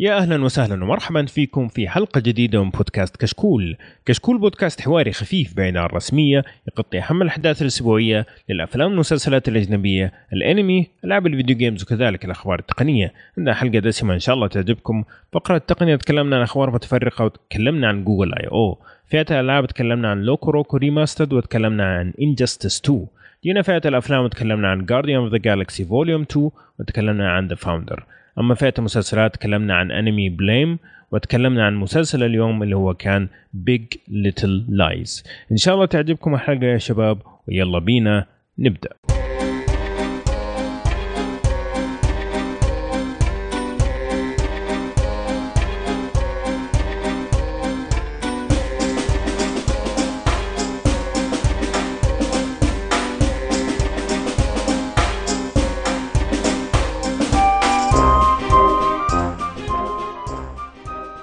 يا أهلا وسهلا ومرحبا فيكم في حلقة جديدة من بودكاست كشكول. كشكول بودكاست حواري خفيف بعيد الرسمية يغطي أهم الأحداث الأسبوعية للأفلام والمسلسلات الأجنبية، الأنمي، ألعاب ال video games وكذلك الأخبار التقنية. عندنا حلقة دسمة إن شاء الله تعجبكم. فقره التقنية تكلمنا عن أخبار متفرقة وتكلمنا عن Google I/O. فئه الألعاب تكلمنا عن LocoRoco Remastered وتكلمنا عن Injustice 2. جينا فئة الأفلام وتكلمنا عن Guardians of the Galaxy Volume 2 وتكلمنا عن The Founder. أما فئة المسلسلات تكلمنا عن أنمي Blame وتكلمنا عن مسلسل اليوم اللي هو كان Big Little Lies إن شاء الله تعجبكم الحلقة يا شباب ويلا بينا نبدأ.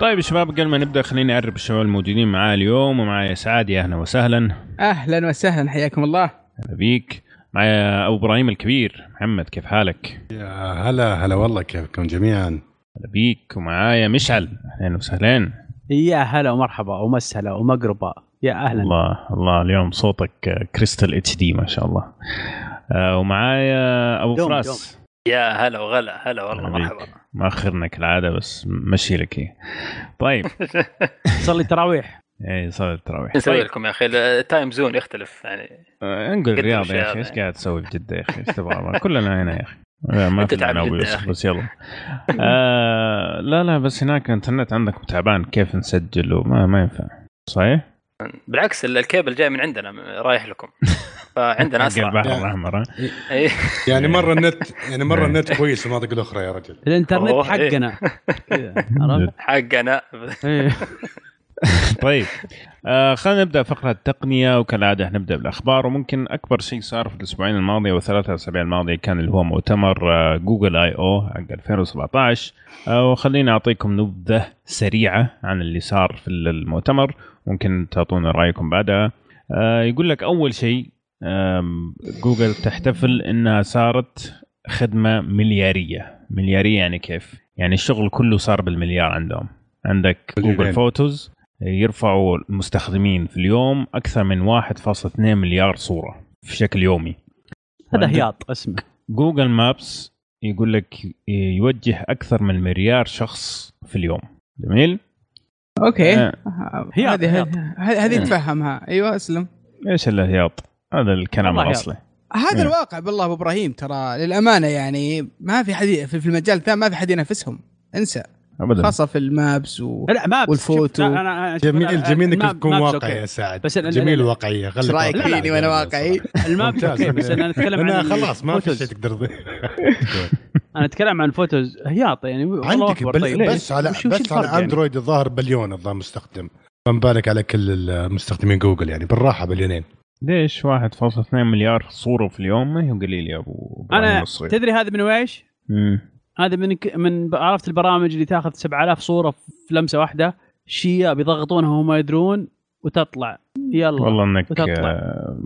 طيب يا شباب قبل ما نبدأ خليني أعرف الشباب الموجودين معايا اليوم. ومعايا سعاد يا أهلا وسهلا. أهلا وسهلا حياكم الله. هلا بيك. معايا أبو إبراهيم الكبير. محمد كيف حالك؟ يا هلا هلا والله كيفكم جميعا؟ هلا بيك. ومعايا مشعل. أهلا وسهلا. يا هلا ومرحبا ومسهلا ومقربا. يا أهلا. الله الله اليوم صوتك كريستال اتش دي ما شاء الله. آه ومعايا أبو دوم فراس. يا هلا وغلا هلا والله. مرحبا. ماخرنا كالعاده بس مشي لك هي. طيب. صلي التراويح اي صار التراويح نسوي طيب. لكم يا أخي ال time zone يختلف يعني. آه، نقول قدم رياض يا أخي إيش. قاعد تسوي في جدة يا أخي؟ إيش تبغى؟ كلنا هنا يا أخي. لا، ما في أخي. بس يلا. آه لا لا بس هناك الانترنت عندكم تعبان كيف نسجل وما ما ينفع. صحيح؟ بالعكس ال- الكيبل جاي من عندنا رايح لكم فعندنا أسرع البحر لا. الأحمر؟ إيه. يعني مرة النت يعني مرة النت كويس في المناطق الاخرى يا رجل الإنترنت أوه، حقنا؟ حقنا إيه. طيب آه خلينا نبدأ فقرة التقنيه وكالعادة نبدأ بالأخبار وممكن أكبر شيء صار في الأسبوعين الماضيه والثلاثه أسابيع الماضية كان اللي هو مؤتمر آه جوجل آي أو حق 2017 آه وخليني أعطيكم نبذة سريعة عن اللي صار في المؤتمر ممكن تعطونا رأيكم بعدها. آه يقول لك أول شيء جوجل تحتفل إنها صارت خدمة مليارية. مليارية يعني كيف؟ يعني الشغل كله صار بالمليار عندهم. عندك Google. Photos يرفعوا المستخدمين في اليوم أكثر من 1.2 مليار صورة في شكل يومي. هذا هياط اسمه Google Maps يقول لك يوجه أكثر من مليار شخص في اليوم. جميل؟ Okay آه. هذه هياط، هذه هياط. هذه هذه نتفهمها أيوه أسلم إيش الهياط هذا الكلام. الأصلي هذا مم. الواقع بالله أبو إبراهيم ترى للأمانة يعني ما في حد في في المجال ذا ما في حد ينافسهم انسى ابدا خاصة في ال Maps و... لا ما والفوتو. جميل جميل إنك تكون واقعي يا سعد بس جميل ال- واقعيه إيش خليك رايك واقعي. فيني وأنا واقعي؟ ال map ممتاز. Okay بس أنا أتكلم عن خلاص ما في. شيء تقدر أنا أتكلم عن ال Photos هياط يعني والله عندك. بل... طيب بس على وش- بس على يعني؟ Android الظاهر بليون الظاهر مستخدم فما بالك على كل المستخدمين جوجل يعني بالراحة بليونين ليش 1.2 مليار صورة في اليوم ما هو قليل يا أبو أنا الصغير. تدري هذا من ويش؟ هذا من من عرفت البرامج اللي تاخذ 7000 صورة في لمسة واحدة شيء بيضغطونها وهم ما يدرون وتطلع يلا والله إنك وتطلع. آه،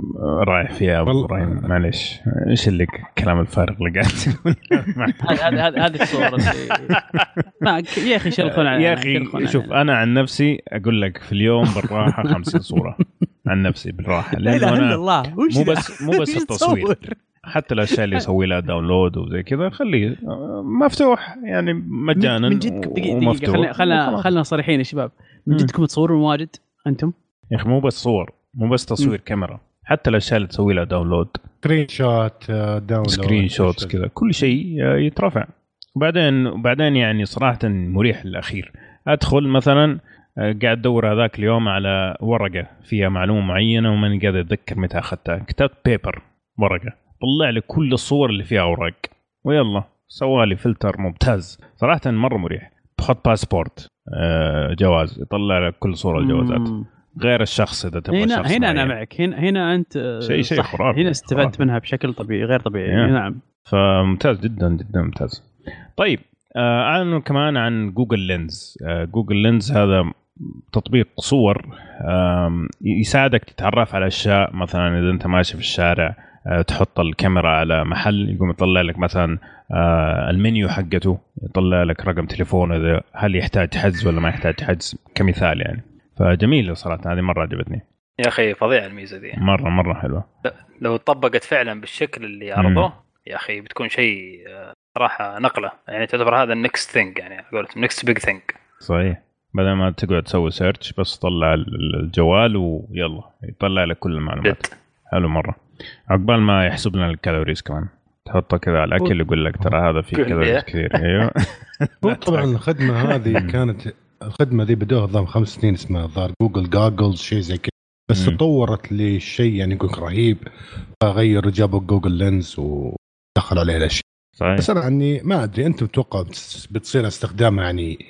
رايح فيها أبو إبراهيم معليش إيش اللي الكلام الفارغ اللي قاعد تقول هذه هذه هذه- الصورة ما يا أخي شلخون يا أخي شوف. أنا عن نفسي أقول لك في اليوم بالراحة 50 صورة عن نفسي بالراحة لا إله إلا الله مو؟ بس مو بس التصوير؟ حتى الأشياء اللي يسوي لها داونلود وزي كذا خليه آه، مفتوح يعني مجانا من جد دقيقة. دقيقة خلينا خلينا صريحين يا شباب من. جدكم تصورون واجد أنتم؟ يا أخي مو بس صور مو بس تصوير كاميرا حتى الأشياء اللي تسوي لها download screenshot download screenshots كذا كل شيء آه، يترفع. وبعدين وبعدين يعني صراحة مريح للأخير. أدخل مثلا آه، قاعد أدور هذاك اليوم على ورقة فيها معلومة معينة وماني قادر أتذكر متى أخذتها. كتبت paper ورقة. طلع لي كل الصور اللي فيها أوراق. ويلا سوالي فلتر ممتاز. صراحة مرة مريح. تحط باسبورت آه، جواز. يطلع لك كل صور الجوازات. غير الشخص إذا تبغى هنا شخص هنا أنا معين. معك هنا هنا أنت آه، شيء- شيء. خرافي. هنا استفدت. منها بشكل طبيعي غير طبيعي Yeah. نعم فممتاز جدا جدا ممتاز طيب آه، أعلنوا كمان عن Google Lens آه، Google Lens هذا تطبيق صور يساعدك تتعرف على أشياء مثلا إذا أنت ماشي في الشارع تحط الكاميرا على محل يقوم يطلع لك مثلا المنيو حقته يطلع لك رقم تليفون إذا هل يحتاج حجز ولا ما يحتاج حجز كمثال يعني فجميل صراحة هذه مرة عجبتني. يا أخي فظيع الميزة دي مرة مرة حلوة. لو طبقت فعلا بالشكل اللي عرضوه يا أخي بتكون شيء آه، صراحة نقلة. يعني تعتبر هذا ال next thing يعني قولتهم next big thing صحيح. بدل ما تقعد تسوي search بس طلع الجوال ويلا يطلع لك كل المعلومات. جد حلو مرة. عقبال ما يحسب لنا ال calories كمان. تحطه كذا على الأكل يقول لك ترى هذا فيه calories. كثير. أيوه. طبعا الخدمة هذه كانت الخدمة دي بدوها نظام خمس سنين اسمها ظهر Google Goggles شيء زي كذا. بس مم. تطورت لشيء يعني يقول لك رهيب. فغير جابوا Google Lens ودخل عليه الأشياء. صحيح. بس أنا عني ما أدري أنت متوقع بتصير استخدامها يعني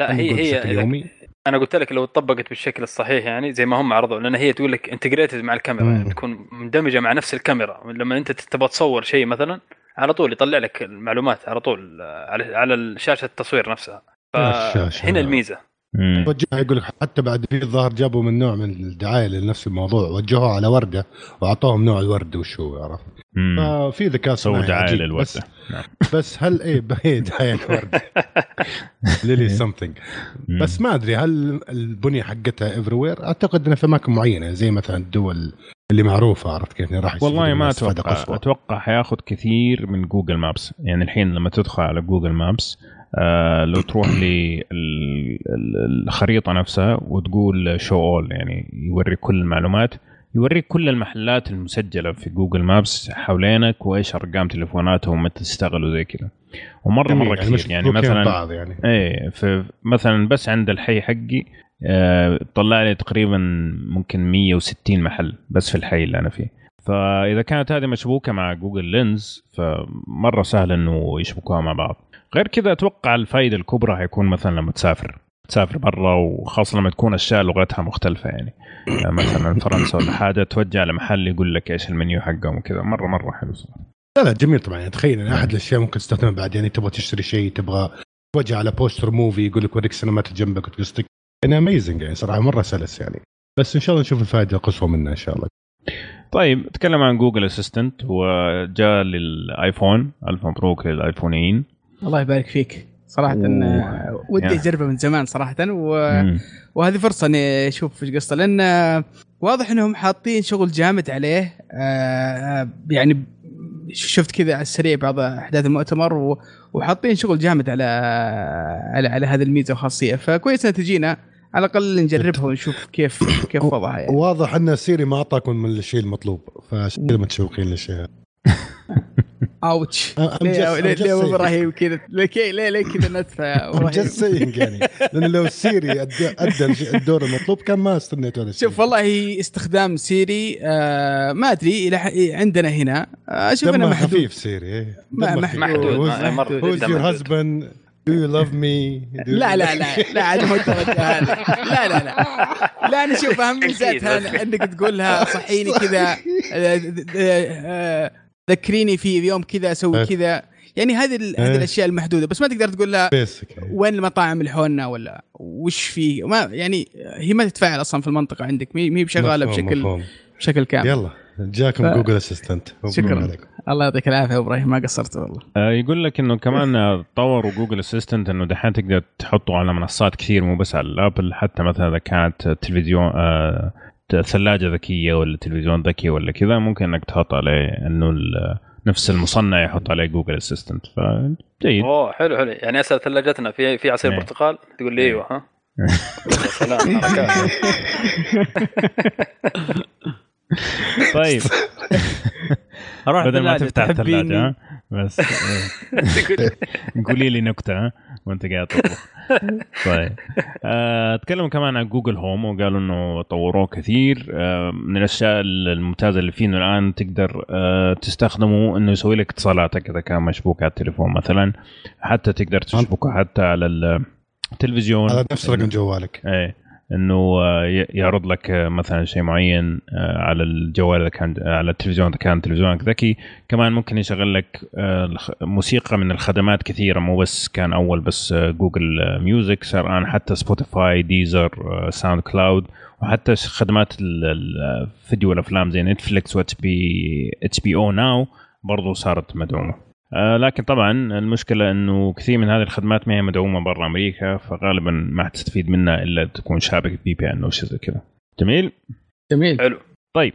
لا هي هي يومي؟ أنا قلت لك لو طبقت بالشكل الصحيح يعني زي ما هم عرضوا لأن هي تقول لك integrated مع الكاميرا مم. يعني تكون مندمجة مع نفس الكاميرا. لما أنت تبغى تصور شيء مثلا على طول يطلع لك المعلومات على طول على على شاشة التصوير نفسها. فهنا الميزة. وجهها يقول لك حتى بعد في الظاهر جابوا من نوع من الدعاية لنفس الموضوع وجهوها على وردة وأعطوهم نوع الورد وشو عرفت مم. ففي ذكاء سووا صناعي دعاية عجيب. للوردة بس, نعم. بس هل إيه هي دعاية الورده really something. بس ما أدري هل البنية حقتها everywhere أعتقد إنها في أماكن معينة زي مثلا الدول اللي معروفة عرفت كيف يعني راح والله ما أتوقع قصوى. أتوقع حياخذ كثير من Google Maps يعني الحين لما تدخل على Google Maps لو تروح للخريطه نفسها وتقول show all يعني يوريك كل المعلومات يوريك كل المحلات المسجلة في Google Maps حوالينك وإيش أرقام تليفوناتهم متى تشتغلوا زي كذا. ومرة مرة كثير مش يعني مثلا بعض يعني. إيه فمثلا بس عند الحي حقي آه، طلع لي تقريبا ممكن 160 محل بس في الحي اللي أنا فيه. فإذا كانت هذه مشبوكة مع جوجل لينز فمرة سهل إنه يشبكوها مع بعض. غير كذا أتوقع الفائده الكبرى حيكون مثلا لما تسافر. تسافر برا وخاصة لما تكون أشياء لغتها مختلفة يعني. آه، مثلا فرنسا ولا حاجة توجه لمحل يقول لك إيش المنيو حقهم وكذا. مرة مرة حلو صراحة. لا لا جميل طبعا. يعني تخيل يعني أحد الأشياء ممكن تستخدمها بعد. يعني تبغى تشتري شيء تبغى توجه على poster movie يقول لك وريك سينمات جنبك وتقصدك يعني amazing يعني صراحة مرة سلس يعني. بس إن شاء الله نشوف الفائده القصوى منه إن شاء الله. طيب تكلم عن Google Assistant وجاء لل iPhone. ألف مبروك للآيفونيين. الله يبارك فيك صراحة أوه. آه، ودي. أجربه من زمان صراحة و... مم. وهذه فرصة إني أشوف إيش قصته لأن واضح إنهم حاطين شغل جامد عليه آه، يعني شفت كذا على السريع بعض أحداث المؤتمر و... وحاطين شغل جامد على على على هذه الميزة وخاصية فكويس إنها تجينا على الأقل نجربها ونشوف كيف كيف وضعها يعني واضح إن Siri ما أعطاكم من الشيء المطلوب فعشان كذا متشوقين للشيء هذا. Ouch just- ليه. إبراهيم كذا؟ ليه ليه ليه كذا ندفع؟ Saying يعني. لأن لو Siri أدى الشيء- الدور المطلوب كان ما استنيت هذا شوف والله استخدام Siri آه ما أدري ح- عندنا هنا. آه، أشوف أنه محدود. خفيف Siri إيه. محدود. husband? Do you love me? Do you- لا لا لا. لا عاد مو الدرجه هذه لا لا لا. لا أنا أشوف أهم ميزاتها. انك تقولها صحيني كذا. ذكريني في يوم كذا أسوي إيه. كذا. يعني هذه ال- هذه إيه. الأشياء المحدودة. بس ما تقدر تقول لها basic وين المطاعم اللي حولنا ولا وش فيه ما يعني هي ما تتفاعل أصلا في المنطقة عندك. مي مي بشغالة بشكل مفهوم. بشكل كامل. يلا جاكم ف- جوجل assistant شكراً. الله يعطيك العافية يا إبراهيم ما قصرت والله. آه، يقول لك إنه كمان طوروا جوجل assistant إنه دحين تقدر تحطه على منصات كثير مو بس على الآبل حتى مثلا إذا كانت تلفزيون آه، ثلاجة ذكية ولا تلفزيون ذكي ولا كذا ممكن إنك تحط عليه إنه نفس المصنع يحط عليه جوجل assistant فجيد أوه حلو حلو يعني اسال ثلاجتنا في في عصير إيه. برتقال تقول لي أيوه ها يا سلام حركات. طيب أروح بدل ما تفتح؟ الثلاجة ها؟ بس إيه. قولي لي نكتة وانت قاعد تطبخ طيب. آه، تكلموا كمان عن جوجل هوم وقالوا إنه طوروه كثير. آه، من الأشياء الممتازة اللي فيه انه الآن تقدر آه، تستخدمه إنه يسوي لك اتصالاتك إذا كان مشبوك على التليفون مثلا. حتى تقدر تشبكه حتى على التلفزيون. على نفس رقم جوالك. إيه. إنه آه، يعرض لك آه، مثلا شيء معين آه، على الجوال إذا كان على التلفزيون إذا كان تلفزيونك ذكي كمان ممكن يشغل لك موسيقى من الخدمات كثيرة مو بس كان أول بس جوجل ميوزك صار الآن حتى سبوتيفاي ديزر ساوند كلاود وحتى خدمات ال- ال- الفيديو والافلام زي نتفلكس وإتش بي إتش بي أو ناو برضو صارت مدعومة. لكن طبعا المشكلة إنه كثير من هذه الخدمات ما هي مدعومة برا أمريكا فغالبا ما حتستفيد منها إلا تكون شابك VPN أو شيء زي كذا. جميل؟ جميل. حلو. طيب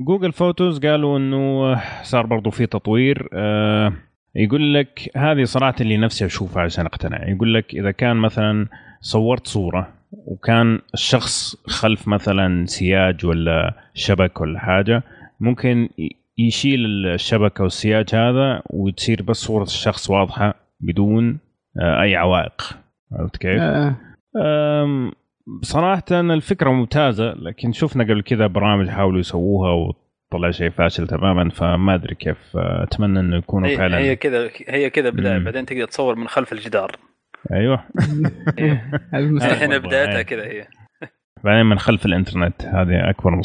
جوجل فوتوز قالوا إنه صار برضو في تطوير. آه، يقول لك هذه صراحة اللي نفسي أشوفها عشان أقتنع. يقول لك إذا كان مثلا صورت صورة وكان الشخص خلف مثلا سياج ولا شبك ولا حاجة ممكن يشيل الشبكة والسياج هذا وتصير بس صورة الشخص واضحة بدون آه، أي عوائق عرفت كيف؟ آه. أم، صراحة الفكرة ممتازة لكن شفنا قبل كذا برامج حاولوا يسووها وطلع شيء فاشل تماما فما أدري كيف أتمنى إنه يكونوا هي, فعلا هي كذا هي كذا بدايه. بعدين تقدر تصور من خلف الجدار أيوه برضو، بدايتها. كذا هي بعدين من خلف الإنترنت هذه أكبر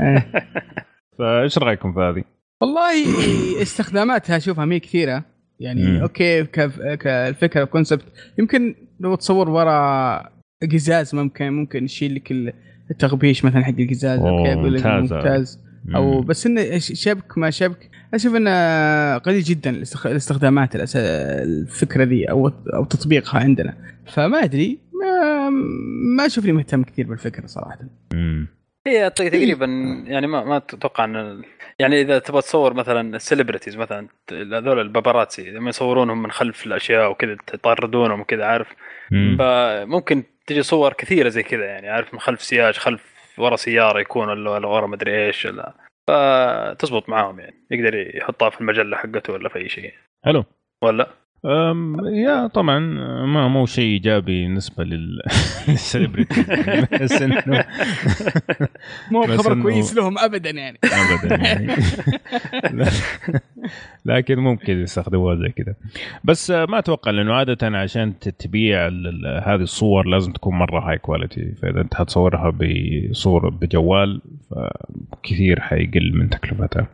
آه. فايش رأيكم في هذه؟ والله استخداماتها اشوفها مي كثيرة يعني مم. okay كالفكرة concept يمكن لو تصور ورا قزاز ممكن ممكن يشيل لك ال- التغبيش مثلا حق القزاز okay أقول لك. ممتاز أو بس إنه شبك ما شبك أشوف إنه قليل جدا الاستخ- الاستخدامات الأس- الفكرة ذي أو أو تطبيقها عندنا فما أدري ما ما اشوفني مهتم كثير بالفكرة صراحة مم. هي ت- تقريبا يعني ما ما تتوقع إن يعني إذا تبغى تصور مثلا السليبرتيز مثلا هذول الباباراتسي لما يصورونهم من خلف الأشياء وكذا يطاردونهم وكذا عارف؟ مم. فممكن تجي صور كثيرة زي كذا يعني عارف؟ من خلف سياج خلف ورا سيارة يكون ولا ولا ورا مدري إيش ولا. فتزبط معاهم يعني يقدر يحطها في المجلة حقته ولا في أي شيء. حلو. ولا؟ يا طبعا ما مو شيء إيجابي بالنسبة لل لل celebrity بس انه مو خبر كويس لهم ابدا يعني. ابدا يعني. لكن ممكن يستخدموها زي كذا. بس ما أتوقع لأنه عادة عشان تبيع هذه الصور لازم تكون مرة high quality فإذا أنت حتصورها بصور بجوال فكثير حيقل من تكلفتها.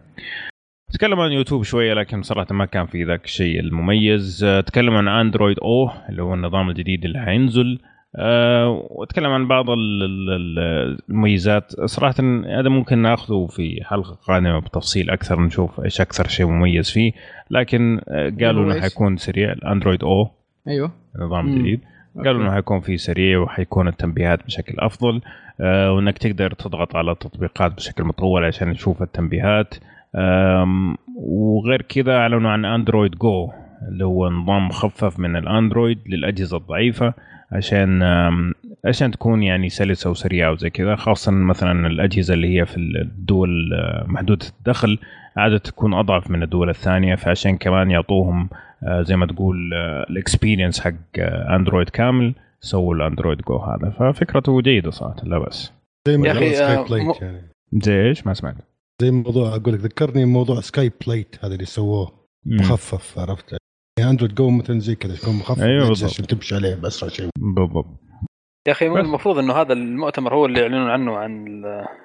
تكلم عن يوتيوب شوية لكن صراحة ما كان في ذاك الشيء المميز. آه، تكلم عن اندرويد أو اللي هو النظام الجديد اللي حينزل. أه وأتكلم عن بعض ال- ال- ال- المميزات. صراحة هذا ممكن ناخذه في حلقة قادمة بتفصيل أكثر نشوف إيش أكثر شيء مميز فيه. لكن آه، قالوا هو انه؟ حيكون سريع. الاندرويد أو أيوه. النظام. الجديد قالوا. إنه حيكون فيه سريع وحيكون التنبيهات بشكل أفضل. آه، وإنك تقدر تضغط على التطبيقات بشكل مطول عشان تشوف التنبيهات. وغير كذا أعلنوا عن اندرويد جو اللي هو نظام مخفف من الأندرويد للأجهزة الضعيفة عشان عشان تكون يعني سلسة وسريعة وزي كذا خاصه مثلا الأجهزة اللي هي في الدول آه، محدودة الدخل عادة تكون أضعف من الدول الثانية فعشان كمان يعطوهم آه، زي ما تقول ال experience حق آه، اندرويد كامل سووا الاندرويد جو هذا. ففكرته جيدة صراحة لا بس زي يا آه، plate مو- يعني. زي إيش؟ ما سمعت. زي موضوع أقول لك ذكرني موضوع سكاي plate هذا اللي سووه. مخفف عرفت؟ يعني اندرويد جو مثلا زي كذا يكون مخفف بالضبط. عشان تمشي عليه باسرع شيء. بالضبط. يا أخي. المفروض إنه هذا المؤتمر هو اللي يعلنون عنه عن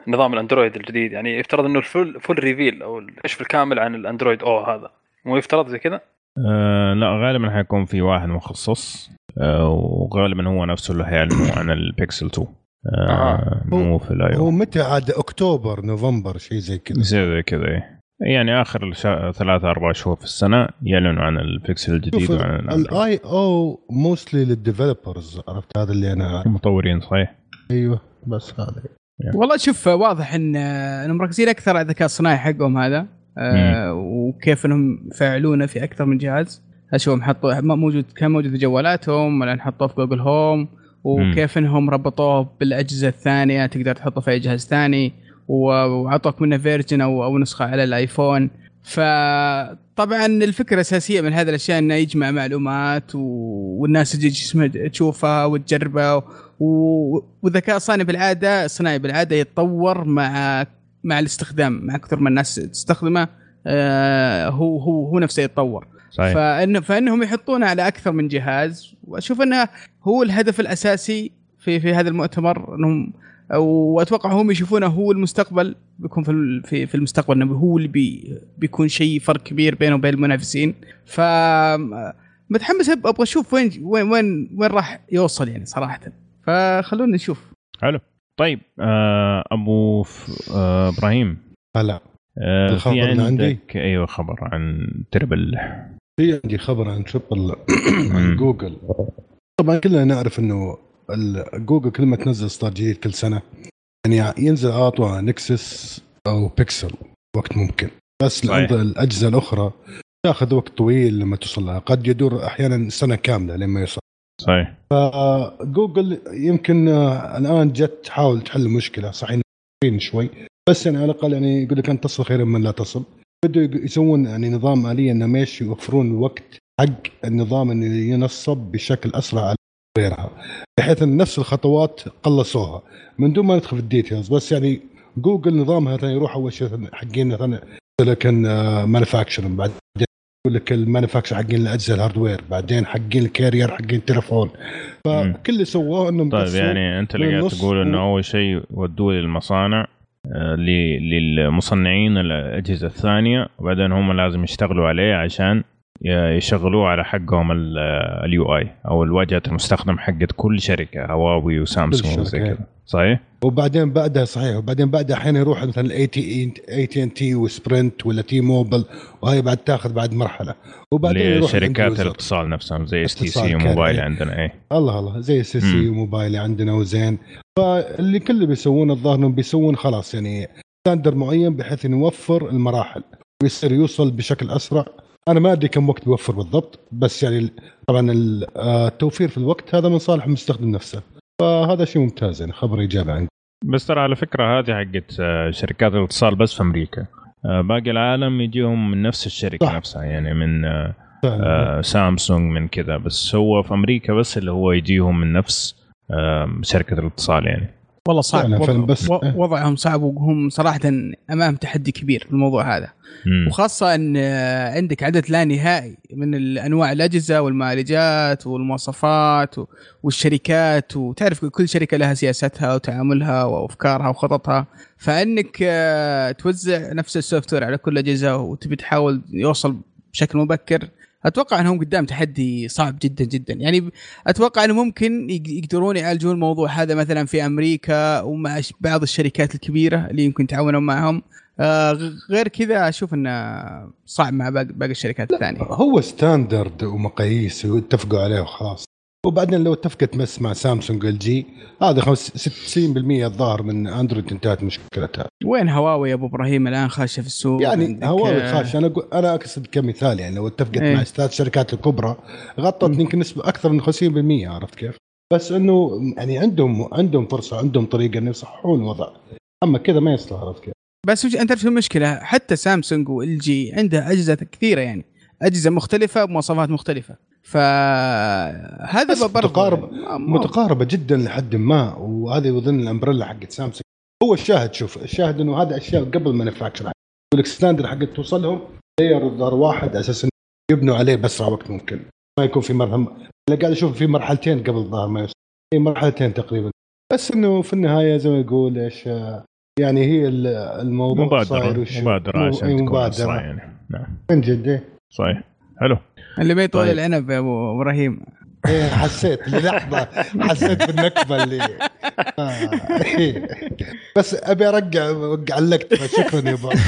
نظام الأندرويد الجديد. يعني يفترض إنه ال full full reveal أو الكشف الكامل عن الأندرويد أو هذا. مو يفترض زي كذا؟ آه لا غالبا حيكون في واحد مخصص آه وغالبا هو نفسه اللي حيعلنوا عن البيكسل 2 آه أها. مو في ال I/O متى عاد؟ أكتوبر نوفمبر شيء زي كذا. زي كذا إيه. يعني آخر شا... ثلاثة أربع شهور في السنة يعلنوا عن البيكسل الجديد وعن. ال I/O mostly لل developers عرفت؟ هذا اللي أنا عارف. المطورين صحيح؟ أيوه. بس هذا. والله شوف واضح إن انهم مركزين أكثر على الذكاء الصناعي حقهم هذا آه وكيف إنهم يفعلونه في أكثر من جهاز. اشوفهم حطوا ما موجود كان موجود في جوالاتهم ولا حطوه في جوجل هوم وكيف إنهم ربطوه بالأجهزة الثانية تقدر تحطه في جهاز ثاني وعطوك منه فيرجن أو أو نسخة على الآيفون. فطبعا الفكرة الأساسية من هذه الأشياء إنه يجمع معلومات و... والناس تجي تشوفها وتجربها. و... والذكاء الصناعي بالعادة الصناعي بالعادة يتطور مع مع الاستخدام مع كثر ما الناس تستخدمه آه هو هو هو نفسه يتطور. صحيح. فإن فإنهم يحطونه على أكثر من جهاز. وأشوف أنه هو الهدف الأساسي في في هذا المؤتمر. انهم واتوقع هم يشوفونه هو المستقبل بيكون في ال- في في المستقبل إنه هو اللي بي بيكون شيء فرق كبير بينه وبين المنافسين. ف متحمس أبغى أشوف وين وين وين وين راح يوصل يعني صراحة. فخلونا نشوف. حلو. طيب آه أبو ف... آه إبراهيم. هلا. آه الخبر في اللي عندي؟ عندك أيوه خبر عن تربل. في عندي خبر عن treble عن جوجل. طبعا كلنا نعرف إنه جوجل كل ما تنزل جديد كل سنة يعني ينزل طول بيكسل أو بيكسل وقت ممكن. بس الأجهزة الأخرى تأخذ وقت طويل لما توصل لها. قد يدور أحيانا سنة كاملة لما يوصل. صحيح. فجوجل يمكن الآن جت تحاول تحل مشكلة صحيح شوي. بس يعني على الأقل يعني يقول لك ان تصل خيرا من لا تصل. بدوا يسوون يعني نظام آلية إنه ماشي يوفرون الوقت حق النظام إنه ينصب بشكل أسرع على غيرها بحيث إن نفس الخطوات قلصوها من دون ما ندخل في ال details بس يعني جوجل نظامها مثلا يروح أول شيء حقين مثلا silicon manufacturing بعدين يقول لك ال manufacturer حقين الأجهزة ال hardware بعدين حقين ال carrier حقين التليفون. فكل اللي سووه إنهم طيب يعني أنت اللي قاعد تقول إنه أول شيء ودوه للمصانع للمصنعين الأجهزة الثانية وبعدين هم لازم يشتغلوا عليه عشان يشغلوه على حقهم ال UI أو الواجهة المستخدم حقت كل شركة هواوي وسامسونج وزي. كذا صحيح؟ وبعدين بعدها صحيح وبعدين بعدها أحيانا يروح مثلا الاي تي اي تي ان تي وسبرنت ولا تي موبل وهي بعد تاخذ بعد مرحلة وبعدين يروح user. الاتصال نفسهم زي STC وموبايلي إيه. عندنا إيه الله الله زي STC مم. وموبايلي عندنا وزين فاللي كل اللي بيسوونه الظاهر إنهم بيسوون خلاص يعني standard معين بحيث انه يوفر المراحل ويصير يوصل بشكل أسرع أنا ما أدري كم وقت بيوفر بالضبط بس يعني طبعا آه، التوفير في الوقت هذا من صالح المستخدم نفسه. فهذا شيء ممتاز يعني خبر إيجابي عندي. بس ترى على فكرة هذه حقت آه، شركات الاتصال بس في أمريكا. آه، باقي العالم يجيهم من نفس الشركة صح. نفسها يعني من آه، سامسونج من كذا بس هو في أمريكا بس اللي هو يجيهم من نفس آه، شركة الاتصال يعني. والله صعب. فعلا، وضع فعلا، بس- و- وضعهم صعب وهم صراحة أمام تحدي كبير في الموضوع هذا. مم. وخاصة إن عندك عدد لا نهائي من انواع الأجهزة والمعالجات والمواصفات و- والشركات وتعرف كل شركة لها سياستها وتعاملها وأفكارها وخططها. فإنك آه، توزع نفس السوفت وير على كل الاجهزه وتبي تحاول يوصل بشكل مبكر أتوقع إنهم قدام تحدي صعب جدا جدا. يعني أتوقع إنه ممكن يق- يقدرون يعالجون الموضوع هذا مثلا في أمريكا ومع بعض الشركات الكبيرة اللي يمكن يتعاونون معهم. آه، غير كذا أشوف إنه صعب مع باقي باقي الشركات الثانية. هو standard ومقاييس واتفقوا عليه وخلاص. وبعدين لو اتفقت بس مع سامسونج إل جي هذا خمس- 60% الظاهر من اندرويد انتهت مشكلتها. وين هواوي يا أبو إبراهيم؟ الآن خاشه في السوق. يعني هواوي آه، خاش. أنا أنا أقصد كمثال يعني لو اتفقت إيه. مع الثلاث شركات الكبرى غطت يمكن نسبة أكثر من 50% عرفت كيف؟ بس إنه يعني عندهم عندهم فرصة عندهم طريقة إنه يصححون الوضع. أما كذا ما يصلح عرفت كيف؟ بس أنت تعرف شو المشكلة؟ حتى سامسونج وال جي عندها أجهزة كثيرة يعني. أجهزة مختلفة بمواصفات مختلفة. فهذا برضه متقارب- ما- ما- متقاربة جدا لحد ما وهذه يظن الأمبريلا حقت سامسونج. هو الشاهد شوف الشاهد إنه هذا أشياء قبل مانيفاكتشر يقول لك ستاندر حق توصل لهم لاير الظهر واحد على أساس انه يبنوا عليه بأسرع وقت ممكن. ما يكون في مرحلة اللي قاعد أشوف في مرحلتين قبل الظهر ما يوصل. في مرحلتين تقريبا. بس إنه في النهاية زي ما يقول إيش يعني هي ال- الموضوع صاير مبادره وش- مبادرة مو- عشان مبادرة. أسرع يعني. نعم. من جد إيه. صحيح حلو اللي ما يطول طيب. العنب يا أبو إبراهيم إيه حسيت للحظه حسيت بالنكبة اللي آه. إيه. بس أبي أرجع اوقع اللقطه فشكرا يا أبو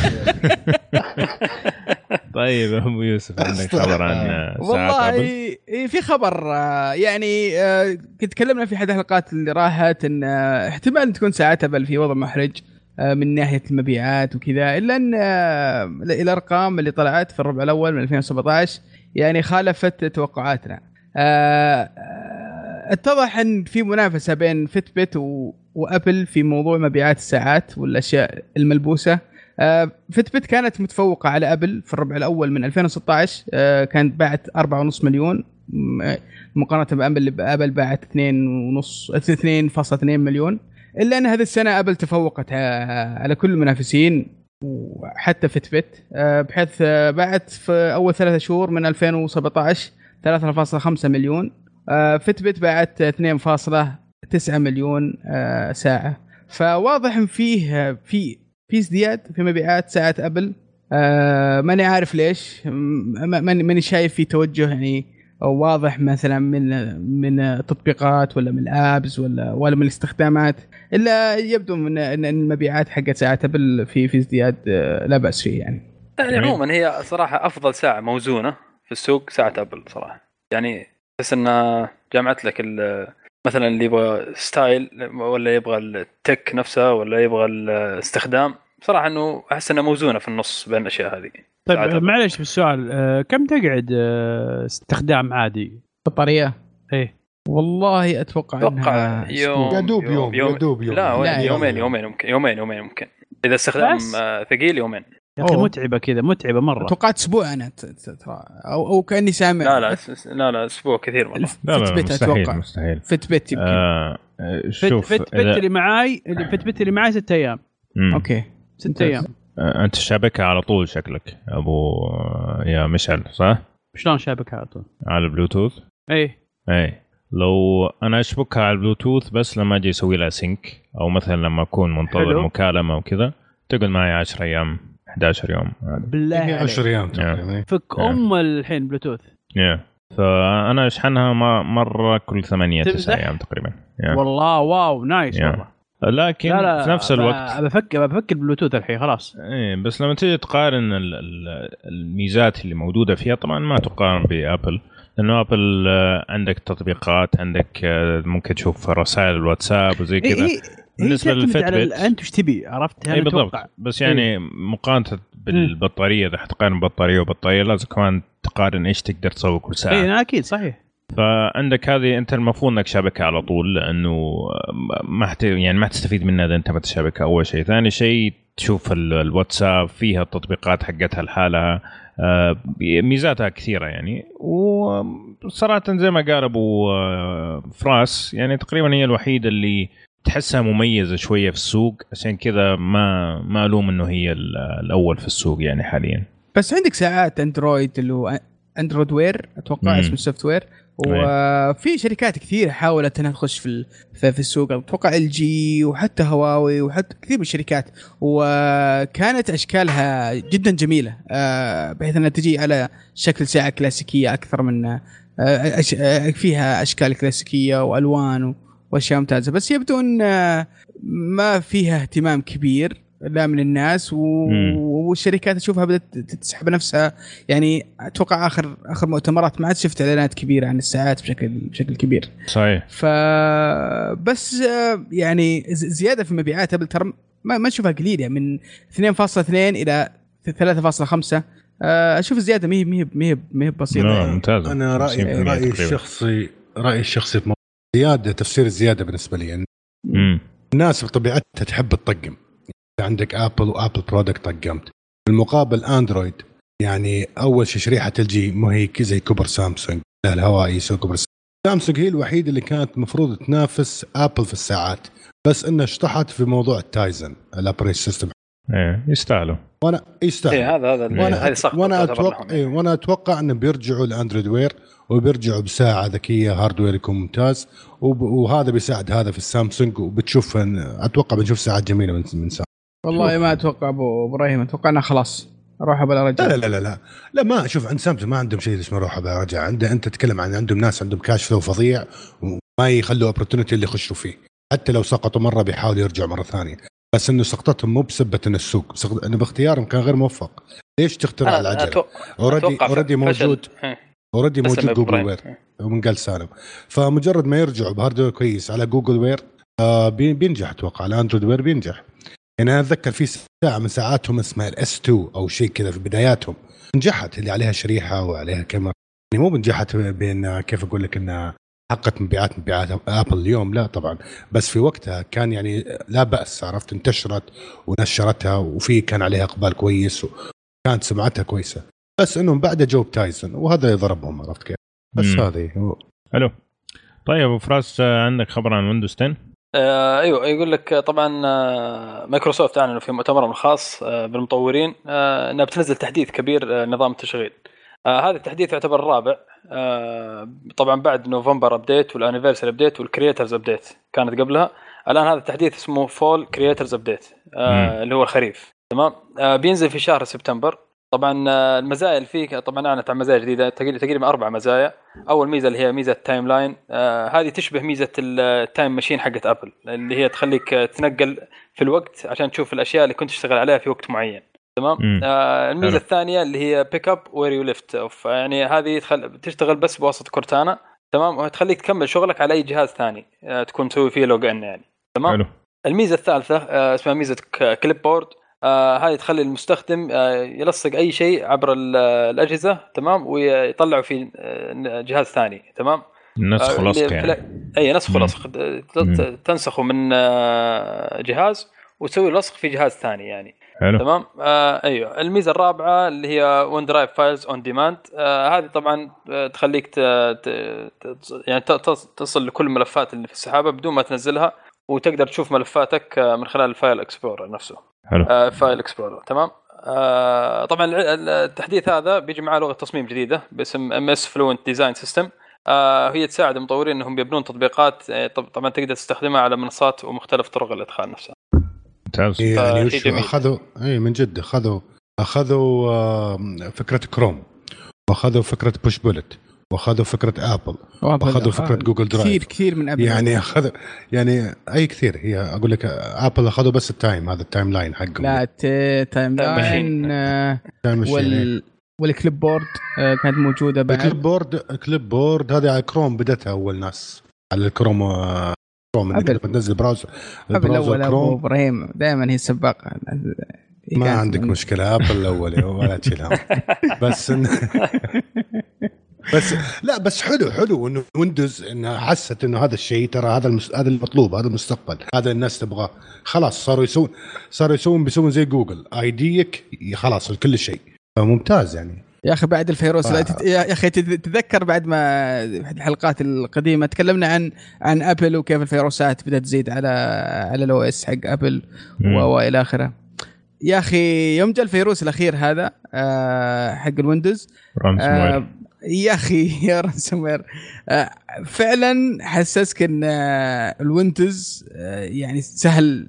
طيب أبو يوسف عندك خبر عن ساعات والله ابل إيه، في خبر آه، يعني آه، كنت تكلمنا في أحد الحلقات اللي راحت إن آه، احتمال تكون ساعات أبل في وضع محرج من ناحية المبيعات وكذا إلا أن آه، الارقام اللي طلعت في الربع الأول من 2017 يعني خالفت توقعاتنا. آه، آه، اتضح أن في منافسة بين فيتبت وأبل في موضوع مبيعات الساعات والأشياء الملبوسة. آه، فيتبت كانت متفوقة على أبل في الربع الأول من 2016 آه، كانت باعت 4.5 مليون مقارنة بأبل أبل باعت 2.5 2.2 مليون إلا أن هذه السنة أبل تفوقت ع- على كل المنافسين وحتى فيتبت آه، بحيث آه، باعت في أول ثلاثة شهور من 2017 3.5 مليون آه، فيتبت باعت 2.9 مليون آه، ساعة. فواضح إن فيه آه، في في ازدياد في مبيعات ساعات أبل آه ماني عارف ليش ماني شايف في توجه يعني واضح مثلا من من التطبيقات ولا من الابز ولا ولا من الاستخدامات إلا يبدو من ان المبيعات حقت ساعات أبل في في ازدياد آه، لا بأس فيه يعني. يعني عموما هي صراحة أفضل ساعة موزونة في السوق ساعة أبل صراحة. يعني تحس انها جمعت لك ال- مثلا اللي يبغى style ولا يبغى ال tech نفسها ولا يبغى الاستخدام صراحة إنه أحس إنها موزونة في النص بين الأشياء هذه. طيب. معلش في السؤال آه، كم تقعد آه، استخدام عادي؟ بطارية؟ إيه. والله أتوقع أتوقع إنها يوم يا دوب يوم يا دوب يوم. لا, لا، يوم. يومين يومين ممكن يومين يومين ممكن. إذا استخدام؟ آه، ثقيل يومين. يا أخي. متعبة كذا متعبة مرة. توقعت أسبوع أنا ت- ت- ترى. أو أو كأني سامع. لا لا لا لا أسبوع كثير مرة. لا لا Fitbit مستحيل أتوقع. مستحيل. Fitbit يمكن. آه شوف Fit إذا- اللي معاي اللي Fitbit اللي معاي ست أيام. مم. okay. ست. أيام أنت شابكها على طول شكلك أبو يا مشعل صح؟ شلون شابك على طول؟ على البلوتوث إيه اي لو أنا أشبكها على البلوتوث بس لما أجي أسوي لها sync أو مثلا لما أكون منتظر حلو. مكالمة وكذا تقعد معي 10 أيام 11 يوم عادي بالله هي عليك 10 أيام تقريبا فك. أم الحين بلوتوث yeah. فأنا أشحنها ما- مرة كل 8 9 تمزح؟ أيام تقريبا yeah. والله wow nice يا. والله لكن لا لا في نفس الوقت بفك بفك البلوتوث الحين خلاص. إيه بس لما تيجي تقارن ال- ال- الميزات اللي موجودة فيها طبعا ما تقارن بأبل لأنه أبل آه، عندك تطبيقات عندك آه، ممكن تشوف رسائل الواتساب وزي إيه كذا. إيه بالنسبة هي تعتمد للفيت على بيت. ال- أنت وش تبي عرفت؟ اي بالضبط. بس يعني مقارنة بالبطارية إذا حتقارن بطارية وبطارية لازم كمان تقارن إيش تقدر تسوي كل ساعة. اي أكيد صحيح. فعندك هذه أنت المفروض إنك شابكها على طول لأنه ما حت يعني ما تستفيد منها إذا أنت ما تشابكها. أول شيء، ثاني شيء تشوف ال- الواتساب فيها التطبيقات حقتها لحالها. آه، ميزاتها كثيرة يعني. وصراحة زي ما قال أبو آه، فراس يعني تقريبا هي الوحيدة اللي تحسها مميزة شوية في السوق. عشان كذا ما ما ألوم إنه هي ال- الأول في السوق يعني حاليا. بس عندك ساعات أندرويد اللي هو Android Wear أتوقع مم. اسمه ال software. وفي شركات كثير حاولت إنها تخش في في السوق. أتوقع إل جي وحتى هواوي وحتى كثير من الشركات. وكانت أشكالها جدا جميلة آه، بحيث إنها تجي على شكل ساعة كلاسيكية أكثر من آه، آه، فيها أشكال كلاسيكية وألوان وأشياء ممتازة. بس يبدو إن ما فيها اهتمام كبير. لا من الناس و... مم. والشركات اشوفها بدأت تسحب نفسها يعني أتوقع اخر آخر مؤتمرات ما عاد شفت إعلانات كبيرة عن الساعات بشكل بشكل كبير صحيح ف بس آه، يعني زيادة في مبيعات أبل ترى ما ما اشوفها قليل يعني من 2.2 إلى 3.5 آه، أشوف الزياده ما هي ما هي ما هي بسيطة لا، يعني. ممتازة أنا رايي 50% رأيي. الشخصي رأيي الشخصي في موضوع زيادة تفسير الزياده بالنسبة لي يعني. الناس بطبيعتها تحب تطقم عندك ابل وابل product طقمت. بالمقابل اندرويد يعني أول شيء شريحة الجي ما هي زي كبر سامسونج لا هواوي تسوي كبر سامسونج. سامسونج هي الوحيدة اللي كانت المفروض تنافس ابل في الساعات بس إنها اشطحت في موضوع التايزن ال operating system. إيه يستاهلوا. وأنا يستاهل. إيه هذا هذا وأنا هذه صح وأنا أتوقع إيه وأنا أتوقع انهم بيرجعوا ل Android Wear وبيرجعوا بساعة ذكية hardware يكون ممتاز وب- وهذا بيساعد هذا في السامسونج وبتشوف أتوقع بنشوف ساعات جميلة من من سامسونج والله ما أتوقع أبو إبراهيم أتوقع انها خلاص أروح بلا لا رجع لا لا لا لا, لا ما شوف عند سامسونج ما عندهم شيء اسمه روح برجع عنده أنت تتكلم عن عندهم ناس عندهم cash flow فظيع وما يخلوا opportunity اللي يخشوا فيه. حتى لو سقطوا مرة بيحاولوا يرجعوا مرة ثانية. بس إنه سقطتهم مو بسبة إن السوق سقط- إنه باختيارهم كان غير موفق. ليش تخترع العجله؟ already already موجود. already موجود Google Wear ومن قال سالم. فمجرد ما يرجعوا ب hardware كويس على Google Wear آه بي- بينجح أتوقع. على Android Wear بينجح. يعني أنا أتذكر في ساعة من ساعاتهم اسمها ال S 2 أو شيء كذا في بداياتهم. نجحت اللي عليها شريحة وعليها كاميرا. يعني مو نجحت بين كيف أقول لك إنها حققت مبيعات مبيعات ابل اليوم لا طبعا. بس في وقتها كان يعني لا بأس عرفت؟ انتشرت ونشرتها وفي كان عليها إقبال كويس وكانت سمعتها كويسة. بس إنهم بعد جو تايزن وهذا اللي ضربهم عرفت كيف؟ بس. هذه حلو. طيب أبو فراس عندك خبر عن ويندوز 10 آه أيوه يقول لك طبعا آه، مايكروسوفت أعلنوا في مؤتمرهم الخاص آه بالمطورين آه إنها بتنزل تحديث كبير آه نظام التشغيل. آه هذا التحديث يعتبر الرابع آه طبعا بعد نوفمبر update وال Anniversary Update وال Creators Update كانت قبلها. الآن هذا التحديث اسمه Fall Creators Update اللي هو الخريف. تمام؟ آه بينزل في شهر سبتمبر. طبعا آه، المزايا اللي فيه طبعا أعلنت عن مزايا جديدة تقريبا أربع مزايا. أول ميزة اللي هي ميزة ال timeline آه هذه تشبه ميزة ال Time Machine حقت ابل اللي هي تخليك آه، تنقل في الوقت عشان تشوف الأشياء اللي كنت تشتغل عليها في وقت معين. تمام. آه الميزة. الثانية اللي هي pick up where you left off يعني هذه تخل... تشتغل بس بواسطة كورتانا تمام؟ وتخليك تكمل شغلك على أي جهاز ثاني آه تكون تسوي فيه log in يعني. تمام؟ حلو. الميزة الثالثة آه، اسمها ميزة clipboard آه، هذه تخلي المستخدم آه، يلصق أي شيء عبر ال- الأجهزة تمام؟ ويطلعه في آه، جهاز ثاني تمام؟ نسخ آه، في يعني. أي نسخ ت- تنسخه من آه، جهاز وتسوي لصق في جهاز ثاني يعني. حلو. تمام؟ آه أيوه. الميزة الرابعة اللي هي OneDrive Files On-Demand هذه طبعا تخليك ت... ت... يعني تصل لكل الملفات اللي في السحابة بدون ما تنزلها وتقدر تشوف ملفاتك من خلال ال file explorer نفسه. حلو. آه، file explorer تمام؟ آه، طبعا التحديث هذا بيجي معاه لغة تصميم جديدة باسم MS Fluent Design System هي تساعد المطورين إنهم يبنون تطبيقات آه، طب- طبعا تقدر تستخدمها على منصات ومختلف طرق الإدخال نفسها. ممتاز. إيه يعني. أخذوا؟ اي من جد اخذوا أخذوا فكرة كروم وأخذوا فكرة Pushbullet وأخذوا فكرة ابل وأخذوا فكرة جوجل كثير درايف كثير من ابل يعني اخذوا يعني أي كثير. هي أقول لك ابل أخذوا بس ال time هذا ال timeline حقهم. لا ت- time machine. line آه، إيه. وال والكليب بورد آه، كانت موجودة الكليب بعد. بورد كليب بورد هذه على كروم بدتها أول ناس. على الكروم آه، كروم إنك أبل. تنزل براوزر البراوزر كروم إبراهيم دائما هي السباقه ما عندك مشكلة. ابل الأول ولا تشيل هم بس إن بس لا بس حلو حلو. انه ويندوز إنها حست إنه هذا الشيء ترى هذا المس... هذا المطلوب هذا المستقبل. هذا الناس تبغاه. خلاص صاروا يسوون صاروا يسوون بيسوون زي جوجل. آيديك خلاص كل شيء. فممتاز يعني. يا أخي بعد الفيروس آه. تت- يا أخي تت- تتذكر بعد ما في الحلقات القديمة تكلمنا عن عن أبل وكيف الفيروسات بدأت تزيد على على ال OS حق أبل مم. وإلى آخره. يا أخي يوم جاء الفيروس الأخير هذا آه، حق الويندوز آه، يا أخي يا ransomware آه، فعلا حسسك إن آه، الويندوز آه، يعني سهل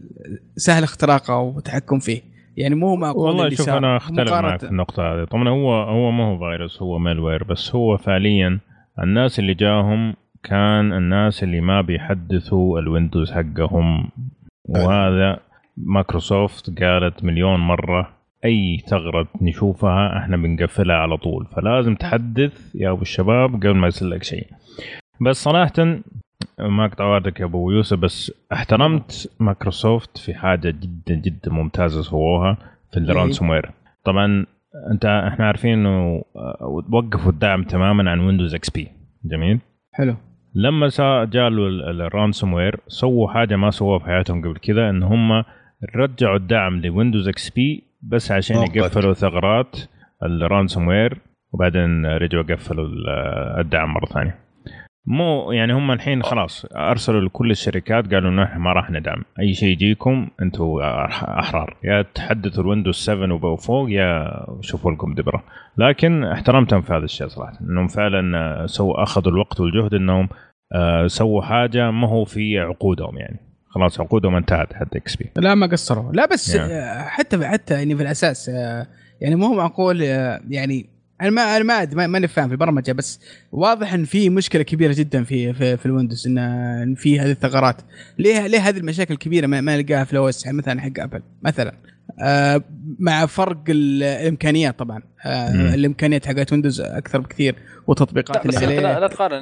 سهل اختراقه والتحكم فيه. يعني مو معقول والله شوف. أنا أختلف معك في النقطة هذه. طبعا هو هو ما هو فيروس هو malware بس هو فعليا الناس اللي جاهم كان الناس اللي ما بيحدثوا الويندوز حقهم. وهذا مايكروسوفت قالت مليون مرة أي ثغرة نشوفها إحنا بنقفلها على طول. فلازم تحدث يا أبو الشباب قبل ما يصير لك شيء. بس صراحة ما اقطع وعدك يا أبو يوسف بس احترمت مايكروسوفت في حاجة جدا جدا ممتازة سووها في إيه. ال ransomware طبعا أنت إحنا عارفين إنه آه، وقفوا الدعم تماما عن ويندوز XP جميل؟ حلو. لما جاله ال ransomware سووا حاجة ما سووها في حياتهم قبل كذا إن هم رجعوا الدعم لويندوز XP بس عشان. يقفلوا ثغرات ال ransomware وبعدين رجعوا قفلوا ال- الدعم مرة ثانية. مو يعني هم الحين خلاص أرسلوا لكل الشركات قالوا إنه ما راح ندعم. أي شيء يجيكم أنتم أحرار. يا تحدثوا الويندوز 7 وفوق يا شوفوا لكم دبرة. لكن احترمتهم في هذا الشيء صراحة إنهم فعلا سووا أخذوا الوقت والجهد إنهم آه، سووا حاجة ما هو في عقودهم يعني. خلاص عقودهم انتهت حتى XP لا ما قصروا. لا بس. آه، حتى حتى يعني في الأساس آه، يعني مو معقول آه، يعني أنا ما أنا ما ماني فاهم في البرمجه بس واضح إن في مشكلة كبيرة جدا في في, في الويندوز إن في هذه الثغرات. ليه ليه هذه المشاكل الكبيرة ما, ما نلقاها في ال OS مثلا حق ابل مثلا. مع فرق ال- الإمكانيات طبعا. آه. الإمكانيات حقت ويندوز أكثر بكثير لا والتطبيقات اللي انت لا, عليه لا تقارن.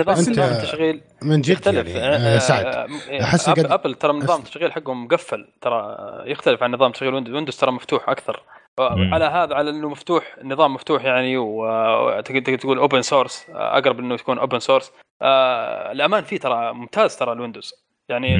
نظام التشغيل من جد يختلف. يعني آه، آه، سعد. آه، أحس أب- قد- أبل ترى نظام التشغيل حقهم مقفل ترى يختلف عن نظام تشغيل ويندوز ويندوز ترى مفتوح أكثر. مم. على هذا على إنه مفتوح النظام مفتوح يعني وتقدر تقول open source أقرب إنه يكون open source الأمان فيه ترى ممتاز ترى الويندوز. يعني.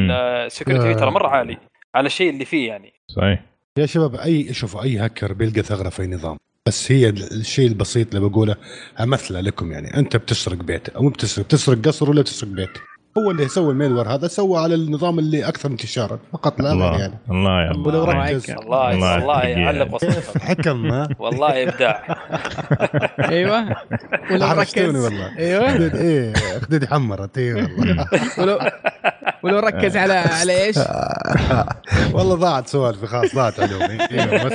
ال security فيه ترى مرة عالي على الشيء اللي فيه يعني. صحيح. يا شباب اي شوفوا أي هاكر بيلقى ثغرة في نظام. بس هي الشيء البسيط اللي بقوله أمثلة لكم يعني. أنت بتسرق بيت أو بتسرق تسرق قصر ولا تسرق بيت؟ هو اللي سوى الميلور هذا سوى على النظام اللي أكثر انتشارا فقط لا الله يعني. الله يا ولو الله. ركز الله الله الله يحييك. يعلق وصفك حكم ها؟ والله ابداع أيوه. ولو ركز. والله. أيوه. إيه خدودي حمرت إيه والله. ولو ولو ركز على على إيش؟ والله ضاعت سوالفي خلاص ضاعت علومي إيوه، بس.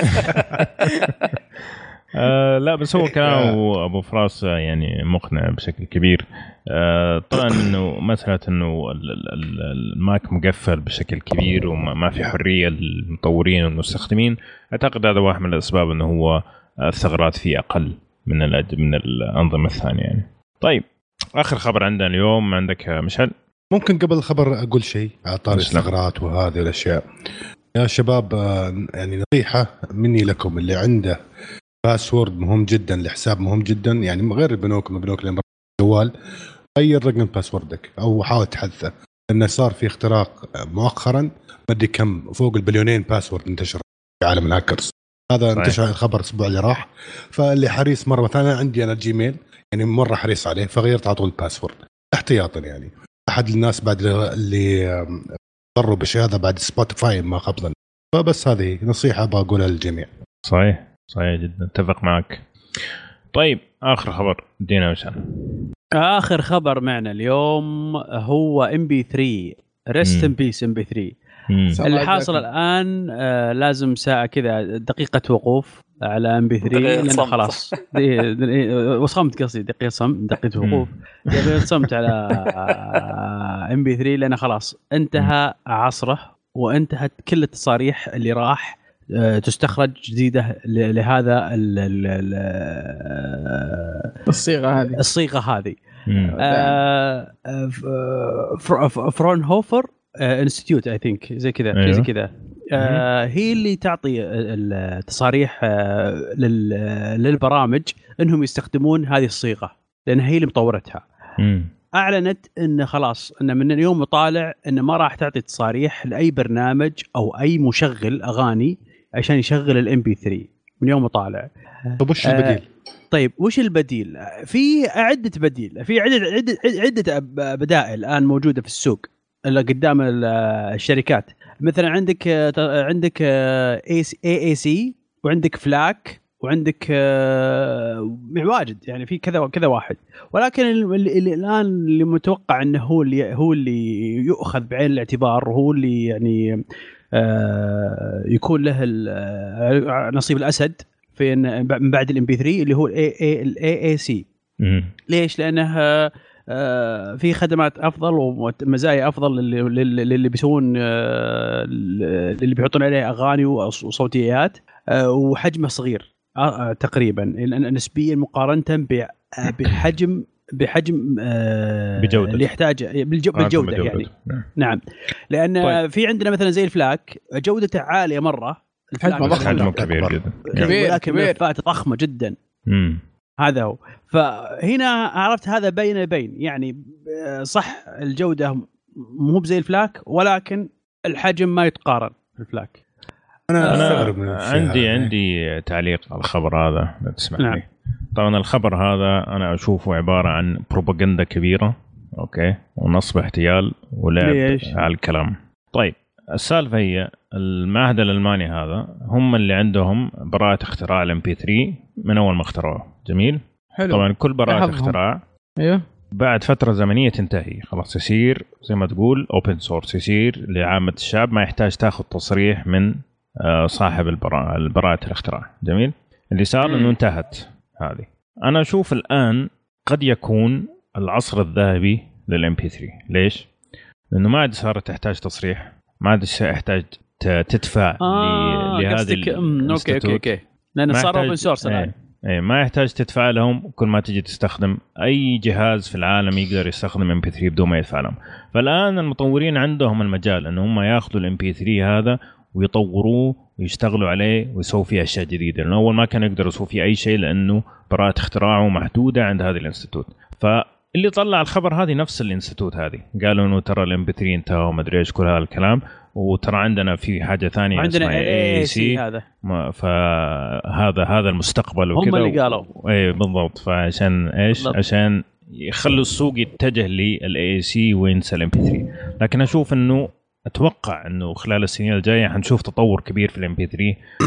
آه لا بس هو كلامه ابو فراس يعني مقنع بشكل كبير. آه طبعا إنه مسألة إنه ال- ال- ال- الماك مقفل بشكل كبير وما ما في حرية للمطورين والمستخدمين. أعتقد هذا واحد من الأسباب إنه هو الثغرات فيه أقل من من الأنظمة الثانية يعني. طيب آخر خبر عندنا اليوم عندك مشعل؟ ممكن قبل الخبر أقول شيء على طاري. الثغرات وهذه الأشياء. يا شباب آه، يعني نصيحة مني لكم اللي عنده password مهم جدا لحساب مهم جدا. يعني غير البنوك البنوك اللي الجوال غير رقم password ك أو حاول تحدثه لأنه صار في اختراق مؤخرا ما أدري كم فوق البليونين password انتشر في عالم الهاكرز. هذا صحيح. انتشر الخبر الأسبوع اللي راح. فاللي حريص مرة مثلا عندي أنا جيميل يعني مرة حريص عليه فغيرت على طول ال password احتياطا يعني. أحد الناس بعد اللي ضروا بالشيء هذا بعد سبوتيفاي ما ظن فبس هذه نصيحة أبغى اقولها للجميع. صحيح. صحيح جدا. أتفق معك. طيب آخر خبر. دينا مشعل آخر خبر معنا اليوم هو إم بي 3 ريست. ان بيس إم بي 3 مم. صح. اللي حاصل. الآن آه لازم ساعة كذا دقيقة وقوف على إم بي 3 دقيقة لأن صمت. خلاص. وصمت قصدي. دقيقة صمت دقيقة وقوف. دقيقه صمت على MP3 لأن خلاص. انتهى عصره وانتهت كل التصاريح اللي راح آه، تستخرج جديدة ل- لهذا ال- ال- ال- الصيغة هذه الصيغة هذه مم. آه، آه، فر- فر- فرونهوفر Institute I think زي كذا شيء زي أيوه. كذا آه، هي اللي تعطي التصاريح آه، لل- للبرامج إنهم يستخدمون هذه الصيغة لأن هي اللي مطورتها مم. أعلنت إن خلاص إن من اليوم وطالع إن ما راح تعطي تصاريح لأي برنامج أو أي مشغل أغاني عشان يشغل ال MP3 من يوم وطالع طيب وش آه، البديل؟ طيب وش البديل؟ في عدة بديل في عدة عدة عدة بدائل الآن موجودة في السوق اللي قدام ال- الشركات مثلا عندك آه، عندك اي اي سي وعندك FLAC وعندك آه، واجد يعني في كذا كذا واحد ولكن اللي, الآن اللي متوقع إنه هو اللي هو اللي يؤخذ بعين الاعتبار وهو اللي يعني آه، يكون له آه، نصيب الأسد في من بعد ال MP3 اللي هو الاي اي ال AAC. ليش؟ لأنه آه، في خدمات أفضل ومزايا أفضل للي, بيسوون آه، للي بيحطون عليه أغاني وص- وصوتيات آه، وحجمه صغير آه، آه، تقريبا نسبيا مقارنة آه، بحجم بحجم آه، بجودة. اللي يحتاجه بالجو بالجودة بجودة. يعني نعم. نعم لأن طيب. في عندنا مثلا زي الفلاك جودته عالية مرة الفلاك حجمه ضخم. حجمه. كبير جدا كبير. ولكن كبير. ملفات ضخمة جدا مم. هذا هو فهنا عرفت هذا بين بين يعني آه، صح الجودة مو بزي الفلاك ولكن الحجم ما يتقارن في ال FLAC أنا أنا أستغرب من الشيء عندي. عندي تعليق على الخبر هذا لو تسمح نعم. لي طبعا الخبر هذا أنا أشوفه عبارة عن بروباغندا كبيرة أوكي ونصب احتيال ولعب ليش؟ على الكلام. طيب السالفة هي المعهد الألماني هذا هم اللي عندهم براءة اختراع ال MP3 من أول ما اخترعوه جميل؟ حلو. طبعا كل براءة. اختراع أيوه. بعد فترة زمنية تنتهي خلاص يصير زي ما تقول open source يصير لعامة الشعب ما يحتاج تاخذ تصريح من آه، صاحب البراءة براءة الاختراع. جميل؟ اللي صار. إنه انتهت. هذه. أنا أشوف الآن قد يكون العصر الذهبي لل MP3 ليش؟ لأنه ما عاد صارت تحتاج تصريح ما عاد يحتاج ت- تدفع ل- لهذه أوكي أوكي. أوكي. لأن ما صار open source الآن. إيه إيه ما يحتاج تدفع لهم كل ما تجي تستخدم أي جهاز في العالم يقدر يستخدم MP3 بدون ما يدفع لهم. فالآن المطورين عندهم المجال ان هم ياخذوا ال MP3 هذا ويطوروه ويشتغلوا عليه ويسووا فيه أشياء جديدة لأنه أول ما كانوا يقدروا يسووا فيه أي شيء لأنه براءة اختراعه محدودة عند هذه ال institute فاللي طلع الخبر هذه نفس ال institute هذه قالوا إنه ترى ال MP3 انتهى وما أدري إيش كل هذا الكلام وترى عندنا في حاجة ثانية عندنا اسمها AC AAC. هذا فهذا هذا المستقبل هم وكذا اللي قالوا. اي بالضبط فعشان إيش؟ بالضبط. عشان يخلوا السوق يتجه لل AC وينسى ال MP3 لكن أشوف إنه أتوقع إنه خلال السنين الجاية حنشوف تطور كبير في ال MP3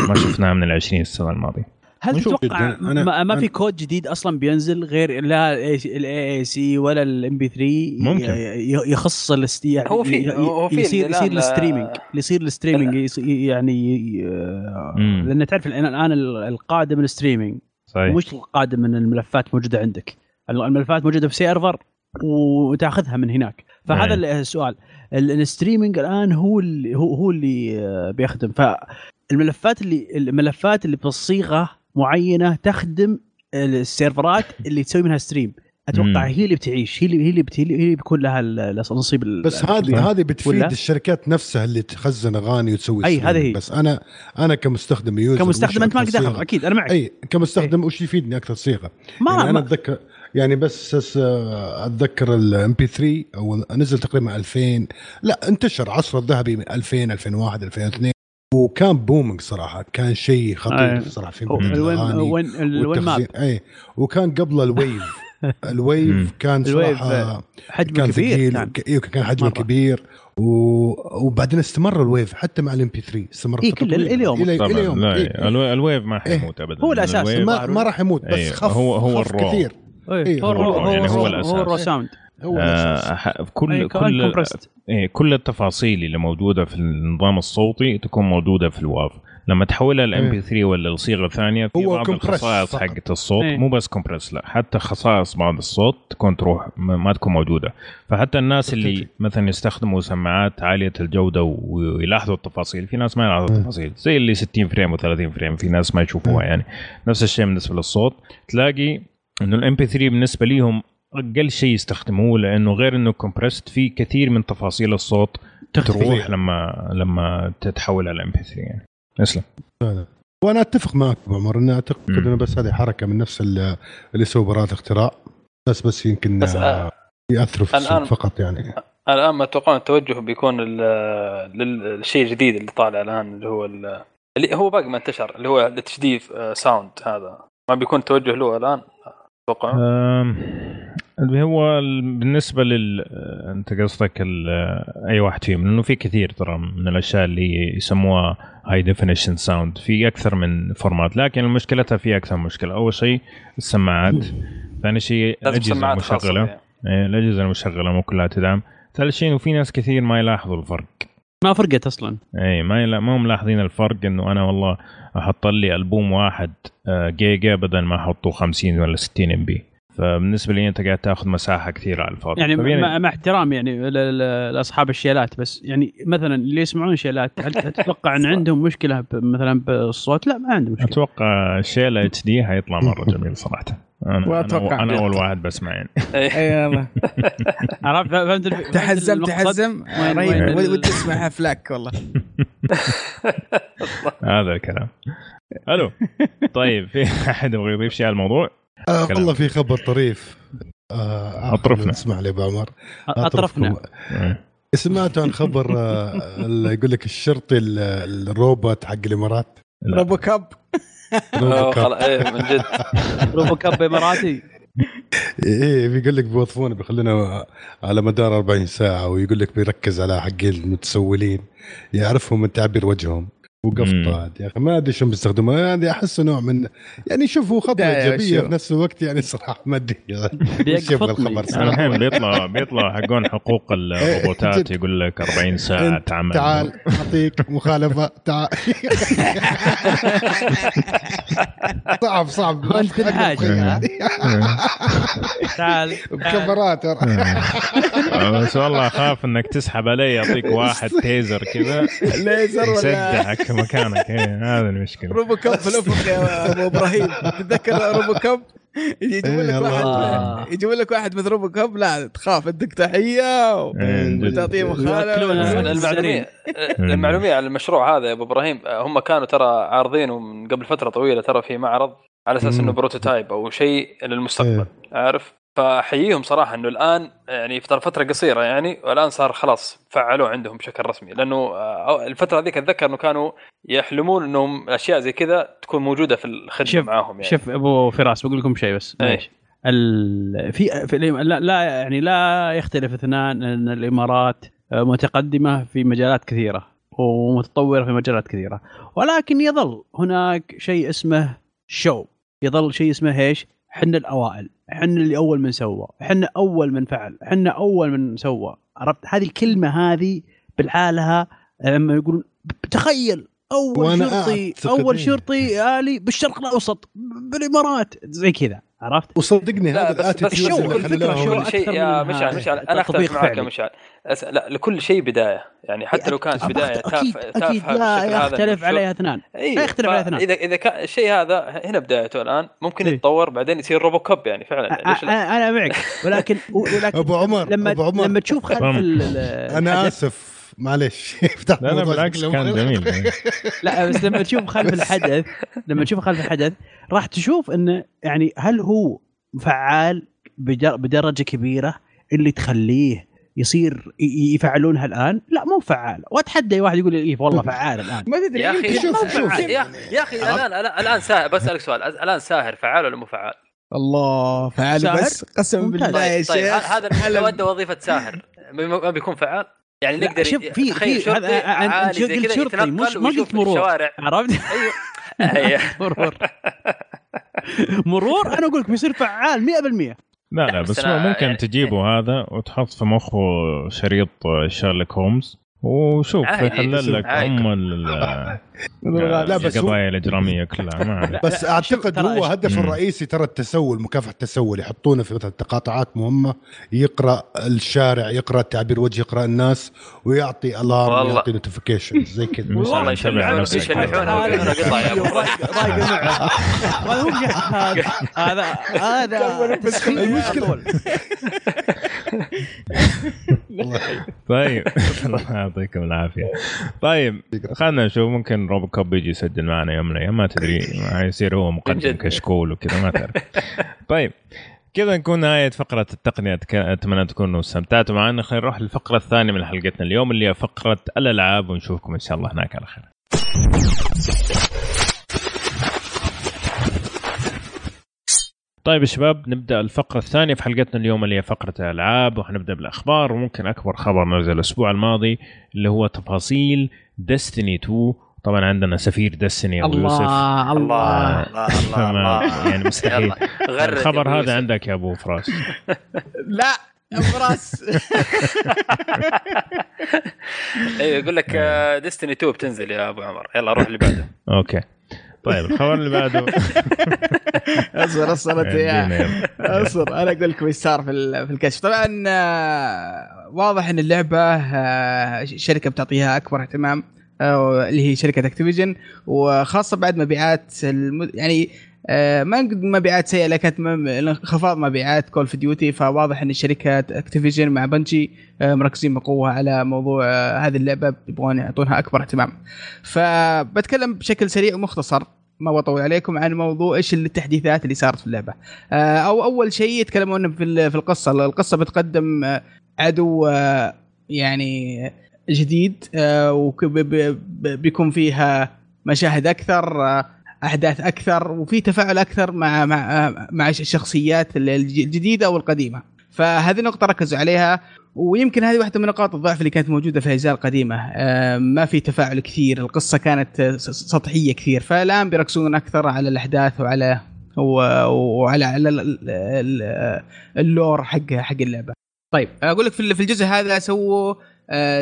ما شفناه من ال 20 سنه الماضية. هل تتوقع ما, ما في كود جديد أصلا بينزل غير لا ال AAC ولا ال MP3 ممكن. يخص الاست... يعني هو في- هو في يصير يصير ال streaming آه، يصير ال streaming يص- يعني. لأن تعرف الان الآن القادم ال streaming صحيح. مش القادم من الملفات موجودة عندك؟ الملفات موجودة في server وتاخذها من هناك. فهذا. ال- السؤال. ال- ال streaming الآن هو اللي هو, هو اللي آه، بيخدم فالملفات اللي الملفات اللي بصيغه معينة تخدم السيرفرات اللي تسوي منها stream أتوقع مم. هي اللي بتعيش هي اللي هي اللي. هي اللي بيكون لها ال- بس. هذه هذه بتفيد ولا؟ الشركات نفسها اللي تخزن أغاني وتسوي streaming. هذه هي. بس أنا أنا كمستخدم user كمستخدم أنت ما لك أكثر دخل؟ أكيد أنا معك أي كمستخدم وش يفيدني أكثر صيغة ما, يعني أنا ما أتذكر يعني بس أس- أتذكر ال MP3 أو نزل تقريبا 2000 لا انتشر عصر الذهبي من 2000 2001 2002 وكان booming صراحة كان شيء خطير أي. صراحة في ال Winamp والتخزين. اي وكان قبل ال WAV ال WAV كان الويف، صراحة حجمه كان كبير كان وك- أيوه كان حجمه. كبير و... وبعدين استمر ال WAV حتى مع ال MP3 استمر إيه، كل-. اليوم. إلى طبعا إلى يوم لا إيه. الو- الويف ما إيه. حيموت ابدا هو. ال WAV- ما ما راح يموت بس أيوه، خف هو- هو خف ال raw. كثير إيه، إيه، هو هو يعني هو هو الأساس. هو ال raw sound هو. آه كل إيه، كمان كل. إيه كل التفاصيل اللي موجودة في النظام الصوتي تكون موجودة في ال WAV لما تحولها لل MP3 ولا الصيغه ثانية في هو بعض الخصائص. حقت الصوت إيه. مو بس compress لا حتى خصائص بعض الصوت تكون تروح ما تكون موجودة فحتى الناس اللي. مثلا يستخدموا سماعات عالية الجودة ويلاحظوا التفاصيل في ناس ما يلاحظوا التفاصيل زي اللي 60 frame و30 frame في ناس ما يشوفوها يعني نفس الشيء بالنسبة للصوت تلاقي إنه ال MP3 بالنسبة ليهم أقل شيء يستخدموه لأنه غير إنه compressed في كثير من تفاصيل الصوت تختفي. تروح لما لما تتحول على MP3 يعني. اسلم. وأنا أتفق معك أبو عمر إني أعتقد. إنه بس هذه حركة من نفس ال- اللي يسوي براءة اختراع بس بس يمكن بس، آه، يأثروا في السوق فقط يعني. الآن ما أتوقع التوجه بيكون للشيء الجديد اللي طالع الآن اللي هو ال- اللي هو باقي ما انتشر اللي هو التجديف آه، sound هذا. ما بيكون توجه له الآن؟ أتوقع. اللي هو ال- بالنسبة لل أنت قصدك ال- أي واحد فيهم لأنه في كثير ترى من الأشياء اللي يسموها high definition sound في أكثر من format لكن مشكلتها في أكثر من مشكلة. أول شيء السماعات. ثاني شيء الأجهزة المشغلة. فيها. إيه، الأجهزة المشغلة مو كلها تدعم. ثالث شيء إنه في ناس كثير ما يلاحظوا الفرق. ما فرقت أصلا. اي ما يلا ما هم ملاحظين الفرق إنه أنا والله أحط لي ألبوم واحد آه، جيجا بدل ما أحطه 50 ولا 60 MB فبالنسبة لي أنت قاعد تاخذ مساحة كثيرة على الفاضي. يعني فبين- مع, مع احترام يعني لأصحاب الشيلات بس يعني مثلا اللي يسمعون شيلات هل تتوقع إن عندهم مشكلة مثلا بالصوت؟ لا ما عندهم مشكلة. أتوقع شيلا اتش دي حيطلع مرة جميل صراحة. أنا وأتوقع أنا. أول واحد بسمع يعني إيه. اي والله عرفت فهمت تحزم؟ تحزم ودي تسمعها فلاك والله هذا الكلام ألو طيب في أحد يبغى يضيف شيء على الموضوع؟ آه. والله في خبر طريف آه أطرفنا. اسمع لي أبو عمر أطرفنا أطرفكم. سمعتوا عن خبر آه اللي يقول لك الشرطي ال- الروبوت حق الإمارات لا. روبو كاب إيه من جد. روبو كاب اماراتي إيه بيقول لك بيوظفونه بيخلونا على مدار 40 ساعة ويقول لك بيركز على حق المتسولين يعرفهم من تعبير وجههم. مم. وقفطات يا أخي. ما أدري شو بيستخدموها هذه أحس نوع من يعني شوفوا خطوة إيجابية شو. في نفس الوقت يعني صراحة ما أدري. إيش يبغى. الخبر صراحة. الحين بيطلع بيطلع حقون حقوق الروبوتات. يقول لك 40 ساعة تعمل. تعال أعطيك مخالفة. تعال. صعب صعب. وأنت الحاج. تعال. بكاميرات آه، بس والله أخاف إنك تسحب علي يعطيك واحد تيزر كذا. ليزر ولا يسدحك. مكانك. إيه، هذا المشكلة. روبو كاب في الأفق يا أبو إبراهيم. تتذكر روبو كاب يجيبون لك إيه، واحد. يجيبون لك واحد مثل روبو كاب لا تخاف ادك تحية. إيه،. وتعطيه مخالفه المعلوميه المعلومية على المشروع هذا يا أبو إبراهيم هم كانوا ترى عارضينه من قبل فترة طويلة ترى في معرض على أساس. إنه بروتوتايب أو شيء للمستقبل. عارف؟ فأحييهم صراحة إنه الآن يعني في فترة قصيرة يعني والآن صار خلاص فعلوه عندهم بشكل رسمي لأنه آه، الفترة ذيك أتذكر إنه كانوا يحلمون إنهم أشياء زي كذا تكون موجودة في الخدمة معاهم يعني شوف أبو فراس بقول لكم شيء بس. معليش. ال... في, في لا, لا يعني لا يختلف اثنان إن الإمارات متقدمة في مجالات كثيرة ومتطورة في مجالات كثيرة ولكن يظل هناك شيء اسمه شو يظل شيء اسمه إيش؟ إحنا الأوائل إحنا اللي أول من سوى إحنا أول من فعل إحنا أول من سوى عرفت هذه الكلمة هذه بالحالها لما يقولون تخيل أول شرطي أول إيه. شرطي آلي بالشرق الأوسط بالإمارات زي كذا عرفت؟ وصدقني هذا الأتيتيود خلاهم- شو كل شيء أكثر يا مشعل مشعل أنا أختلف معك يا. مشعل أس... لا لكل شيء بداية. يعني حتى لو كانت بداية تافهه أكيد تافهة لا بالشكل هذا يختلف عليها اثنان. اي لا يختلف عليها اثنان. اذا إذا كان الشيء هذا هنا بدايته الآن ممكن إيه. يتطور بعدين يصير روبو كوب يعني فعلا. يعني ليش لا؟ أنا أنا معك. ولكن ولكن أبو عمر لما أبو عمر. لما تشوف خلف أنا آسف. معليش. فتحت لا لا بالعكس كان. جميل. لا بس لما تشوف خلف الحدث لما تشوف خلف الحدث راح تشوف انه يعني هل هو فعال بدر- بدرجة كبيرة اللي تخليه يصير يفعلونها الآن؟ لا مو فعال، واتحدى اي واحد يقول لي إيه والله فعال الآن. ما تدري يا أخي شوف- يا شوف. أخي- يا أخي الآن الآن ساهر بسألك سؤال الآن ساهر فعال ولا مو فعال؟ الله فعال ساهر؟ بس قسما ممتاز. بالله يا طيب, طيب شيخ هذا هلا- لو ادى وظيفة ساهر ما بيكون فعال؟ يعني نقدر شوف، في- في- شرطي هذا- عالي زي كذا شرطي، مش- ما قلت مرور. عرفت؟ أيوه. مرور مرور أنا أقول لك بيصير فعال 100% لا لا، بس بس ممكن يعني- تجيبه هذا وتحط في مخه شريط شارلوك هومز وشوف يحلل لك. أم لا، بس القضايا الإجرامية كلها ما. بس أعتقد هو هدفه. الرئيسي ترى التسول مكافحة التسول يحطونه في مثلا تقاطعات مهمة يقرأ الشارع يقرأ تعبير وجه يقرأ الناس ويعطي alarm. يعطي notification زي كذا والله يشلحون نفسك. يشلحون ويقولون قطع يا هذا. هذا هذا طيب. الله يعطيكم العافية. طيب خلينا نشوف ممكن RoboCop يجي يسجل معنا يوم من الأيام؟ ما تدري. ما يصير هو مقدم. كشكول وكذا ما تعرف. طيب كذا نكون نهاية فقرة التقنية. أتمنى تكونوا استمتعتوا معنا. خلينا نروح للفقرة الثانية من حلقتنا اليوم اللي هي فقرة الألعاب ونشوفكم إن شاء الله هناك على خير. طيب يا شباب نبدأ الفقرة الثانية في حلقتنا اليوم اللي هي فقرة الألعاب وحنبدا بالأخبار وممكن أكبر خبر نزل الأسبوع الماضي اللي هو تفاصيل Destiny 2 طبعا عندنا سفير Destiny أبو يوسف. الله الله الله الله الله فما الله. يعني مستحيل. الخبر هذا يوسف. عندك يا أبو فراس. لا فراس. أيوه يقول لك Destiny 2 بتنزل يا أبو عمر. يلا روح اللي بعده. أوكي. طيب الخبر اللي بعده أصبر أصبر أنت يا. أصبر أنا أقول لكم إيش صار في في الكشف طبعا آه، واضح إن اللعبة آه، شركة بتعطيها أكبر اهتمام آه، اللي هي شركة Activision وخاصة بعد مبيعات الم... يعني ما نقول مبيعات سيئة لكن انخفاض مبيعات Call of Duty فواضح إن شركة Activision مع Bungie آه، مركزين بقوة على موضوع آه، هذه اللعبة. يبغون يعطونها أكبر اهتمام. فبتكلم بشكل سريع ومختصر ما بطول عليكم عن موضوع إيش التحديثات اللي صارت في اللعبة. آه، أو أول شيء يتكلمون في ال- في القصة، القصة بتقدم آه، عدو آه، يعني جديد وبيكون فيها مشاهد أكثر آه، أحداث أكثر وفي تفاعل أكثر مع مع مع الشخصيات الج- الجديدة والقديمة. فهذه نقطة ركزوا عليها ويمكن هذه واحدة من نقاط الضعف اللي كانت موجودة في الأجزاء القديمة آه، ما في تفاعل كثير القصة كانت سطحية كثير فالآن بيركزون أكثر على الأحداث وعلى وعلى على ال- ال- ال- ال lore حق حق اللعبة طيب أقول لك في ال- في الجزء هذا سووا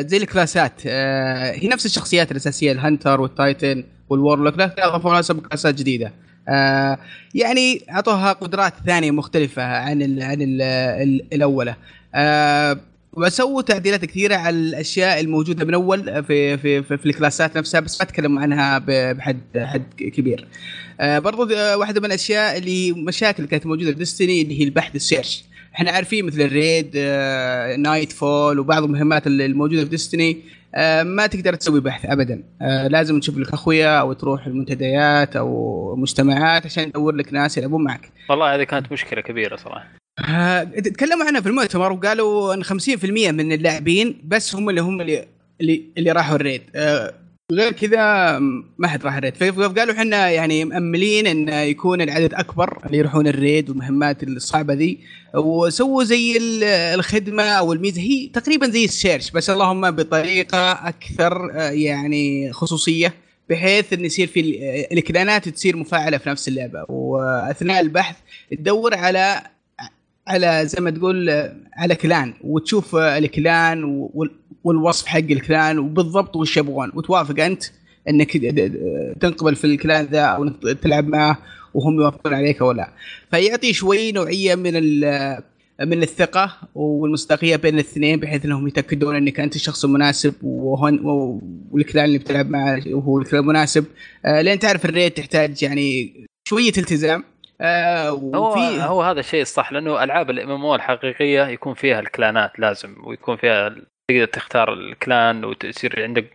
زي ال classات آه، هي نفس الشخصيات الأساسية ال Hunter وال Titan وال Warlock لكن اضافوا لها classات جديدة آه، يعني أعطوها قدرات ثانية مختلفة عن ال عن ال ال الاولى آه، وسووا تعديلات كثيرة على الأشياء الموجودة من أول في في في, في ال classات نفسها بس ما أتكلم عنها بحد حد كبير. آه، برضو آه، واحدة من الأشياء اللي مشاكل كانت موجودة في Destiny اللي هي البحث ال search. إحنا عارفين مثل ال raid آه، Nightfall وبعض المهمات اللي الموجودة في Destiny آه، ما تقدر تسوي بحث ابدا. آه، لازم تشوف لك أخويا أو تروح المنتديات أو مجتمعات عشان تدور لك ناس يلعبون معك. والله هذه كانت مشكلة كبيرة صراحة. آه، تكلموا عنها في المؤتمر وقالوا إن 50% من اللاعبين بس هم اللي هم اللي اللي, اللي راحوا ال raid آه، غير كذا ما حد راح ال raid فقالوا إحنا يعني مأملين إن يكون العدد أكبر اللي يروحون ال raid والمهمات الصعبة ذي. وسووا زي ال- الخدمة أو الميزة. هي تقريبا زي ال search بس اللهم بطريقة أكثر آه، يعني خصوصية بحيث انه يصير في ال- ال clanات تصير مفاعلة في نفس اللعبة. وأثناء البحث تدور على على زي ما تقول على clan وتشوف ال clan وال- والوصف حق ال clan وبالضبط وش يبغون. وتوافق أنت إنك تنقبل في ال clan ذا أو إنك تلعب معه وهم يوافقون عليك أو لا. فيعطي شوي نوعية من من الثقة والمصداقية بين الاثنين بحيث إنهم يتأكدون إنك أنت الشخص المناسب وهن وال clan اللي بتلعب معه هو ال clan المناسب آه، لأن تعرف ال raid تحتاج يعني شوية التزام. آه، هو وفي هو هذا الشيء الصح لأنه ألعاب ال MM الحقيقية يكون فيها ال clanات لازم ويكون فيها تقدر تختار ال clan وتصير عندك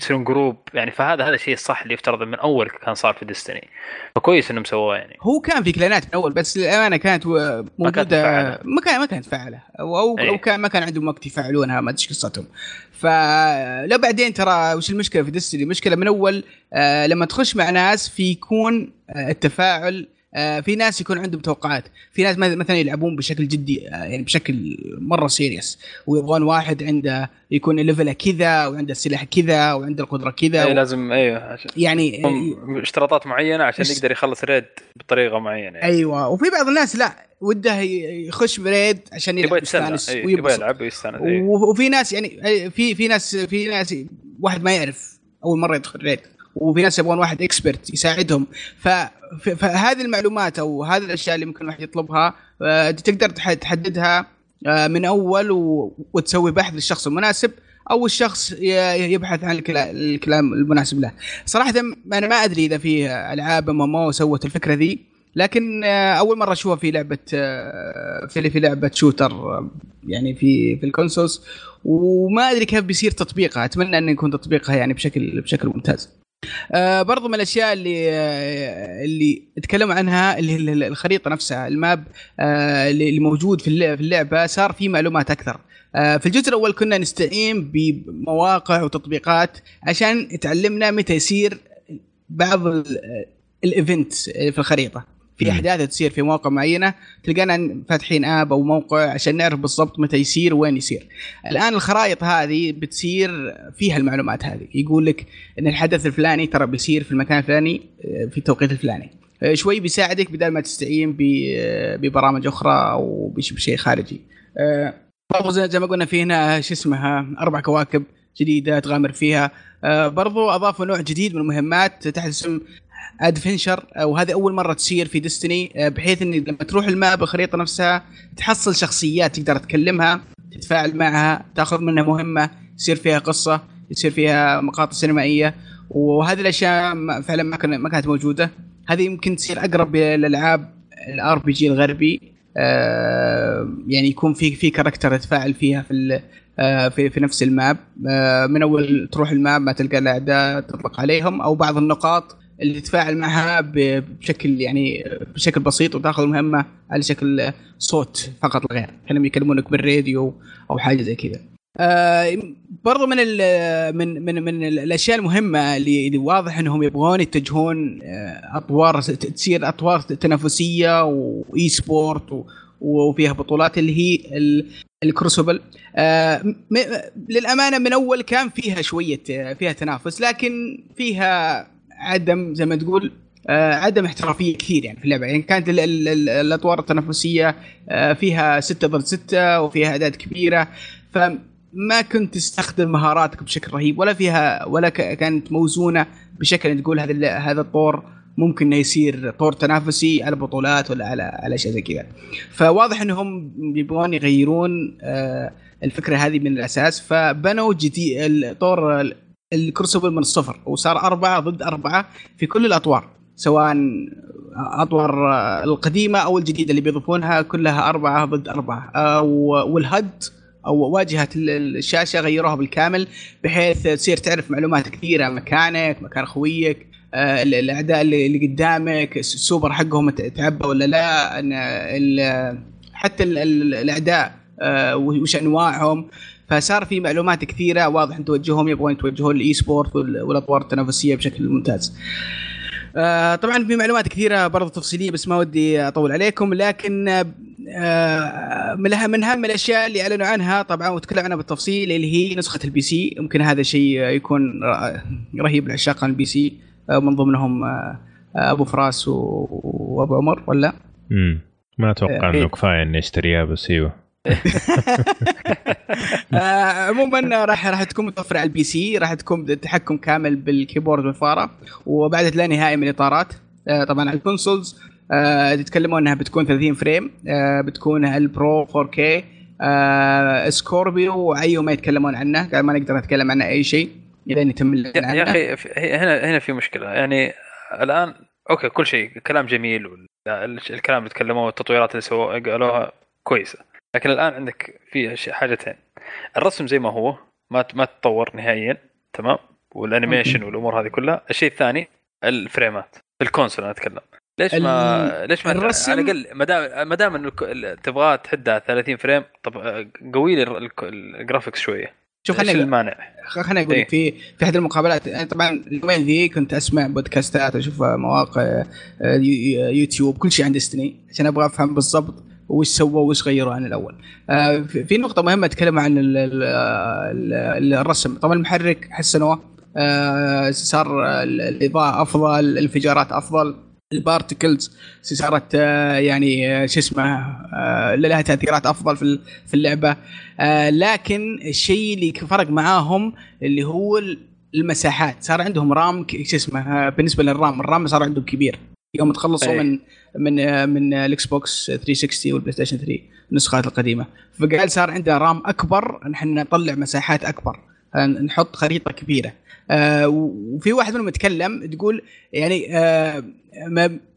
تصيرون group يعني فهذا هذا الشيء الصح اللي يفترض من أول كان صار في Destiny فكويس إنهم سووه يعني. هو كان في clanات من أول بس للامانه كانت موجوده. ما كان ما كانت فعاله أو أو. أو كان ما كان عندهم وقت يفعلونها ما أدري قصتهم. فلا بعدين ترى وش المشكلة في Destiny المشكلة من أول آه لما تخش مع ناس في يكون آه التفاعل في ناس يكون عندهم توقعات في ناس مثلا يلعبون بشكل جدي آه يعني بشكل مرة serious ويبغون واحد عنده يكون level ه كذا وعنده السلاح كذا وعنده القدرة كذا أي و... لازم أيوه عشان يعني هم اشتراطات معينة عشان يقدر يخلص raid بطريقة معينة يعني. أيوه وفي بعض الناس لا وده يخش ب raid عشان يلعب يستانس أي، يبغى. يلعب ويستانس أي. و- وفي ناس يعني في في ناس في ناس واحد ما يعرف أول مرة يدخل raid وفي ناس يبغون واحد expert يساعدهم. فهذه المعلومات أو هذه الأشياء اللي ممكن الواحد يطلبها آه، تقدر تح- تحددها آه، من أول. وتسوي بحث للشخص المناسب أو الشخص يبحث عن ال cla- ال clan المناسب له. صراحة أنا ما أدري إذا في ألعاب MM سوت الفكرة ذي لكن آه، أول مرة أشوفها في لعبة في في لعبة shooter يعني في في ال consoles وما أدري كيف بيصير تطبيقها. أتمنى انه يكون تطبيقها يعني بشكل بشكل ممتاز. آه برضو من الأشياء اللي آه اللي تكلموا عنها اللي هي الخريطة نفسها ال map آه اللي موجود في اللع- في اللعبة صار في معلومات أكثر. آه في الجزء الأول كنا نستعين بمواقع وتطبيقات عشان تعلمنا متى يصير بعض ال- الايفنت في الخريطة. في. أحداث تصير في مواقع معينة تلقانا فاتحين آب أو موقع عشان نعرف بالضبط متى يصير وين يصير. الآن الخرائط هذه بتصير فيها المعلومات هذه يقول لك إن الحدث الفلاني ترى بيصير في المكان الفلاني آه، في التوقيت الفلاني. آه، شوي بيساعدك بدل ما تستعين آه، ببرامج أخرى أو بش- بشيء خارجي. برضو زي ما قلنا في هنا شو اسمها أربع كواكب جديدة تغامر فيها برضو أضافوا نوع جديد من المهمات تحت اسم ادفنشر وهذه أول مرة تصير في ديستني بحيث ان لما تروح الماب الخريطة نفسها تحصل شخصيات تقدر تكلمها تتفاعل معها تأخذ منها مهمة يصير فيها قصة يصير فيها مقاطع سينمائية. وهذه الأشياء فعلا ما كان- ما كانت موجودة. هذه يمكن تصير أقرب للالعاب ال RPG الغربي آه، يعني يكون في في character تتفاعل فيها في آه، في في نفس ال map. آه، من أول تروح ال map ما تلقى الأعداء تطلق عليهم أو بعض النقاط اللي تتفاعل معها بشكل يعني بشكل بسيط وتاخذ المهمه على شكل صوت فقط لا غير كانهم يكلمونك بالراديو أو حاجة زي كذا. آه برضو من من من من الأشياء المهمة اللي, واضح إنهم يبغون يتجهون آه، أطوار تصير أطوار تنافسية و eSport وفيها بطولات اللي هي ال- ال Crucible آه للأمانة من أول كان فيها شوية آه، فيها تنافس لكن فيها عدم زي ما تقول آه، عدم احترافية كثير يعني في اللعبة. يعني كانت ال- ال- ال- الأطوار التنافسية آه، فيها ستة ضد ستة وفيها أعداد كبيرة. فما كنت تستخدم مهاراتك بشكل رهيب ولا فيها ولا كانت موزونة بشكل تقول هذا هذا الطور ممكن إنه يصير طور تنافسي على بطولات ولا على على أشياء زي كذا. فواضح إنهم يبغون يغيرون آه، الفكرة هذه من الأساس. فبنوا جديد الطور ال- الكروسوبل من الصفر وصار أربعة ضد أربعة في كل الأطوار سواء أطوار القديمة أو الجديدة اللي بيضيفونها كلها أربعة ضد أربعة و- وال HUD أو واجهة ال- الشاشة غيروها بالكامل بحيث تصير تعرف معلومات كثيرة عن مكانك مكان خويك آه، ال- الأعداء اللي قدامك السوبر حقهم تعبى ولا لا حتى ال- ال- الأعداء آه، وش أنواعهم. فصار في معلومات كثيرة واضح إن توجههم يبغون يتوجهون لل eSport وال- والأطوار التنافسية بشكل ممتاز. آه طبعا في معلومات كثيرة برضو تفصيلية بس ما ودي أطول عليكم لكن آه من اهم الأشياء اللي أعلنوا عنها طبعا وتكلم عنها بالتفصيل اللي هي نسخة ال PC يمكن هذا شيء يكون رهيب لعشاق ال PC آه، من ضمنهم أبو فراس وأبو عمر ولا امم ما أتوقع إيه. إنه كفاية اني اشتريها بس إيوه عموما راح راح تكون متوفرة على ال PC راح تكون بالتحكم كامل بال keyboard والفارة وبعد لا نهائي من الإطارات آه، طبعا على ال consoles آه، تتكلمون إنها بتكون 30 frame آه، بتكون ال Pro 4K آه، Scorpio وأي ما يتكلمون عنه قال ما نقدر نتكلم عنه أي شيء أن يتم يا. أخي هنا هنا في مشكلة يعني الآن أوكي كل شيء كلام جميل الكلام اللي تكلموه والتطويرات اللي سووها قالوها كويسة لكن الآن عندك في حاجتين. الرسم زي ما هو ما ما تطور نهائيا تمام؟ وال animation والأمور هذه كلها. الشيء الثاني الفريمات في ال console أنا أتكلم. ليش ما ليش ما الرسم- على الأقل ما دام ما دام تبغاه تحدها 30 frame طب آه، قوي لي ال- الك- ال graphics شوية. شوف خليني المانع؟ خليني أقول إيه. لك في في أحد المقابلات أنا طبعا اليومين ذي كنت أسمع بودكاستات أشوف مواقع آه، You- YouTube كل شيء عن Destiny عشان أبغى أفهم بالضبط وش سووا وش غيروا عن الأول. آه، في في نقطة مهمة تكلم عن ال- ال- ال- الرسم، طبعا المحرك حسنوه آه، صار ال- الإضاءة أفضل، الانفجارات أفضل، البارتكلز صارت آه، يعني شو اسمه لها تأثيرات أفضل في في اللعبة. لكن الشيء اللي فرق معاهم اللي هو ال- المساحات. صار عندهم رام شو اسمه بالنسبة للرام الرام صار عندهم كبير. يوم تخلصوا أي. من من من ال Xbox 360 وال PlayStation 3 النسخات القديمة فقال صار عندنا RAM أكبر نحن نطلع مساحات أكبر نحط خريطة كبيرة آه، وفي واحد منهم يتكلم تقول يعني آه،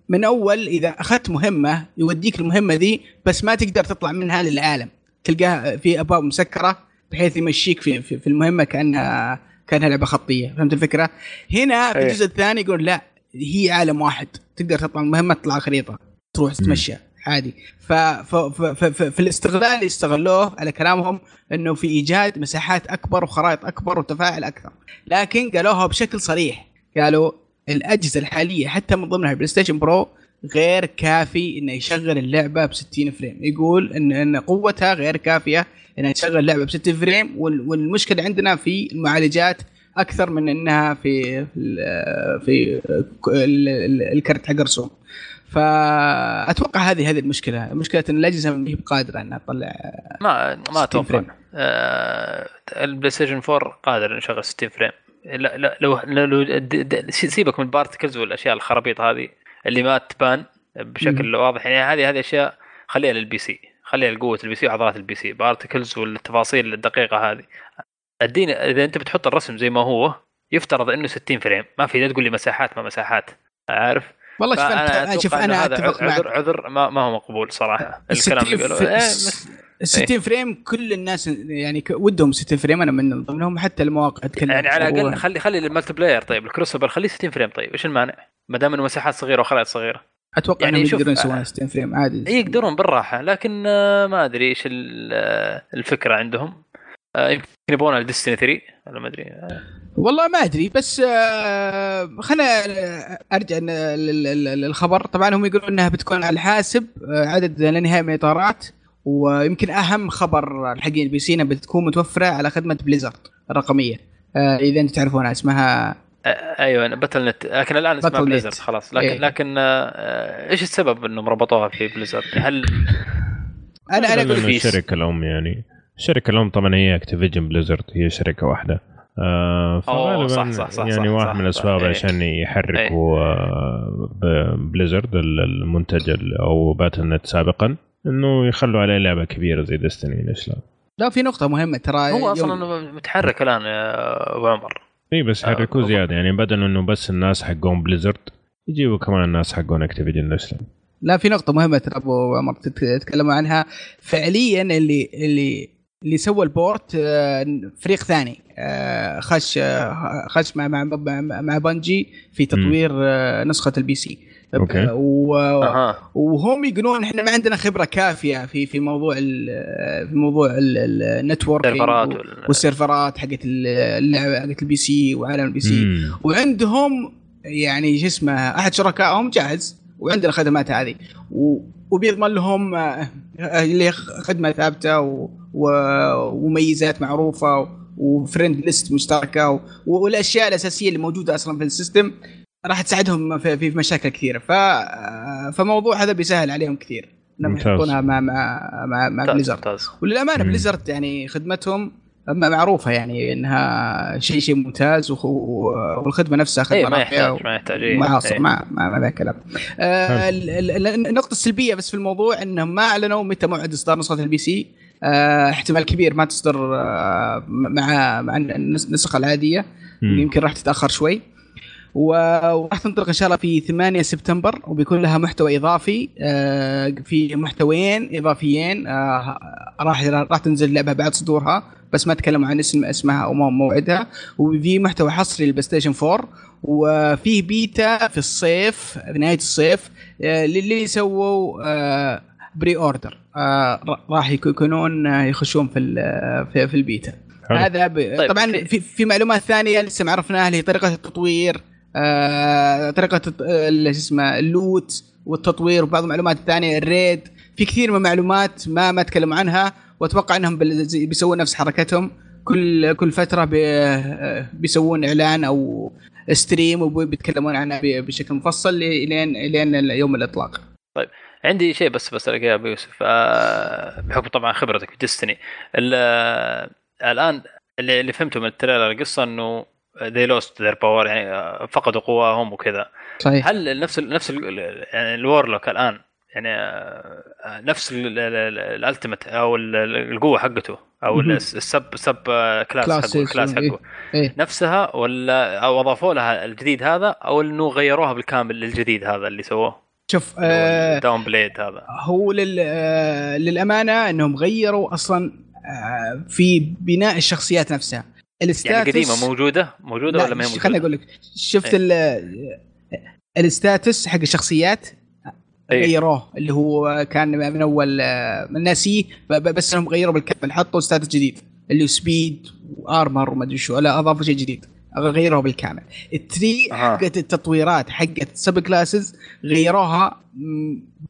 من أول إذا أخذت مهمة يوديك المهمة ذي بس ما تقدر تطلع منها للعالم تلقاه في أبواب مسكرة بحيث يمشيك في في, في المهمة كانها كأنها لعبة خطية فهمت الفكرة؟ هنا في إيه. الجزء الثاني يقول لا هي عالم واحد تقدر تطلع المهمه تطلع خريطة تروح تتمشى عادي. ف ف ف ف ف في الاستغلال اللي استغلوه على كلامهم إنه في إيجاد مساحات أكبر وخرائط أكبر وتفاعل أكثر. لكن قالوها بشكل صريح. قالوا الأجهزة الحالية حتى من ضمنها ال PlayStation Pro غير كافي إنه يشغل اللعبة ب 60 frame. يقول ان إن قوتها غير كافية انها تشغل اللعبة ب 60 فريم وال- والمشكلة عندنا في المعالجات أكثر من إنها في في, ال- في ال- ال- الكرت حق الرسوم فأتوقع هذه هذه المشكلة. مشكلة إن الاجهزه ما هي بقادرة انها تطلع ما ما 60 أتوقع. آه ال PlayStation 4 قادر يشغل 60 frame. لا لا لو لو سيبك من ال particles والأشياء الخرابيط هذه اللي ما تبان بشكل واضح. يعني هذه هذه أشياء خليها لل PC. خليها لقوة ال PC وعضلات ال PC. particles والتفاصيل الدقيقة هذه. اديني إذا أنت بتحط الرسم زي ما هو يفترض إنه 60 frame. ما في لا تقول لي مساحات ما مساحات. عارف؟ والله شوف أنا شوف أنا أتفق عذر معك. عذر ما, ما هو مقبول صراحة. الكلام اللي قالوه إيه، الس- بس ال 60 فريم كل الناس يعني ودهم 60 frame أنا من ضمنهم حتى المواقع تكلم يعني على الأقل خلي خلي ال multiplayer. طيب ال Crucible خليه 60 frame. طيب إيش المانع؟ ما دام إنه مساحات صغيرة وخرائط صغيرة. أتوقع يعني إنهم يقدرون آه، يسوون 60 frame عادي. إيه يقدرون بالراحة لكن آه، ما أدري إيش آه، الفكرة عندهم. آه، يمكن يبغونها ل Destiny 3 ولا ما أدري آه، والله ما أدري بس آه، خلنا أرجع ن- لل- لل- للخبر طبعا هم يقولون إنها بتكون على حاسب آه، عدد لا نهائي من الاطارات ويمكن أهم خبر الحقين ال PC إنها بتكون متوفرة على خدمة Blizzard الرقمية آه، إذا أنتم تعرفونها اسمها آه، أيوه Battle.net لكن الآن اسمها Blizzard. خلاص لكن إيه. لكن آه، آه، إيش السبب إنهم ربطوها في Blizzard؟ هل أنا أنا أقول. الشركة الأم يعني الشركة الام طبعا هي Activision Blizzard هي شركة واحدة آه أوه، فغالبا صح، صح، صح، يعني صح، واحد صح، من الأسباب إيه. عشان يحركوا آه، ب- Blizzard المنتج ال- أو Battle.net سابقا إنه يخلوا عليه لعبة كبيرة زي Destiny ليش لا؟ لا في نقطة مهمة ترى هو يوم- أصلا متحرك الآن يا أبو عمر إي بس آه، حركوه زيادة يعني بدل إنه بس الناس حقون Blizzard يجيبوا كمان الناس حقون Activision ليش لا؟ لا في نقطة مهمة ترى أبو عمر تت- تتكلموا عنها فعليا اللي اللي اللي سوى ال port آه، فريق ثاني. آه، خش آه، خش مع مع مع, مع Bungie في تطوير نسخة ال PC. و- أها. وهم يقولون إحنا ما عندنا خبرة كافية في في موضوع ال- في موضوع ال network سيرفرات وال- والسيرفرات حقت اللعبة حقت ال PC وعالم ال PC مم. وعندهم يعني شو اسمه أحد شركائهم جاهز وعنده الخدمات هذه. و وبيضمن لهم اللي خدمة ثابتة و- و- وميزات معروفة و friend list مشتركة و- والأشياء الأساسية اللي موجودة أصلا في ال system راح تساعدهم في, في مشاكل كثيرة ف فموضوع هذا بيسهل عليهم كثير إنهم. يحطونها مع مع مع, مع ممتاز بليزرد وللأمانة. بليزرد يعني خدمتهم معروفة يعني إنها شيء شيء ممتاز والخدمة نفسها خدمة اي إيه، ما يحتاج ما يحتاج إيه. معاصر إيه. ما ما ما ذا كلام آه ال- ال- ال- النقطة السلبية بس في الموضوع إنهم ما أعلنوا متى موعد إصدار نسخة ال PC احتمال كبير ما تصدر آه مع مع النس- النسخة العادية. مم. يمكن راح تتأخر شوي. وراح تنطلق إن شاء الله في 8 سبتمبر وبيكون لها محتوى إضافي آه، في محتويين إضافيين آه، راح راح تنزل اللعبه بعد صدورها بس ما تكلموا عن اسم اسمها أو مو- موعدها. وفي محتوى حصري للبلاي ستيشن 4 وفي بيتا في الصيف في نهاية الصيف آه، للي سووا آه، pre-order آه، راح يكونون آه، يخشون في ال- في, في البيتا. حلو. هذا ب... طيب، طبعا في- في, في معلومات ثانية لسه ما عرفناها اللي هي طريقة التطوير آه، طريقة اسمه ال loot والتطوير وبعض المعلومات الثانية ال raid. في كثير من المعلومات ما ما تكلموا عنها وأتوقع إنهم بيسوون نفس حركتهم. كل كل فترة بي آه، بيسوون إعلان أو stream وبيتكلمون عنها بشكل مفصل لين لين يوم الإطلاق. عندي شيء بس بسألك إياه أبو يوسف. آه، بحكم طبعا خبرتك في ديستني الآن اللي اللي فهمته من ال trailer القصة إنه they lost their power يعني آه، فقدوا قواهم وكذا. صحيح. هل نفس ال نفس ال يعني ال Warlock الآن يعني آه، آه، نفس ال ultimate أو ال- ال- القوة حقته أو. ال sub sub class حقه Classes ال class إيه. حقه. إيه. نفسها ولا أو أضافوا لها الجديد هذا أو إنه غيروها بالكامل للجديد هذا اللي سووه؟ شوف آه داون بليد هذا. هو لل... آه، للأمانة إنهم غيروا أصلا آه، في بناء الشخصيات نفسها. ال stats يعني القديمه موجودة؟ موجودة لا، ولا ما هي موجوده؟ خليني أقول لك شفت. ال... ال stats حق الشخصيات؟ إيه. غيروه. اللي هو كان من أول من ناسيه بس إنهم غيروا بالكامل حطوا stats جديد. اللي هو speed و armor وما أدري شو لا أضافوا شيء جديد. غيروه بالكامل. ال tree. حقت التطويرات حقت ال sub classes غيروها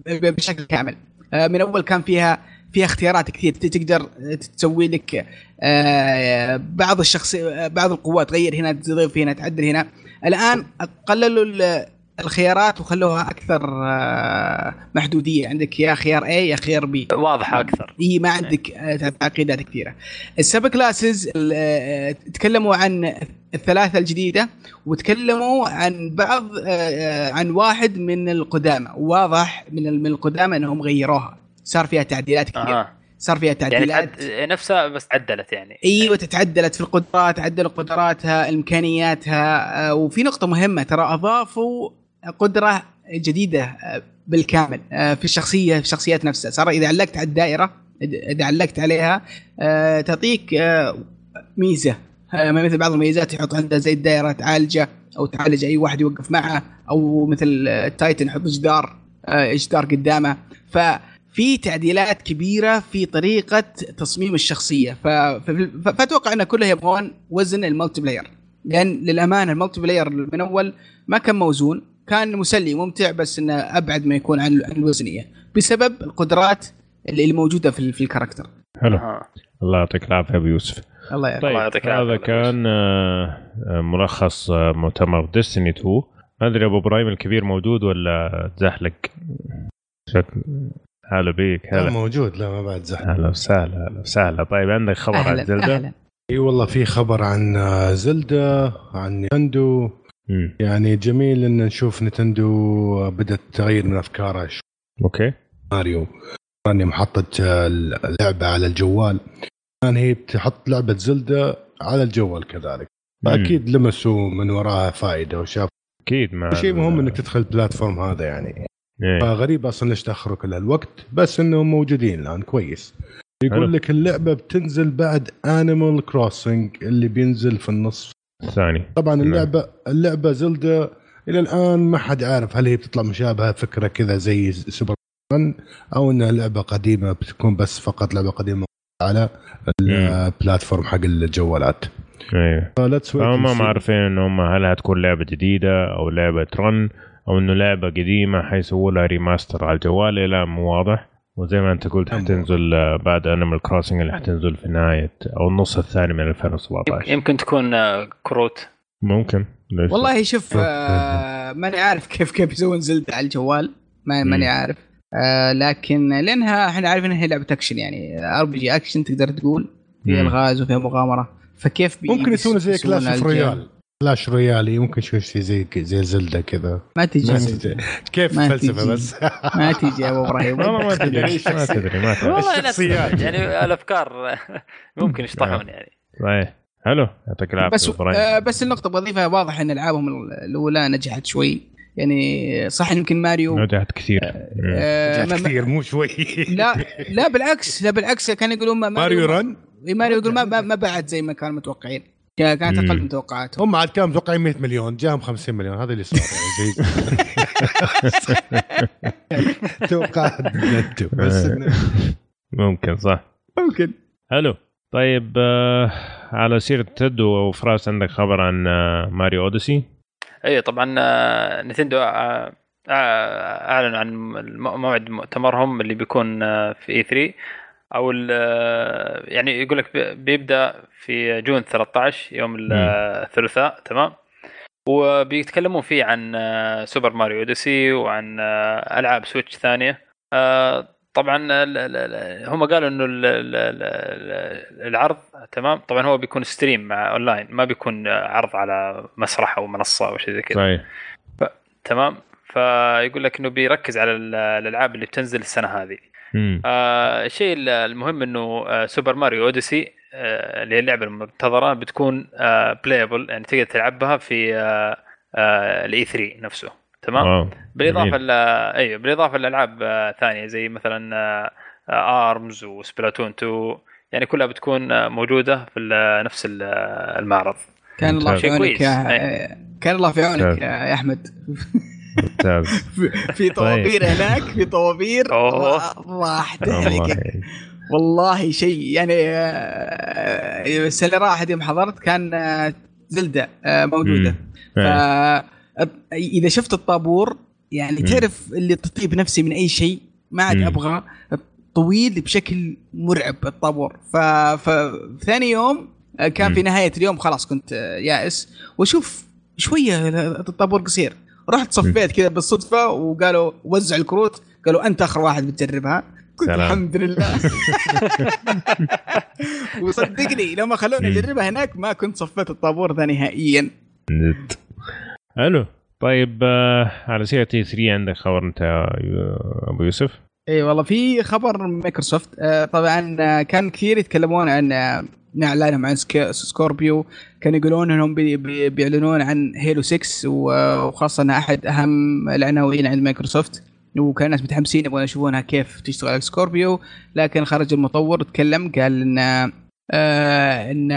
بشكل كامل. آه، من أول كان فيها فيها اختيارات كثير. تقدر تسوي لك آه، بعض الشخص بعض القوات غير هنا تضيف هنا تعدل هنا. الآن قللوا ال- الخيارات وخلوها أكثر آه، محدودية. عندك يا خيار A يا خيار B. واضحة أكثر. اي ما عندك آه، تعقيدات كثيرة. السب كلاسز آه، تكلموا عن الثلاثة الجديدة وتكلموا عن بعض آه، آه، عن واحد من القدامى. واضح من ال- من القدامى إنهم غيروها. صار فيها تعديلات كثيرة. أها. صار فيها يعني تعديلات. تعد... نفسها بس تعدلت يعني. أيوه تتعدلت في القدرات عدلوا قدراتها إمكانياتها. آه، وفي نقطة مهمة ترى أضافوا قدرة جديدة آه، بالكامل آه، في الشخصية في الشخصيات نفسها. صار إذا علقت على الدائرة اذا علقت عليها آه، تعطيك ميزة. مثل بعض الميزات يحط عندها زي الدائرة تعالجه أو تعالج أي واحد يوقف معه أو مثل ال Titan يحط جدار جدار قدامه. ففي تعديلات كبيرة في طريقة تصميم الشخصية. ف- ف- فأتوقع إن كلها يبغون وزن ال multiplayer. لأن للأمانة ال multiplayer من أول ما كان موزون كان مسلي ممتع بس إنه أبعد ما يكون عن عن الوزنية. بسبب القدرات اللي اللي موجودة في في ال character. حلو. أها. الله يعطيك العافية أبو يوسف. الله يعافيك. طيب يعطيك العافية هذا كان آه، آه، ملخص آه، مؤتمر ديستني 2 ما أدري أبو إبراهيم الكبير موجود ولا تزحلق؟ شكل هلا بيك لا هلا موجود. لا ما بعد زحمه أهلا وسهلا أهلا وسهلا. طيب عندك خبر عن أهلا زلدة؟ أهلا. إي والله في خبر عن آه، زلدة عن نينتندو مم. يعني جميل إن نشوف نتندو بدأت تغير من افكارها شو أوكي. ماريو اني محطت آه، اللعبة على الجوال. الآن هي بتحط لعبة زلدة على الجوال كذلك. فأكيد لمسوا من وراها فائدة وشاف أكيد ما شيء مهم إنك تدخل ال platform هذا يعني. إيه. فغريب أصلا ليش تأخروا كل هالوقت بس إنهم موجودين الآن كويس. يقول لك اللعبة بتنزل بعد انيمال كروسنج اللي بينزل في النصف الثاني طبعا نعم. اللعبه اللعبة زلدة إلى الآن ما حد عارف هل هي بتطلع مشابهة فكرة كذا زي سوبر أو إنها لعبة قديمة بتكون بس فقط لعبة قديمة على ال platform حق الجوالات. أيوه. فلتس فهم ما عارفين إن هم هل هتكون لعبة جديدة أو لعبة run أو إنه لعبة قديمة حيسووا لها remaster على الجوال. لا مو واضح. وزي ما انت قلت حتنزل آه، بعد انيمال كروسنج اللي حتنزل في نهاية أو النص الثاني من 2017 يمكن تكون آه، كروت. ممكن ليش والله شوف آه ماني عارف كيف كيف يسوون زلدة على الجوال ما ماني عارف. آه لكن لأنها إحنا عارفين إنها لعبة أكشن يعني RPG action تقدر تقول فيها. الغاز وفيها مغامرة. فكيف ممكن يسوون زي كلاش اوف على الجوال؟ كلاش رويالي ممكن شوي شيء زي زي زلدة كذا. ما تجي. ما تجي. كيف ما فلسفه تجي. بس؟ ما تجي يا أبو إبراهيم. والله ما تدري يعني ما تدري ما تدري. الشخصيات. يعني الأفكار ممكن يشطحون يعني. صحيح. حلو. يعطيك العافية بس. آه بس النقطة بضيفها واضح إن ألعابهم الأولى نجحت شوي. يعني صح يمكن ماريو نجحت كثير. آه ما- ما- كثير مو شوي. لا لا بالعكس لا بالعكس كانوا يقولون ما ماريو رن؟ إيه، ماريو يقول ما, ما, ما بعد زي ما كانوا متوقعين. كانت أقل. من توقعاتهم. هم عاد كانوا متوقعين 100 مليون. جاهم 50 مليون. هذا اللي صار يعني زي توقعات بس إنه- ممكن صح. ممكن. حلو. طيب آه على سيرة تد وفراس عندك خبر عن آه Mario Odyssey؟ اي طبعا آه، Nintendo آه، آه، اعلنوا عن موعد مؤتمرهم اللي بيكون آه، في E3 أو ال- آه، يعني يقول لك بي- بيبدأ في June 13 يوم الثلاثاء تمام؟ وبيتكلمون فيه عن آه، Super Mario Odyssey وعن آه، ألعاب Switch ثانية. آه، طبعا هم قالوا إنه ال- ال- ال- العرض تمام؟ طبعا هو بيكون stream مع أونلاين ما بيكون عرض على مسرح أو منصة أو شيء زي كذا. صحيح. تمام؟ فيقول لك إنه بيركز على ال- الألعاب اللي بتنزل السنة هذه. آه الشيء ال- المهم إنه Super Mario Odyssey اللي هي اللعبه المنتظرة بتكون آه playable يعني تقدر تلعبها في آه آه ال E3 نفسه. تمام؟ واو. بالإضافة أيوه بالإضافة لالعاب آه ثانية زي مثلا آه آه ARMS و Splatoon 2 يعني كلها بتكون آه، موجودة في نفس ال- المعرض. كان الله في عونك. يا كان الله في عونك. يا أحمد. ممتاز. في- في طوابير هناك في طوابير الله احترمك والله شيء يعني السنة اللي راحت يوم حضرت كان آه، زلدة آه، موجودة. إذا شفت الطابور يعني. تعرف اللي تطيب نفسي من أي شيء ما عاد. أبغى طويل بشكل مرعب الطابور. فثاني يوم آه، كان في. نهاية اليوم خلاص كنت يائس واشوف شوية الطابور قصير رحت صفيت كذا بالصدفة وقالوا وزع الكروت قالوا أنت آخر واحد بتجربها سلام. الحمد لله. وصدقني لو ما خلوني. اجربها هناك ما كنت صفيت الطابور ذا نهائيا. حلو. طيب آه على سيرة E3 عندك خبر انت يو- أبو يوسف؟ اي والله في خبر من مايكروسوفت. آه، طبعا آه، كان كثير يتكلمون عن آه، عن اعلانهم عن سك- Scorpio. كانوا يقولون إنهم بي- بي- بيعلنون عن Halo 6 و- وخاصة انها أحد أهم العناوين عند مايكروسوفت. وكان الناس متحمسين يبغون يشوفونها كيف تشتغل على Scorpio لكن خرج المطور تكلم قال إن آه إن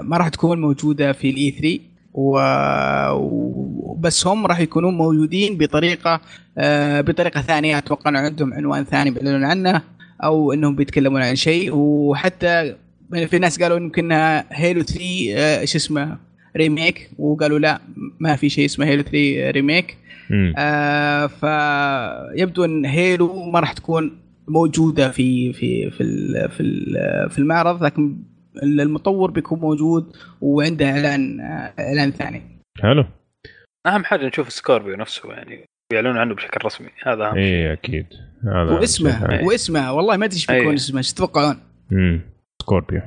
ما راح تكون موجودة في ال E3 و... و- بس هم راح يكونون موجودين بطريقة آه بطريقة ثانية أتوقع إنه عندهم عنوان ثاني بيعلنون عنه أو إنهم بيتكلمون عن شيء وحتى في ناس قالوا يمكن Halo 3 آه شو اسمه remake وقالوا لا ما في شيء اسمه Halo 3 remake. آه فيبدو أن Halo ما راح تكون موجودة في في في ال- في ال- في المعرض لكن المطور بيكون موجود وعنده إعلان آه، إعلان ثاني. حلو. أهم حاجة نشوف Scorpio نفسه يعني يعلنون عنه بشكل رسمي. هذا أهم شيء. إيه أكيد. هذا واسمه ثاني. واسمه. والله ما أدري إيش بيكون أي. اسمه. إيش تتوقعون؟ مم. Scorpio.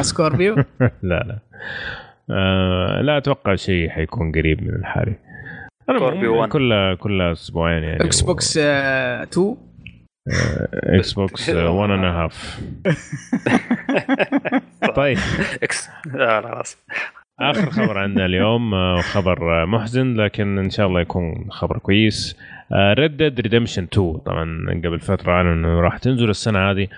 Scorpio؟ لا لا. آه لا أتوقع شيء حيكون قريب من الحالي أنا سكوربيو م- 1. كل كل أسبوعين يعني X Box 2 Xbox 1 and half طيب. X لا لا خلاص آخر خبر عندنا اليوم آه، خبر محزن لكن إن شاء الله يكون خبر كويس. Red Dead Redemption 2 طبعا قبل فترة أعلنوا إنه راح تنزل السنة هذه.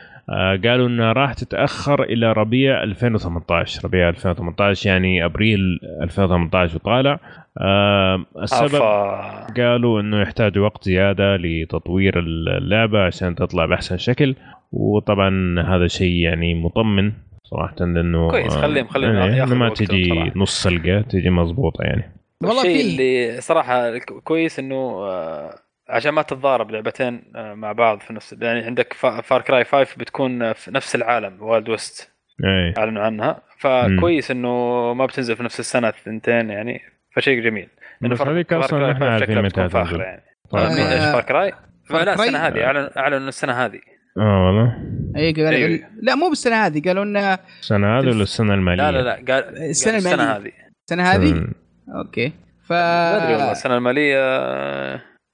قالوا إنها راح تتأخر إلى ربيع 2018 ربيع 2018 يعني أبريل 2018 وطالع آه، السبب أفا. قالوا إنه يحتاجوا وقت زيادة لتطوير اللعبة عشان تطلع بأحسن شكل وطبعا هذا شيء يعني مطمن صراحة لأنه كويس، آه، خليهم- خليهم يعني ما تجي. نص سلقة تجي مضبوطة يعني والله الشيء في اللي صراحة كويس إنه آه، عشان ما تتضارب لعبتين آه، مع بعض في نفس يعني عندك Far Cry 5 بتكون في نفس العالم Wild West اي أعلنوا عنها. فكويس إنه ما بتنزل في نفس السنة الثنتين يعني فشيء جميل. هذيك أصلا نحن عارفين متى Far Cry تنزل. يعني. Far Cry؟ Far لا Cry؟ السنة هذه اعلنوا أعلنوا السنة هذه. آه والله. اي قال أيوة. لا مو بالسنة هذه قالوا انها السنة هذه ولا السنة الماليه؟ لا لا لا قال السنة قال السنة المالية. هذه. السنة هذه. أوكي. ف ما أدري والله السنة المالية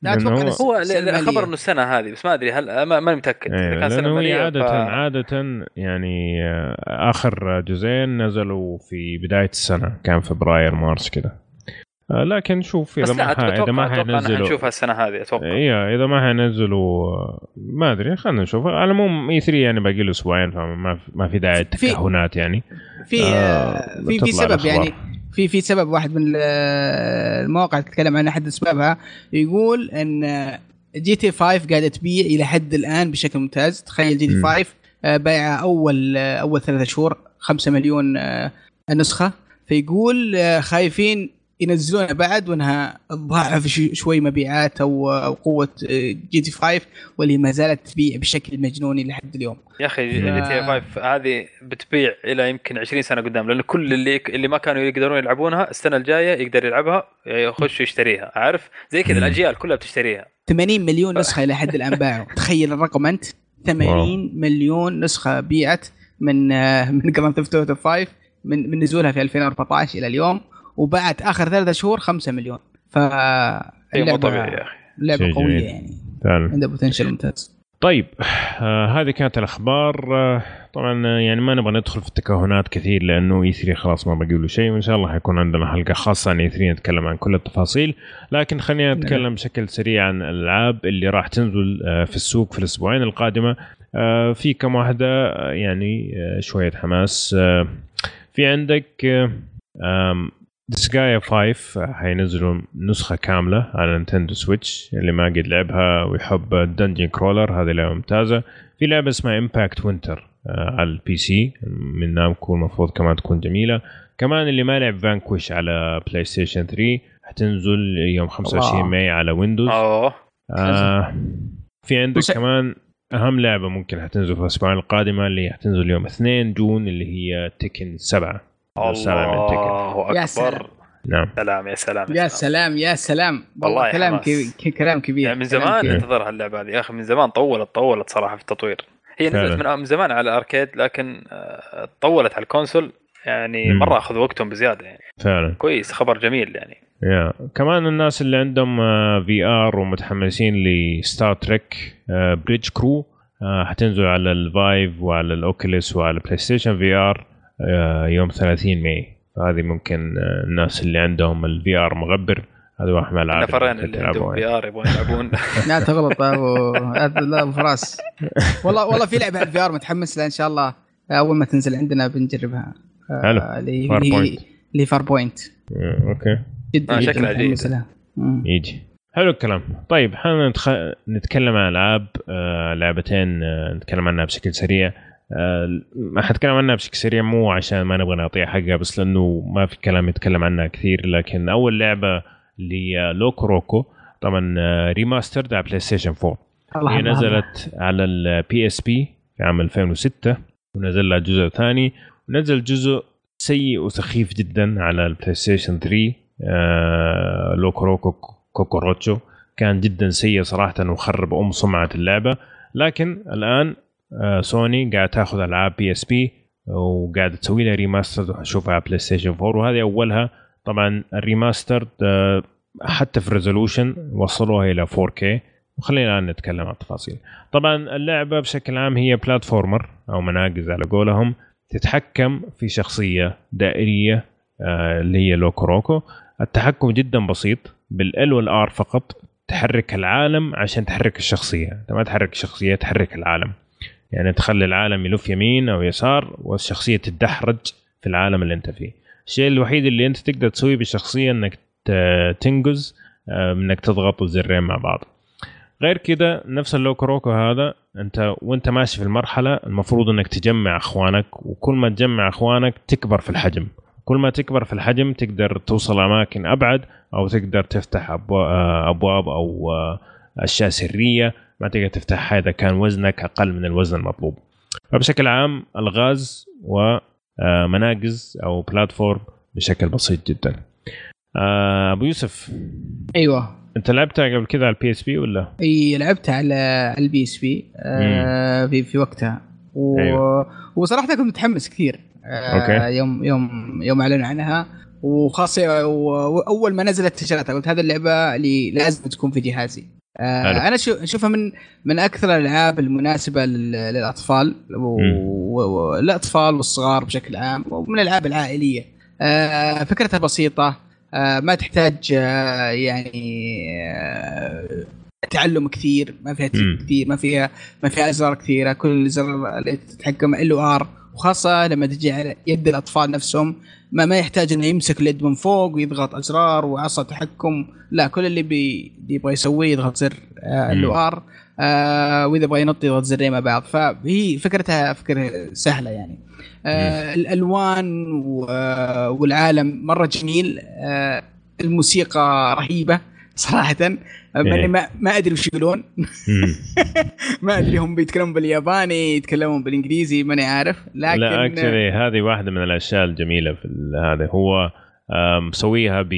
لا أتوقع هو خبر إنه السنة هذه بس ما أدري هل ما- ماني متأكد. إيه إذا كان السنة لأنه هي عادة ف... عادة يعني آه، آخر جزئين نزلوا في بداية السنة كان فبراير مارس كده آه، لكن شوف إذا ما ح- أتوقع اذا ما حينزلوا نشوفها السنة هذه أتوقع. إيه إذا ما حينزلوا آه، ما أدري خلينا نشوف. على العموم اي 3 يعني باقي له أسبوعين فما في- ما في داعي في- التكهنات يعني. في آه، في في سبب. يعني في في سبب واحد من ال- المواقع تتكلم عن أحد أسبابها. يقول إن GTA 5 قاعدة تبيع إلى حد الآن بشكل ممتاز. تخيل GTA مم. 5 آه، بايعه أول آه، أول ثلاثة شهور 5 مليون آه، نسخة. فيقول خايفين ينزلونها بعد وانها تضاعف ش- شوي مبيعات أو أو قوة GTA 5 واللي ما زالت تبيع بشكل مجنوني لحد اليوم. يا أخي GTA 5 هذه بتبيع إلى يمكن 20 سنة قدام لأنه كل اللي اللي ما كانوا يقدرون يلعبونها السنة الجاية يقدر يلعبها يخش يشتريها عارف؟ زي كذا. الأجيال كلها بتشتريها. 80 مليون نسخة إلى حد الآن باعوا. تخيل الرقم أنت. 80 مليون نسخة بيعت من آه، من Grand Theft Auto 5 من من نزولها في 2014 إلى اليوم. وباعت آخر ثلاثة شهور 5 مليون. ف شيء مو طبيعي يا أخي. لعبة قوية جميل. يعني. فعلا عندها potential ممتاز. طيب آه هذه كانت الأخبار. آه طبعا آه، يعني ما نبغى ندخل في التكهنات كثير لأنه E3 خلاص ما بقي له شيء وإن شاء الله حيكون عندنا حلقة خاصة عن E3 نتكلم عن كل التفاصيل. لكن خلينا نتكلم بشكل سريع عن الألعاب اللي راح تنزل آه في السوق في الأسبوعين القادمة. آه في كم واحدة آه، يعني آه شوية حماس. آه في عندك آه Disgaea 5 حينزلوا نسخة كاملة على Nintendo Switch. اللي ما قد لعبها ويحب ال dungeon crawler هذه لعبة ممتازة. في لعبة اسمها Impact Winter على ال PC من Namco المفروض كمان تكون جميلة. كمان اللي ما لعب Vanquish على PlayStation 3 حتنزل يوم 25 الله. May على Windows آه في عندك وش- كمان أهم لعبة ممكن حتنزل في الاسبوعين القادمه اللي حتنزل يوم 2 June اللي هي Tekken 7 الله يا سلام. نعم. سلام يا سلام يا سلام. يا سلام. والله كلام. كبير كلام كبير يعني من زمان. انتظر هاللعبة هذه. يا أخي من زمان طولت طولت صراحة في التطوير. هي. نزلت من من زمان على ال arcade لكن آه، طولت على ال console. يعني مم. مرة اخذوا وقتهم بزيادة يعني. فعلا. كويس خبر جميل يعني. يا. كمان الناس اللي عندهم VR ومتحمسين ل Star Trek Bridge Crew حتنزل على ال Vive وعلى ال Oculus وعلى PlayStation VR يوم 30 ماي. فهذه ممكن آه، الناس اللي عندهم ال VR مغبر هذا واحد من الالعاب نفرين اللي عندهم V. R يبغون يلعبون. لا تغلط أبو. لا أبو فراس. والله والله في لعبة على ال VR متحمس لها إن شاء الله. أول ما تنزل عندنا بنجربها. آه، حلو. اللي Far اللي Point. اللي Farpoint. آه، أوكي. جدا آه، شكلها جيد. يجي. حلو الكلام. طيب خلينا نتخ... نتكلم عن ألعاب آه لعبتين آه نتكلم عنها بشكل سريع. آه حتكلم عنها بشكل سريع مو عشان ما نبغى نعطيها حقها بس لأنه ما في كلام يتكلم عنها كثير لكن أول لعبة اللي LocoRoco طبعا آه remastered على PlayStation 4 الله هي نزلت على ال PSP في عام 2006 ونزل لها جزء ثاني ونزل جزء سيء وسخيف جدا على ال PlayStation 3 آه LocoRoco Cocoreccho كان جدا سيء صراحة وخرب أم سمعة اللعبة. لكن الآن آه سوني قاعد تاخذ ألعاب PSP وقاعد تسوي لها remaster على PlayStation 4 وهذه أولها. طبعا ال remaster آه حتى في resolution وصلوها إلى 4K وخلينا الآن نتكلم عن التفاصيل. طبعا اللعبة بشكل عام هي platformer أو مناقز على قولهم. تتحكم في شخصية دائرية آه اللي هي LocoRoco. التحكم جدا بسيط. بال L وال R فقط. تحرك العالم عشان تحرك الشخصية. أنت ما تحرك الشخصيه تحرك العالم. يعني تخلي العالم يلف يمين أو يسار والشخصية تتدحرج في العالم اللي أنت فيه. الشيء الوحيد اللي أنت تقدر تسويه بالشخصيه إنك تنقز آه، إنك تضغط الزرين مع بعض. غير كده نفس اللوكو روكو هذا أنت وأنت ماشي في المرحلة المفروض إنك تجمع أخوانك وكل ما تجمع أخوانك تكبر في الحجم. كل ما تكبر في الحجم تقدر توصل أماكن أبعد أو تقدر تفتح آه، أبواب أو آه، أشياء سرية ما تقدر تفتحها اذا كان وزنك أقل من الوزن المطلوب فبشكل عام الغاز ومناقز أو platform بشكل بسيط جدا آه، أبو يوسف أيوه أنت لعبتها قبل كذا على ال PSP ولا؟ إي لعبتها على ال PSP آه في في وقتها و... أيوة. وصراحة كنت متحمس كثير آه أوكي. يوم يوم يوم أعلنوا عنها وخاصة واول ما نزلت تشريتها قلت هذه اللعبة اللي لازم تكون في جهازي. آه أنا شو- أشوفها من من أكثر الألعاب المناسبة لل- للأطفال والاطفال والصغار بشكل عام ومن الألعاب العائلية. آه فكرتها بسيطة. آه ما تحتاج آه يعني آه تعلم كثير. ما فيها كثير ما فيها ما فيها أزرار كثيرة. كل زر اللي تتحكم L R وخاصة لما تجي على يد الأطفال نفسهم ما ما يحتاج إنه يمسك اليد من فوق ويضغط أزرار وعصا تحكم. لا كل اللي بي يبغى يسويه يضغط زر L مم. R آه وإذا يبغى ينط يضغط زرين مع بعض. فهي فكرتها فكرة سهلة يعني. آه الألوان آه، والعالم مرة جميل. آه الموسيقى رهيبة. صراحة مع إيه. ما ما أدري وش يقولون. ما أدري هم بيتكلمون بالياباني يتكلمون بالإنجليزي ماني عارف. لكن لا actually هذه واحدة من الأشياء الجميلة في هذا. هو مسويها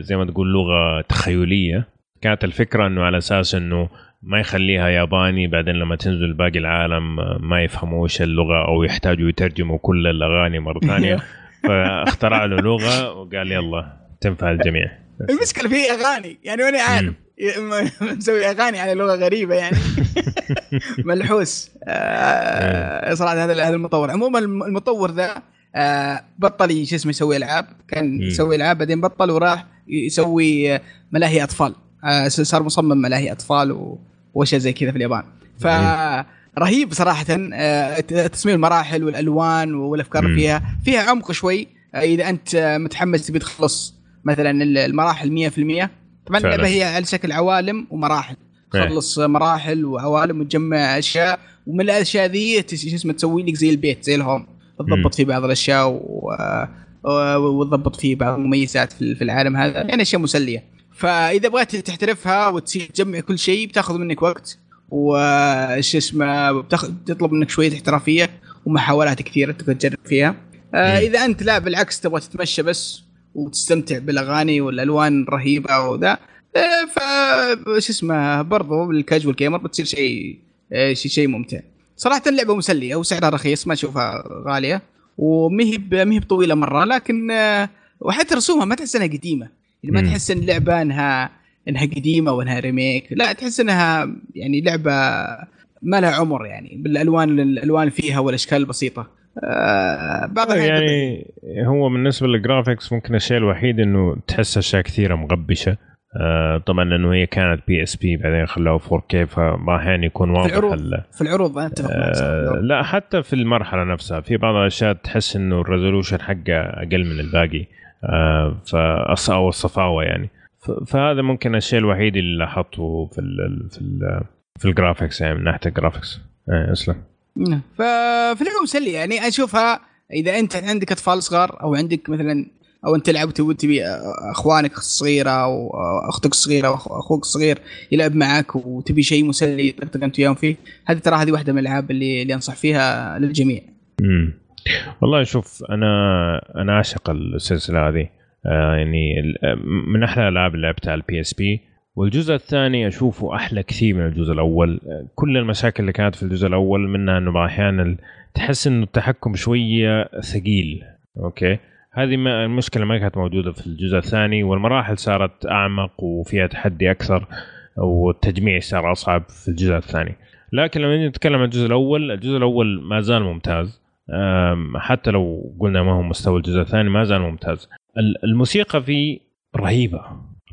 زي ما تقول لغة تخيلية. كانت الفكرة إنه على أساس إنه ما يخليها ياباني بعدين لما تنزل باقي العالم آه، ما يفهموش اللغة أو يحتاجوا يترجموا كل الأغاني مرة ثانية. فاخترع له لغة وقال يلا تنفع الجميع. المشكلة في أغاني. يعني ماني عارف. مسوي أغاني على لغة غريبة يعني. ملحوس. آه صراحة هذا هذا المطور. عموما الم- المطور ذا آه بطل شو اسمه يسوي ألعاب. كان. يسوي ألعاب بعدين بطل وراح يسوي آه، ملاهي أطفال. صار مصمم ملاهي أطفال وأشياء زي كذا في اليابان. ف رهيب صراحة. تصميم المراحل والألوان والأفكار فيها. فيها عمق شوي. إذا أنت متحمس تبي تخلص مثلا المراحل 100% طبعا. اللعبة هي على شكل عوالم ومراحل إيه. تخلص مراحل وعوالم وتجمع أشياء ومن الأشياء ذي شو اسمه تسوي لك زي البيت زي الهوم. تضبط فيه بعض الأشياء و... وتضبط فيه بعض المميزات في العالم هذا يعني أشياء مسلية فإذا بغيت تحترفها وتصير تجمع كل شيء بتاخذ منك وقت وش اسمه بتاخذ تطلب منك شوية احترافية ومحاولات كثيرة تقدر تجرب فيها آه. إذا أنت لا بالعكس تبغى تتمشى بس وتستمتع بالأغاني والألوان الرهيبة وذا. آه، ف شو اسمه برضو بال casual gamer بتصير شيء آه، شيء شيء ممتع. صراحة اللعبة مسلية وسعرها رخيص ما أشوفها غالية. ومهي ب- مهي بطويلة مرة لكن آه، وحتى رسومها ما تحس إنها قديمة. يعني ما. تحس إن اللعبة انها إنها قديمة وإنها remake لا تحس إنها يعني لعبة ما لها عمر يعني بالألوان الألوان فيها والأشكال البسيطة. بعض الأحيان يعني هو بالنسبة لل graphics ممكن الشيء الوحيد إنه تحس أشياء كثيرة مغبشة. آه طبعا لأنه هي كانت PSP بعدين خلوها 4K فما أحيانا يكون في واضح العروض ال- في العروض أنا أتفق آه. لا حتى في المرحلة نفسها في بعض الأشياء تحس إنه ال resolution حقه أقل من الباقي. آه فأص أو الصفاوة يعني. فهذا ممكن الشيء الوحيد اللي لاحظته في ال في ال في ال graphics يعني من ناحية ال graphics آه أسلم. نعم. ففي اللعبه مسليه يعني أشوفها إذا أنت عندك أطفال صغار أو عندك مثلا أو أنت تلعب تبي تبي أخوانك الصغيرة أو أختك الصغيرة أو أخوك الصغير يلعب معك وتبي شيء مسلي تطقطق أنت وياهم فيه هذه ترى هذه واحدة من الألعاب اللي اللي أنصح فيها للجميع. امم والله شوف أنا أنا اعشق السلسلة هذه. آه يعني من أحلى الألعاب اللي لعبتها على ال PSP والجزء الثاني أشوفه أحلى كثير من الجزء الأول. كل المشاكل اللي كانت في الجزء الأول منها إنه أحيانا تحس إنه التحكم شوية ثقيل. أوكي؟ هذه ما المشكلة ما كانت موجودة في الجزء الثاني والمراحل صارت أعمق وفيها تحدي أكثر والتجميع صار أصعب في الجزء الثاني. لكن لما نتكلم عن الجزء الأول الجزء الأول ما زال ممتاز. حتى لو قلنا ما هو مستوى الجزء الثاني ما زال ممتاز. ال- الموسيقى فيه رهيبة.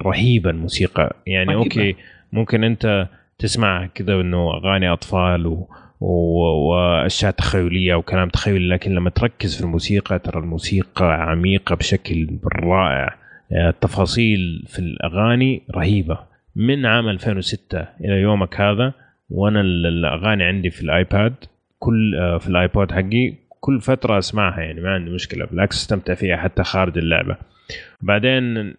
رهيبه الموسيقى يعني رهيبة. أوكي ممكن أنت تسمع كذا إنه أغاني أطفال و... و... وأشياء تخيلية وكلام تخيلي لكن لما تركز في الموسيقى ترى الموسيقى عميقة بشكل رائع. التفاصيل في الأغاني رهيبة. من عام 2006 إلى يومك هذا وأنا ال- الأغاني عندي في الآيباد كل آه، في الايبود حقي كل فترة أسمعها يعني ما عندي مشكلة بالعكس أستمتع فيها حتى خارج اللعبة. بعدين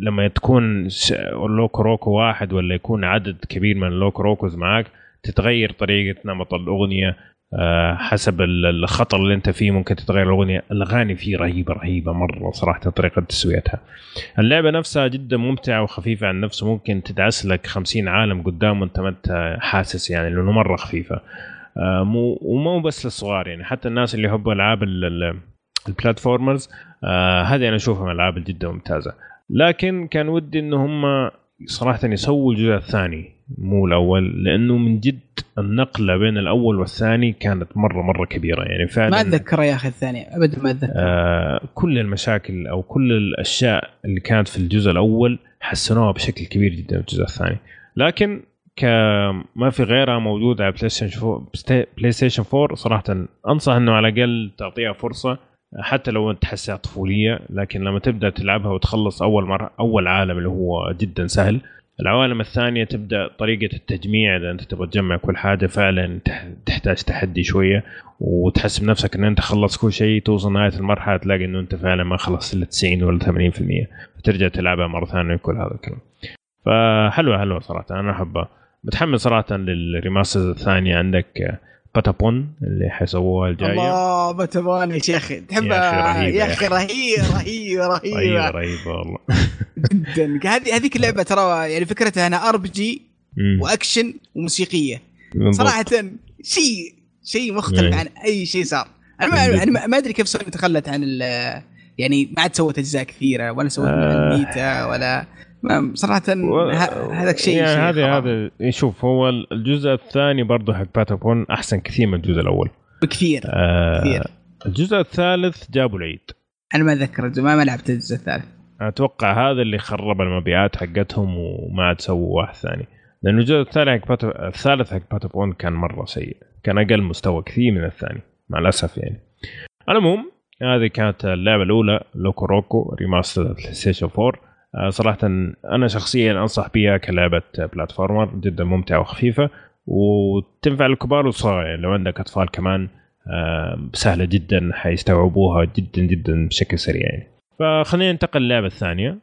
لما تكون LocoRoco واحد ولا يكون عدد كبير من ال LocoRocos معك تتغير طريقة نمط الأغنية آه، حسب الخطر اللي انت فيه ممكن تتغير الأغنية. الأغاني فيه رهيبة رهيبة مرة صراحة طريقة تسويتها. اللعبة نفسها جدا ممتعة وخفيفة عن نفسه ممكن تدعس لك 50 عالم قدام وانت ما انت حاسس يعني لأنه مرة خفيفة. آه، مو ومو بس للصغار يعني حتى الناس اللي يحبوا ألعاب ال platformers آه هذه أنا أشوفها من الألعاب جدا ممتازة. لكن كان ودي إن هم صراحة يسووا الجزء الثاني مو الأول لأنه من جد النقلة بين الأول والثاني كانت مرة مرة كبيرة. يعني فعلا ما أتذكر يا أخي الثاني ابدا ما أتذكر. آه كل المشاكل أو كل الأشياء اللي كانت في الجزء الأول حسنوها بشكل كبير جدا في الجزء الثاني. لكن كما في غيرها موجود على PlayStation 4 PlayStation 4 صراحة أنصح إنه على الأقل تعطيها فرصة. حتى لو أنت تحسها طفولية لكن لما تبدأ تلعبها وتخلص أول مرة أول عالم اللي هو جدا سهل. العوالم الثانية تبدأ طريقة التجميع إذا أنت تبغى تجمع كل حاجة فعلا تحتاج تحدي شوية وتحسب نفسك إن أنت خلصت كل شيء توصل نهاية المرحلة تلاقي إنه أنت فعلا ما خلصت إلا 90 ولا 80% فترجع تلعبها مرة ثانية كل هذا الكلام. فحلوة حلوة صراحة أنا أحبها. متحمس صراحة لل remasters الثانية عندك. باتابون اللي حيسووها الجايه الله باتابون يا شيخ. تحبها يا أخي رهيبه رهيبه رهيبه رهيبه والله. جدا. هذه هذيك اللعبة ترى يعني فكرتها أنها RPG و action وموسيقية. صراحة شيء شيء مختلف عن أي شيء صار. أنا ما, ما أدري كيف سوني تخلت عن يعني ما عاد سوت أجزاء كثيرة ولا سوت آه. الميتا ولا صراحة و... هذا الشيء يعني هذا هذا شوف هو الجزء الثاني برضه حق باتابون أحسن كثير من الجزء الأول. بكثير آه كثير. الجزء الثالث جابوا العيد. أنا ما أتذكر ما, ما لعبت الجزء الثالث. أتوقع هذا اللي خرب المبيعات حقتهم وما عاد سووا واحد ثاني. لأنه الجزء الثاني حق باتو... الثالث حق باتابون كان مرة سيء. كان أقل مستوى كثير من الثاني مع الأسف يعني. العموم هذه كانت اللعبة الأولى لوكو روكو remaster PlayStation 4 آه، صراحة أنا شخصيا أنصح بها كلعبة platformer جدا ممتعة وخفيفة وتنفع للكبار والصغار. يعني لو عندك أطفال كمان آه، سهلة جدا حيستوعبوها جدا جدا بشكل سريع يعني. فخلينا ننتقل للعبة الثانية.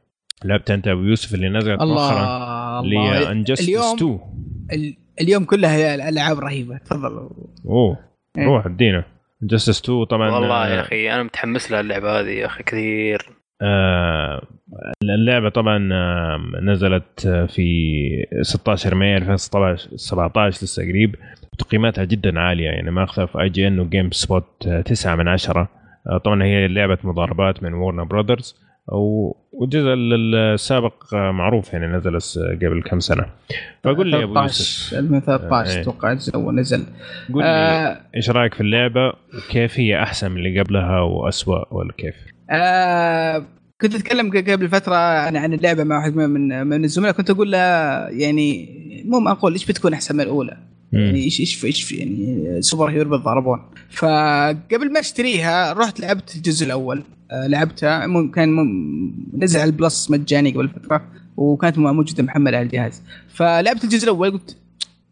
لعبت أنت أبو يوسف اللي نزلت مؤخرا اللي Injustice اليوم 2 اليوم كلها الألعاب رهيبة تفضل. أوه إيه. روح ادينا. Injustice 2 طبعا والله يا أخي أنا متحمس لها اللعبة هذه يا أخي كثير. آه اللعبة طبعا آه نزلت في 16 مايو 2017 لسه قريب تقييماتها جدا عالية يعني ماخذه في IGN و GameSpot 9 من 10 آه طبعا هي لعبة مضاربات من Warner Brothers والجزء السابق معروف يعني نزل قبل كم سنة. فقول لي يا أبو يوسف. 2013 آه، أتوقع الجزء الأول نزل. قول لي آه إيش رأيك في اللعبة وكيف هي أحسن من اللي قبلها واسوء ولا كيف؟ آه كنت أتكلم قبل فترة عن عن اللعبة مع واحد من من الزملاء. كنت أقول له يعني مو معقول إيش بتكون أحسن من الأولى؟ يعني إيش إيش إيش يعني سوبر هيرو بالضربون. فقبل ما أشتريها رحت لعبت الجزء الأول. آه لعبتها. كان نزل على ال Plus مجاني قبل فترة وكانت موجودة محمله على الجهاز. فلعبت الجزء الأول قلت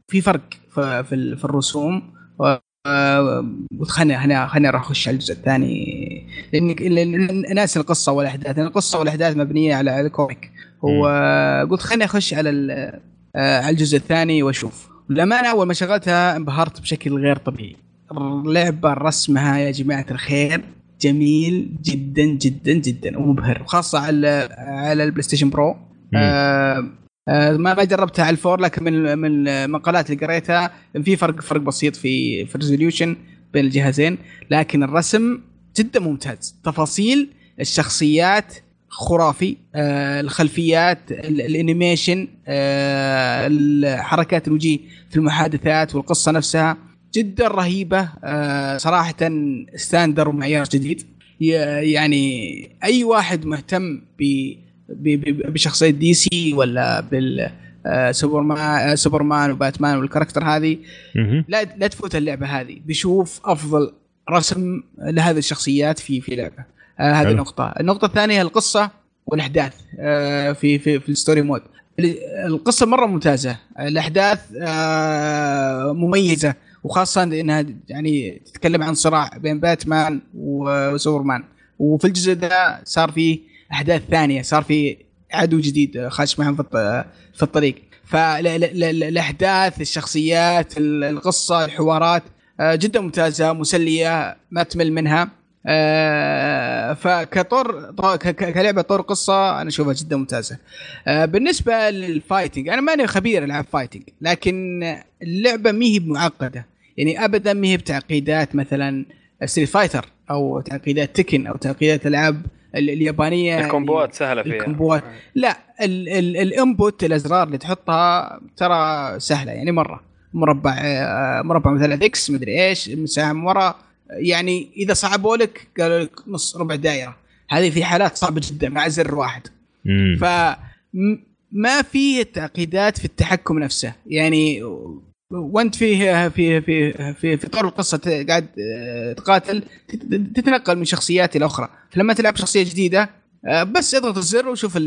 في فرق في, في الرسوم. خليني خليني خليني أروح أخش على الجزء الثاني. لاني ناسي القصة والاحداث القصة والأحداث مبنية على ال comic. وقلت خليني أخش على آه، على الجزء الثاني وأشوف. للأمانة أول ما شغلتها انبهرت بشكل غير طبيعي. اللعبة رسمها يا جماعة الخير جميل جدا جدا جدا ومبهر. وخاصة على على ال PlayStation Pro. آه آه، ما ما جربتها على الفور لكن من من المقالات اللي قريتها في فرق فرق بسيط في في ال resolution بين الجهازين. لكن الرسم جدا ممتاز. تفاصيل الشخصيات خرافي آه الخلفيات ال animation آه حركات الوجيه في المحادثات والقصة نفسها جدا رهيبة. آه صراحة standard ومعيار جديد. يعني أي واحد مهتم ب بشخصية DC ولا بال آه، سوبرمان آه، سوبرمان وباتمان وال character هذه لا لا تفوت اللعبة هذه. بيشوف أفضل رسم لهذه الشخصيات في في لعبة. آه هذه نقطة. النقطة الثانية القصة والأحداث آه في في في ال story mode. القصة مرة ممتازة. الأحداث آه مميزة وخاصة إنها يعني تتكلم عن صراع بين باتمان وسوبرمان. وفي الجزء ذا صار في أحداث ثانية صار في عدو جديد خاش معهم في في الطريق. فالاحداث الشخصيات القصة الحوارات آه، جدا ممتازة مسلية ما تمل منها. آه، فكطور كلعبة طور قصة أنا أشوفها جدا ممتازة. آه، بالنسبة لل fighting أنا ماني خبير ألعاب fighting لكن اللعبة ما هي معقده يعني ابدا ما هي بتعقيدات مثلا Street Fighter أو تعقيدات Tekken أو تعقيدات ألعاب اليابانية ال combo ات سهلة فيها. ال combo ات لا ال input الأزرار اللي تحطها ترى سهلة يعني مرة. مربع آه، مربع مثلا X مدري إيش سهم ورا. يعني إذا صعبوا لك قالوا لك نص ربع دائرة. هذه في حالات صعبة جدا مع زر واحد. ف ما في تعقيدات في التحكم نفسه. يعني وانت فيه في في في في طور القصة قاعد آه، تقاتل تتنقل من شخصيات إلى أخرى فلما تلعب شخصية جديدة آه، بس اضغط الزر وشوف.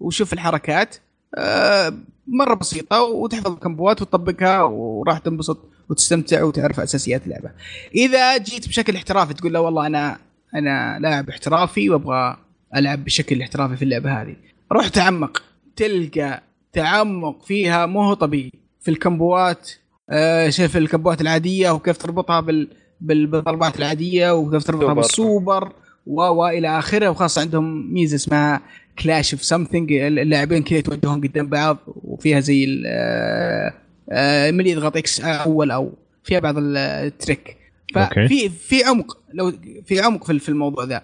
وشوف الحركات آه، مرة بسيطة وتحفظ الكمبوات وتطبقها وراح تنبسط وتستمتع وتعرف أساسيات اللعبة. إذا جيت بشكل احترافي تقول لا والله أنا أنا لاعب احترافي وأبغى ألعب بشكل احترافي في اللعبة هذه. روح تعمق تلقى تعمق فيها مو طبيعي في ال combo ات آه شوف ال combo ات العادية وكيف تربطها بال بالضربات العادية وكيف تربطها بالسوبر و إلى آخره. وخاصة عندهم ميزة اسمها clash of something اللاعبين كذا يتوجهون قدام بعض وفيها زي آه، آه، من يضغط X أول أو فيها بعض ال trick. ففي في عمق. لو في عمق في الموضوع ذا.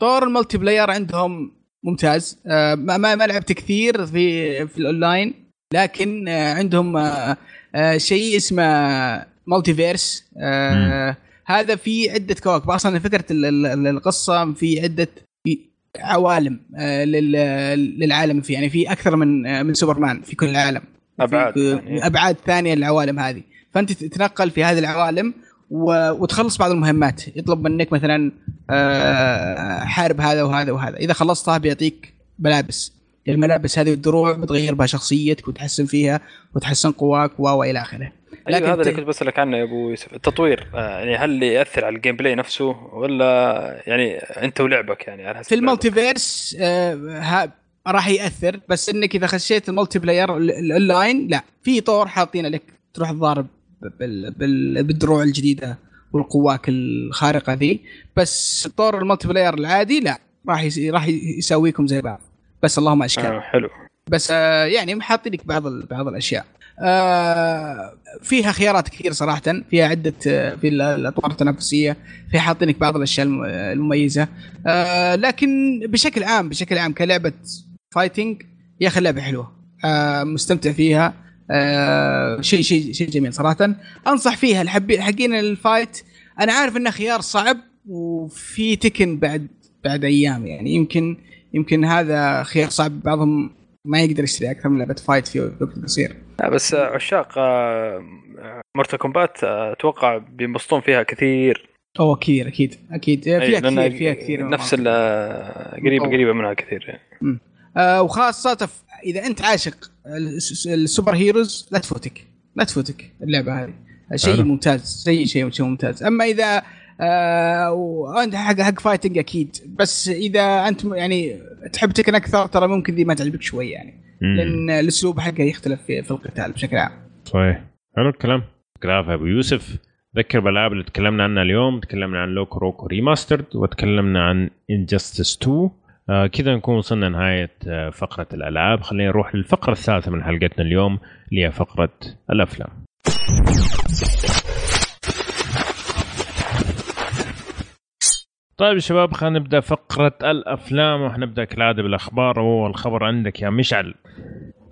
طور ال multiplayer عندهم ممتاز. ما ما لعبت كثير في في الأونلاين لكن عندهم شيء اسمه Multiverse هذا في عدة كواكب. أصلا فكره القصة في عدة عوالم آه، للعالم فيه. يعني في أكثر من آه، من سوبرمان في كل العالم أبعاد ثانية. أبعاد ثانية للعوالم هذه. فأنت تتنقل في هذه العوالم وتخلص بعض المهمات. يطلب منك مثلا آه، حارب هذا وهذا وهذا. إذا خلصتها بيعطيك ملابس. الملابس هذه والدروع بتغير بها شخصيتك وتحسن فيها وتحسن قواك و إلى آخره. أيوة، لكن هذا اللي كنت بسألك عنه يا أبو يوسف. التطوير آه، يعني هل يأثر على ال gameplay نفسه ولا يعني أنت ولعبك يعني على حسب في ال Multiverse آه راح يأثر. بس إنك إذا خشيت ال multiplayer ال online لا في طور حاطين لك. تروح تضارب بالدروع الجديدة والقواك الخارقة ذي. بس طور ال multiplayer العادي لا راح راح يسويكم زي بعض. بس اللهم اشكال آه حلو. بس آه يعني حاطين لك بعض بعض الأشياء. آه فيها خيارات كثير صراحة. فيها عدة آه، في الأطوار التنافسية. في حاطينك بعض الأشياء المميزة. آه لكن بشكل عام بشكل عام كلعبة fighting يا أخي اللعبة حلوة. آه مستمتع فيها. آه شيء شيء شيء جميل صراحة. أنصح فيها حقين ال fight أنا عارف إنه خيار صعب وفي تكن بعد بعد أيام يعني. يمكن يمكن هذا خيار صعب بعضهم ما يقدر يشتري أكثر من لعبة fight في وقت قصير. بس عشاق مورتال كومبات أتوقع بينبسطون فيها كثير. اوه كثير أكيد أكيد. فيها كثير فيها كثير. نفس قريبه قريبة منها كثير يعني. آه وخاصة إذا أنت عاشق ال super heroes لا تفوتك. لا تفوتك اللعبة هذه. شيء ممتاز شيء شيء شيء ممتاز. أما إذا آه وانت حق حق fighting أكيد. بس إذا أنت يعني تحب تكن أكثر ترى ممكن دي ما تعجبك شوي يعني. مم. لأن الأسلوب حقه يختلف في, في القتال بشكل عام. صحيح. حلو الكلام. كلام أبو يوسف. ذكر بالالعاب اللي تكلمنا عنها اليوم تكلمنا عن لوكو روكو remastered وتكلمنا عن Injustice 2 آه كذا نكون وصلنا نهاية آه فقرة الألعاب. خلينا نروح للفقرة الثالثة من حلقتنا اليوم اللي هي فقرة الأفلام. طيب شباب خلينا نبدأ فقرة الأفلام وحنبدا كالعادة بالأخبار. وأول خبر عندك يا مشعل.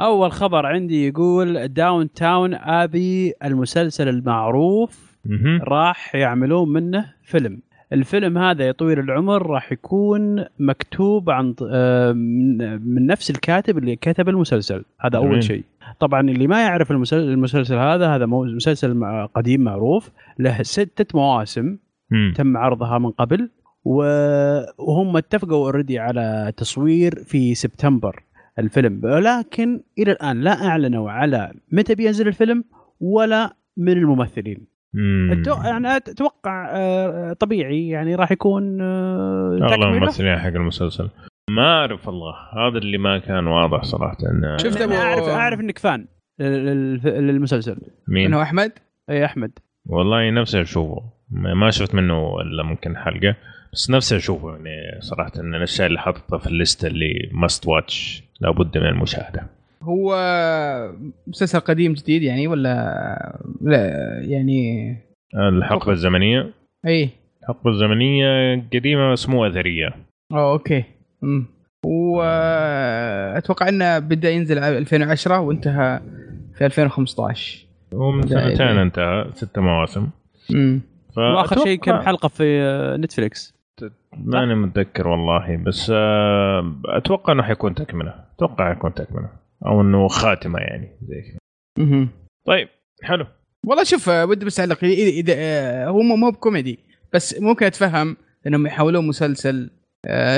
أول خبر عندي يقول داون تاون ابي المسلسل المعروف راح يعملون منه فيلم. الفيلم هذا يا طويل العمر راح يكون مكتوب عن آه، من نفس الكاتب اللي كتب المسلسل. هذا أول شيء. طبعا اللي ما يعرف المسلسل, المسلسل هذا هذا مسلسل قديم معروف له ستة مواسم تم عرضها من قبل. وهم اتفقوا already على تصوير في سبتمبر الفيلم. ولكن إلى الآن لا أعلنوا على متى بينزل الفيلم ولا من الممثلين. يعني أتوقع آه، طبيعي يعني راح يكون أغلب تكمله الممثلين حق المسلسل. ما أعرف والله. هذا اللي ما كان واضح صراحة إن شفت أنا اعرف أعرف إنك فان لل- للمسلسل. مين؟ هو أحمد؟ اي أحمد. والله نفسي أشوفه. ما ما شفت منه إلا ممكن حلقة. بس نفسي أشوفه يعني صراحة إن الاشياء اللي حاططها في ال list اللي must watch لابد من المشاهدة. هو مسلسل قديم جديد يعني ولا لا؟ يعني الحقبة الزمنية؟ إي. الحقبة الزمنية قديمة بس مو أثرية. أوه okay. امم واتوقع إنه بدأ ينزل 2010 وانتهى في 2015 ومن لا، سنتين لا. انتهى ست مواسم. امم وآخر شيء كم حلقة في نتفليكس؟ ماني متذكر والله بس آه، أتوقع إنه حيكون تكملة. أتوقع حيكون تكملة. أو إنه خاتمة يعني زي كذا. طيب حلو. والله شوف آه، ودي بس أعلق إذا آه، هو مو بكوميدي بس ممكن أتفهم إنهم يحولون مسلسل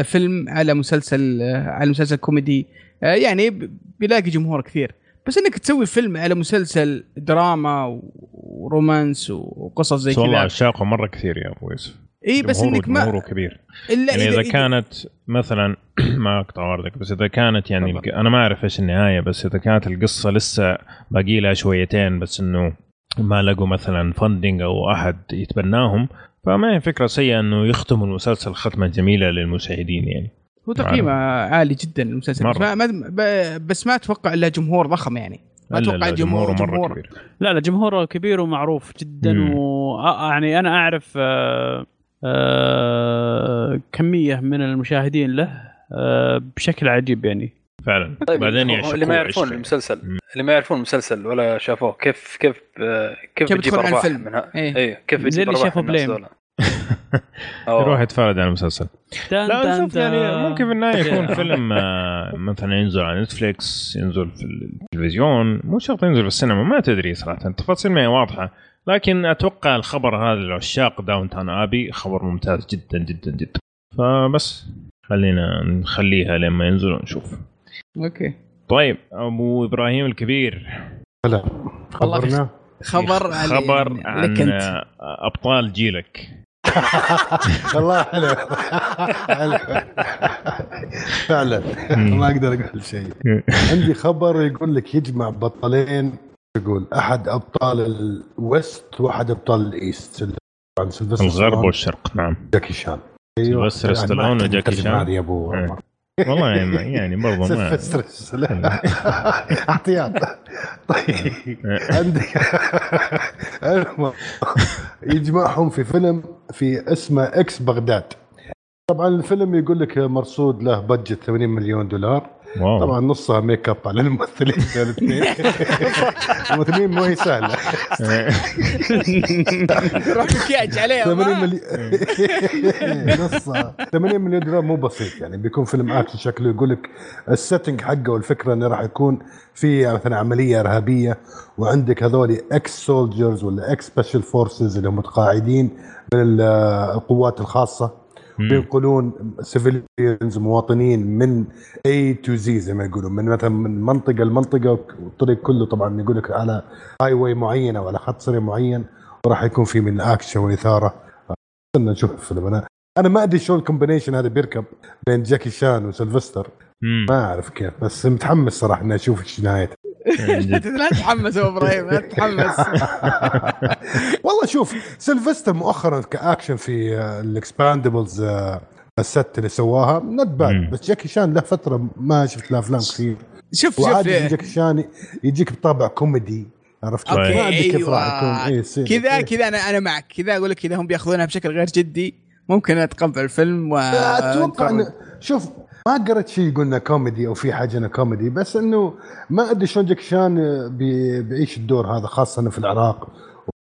فيلم على مسلسل على مسلسل كوميدي. يعني بيلاقي جمهور كثير. بس إنك تسوي فيلم على مسلسل دراما ورومانس وقصص زي بس والله كذا. عشاقه مرة كثير يا أبو يوسف. اي بس إنك ما جمهوره كبير الا يعني اذا كانت مثلا ما أقطع وردك بس إذا كانت يعني. أنا ما أعرف إيش النهاية بس إذا كانت القصة لسه باقي لها شويتين بس إنه ما لقوا مثلا فندنج أو أحد يتبناهم فما هي فكرة سيئة إنه يختموا المسلسل ختمة جميلة للمشاهدين يعني هو تقييمه عالي جدا المسلسل بس مرة. بس ما أتوقع له جمهور ضخم يعني ما لا، أتوقع لا، جمهور جمهوره جمهور مره كبير لا لا جمهوره كبير ومعروف جدا مم. و يعني أنا أعرف آه، كمية من المشاهدين له آه، بشكل عجيب يعني فعلا طيب بعدين اللي ما يعرفون. المسلسل مم. اللي ما يعرفون المسلسل ولا شافوه كيف كيف آه، كيف كيف بتجيب أرباح الفيلم؟ منها إيه. إيه كيف زي بتجيب اللي أرباح شافوا من الناس بليم. يروح يتفرج على المسلسل لا شوف يعني. ممكن في النهاية يكون فيلم آه، مثلا ينزل على نتفليكس ينزل في التلفزيون مو شرط ينزل في السينما ما تدري صراحة التفاصيل ما هي واضحة لكن أتوقع الخبر هذا لعشاق داونتون آبي خبر ممتاز جدا جدا جدا. فبس خلينا نخليها لما ينزل ونشوف. okay. طيب أبو إبراهيم الكبير. هلا. خبرنا؟ خبر خبر لك عن انت أبطال جيلك. والله حلو حلو فعلا ما أقدر أقول شيء. عندي خبر يقول لك يجمع بطلين يقول أحد أبطال ال West وأحد أبطال ال East طبعا سيلفستر الغرب والشرق نعم جاكي شان سيلفستر يعني ستالون ما وجاكي شان. عادي يا أبو إيه. عمر. والله يعني, يعني برضو ما ستالون. احتياط طيب عندك المهم، يجمعهم في فيلم في اسمه إكس بغداد طبعا الفيلم يقول لك مرصود له budget 80 مليون دولار wow. طبعا نصها ميك اب على الممثلين الاثنين. الممثلين مو هي سهلة. روح مكياج عليه 80 ما- مليون. نصها. 80 مليون دولار مو بسيط. يعني بيكون فيلم اكشن شكله يقول لك ال setting حقه والفكرة إنه راح يكون في مثلا عملية إرهابية وعندك هذول ex soldiers ولا ex special forces اللي هم متقاعدين من ال- القوات الخاصة. بينقلون civilians مواطنين من A to Z زي ما يقولون. من مثلا من منطقة لمنطقة والطريق كله طبعا يقول لك على highway معينة وعلى خط سريع معين وراح يكون في من اكشن وإثارة. استنى نشوف الفيلم أنا أنا ما أدري شلون ال combination هذا بيركب بين جاكي شان وسلفستر. ما أعرف كيف بس متحمس صراحة إني أشوف إيش نهايته. لا تتحمس يا إبراهيم لا تتحمس والله شوف سلفستر مؤخرا كأكشن في الإكسباندبلز الست اللي سواها مم. bad بس جاكي شان له فترة ما شفت له أفلام كثير شوف شوف وعادي إيه. جاكي شان يجيك بطابع كوميدي عرفت كيف؟ okay، ما ادري كيف. راح يكون إيه. كذا إيه. كذا أنا أنا معك كذا أقول لك إذا هم بيأخذونها بشكل غير جدي ممكن أتقبل الفيلم و أتوقع انه شوف ما قرأت شيء انه كوميدي أو في حاجة انه كوميدي بس إنه ما أدري شلون جاكي شان بي- بيعيش الدور هذا خاصة انه في العراق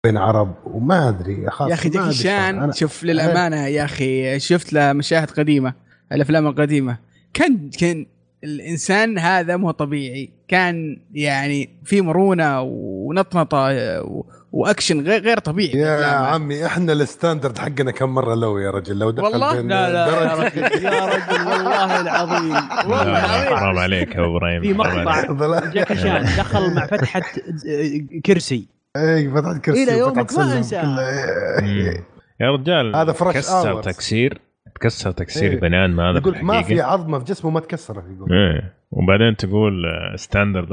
وبين عرب وما أدري يا أخي جاكي أدري شان شوف للأمانة يا أخي شفت له مشاهد قديمة الأفلام القديمة. كان كان الإنسان هذا مو طبيعي كان يعني في مرونة ونطنطة و- وأكشن غير غير طبيعي يا. عمي إحنا الستاندرد حقنا كم مرة لو يا رجل لو دخل والله؟ بين لا لا يا رجل يا رجل والله العظيم والله حرام عليك يا أبو إبراهيم في. مقطع جاكي شان دخل مع فتحة كرسي اي فتحت كرسي إلى يومك ما. مم. يا رجال هذا فرش hours. تكسير تكسر تكسير إيه. بني آدم هذا يقول ما في. عظمة في جسمه ما تكسرت يقول إيه وبعدين تقول standard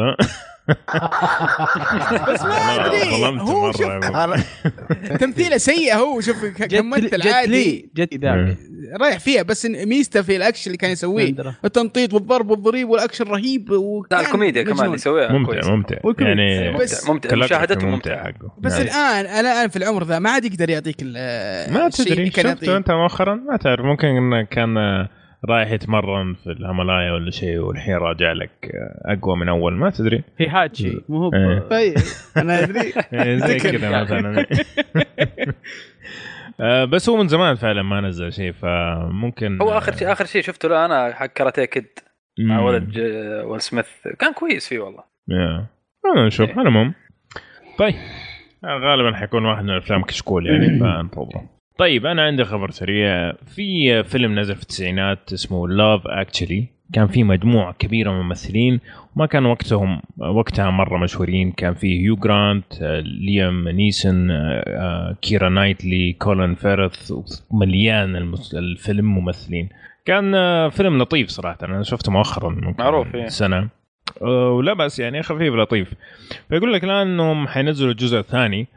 بس ما أدري هو شوف تمثيله سيء هو شوف كممثل جت عادي جت لي إيه. رايح فيها بس ميزته في الأكشن اللي كان يسويه. التنطيط والضرب والضريب والأكشن رهيب لا الكوميديا كمان. اللي يسويها ممتع. ممتع يعني بس- ممتع مشاهدته ممتع ممتعة حقه بس يعني. الآن الآن في العمر ذا ما عاد يقدر يعطيك ما تدري شفته. أنت مؤخرا ما تعرف ممكن إنه كان رايح يتمرن في الهيمالايا ولا شيء والحين راجع لك آه، أقوى من أول ما تدري هي هاتشي مو هو إيه. طيب أنا أدري إيه، زي. كذا مثلا آه، بس هو من زمان فعلا ما نزل شيء فممكن هو آخر شيء آخر شيء شفته له أنا حق كاراتيه كيد مع. ولد ج- ويل سميث كان كويس فيه والله يا. أنا نشوف إيه. المهم طيب آه، غالبا حيكون واحد من الأفلام كشكول يعني فانتظروا طيب أنا عندي خبر سريع. في فيلم نزل في التسعينات اسمه Love Actually كان في مجموعة كبيرة من الممثلين وما كان وقتهم وقتها مرة مشهورين. كان في هيو جرانت ليام نيسون آه، آه، كيرا نايتلي كولين فيرث مليان الفيلم ممثلين. كان آه، فيلم لطيف صراحة. أنا شفته مؤخرا معروف، إيه. سنة. ولا بس يعني خفيف لطيف. فيقول لك الآن إنهم حينزلوا الجزء الثاني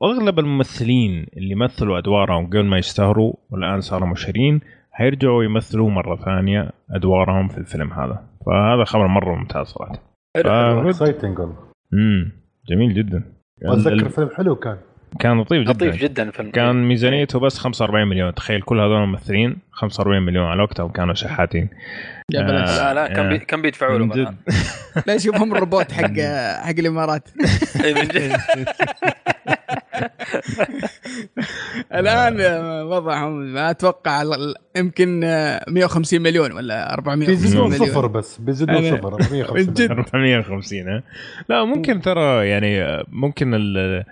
واغلب الممثلين اللي مثلوا أدوارهم قبل ما يشتهروا والآن صاروا مشهورين حيرجعوا يمثلوا مرة ثانية أدوارهم في الفيلم هذا. فهذا خبر مرة ممتاز صراحة. آه، exciting والله. امم جميل جدا. أتذكر ال- فيلم حلو كان. كان لطيف جدا. لطيف جدا الفيلم. كان ميزانيته بس 45 مليون. تخيل كل هذول الممثلين 45 مليون على وقتهم كانوا شحاتين. يا بلاش. لا لا كان آه. بي كان بيدفعوا له جد. لا يشوفهم الروبوت حق حق الإمارات. إيه، الان وضعهم ما أتوقع يمكن آه، 150 مليون ولا 450 بيزيدون مليون صفر بس بيزيدون صفر 450 من جد. 450 ها لا ممكن ترى يعني ممكن ال-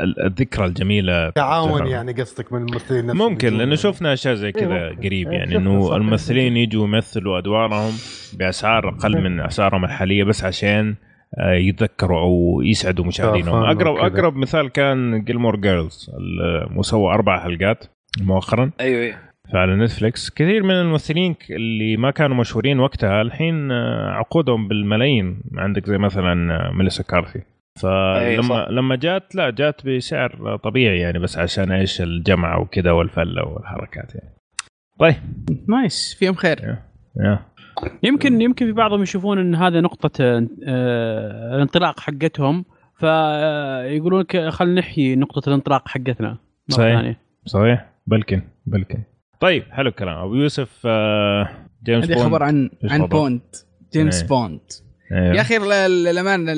ال- الذكرى الجميلة تعاون. يعني قصدك من الممثلين نفسهم ممكن. لأنه شفنا أشياء زي كذا إيه، قريب إيه، يعني إنه. الممثلين يجوا يمثلوا أدوارهم بأسعار أقل من أسعارهم الحالية بس عشان يتذكروا أو يسعدوا مشاهدينهم. فاهم. اقرب وكذا. أقرب مثال كان Gilmore Girls المسوى أربع حلقات مؤخرا. أيوه أيوه. فعلى نتفلكس كثير من الممثلين اللي ما كانوا مشهورين وقتها الحين آه، عقودهم بالملايين. عندك زي مثلا آه، ميليسا مكارثي. أي فلما. لما جات لا جات بسعر طبيعي يعني بس عشان إيش الجمعه وكذا والفلة والحركات يعني. طيب. nice. فيهم خير. يا. يمكن يمكن في بعضهم يشوفون إن هذا نقطة آه، الانطلاق حقتهم فيقولون لك خلينا نحيي نقطة الانطلاق حقتنا صحيح. ثانية. صحيح بلكن بلكن طيب حلو الكلام أبو يوسف آه، جيمس بوند خبر عن عن؟ بوند جيمس إيه. بوند أيوه. يا أخي للأمانة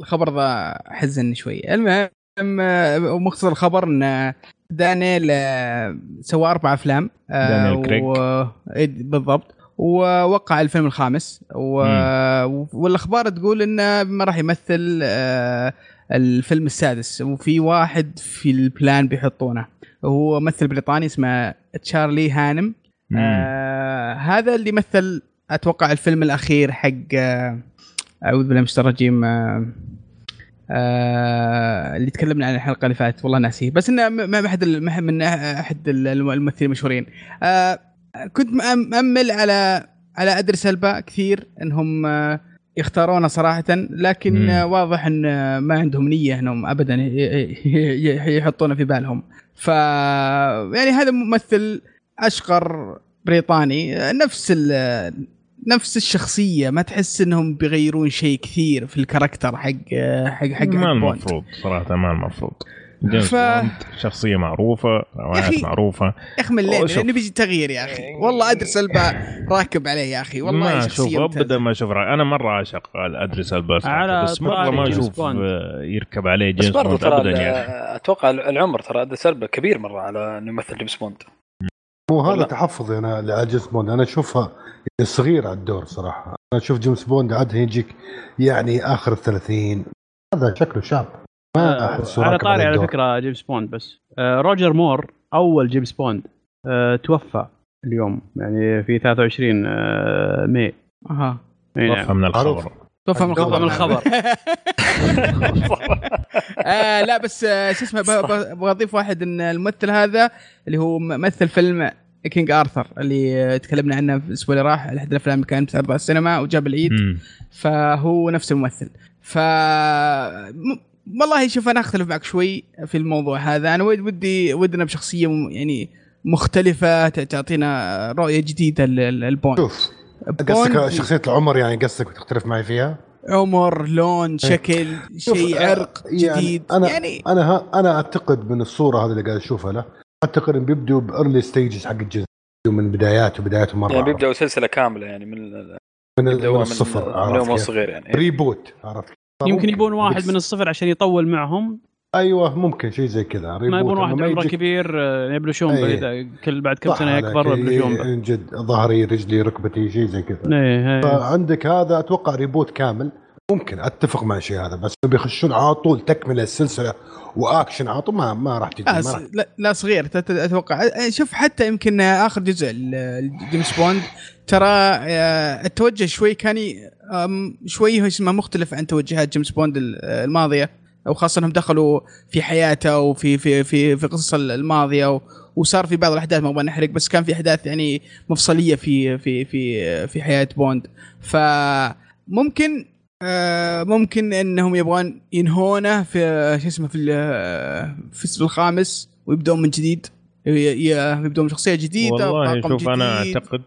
الخبر ذا حزني شوي المهم آه، مختصر الخبر إن دانيل آه، سوى أربع أفلام آه، دانيال كريغ. و... إيه، بالضبط ووقع الفيلم الخامس. و... والأخبار تقول إنه ما راح يمثل آه، الفيلم السادس. وفي واحد في البلان بيحطونه. هو ممثل بريطاني اسمه تشارلي هانم. مم. آه هذا اللي مثل أتوقع الفيلم الأخير حق آه أعوذ بالله من الشيطان الرجيم. آه آه اللي تكلمنا عن الحلقة اللي فاتت. والله ناسيه. بس إنه ما أحد من أحد ال- الممثلين المشهورين. آه كنت مأم- مأمل على على أدرس البا كثير إنهم آه يختارونه صراحة لكن مم. واضح إن ما عندهم نية إنهم ابدا يحطونه في بالهم ف يعني هذا ممثل أشقر بريطاني نفس ال نفس الشخصية ما تحس إنهم بيغيرون شيء كثير في الكاركتر حق حق حق, ما. المفروض صراحة ما المفروض ف- شخصية معروفة يا روايات أخي، معروفة. يا أخي شوف. الليل نبي تغيير يا أخي. والله ادرس ألبا راكب عليه يا أخي. والله ما أشوف ابدا. ما أشوف رأي. أنا مرة أعشق أدريس الباس على بس مرة ما أشوف يركب عليه بس جيمس برضه بوند ابدا يا أخي ال- أتوقع العمر ترى أدريس ألبا كبير مرة على إنه يمثل جيمس بوند. مو هذا؟ تحفظي أنا لجيمس بوند. أنا أشوفها صغير على الدور صراحة. أنا أشوف جيمس بوند عاده يجيك يعني آخر الثلاثين. هذا شكله شاب. ما احسه على راكب طاري على. فكرة جيمس بوند بس آه، روجر مور أول جيمس بوند آه، توفى اليوم يعني في 23 آه، ماي أها نعم. طفى من. الخبر توفى من توفى الخبر من الخبر. آه لا بس آه شو اسمه أبغى أضيف واحد إن الممثل هذا اللي هو م- مثل فيلم King Arthur اللي آه، تكلمنا عنه في الأسبوع اللي راح أحد الأفلام اللي كانت بتعرض على السينما وجاب العيد. فهو نفس الممثل ف والله شوف أنا أختلف معك شوي في الموضوع هذا أنا ود- ودي ودنا بشخصية يعني مختلفة تعطينا رؤية جديدة لل- للبوند شوف قصدك شخصية العمر يعني قصدك تختلف معي فيها؟ عمر لون شكل شوف، شيء عرق يعني جديد أنا- يعني أنا ها أنا أعتقد من الصورة هذه اللي قاعد أشوفها له أعتقد إن بيبدوا ب early stages حق الجزء من بداياته بدايته مرة يعني؟ بيبدأوا سلسلة كاملة يعني من من, من الصفر من يوم؟ صغير يعني reboot عرفت يمكن يبون. واحد من الصفر عشان يطول معهم أيوه ممكن شيء زي كذا ما يبون واحد عمره كبير آه، يبلشون أي. إذا كل بعد كم سنة. يكبر يبلشون إيه، به. من جد ظهري رجلي ركبتي شيء زي كذا إيه. فعندك هذا أتوقع reboot كامل ممكن أتفق مع الشيء هذا بس بيخشون على طول تكملة السلسله وأكشن على طول ما ما راح تجي لا, ما س- راح لا, لا صغير أتوقع شوف حتى يمكن آخر جزء لجيمس بوند ترى آه، التوجه شوي كان شوي اسمه مختلف عن توجهات جيمس بوند ال- الماضية أو خاصة إنهم دخلوا في حياته وفي في في في قصص الماضية وصار في بعض الأحداث ما أبغى نحرق بس كان في أحداث يعني مفصلية في في في في حياة بوند فممكن آه، ممكن إنهم يبغون ينهونه في شو اسمه في في الخامس ويبدون من جديد يبدون شخصيه جديدة والله شوف أنا جديد. أعتقد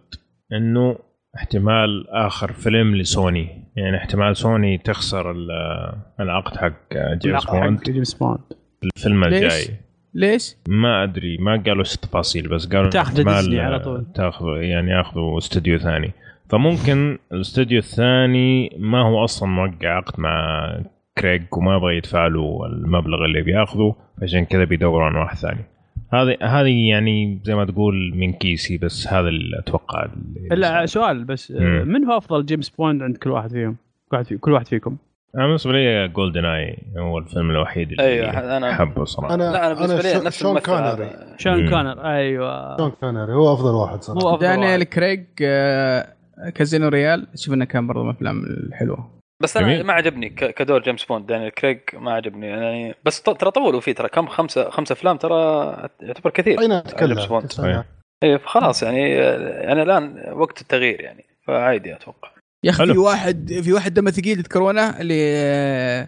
إنه احتمال آخر فيلم لسوني يعني احتمال سوني تخسر ال- العقد حق جيمس بوند حق جيمس بوند الفيلم ليش؟ الجاي ليش؟ ما أدري ما قالوا إيش التفاصيل بس قالوا تاخذ ديزني على طول. تاخذ يعني ياخذوا استوديو ثاني فممكن الاستوديو الثاني ما هو أصلا موقع عقد مع كريج وما يبغى يدفع له المبلغ اللي بياخذه عشان كذا بيدوروا عن واحد ثاني هذه هذه يعني زي ما تقول من كيسي بس هذا اللي أتوقع اللي الا سؤال بس آه، مم. من هو أفضل جيمس بوند عند كل واحد فيهم؟ كل واحد في كل واحد فيكم أنا بالنسبة لي Golden Eye هو الفيلم الوحيد اللي أيوة، أنا- أحبه صراحة أنا لا أنا بالنسبة لي شون- نفس شون كونري. شون. كونر أيوه شون كونري هو أفضل واحد صراحة هو أفضل دانيال. كريج آه، Casino Royale شوف انه كان برضه من الافلام الحلوة بس أنا جميل. ما عجبني ك- كدور جيمس بوند دانيال كريج ما عجبني يعني بس ترى طولوا فيه ترى كم خمسه خمسة أفلام ترى يعتبر كثير اينات جيمس كلها بوند. اي خلاص يعني يعني الآن وقت التغيير يعني فعادي أتوقع يا أخي. في واحد في واحد دمه ثقيل تذكرونه اللي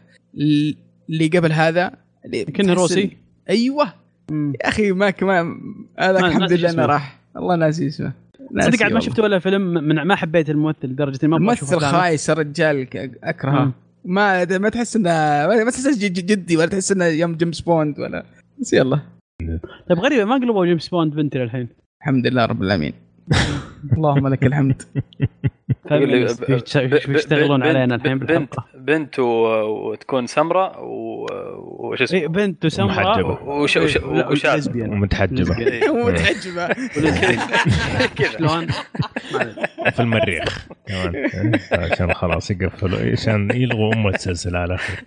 اللي قبل هذا اللي كنا روسي؟ أيوه. يا أخي ما كمان هذاك الحمد لله إنه. راح والله ناسي اسمه صدق قاعد ما. شفت ولا فيلم من ما حبيت الممثل لدرجة إني ما ممثل. خايس الرجال ك- اكرهه. ما ما تحس إنه ما تحس جدي ولا تحس إنه يوم جيمس بوند ولا بس يلا طيب غريبة ما قلبوا جيمس بوند بنت للحين الحمد لله رب العالمين اللهم لك الحمد. بيشتغلون بنت- علينا الحين بنت بنت وتكون سمراء وش اسمه؟ بنت وسمراء إيه، لا، وشاب lesbian. ومتحجبة. إيه. كذا. شلون؟ في المريخ. كمان. عشان خلاص يقفلوا. عشان يلغوا أم السلسلة على خير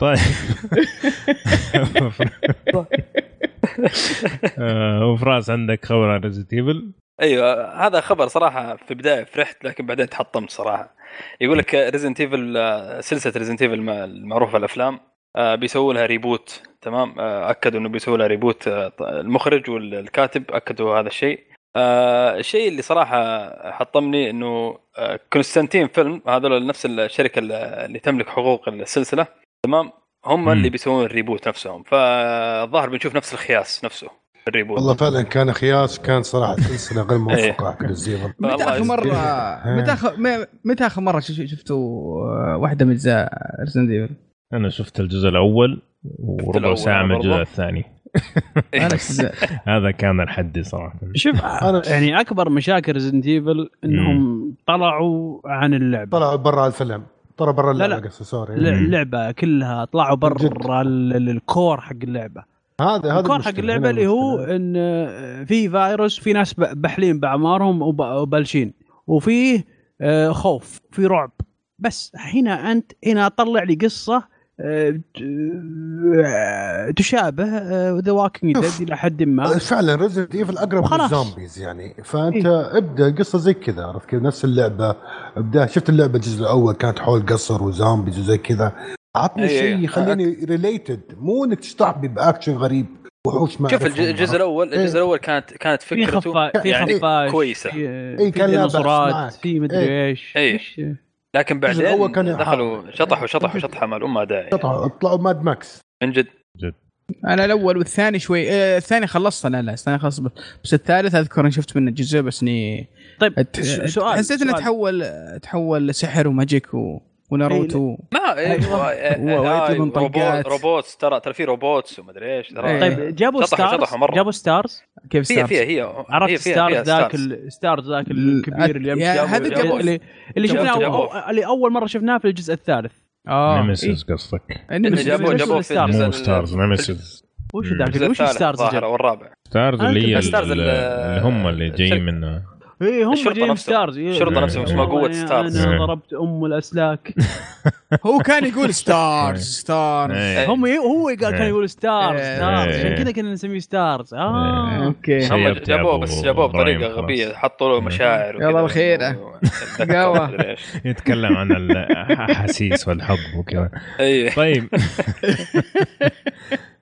طيب. آه، وفراس عندك خبر عن Resident Evil أيوه هذا خبر صراحة في البداية فرحت لكن بعدين تحطمت صراحة. يقول لك Resident Evil سلسلة Resident Evil المعروفة الأفلام آه، بيسووا لها reboot تمام؟ آه، أكدوا إنه بيسووا لها reboot آه، المخرج والكاتب أكدوا هذا الشيء. الشيء اللي صراحة حطمني إنه Constantin Film هذول نفس الشركة اللي تملك حقوق السلسلة تمام؟ هم. اللي بيسوون ال reboot نفسهم. فالظاهر بنشوف نفس الخياس نفسه. ال reboot والله فعلا كان خياس كان صراحة سلسلة غير إيه. موفقه حق ال zero متى آخر مره. متى اخر متى آخر مرة ش- شفتوا آه، واحدة من أجزاء Resident Evil؟ أنا شفت الجزء الأول وربع الأول ساعة من. الجزء الثاني شفت هذا كان الحد صراحة شوف أنا- يعني أكبر مشاكل Resident Evil إنهم طلعوا عن اللعبة طلعوا برا الفيلم طلعوا برا اللعبة. قصدي sorry الل- اللعبة كلها طلعوا. برا ال- ال- ال core حق اللعبة هذا هذا ال core المشكلة. حق اللعبه اللي هو. إن آه، في فيروس في ناس بحلين بأعمارهم وب- وبلشين وفيه آه، خوف في رعب بس هنا أنت هنا طلع لي قصة آه، تشابه The Walking. Dead إلى حد ما فعلا Resident Evil أقرب. لل zombies يعني فأنت ابدأ قصة زي كذا عرفت كيف نفس اللعبة ابدأ شفت اللعبة الجزء الأول كانت حول قصر و zombies وزي كذا عطني إيه، شيء إيه. يخليني ريليتد مو إنك تستعبي بأكشن غريب وحوش ما شوف. الجزء الأول الجزء إيه. الأول كانت كانت فكرته في يعني خفاش كويسة في, في كان. في مدري. إيش. إيش لكن الجزء الأول بعدين كان دخلوا شطحوا شطحوا شطحة ما لهم داعي قطعوا طلعوا ماد ماكس من جد أنا الأول والثاني شوي آه الثاني خلصت أنا لا الثاني خلصت بس الثالث أذكر إني شفت منه جزء بس إني طيب أت... سؤال حسيت إنه. تحول تحول لسحر و magic و... وناروتو ما أيوة. أيوة. ويطلبون طلقات. robots ترى ترى في robots ومدري إيش ترى إيه. طيب جابوا Stars. جابوا Stars كيف Stars؟ فيها هي عرفت Stars ذاك Stars. ذاك ال- الكبير اللي يمشي هذا جابوا- اللي, اللي جابوا- شفناه جابوا. اللي أول مرة شفناه في الجزء الثالث آه Nemesis قصدك إيه. Nemesis. جابوه Nemesis جابوه ولا في Stars؟ الجزء مو Stars Nemesis وش. ذاك وش الثالث Stars الظاهر جاب؟ أو الرابع Stars اللي هي اللي هم اللي جايين. منه اي هم جايين نفسهم. Stars الشرطة نفسهم اسمها قوة والله Stars. أنا إيه. ضربت أم الأسلاك هو كان يقول Stars Stars إيه. هم هو قال كان إيه. يقول Stars إيه. Stars عشان إيه. كذا كنا نسميه Stars آه okay. هم جابوه بس جابوه بطريقة. غبية حطوا له مشاعر يلا. الخير. يتكلم عن الاحاسيس والحب وكذا طيب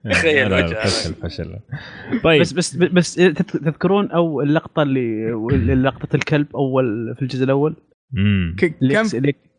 تخيل وجهه. فشل فشل. طيب. بس بس بس تذ- تذكرون أو اللقطة اللي لقطه الكلب أول في الجزء الأول؟ مم. ك- اللي كم؟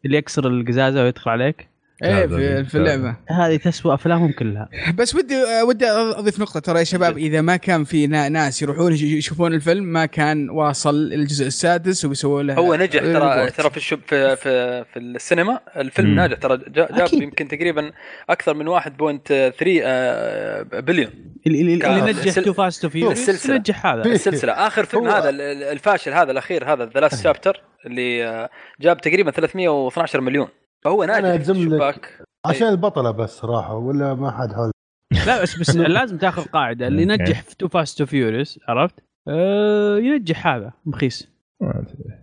اللي يكسر القزازة ويدخل عليك؟ إيه في, في اللعبة. هذه تسوى أفلامهم كلها. بس ودي ودي أضيف نقطة. ترى يا شباب إذا ما كان في نا- ناس يروحون يش- يشوفون الفيلم ما كان واصل الجزء السادس وبيسووا له هو نجح. ترى. ترى في في في, في السينما الفيلم مم. ناجح. ترى جا- جاب. يمكن تقريبا أكثر من 1.3 آه، بليون. اللي, نجح Too Fast Furious السلسلة. نجح هذا. في- السلسلة. آخر فيلم هذا ال- ال- الفاشل هذا الأخير هذا The Last Chapter اللي آه، جاب تقريبا 312 مليون. فهو ناجح لك. الشباك عشان البطلة بس صراحة ولا ما حد حول. لا بس بس لازم تاخذ قاعدة. اللي. ينجح في Too Fast Furious عرفت؟ آه ينجح هذا مخيس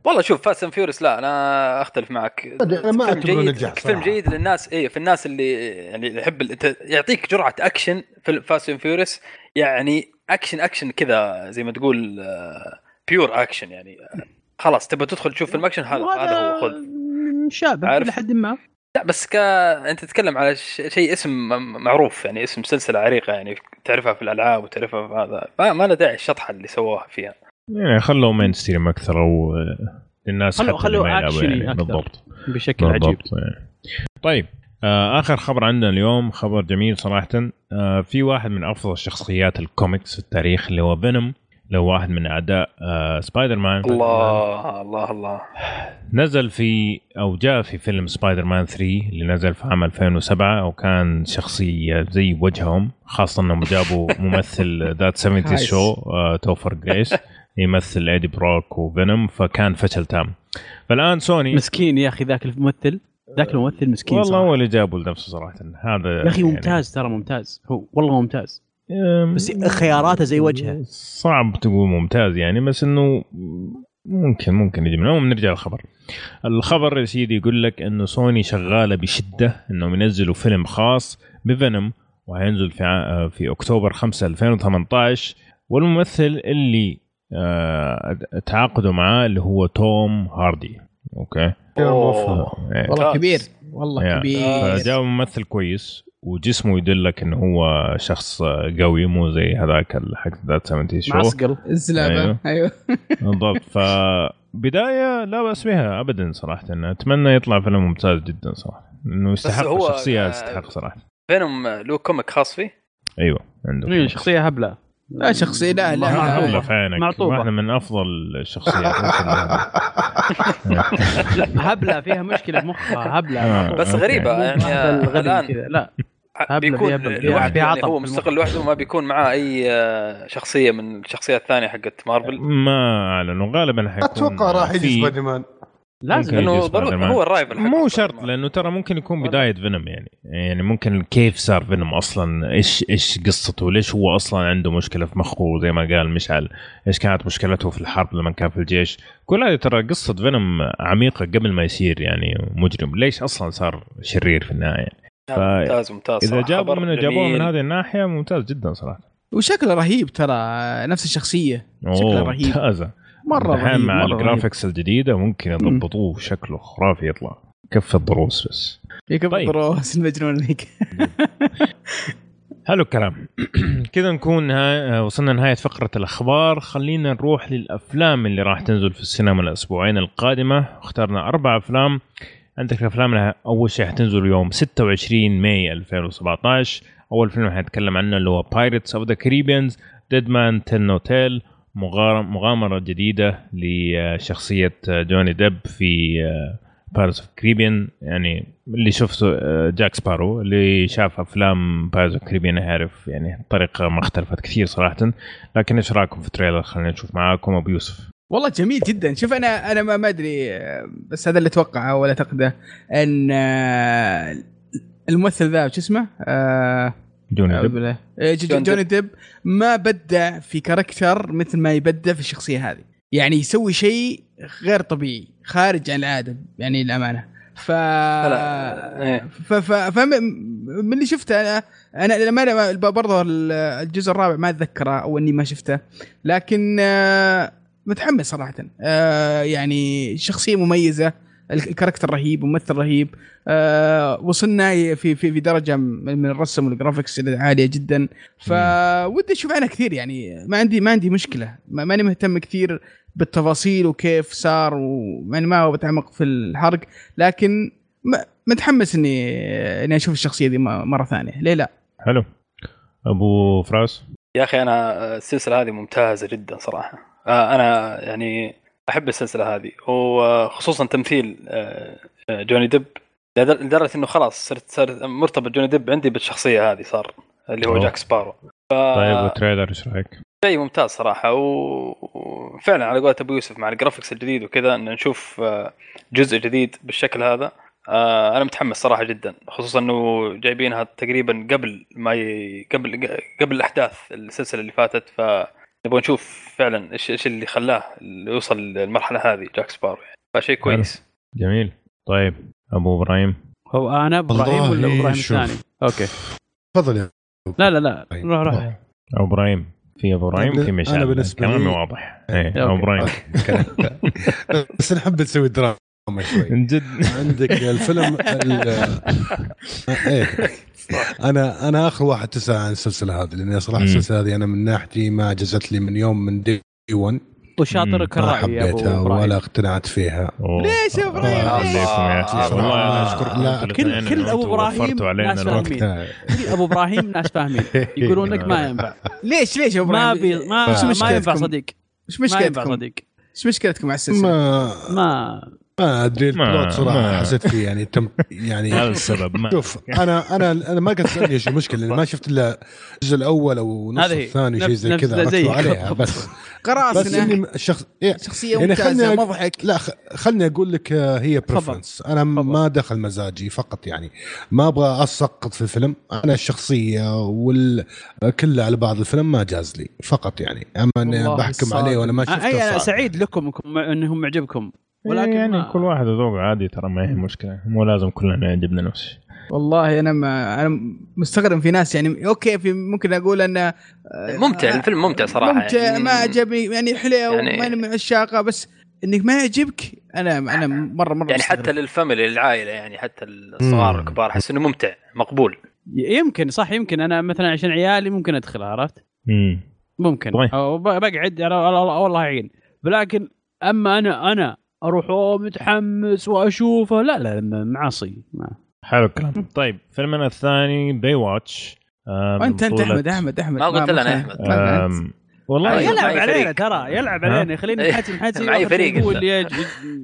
والله شوف Fast and Furious لا أنا أختلف معك. أنا ما فيلم جيد نجاح فيلم. جيد للناس اي في الناس اللي يعني اللي يحب يعطيك جرعة أكشن في Fast and Furious يعني action action كذا زي ما تقول pure action يعني. آه، خلاص تبغى تدخل تشوف فيلم أكشن هذا هذا هو خذ. مشابه؟ إلى حد ما. لا بس ك أنت تتكلم على ش- شيء اسم معروف يعني اسم سلسلة عريقة يعني تعرفها في الألعاب وتعرفها في هذا. ما, ما له داعي الشطحه اللي سووها فيها. يعني خلوه mainstream أكثر أو للناس خلوا- حتى اللي خلوا أكشني يعني. أكثر. بالضبط. بشكل عجيب. بالضبط يعني. طيب آه آخر خبر عندنا اليوم خبر جميل صراحة. آه في واحد من أفضل شخصيات الكوميكس في التاريخ اللي هو فينوم اللي هو واحد من أعداء آه سبايدر مان الله الله الله. نزل في أو جاء في فيلم سبايدر مان 3 اللي نزل في عام 2007 وكان شخصية زي وجههم خاصة انهم جابوا ممثل That 70s Show آه توفر جريس يمثل ايدي بروك وفينوم فكان فشل تام. فالآن سوني مسكين يا أخي ذاك الممثل. ذاك الممثل مسكين والله. هو اللي جابه لنفسه صراحة. هذا يا أخي يعني- ممتاز ترى ممتاز. هو والله ممتاز. بس خياراته زي وجهه صعب تقول ممتاز يعني بس إنه ممكن ممكن يجي منهم نرجع للخبر الخبر يا سيدي يقول لك إنه سوني شغالة بشدة إنهم ينزلوا فيلم خاص بفينوم وهينزل في في أكتوبر 5 2018 والممثل اللي آه، تعاقدوا معاه اللي هو توم هاردي أوكي. إيه. والله. كبير والله. كبير. فجاب ممثل كويس وجسمه يدلك إنه هو شخص قوي مو زي هذاك حق That 70s Show. معسقل. الزلابة. أيوه. أيوه. بالضبط. فبداية لا بأس بها ابدا صراحة. أتمنى يطلع فيلم ممتاز جدا صراحة. إنه يستحق الشخصيه آه، يستحق صراحة. فينوم له comic خاص فيه؟ أيوه عنده إيه، شخصية هبلة. لا شخصية لا لا, لا. في عينك معطوبة. واحدة من أفضل الشخصيات لا هبلة فيها مشكلة بمخها هبلة آه. بس. غريبة يعني كذا لا هبلة بيكون فيها يعني عطب هو مستقل لوحده وما بيكون معاه أي آه، شخصية من الشخصيات الثانية حقت مارفل ما اعلنوا غالبا حيكون أتوقع راح يجي سبايدر مان لازم. لأنه ضروري. هو ال rival مو شرط. لأنه ترى ممكن يكون بداية فينوم يعني. يعني ممكن كيف صار فينوم أصلا؟ إيش إيش قصته؟ ليش هو أصلا عنده مشكلة في مخه زي ما قال مشعل؟ إيش كانت مشكلته في الحرب لما كان في الجيش؟ كل هذه ترى قصة فينوم عميقة قبل ما يصير يعني مجرم. ليش أصلا صار شرير في النهاية ف- ممتاز ممتاز إذا. جابوا من جابوه من. هذه الناحية ممتاز جدا صراحة. وشكله رهيب ترى نفس الشخصية. شكله رهيب. ممتازة. مرة الحين مع. ال graphics الجديدة ممكن يضبطوه شكله خرافي يطلع. كف الضروس بس. يكب طيب. الضروس المجنون ذيك حلو الكلام. كذا نكون نها... وصلنا نهاية فقرة الأخبار. خلينا نروح للأفلام اللي راح تنزل في السينما الأسبوعين القادمة. اخترنا أربع أفلام. عندك الأفلام اللي أول شيء حتنزل يوم 26 ماي 2017 أول فيلم حنتكلم عنه اللي هو Pirates of the Caribbean Dead Men Tell No Tales. مغامرة جديدة لشخصية جوني ديب في Pirates of Caribbean يعني اللي شفته آه، جاك سبارو اللي شاف أفلام Pirates of Caribbean يعرف يعني الطريقة ما اختلفت كثير صراحة. لكن إيش رأيكم في ال trailer؟ خلينا نشوف معاكم أبو يوسف. والله جميل جدا. شوف أنا أنا ما أدري بس هذا اللي أتوقعه ولا اعتقده إن آه، الممثل ذا شو اسمه؟ آه، جوني ديب. إيه، ج- جون جوني ديب. ما بدع في character مثل ما يبدع في الشخصية هذه. يعني يسوي شيء غير طبيعي خارج عن العادة يعني الأمانة. ف إيه. ف ف فم... من اللي شفته أنا أنا للامانه برضه الجزء الرابع ما أتذكره أو إني ما شفته. لكن آه، متحمس صراحة. آه، يعني شخصية مميزة. ال character رهيب ممثل رهيب. آه، وصلنا في في في درجة من الرسم وال graphics عالية جدا. فودي أشوف عنها كثير يعني. ما عندي ما عندي مشكلة. ما- ماني مهتم كثير بالتفاصيل وكيف صار ويعني ما هو بتعمق في الحرق. لكن متحمس اني إني أشوف الشخصية دي مرة ثانية. ليه لا؟ حلو. أبو فراس؟ يا أخي أنا السلسلة هذه ممتازة جدا صراحة. آه، أنا يعني أحب السلسلة هذه وخصوصا تمثيل آه، آه، جوني ديب لدر- لدرجة إنه خلاص صرت صرت مرتبط جوني ديب عندي بالشخصية هذه صار اللي هو أوه. جاك سبارو ف... طيب وال trailer إيش رأيك؟ شيء ممتاز صراحة وفعلا على قولة أبو يوسف مع ال graphics الجديد وكذا إن نشوف آه، جزء جديد بالشكل هذا أنا متحمس صراحة جدا خصوصا إنه جايبينها تقريبا قبل ما ي... قبل قبل الأحداث السلسلة اللي فاتت فنبغى نشوف فعلا إيش إيش اللي خلاه اللي يوصل للمرحلة هذه جاك سبارو. يعني. فشيء كويس. جميل. طيب أبو إبراهيم. هو أنا إبراهيم ولا إبراهيم. الثاني؟ أوكي. تفضل يا لا لا لا. روح روح. أبو إبراهيم. في أبو إبراهيم؟ في مشعل أنا بالنسبة كلامي واضح. إيه أوكي. أبو إبراهيم. بس نحب نسوي دراما شوي. من جد. عندك الفيلم ال- أنا أنا آخر واحد تسأل عن السلسلة هذه لأن صراحة مم. السلسلة هذه أنا من ناحيتي ما جزت لي من يوم من دي 1 وشاطرك مم. ما أبو حبيتها إبراهيم ولا اقتنعت فيها أوه. ليش يا أخي والله صراحة. اشكركم لا، كل- كل وفرتوا علينا ناس فاهمين. كل أبو إبراهيم ناس فاهمين يقولون لك ما ينفع ليش ليش يا ما إبراهيم؟ بي ما ما مشكلتكم؟ ينفع صديق إيش ما ينفع مشكلتكم؟ صديق إيش مشكلتكم مع السلسلة؟ ما ما ما أدري البلوت صراحة ما- حسيت فيه يعني تم يعني هذا السبب ما شوف أنا أنا أنا ما قد تسالني إيش المشكلة لأني ما شفت إلا الجزء الأول أو نص. الثاني شيء زي كذا. ركزوا عليها بس بس قراصنه اني الشخص إيه شخصية يعني ممتازة خلني مضحك لا خ- خلني أقول لك آه، هي. بريفرنس أنا ما دخل مزاجي فقط يعني ما أبغى أسقط في الفيلم أنا الشخصية وال كله على بعض الفيلم ما جاز لي فقط يعني أما إني بحكم. عليه وأنا ما أي أنا شفته. سعيد لكم إنهم معجبكم ولكن يعني ما- كل واحد ذوق عادي ترى ما هي مشكلة مو لازم كلنا يعجبنا نفس الشيء والله أنا ما أنا مستغرب في ناس يعني أوكي في ممكن أقول انه ممتع الفيلم ممتع صراحة ممتع يعني. ما عجبني يعني حلو يعني- ماني من عشاقه بس إنك ما يعجبك أنا أنا مره مرة يعني مستغرب. حتى لل family للعائلة يعني حتى الصغار. والكبار أحس إنه ممتع مقبول يمكن صح يمكن أنا مثلا عشان عيالي ممكن أدخل عرفت؟ امم ممكن طيب. أو بقعد والله والله يعين ولكن أما أنا أنا أروح أوه متحمس وأشوفه لا لا معاصي ما. حلو الكلام طيب فيلمنا الثاني باي واتش أنت بطولة- أحمد أحمد أحمد ما قلت لنا. آم، والله يلعب علينا. ترى يلعب؟ علينا خلينا. نحاتي نحاتي معي واحد فريق هو أنت. اللي يج-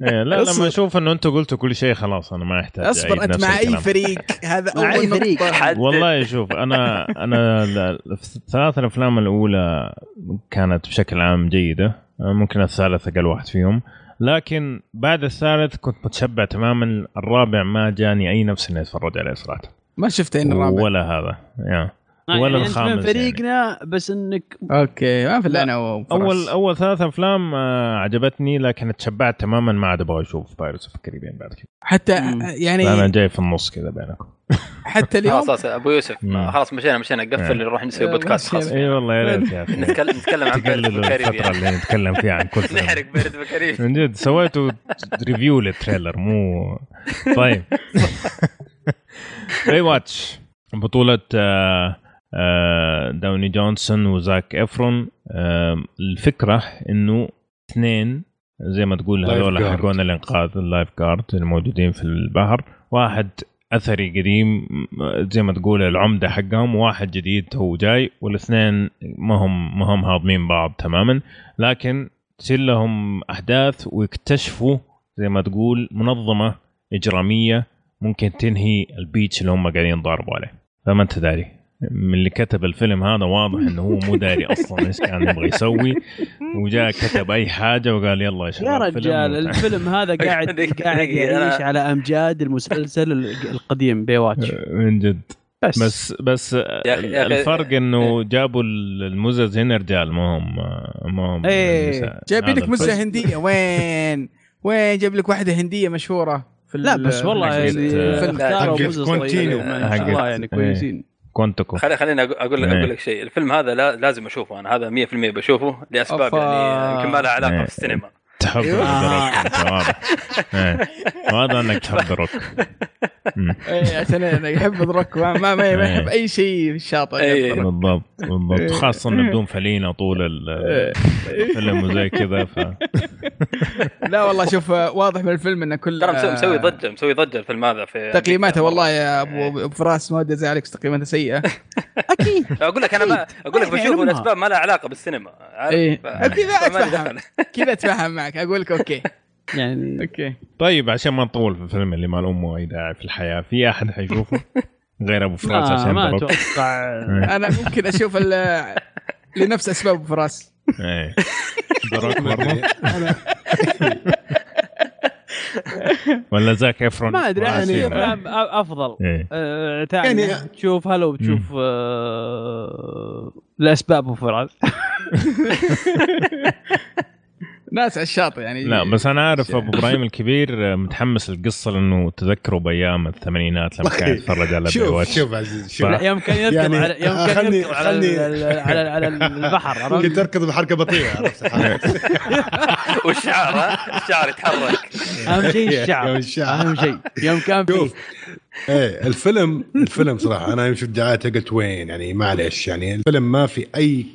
إيه لا. لما أشوف إنه أنتم قلتوا كل شيء خلاص أنا ما احتاج أصبر أنت مع اي. فريق هذا مع أول فريق. والله شوف أنا أنا الثلاث الأفلام الأولى كانت بشكل عام جيدة ممكن الثالث أقل واحد فيهم لكن بعد الثالث كنت متشبع تماما. الرابع ما جاني أي نفس إني أتفرج عليه صراحة. ما شفت إن الرابع. ولا هذا. يا ولا يعني أنت من الخامس فريقنا بس إنك أوكي ما في الا أنا. أول أول ثلاث أفلام آه، عجبتني لكن تشبعت تماما ما عاد أبغى أشوف Pirates of ال Caribbean بعد كذا. حتى مم. أنا يعني جاي في النص كذا بينكم. حتى اليوم خلاص خلاص أبو يوسف. خلاص مشينا مشينا. قفل نروح نسوي آه، بودكاست. خاص. اي والله يا ريت يا أخي. نتكلم نتكلم عن بيرد الفترة اللي نتكلم فيها عن كل فيلم نحرق Pirates بال Caribbean من جد سويتوا review لل trailer مو طيب. Baywatch بطولة آه، آه، دوين جونسون وزاك إفرون. آه، الفكرة إنه اثنين زي ما تقول هذول. حقون الإنقاذ ال lifeguard الموجودين في البحر. واحد أثري قديم زي ما تقول العمدة حقهم وواحد جديد هو جاي والاثنين ما هم ما هم هاضمين بعض تماما. لكن تصير لهم أحداث ويكتشفوا زي ما تقول منظمة إجرامية ممكن تنهي ال beach اللي هم قاعدين يضاربوا عليه. فما أنت داري؟ من اللي كتب الفيلم هذا واضح إنه هو مو داري أصلا إيش كان يبغى يسوي. وجاء كتب أي حاجة وقال يلا يا يا شباب فيلم رجال. الفيلم هذا قاعد قاعد يعيش على أمجاد المسلسل القديم Baywatch من جد. بس, بس بس يا أخي- يا أخي- الفرق إنه جابوا المزز هنا رجال ما هم ما هم إيه. نساء. جايبين لك مزة. هندية. وين؟ وين جايب لك واحدة هندية مشهورة في لا بس والله يعني كونتينو. صغيرة، ما شاء حقت- الله يعني كويسين. كونتكو خلي خليني أقول- أقول لك إيه. أقول لك شيء الفيلم هذا لا لازم أشوفه أنا هذا 100% بشوفه لأسباب أوفا. يعني يمكن ما لها علاقة إيه. في تحب انت واضح إيه. واضح إنك تحب دروك مم. إيه عشان أنا يحب دروك ما ما, يحب أي شيء شاطئ إيه. يحب دروك. بالضبط بالضبط خاصة انه بدون فلينة طول ال- إيه. الفيلم وزي كذا ف لا والله شوف واضح من الفيلم إنه كل ترى مسوي- ضجه مسوي ضجه الفيلم هذا في تقييماته والله يا إيه. ابو أبو فراس ما ودي ازعلك تقييماته سيئة أكيد أقول لك أنا ما أقول لك ما بشوفه يعلمها. لأسباب ما لها علاقة بالسينما عارف؟ إيه. كذا. دخل. كذا اتفاهم معك أقول لك أوكي. يعني أوكي. طيب عشان ما نطول في الفيلم اللي ما له أمه اي داعي في الحياة في أحد حيشوفه؟ غير أبو فراس ما, عشان ما أتوقع. أنا ممكن أشوف ال- لنفس أسباب أبو فراس. برضه ولا زاك إفرون؟ ما أدري يعني أفضل. إيه. آه، يعني- تشوف آه، لاسباب أبو فراس. ناس على الشاطئ يعني. لا بس أنا عارف أبو إبراهيم الكبير متحمس للقصة لأنه تذكره بأيام الثمانينات لما كان يتفرج على بي شوف شوف عزيز شوف. يوم كان يركض يعني على يوم كان خلني- يركض على على على البحر عرفت؟ كنت أركض بحركة بطيئة عرفت؟ والشعر ها؟ الشعر يتحرك. أهم شيء الشعر. أهم شيء. يوم كان فيه شوف. إيه الفيلم الفيلم صراحة أنا يوم شفت دعايته قلت وين؟ يعني معلش يعني الفيلم ما في أي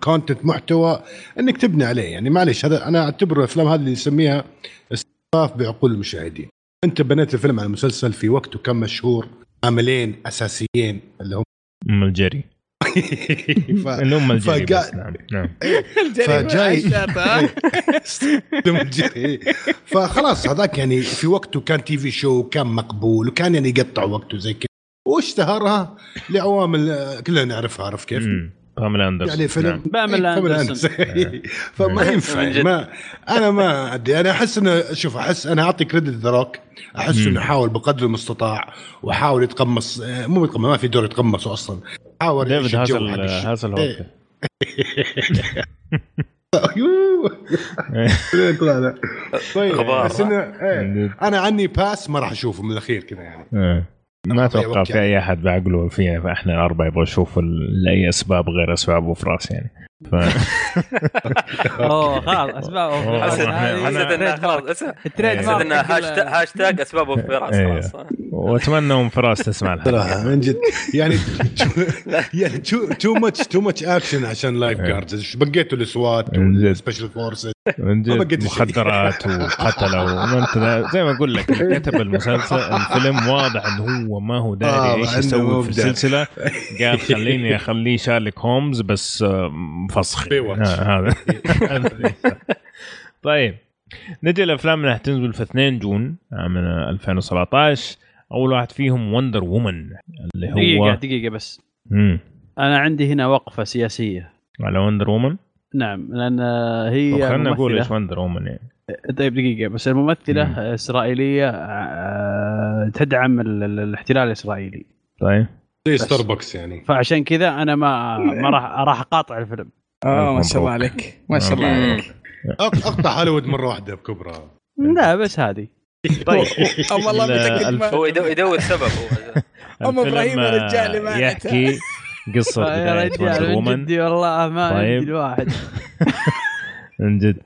كونتنت محتوى إنك تبني عليه. يعني معلش هذا أنا أعتبر الأفلام هذه اللي يسميها استخفاف بعقول المشاهدين. أنت بنيت الفيلم على المسلسل في وقته كم مشهور؟ عاملين أساسيين اللي هم أم الجري. ف... اللي هم الجري فقا- بس نعم نعم. الجريمة فجاي-. فخلاص هذاك يعني في وقته كان TV show كان مقبول وكان يعني يقطع وقته زي كذا. واشتهرها لعوامل كلنا نعرفها عرف كيف؟ مم. باميلا اندرسون يعني فيلم نعم. باميلا إيه، باميلا أندرسون. أندرسون. فما ينفع من جد. ما أنا ما أدري أنا أحس انه شوف أحس أنا أعطي credit The Rock أحس. إنه حاول بقدر المستطاع وحاول يتقمص آه، مو يتقمص ما في دور يتقمصه أصلا حاول ديفيد إيه. هوكر أيوه. طيب. بس انه إيه. أنا عني pass ما راح أشوفه من الأخير كذا يعني إيه. ما أعطيه أتوقع في. أي أحد بعقله فيها فاحنا الأربعة يبغوا يشوفوا ال- لأي أسباب غير أسباب أبو فراس يعني ف... أوه خلاص أسباب أبو أوه، فراس. حسيت إنها خلاص ال trademark هاشتاج أسباب أبو فراس إيه. خلاص واتمنى أم فراس تسمع الحلقة. من جد. يعني يعني too much too much action عشان lifeguards بقيتوا ال SWAT. وال special forces من جد. مخدرات وما ذا- زي ما أقول لك اللي كتب المسلسل الفيلم واضح انه هو ما هو آه، داري إيش يسوي في. السلسلة. قال خليني أخليه شارلوك هومز بس آه، Baywatch. آه، هذا. طيب. نجي الافلام اللي حتنزل في 2 جون من 2017 أول واحد فيهم Wonder Woman اللي دقيقه هو دقيقة بس. مم. أنا عندي هنا وقفة سياسية. على وندر وومن نعم لأن هي خلينا نقول إيش Wonder Woman يعني. طيب دقيقة بس. الممثلة مم. إسرائيلية آه، تدعم ال- ال- الاحتلال الإسرائيلي. طيب. زي. ستاربكس يعني. فعشان كذا أنا ما ما راح راح أقاطع الفيلم. آه ما شاء الله. عليك. ما شاء الله. عليك. أق- أقطع هوليوود مرة واحدة بكبرى. لا بس هذه. طيب. ام والله متاكد هو يدور, سبب هو أم إبراهيم الفيلم، يا رجال آه، ما يحكي قصة يا بداية رجال من جدي والله ما طيب. عندي الواحد. من جد.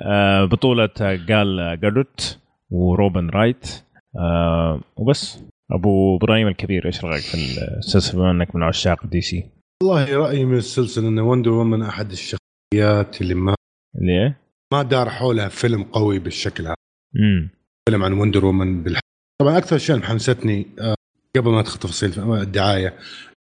آه، بطولة جال جادوت وروبن رايت. آه، وبس. أبو إبراهيم الكبير إيش رأيك في السلسلة؟ بما إنك من عشاق DC. والله رأيي من السلسلة إن Wonder Woman أحد الشخصيات اللي ما اللي إيه؟ ما دار حولها فيلم قوي بالشكل هذا. امم فيلم عن Wonder Woman بالح... طبعا أكثر شيء محمستني آه، قبل ما أدخل تفاصيل الدعاية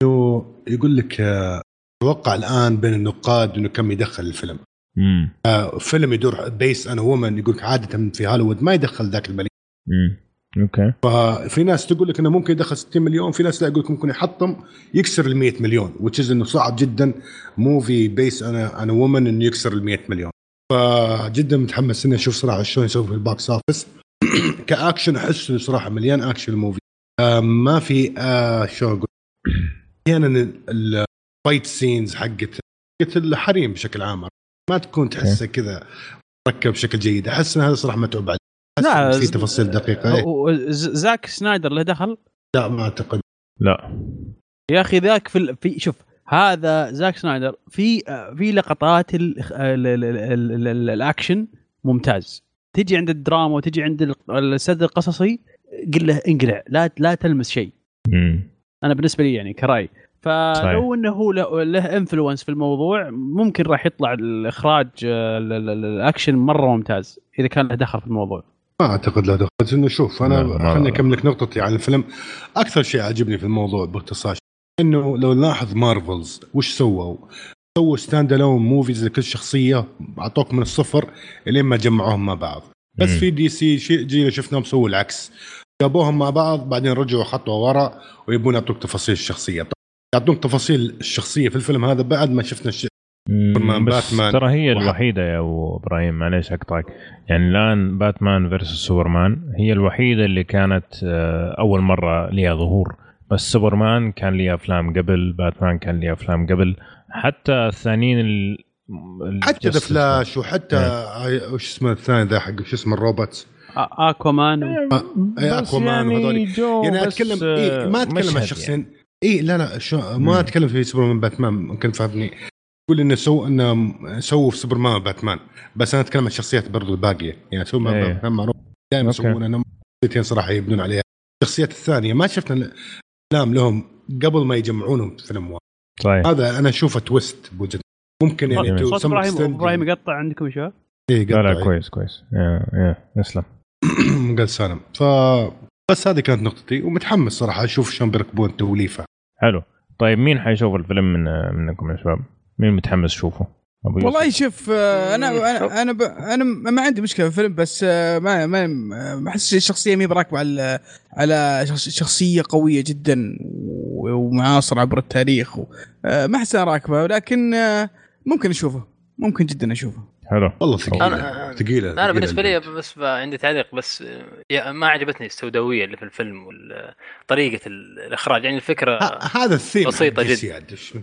إنه يقول لك آه، أتوقع الآن بين النقاد إنه كم يدخل الفيلم. امم فيلم يدور based on a woman يقول لك عادة في هوليوود ما يدخل ذاك المليون امم okay. ففي ناس تقول لك إنه ممكن يدخل 60 مليون في ناس لا يقول لك ممكن يحطم يكسر ال 100 مليون which is إنه صعب جدا movie based on a on a woman إنه يكسر ال 100 مليون. فجدا متحمس إني أشوف صراحة شلون يسوي في ال box office ك action أحسه صراحة مليان action ال movie آه ما في آه شو أقول؟ أحيانا ال fight scenes حقت حقت الحريم بشكل عام. ما تكون تحسها كذا مركب بشكل جيد. أحس إن هذا صراحة متعوب عليه. لا، في تفاصيل دقيقة. إيه. ز- زاك سنايدر له دخل؟ لا ما أعتقد. لا. يا أخي ذاك في ال- في شوف هذا زاك سنايدر في آه، في لقطات ال ال ال ال ال ال الأكشن ممتاز. تجي عند الدراما وتجي عند ال- السرد القصصي قل له انقلع لا لا تلمس شيء. امم أنا بالنسبة لي يعني كرأي. فلو إنه هو له, له influence في الموضوع ممكن راح يطلع الإخراج آه، ال- ال- ال- الأكشن مرة ممتاز إذا كان له دخل في الموضوع. ما أعتقد له دخل. بس انه شوف أنا خليني أكمل لك نقطتي عن الفيلم. أكثر شيء عجبني في الموضوع باختصار إنه لو نلاحظ Marvel's وش سووا؟ سووا stand alone movies لكل شخصية أعطوك من الصفر إلين ما جمعوهم مع بعض. بس مم. في DC شيء جينا شفناهم سووا العكس. جابوهم مع بعض بعدين رجعوا خطوه ورا ويبون يعطوك تفاصيل الشخصية. يعطوك تفاصيل الشخصية في الفيلم هذا بعد ما شفنا الشيء سوبرمان، بس باتمان. ترى هي وح- الوحيدة يا أبو إبراهيم معليش أقطعك. يعني الآن باتمان versus سوبرمان هي الوحيدة اللي كانت آه، أول مرة لها ظهور. بس سوبرمان كان لي أفلام قبل باتمان كان لي أفلام قبل. حتى الثانيين ال... حتى The Flash وحتى آه، وش اسمه الثاني ذا حق شو اسمه الروبوت؟ آ- آكوامان. إيه، بس أكوامان وهذولي. جو يعني اتكلم إيه ما آه، اتكلم عن مشهد شخصين. اي لا لا شو ما مم. أتكلم في سوبرمان باتمان. ممكن فهمني تقول إنه سو إنه سووا في سوبرمان وباتمان بس أنا أتكلم عن الشخصيات برضو الباقية. يعني سوبرمان إيه. باتمان معروف. دائما. يسوون إنهم شخصيتين صراحة يبنون عليها. الشخصيات الثانية ما شفنا افلام لهم قبل ما يجمعونهم في فيلم واحد صحيح هذا أنا أشوفه تويست بوجهة ممكن يعني صوت إبراهيم extent إبراهيم يقطع عندكم يا شباب إيه، لا لا قطع. كويس كويس. يا يا يسلم. قال سالم. ف بس هذه كانت نقطتي ومتحمس صراحة أشوف شلون بيركبون التوليفة. حلو. طيب مين حيشوف الفيلم من منكم يا شباب؟ مين متحمس تشوفه؟ والله شوف آه، أنا أنا أنا, ب... أنا ما عندي مشكلة في الفيلم بس آه، ما ما ما أحس الشخصية مي براكبة على على شخص- شخصية قوية جدا و- ومعاصرة عبر التاريخ و... آه، ما احسها راكبة ولكن ممكن اشوفه ممكن جدا اشوفه حلو والله ثقيلة أنا- ثقيلة أنا ثقيلة بالنسبة لي. بس ب- عندي تعليق بس يا- ما عجبتني السوداوية اللي في الفيلم وطريقه الإخراج يعني الفكرة ه- هذا الثيم بسيطة حق جدا.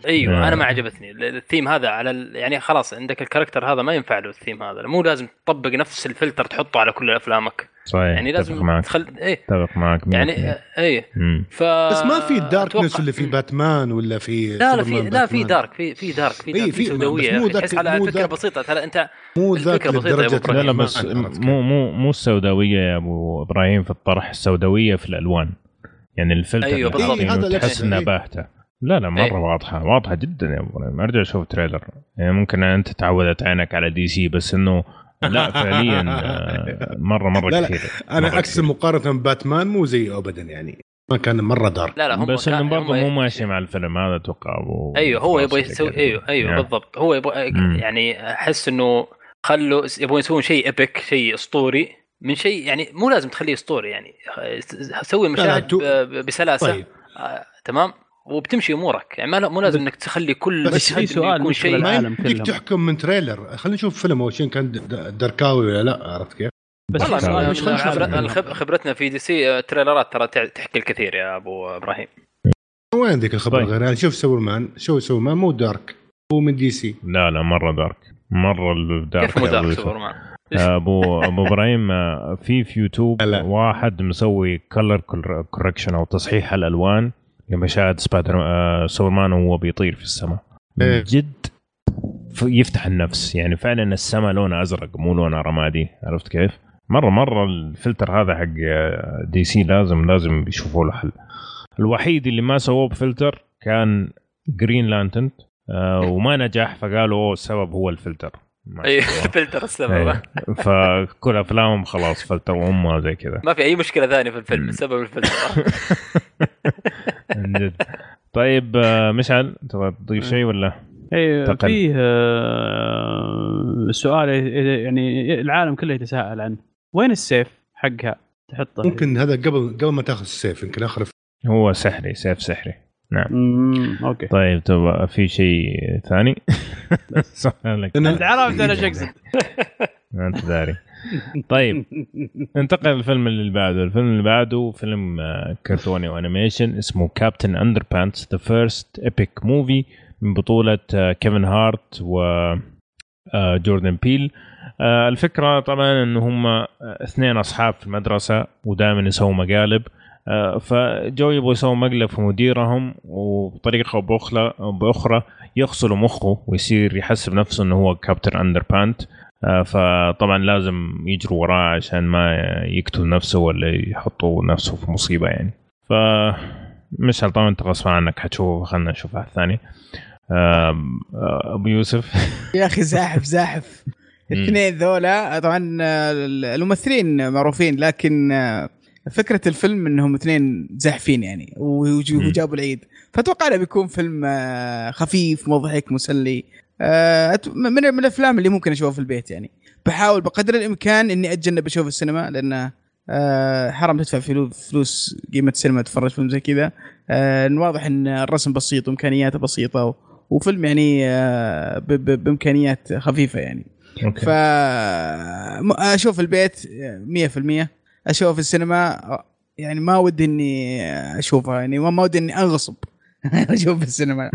أيوه آه. أنا ما عجبتني ال- الثيم هذا على ال... يعني خلاص عندك ال character هذا ما ينفع له الثيم هذا مو لازم تطبق نفس الفلتر تحطه على كل أفلامك صحيح يعني لازم معك تخل إيه أتفق معك يعني 100%. إيه مم. ف بس ما في ال darkness أتوقع- اللي في باتمان ولا في لا لا في لا في. دارك في في دارك في إيه، دارك في- في سوداوية مو أخي ذاك- تحس على ذاك- بسيطة ترى أنت مو ذاك لدرجه. لا لا بس مو مو مو السوداوية يا أبو إبراهيم في الطرح السوداوية في الألوان يعني الفلتر اللي بالضبط. إيه، هذا تحس إنها إيه. باهتة لا لا مرة إيه. واضحة واضحة جدا يا أبو إبراهيم أرجع شوف trailer يعني ممكن أنت تعودت عينك على DC بس إنه لا فعليا آه، مره مرة لا لا، كثير. أنا عكس. مقارنة بباتمان مو زي ابدا يعني. ما كان مرة دارك. لا لا هم بس إنه برضه مو ماشي مع الفيلم هذا أتوقع أيوه هو يبغى يسوي. أيوه أيوه يعني. بالضبط. هو يبغى. يعني أحس إنه خلوا يبغون يسوون شيء ايبك شيء أسطوري. من شيء يعني مو لازم تخليه أسطوري يعني. سوي ب- بسلاسة. طيب. آه، تمام؟ وبتمشي أمورك يعني ما مو لازم إنك تخلي كل بس في سؤال يكون مش شيء في ما العالم يمديك. تحكم من trailer خلينا نشوف فيلم أول شيء كان دركاوي ولا لا عرفت كيف؟ بس والله مش خبر- خبرتنا في DC آه، trailer ات ترى تحكي الكثير يا أبو إبراهيم وين ذيك الخبر طيب. غير يعني شوف سوبرمان شوف سوبرمان مو dark هو من DC لا لا مرة dark مرة ال dark كيف مو dark أبو يوسف. سوبرمان؟ ابو أبو إبراهيم آه، في في يوتيوب. واحد مسوي color correction أو تصحيح الألوان لمشاهد سبايدر آه، سوبرمان وهو بيطير في السماء. إيه. جد يفتح النفس. يعني فعلا السماء لونها أزرق مو لونها رمادي. عرفت كيف؟ مره مرة الفلتر هذا حق آه، DC لازم لازم يشوفوا له حل. الوحيد اللي ما سووه بفلتر كان Green Lantern وما نجح فقالوا السبب هو الفلتر. أي. فلتر السبب إيه. فكل أفلامهم خلاص فلتر وهم زي كذا ما في أي مشكلة ثانية في الفيلم. السبب الفلتر من جد طيب آه، مشعل تبغى تضيف شيء ولا؟ اي. فيه آه، سؤال يعني العالم كله يتساءل عنه وين السيف حقها تحطه ممكن هذا قبل قبل ما تاخذ السيف يمكن آخر هو سحري سيف سحري نعم. امم أوكي. طيب تبغى في شيء ثاني؟ سؤالك أنت عرفت أنا شو أقصد. ما أنت داري. طيب انتقل للفيلم اللي بعده. الفيلم اللي بعده فيلم آه، كرتوني و animation اسمه Captain Underpants The First Epic Movie من بطولة آه، كيفن هارت و آه، جوردن بيل آه، الفكرة طبعا انه هم آه، اثنين أصحاب في المدرسة ودائما يسووا مقالب. آه، فجو يبغوا يسووا مقلب في مديرهم بطريقة أو بأخرى يغسلوا مخه ويصير يحسب نفسه إنه هو Captain Underpants آه، فطبعا لازم يجروا وراه عشان ما يقتل نفسه ولا يحطوا نفسه في مصيبة يعني. ف مش طبعا أنت غصبا عنك حتشوفه خلينا نشوف واحد ثاني. آم، آه، أبو يوسف. يا أخي زاحف زاحف. الاثنين ذولا. طبعا آه، الممثلين معروفين لكن آه، فكرة الفيلم إنهم اثنين زاحفين يعني. وجابوا العيد. فأتوقع إنه بيكون فيلم آه، خفيف مضحك مسلي. آه، من من الأفلام اللي ممكن أشوفها في البيت يعني. بحاول بقدر الإمكان إني أتجنب أشوف السينما لأنه آه، حرام تدفع فلوس فلوس قيمة السينما تتفرج فيلم زي كذا. واضح إن الرسم بسيط وإمكانياته بسيطة وفيلم يعني بإمكانيات خفيفة يعني. أوكي. ف م- أشوف البيت 100% أشوف في السينما يعني ما ودي إني اشوفها يعني ما ودي إني انغصب أشوف في السينما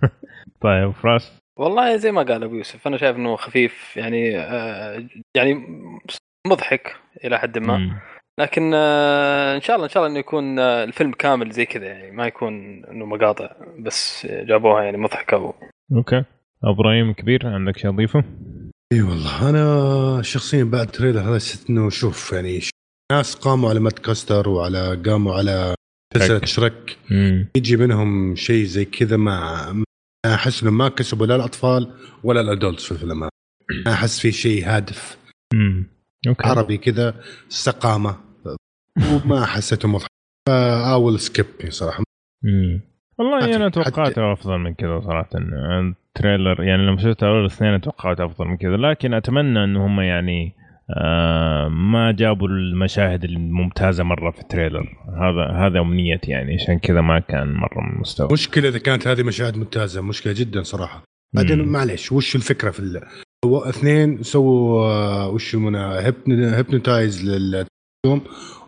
طيب فراس والله زي ما قال أبو يوسف أنا شايف إنه خفيف يعني آه، يعني مضحك إلى حد ما. لكن آه، إن شاء الله إن شاء الله إنه يكون آه، الفيلم كامل زي كذا يعني ما يكون إنه مقاطع بس جابوها يعني مضحكة و... أوكي إبراهيم كبير عندك شيء تضيفه؟ إي والله أنا شخصيا بعد trailer هذا حسيت إنه شوف يعني ش- ناس قاموا على Madagascar وعلى قاموا على سلسله شرك. يجي منهم شيء زي كذا مع أحس إنه ما كسبوا لا الأطفال ولا ال adults في الفيلم. أحس في شيء هادف. مم. أوكي. عربي كذا استقامه وما حسيته مضحك فاول سكيب صراحة. مم. والله حتى- أنا توقعته أفضل من كذا صراحة. ال trailer يعني لما شفت أول الاثنين توقعت أفضل من كذا لكن أتمنى إن هم يعني آه ما جابوا المشاهد الممتازة مرة في ال trailer. هذا هذا امنيتي يعني عشان كذا ما كان مرة من المستوى مشكلة إذا كانت هذه مشاهد ممتازة مشكلة جدا صراحة. بعدين. معلش وش الفكرة في ال... هو اثنين سووا آه، وش يسمونه hypnotize لليوم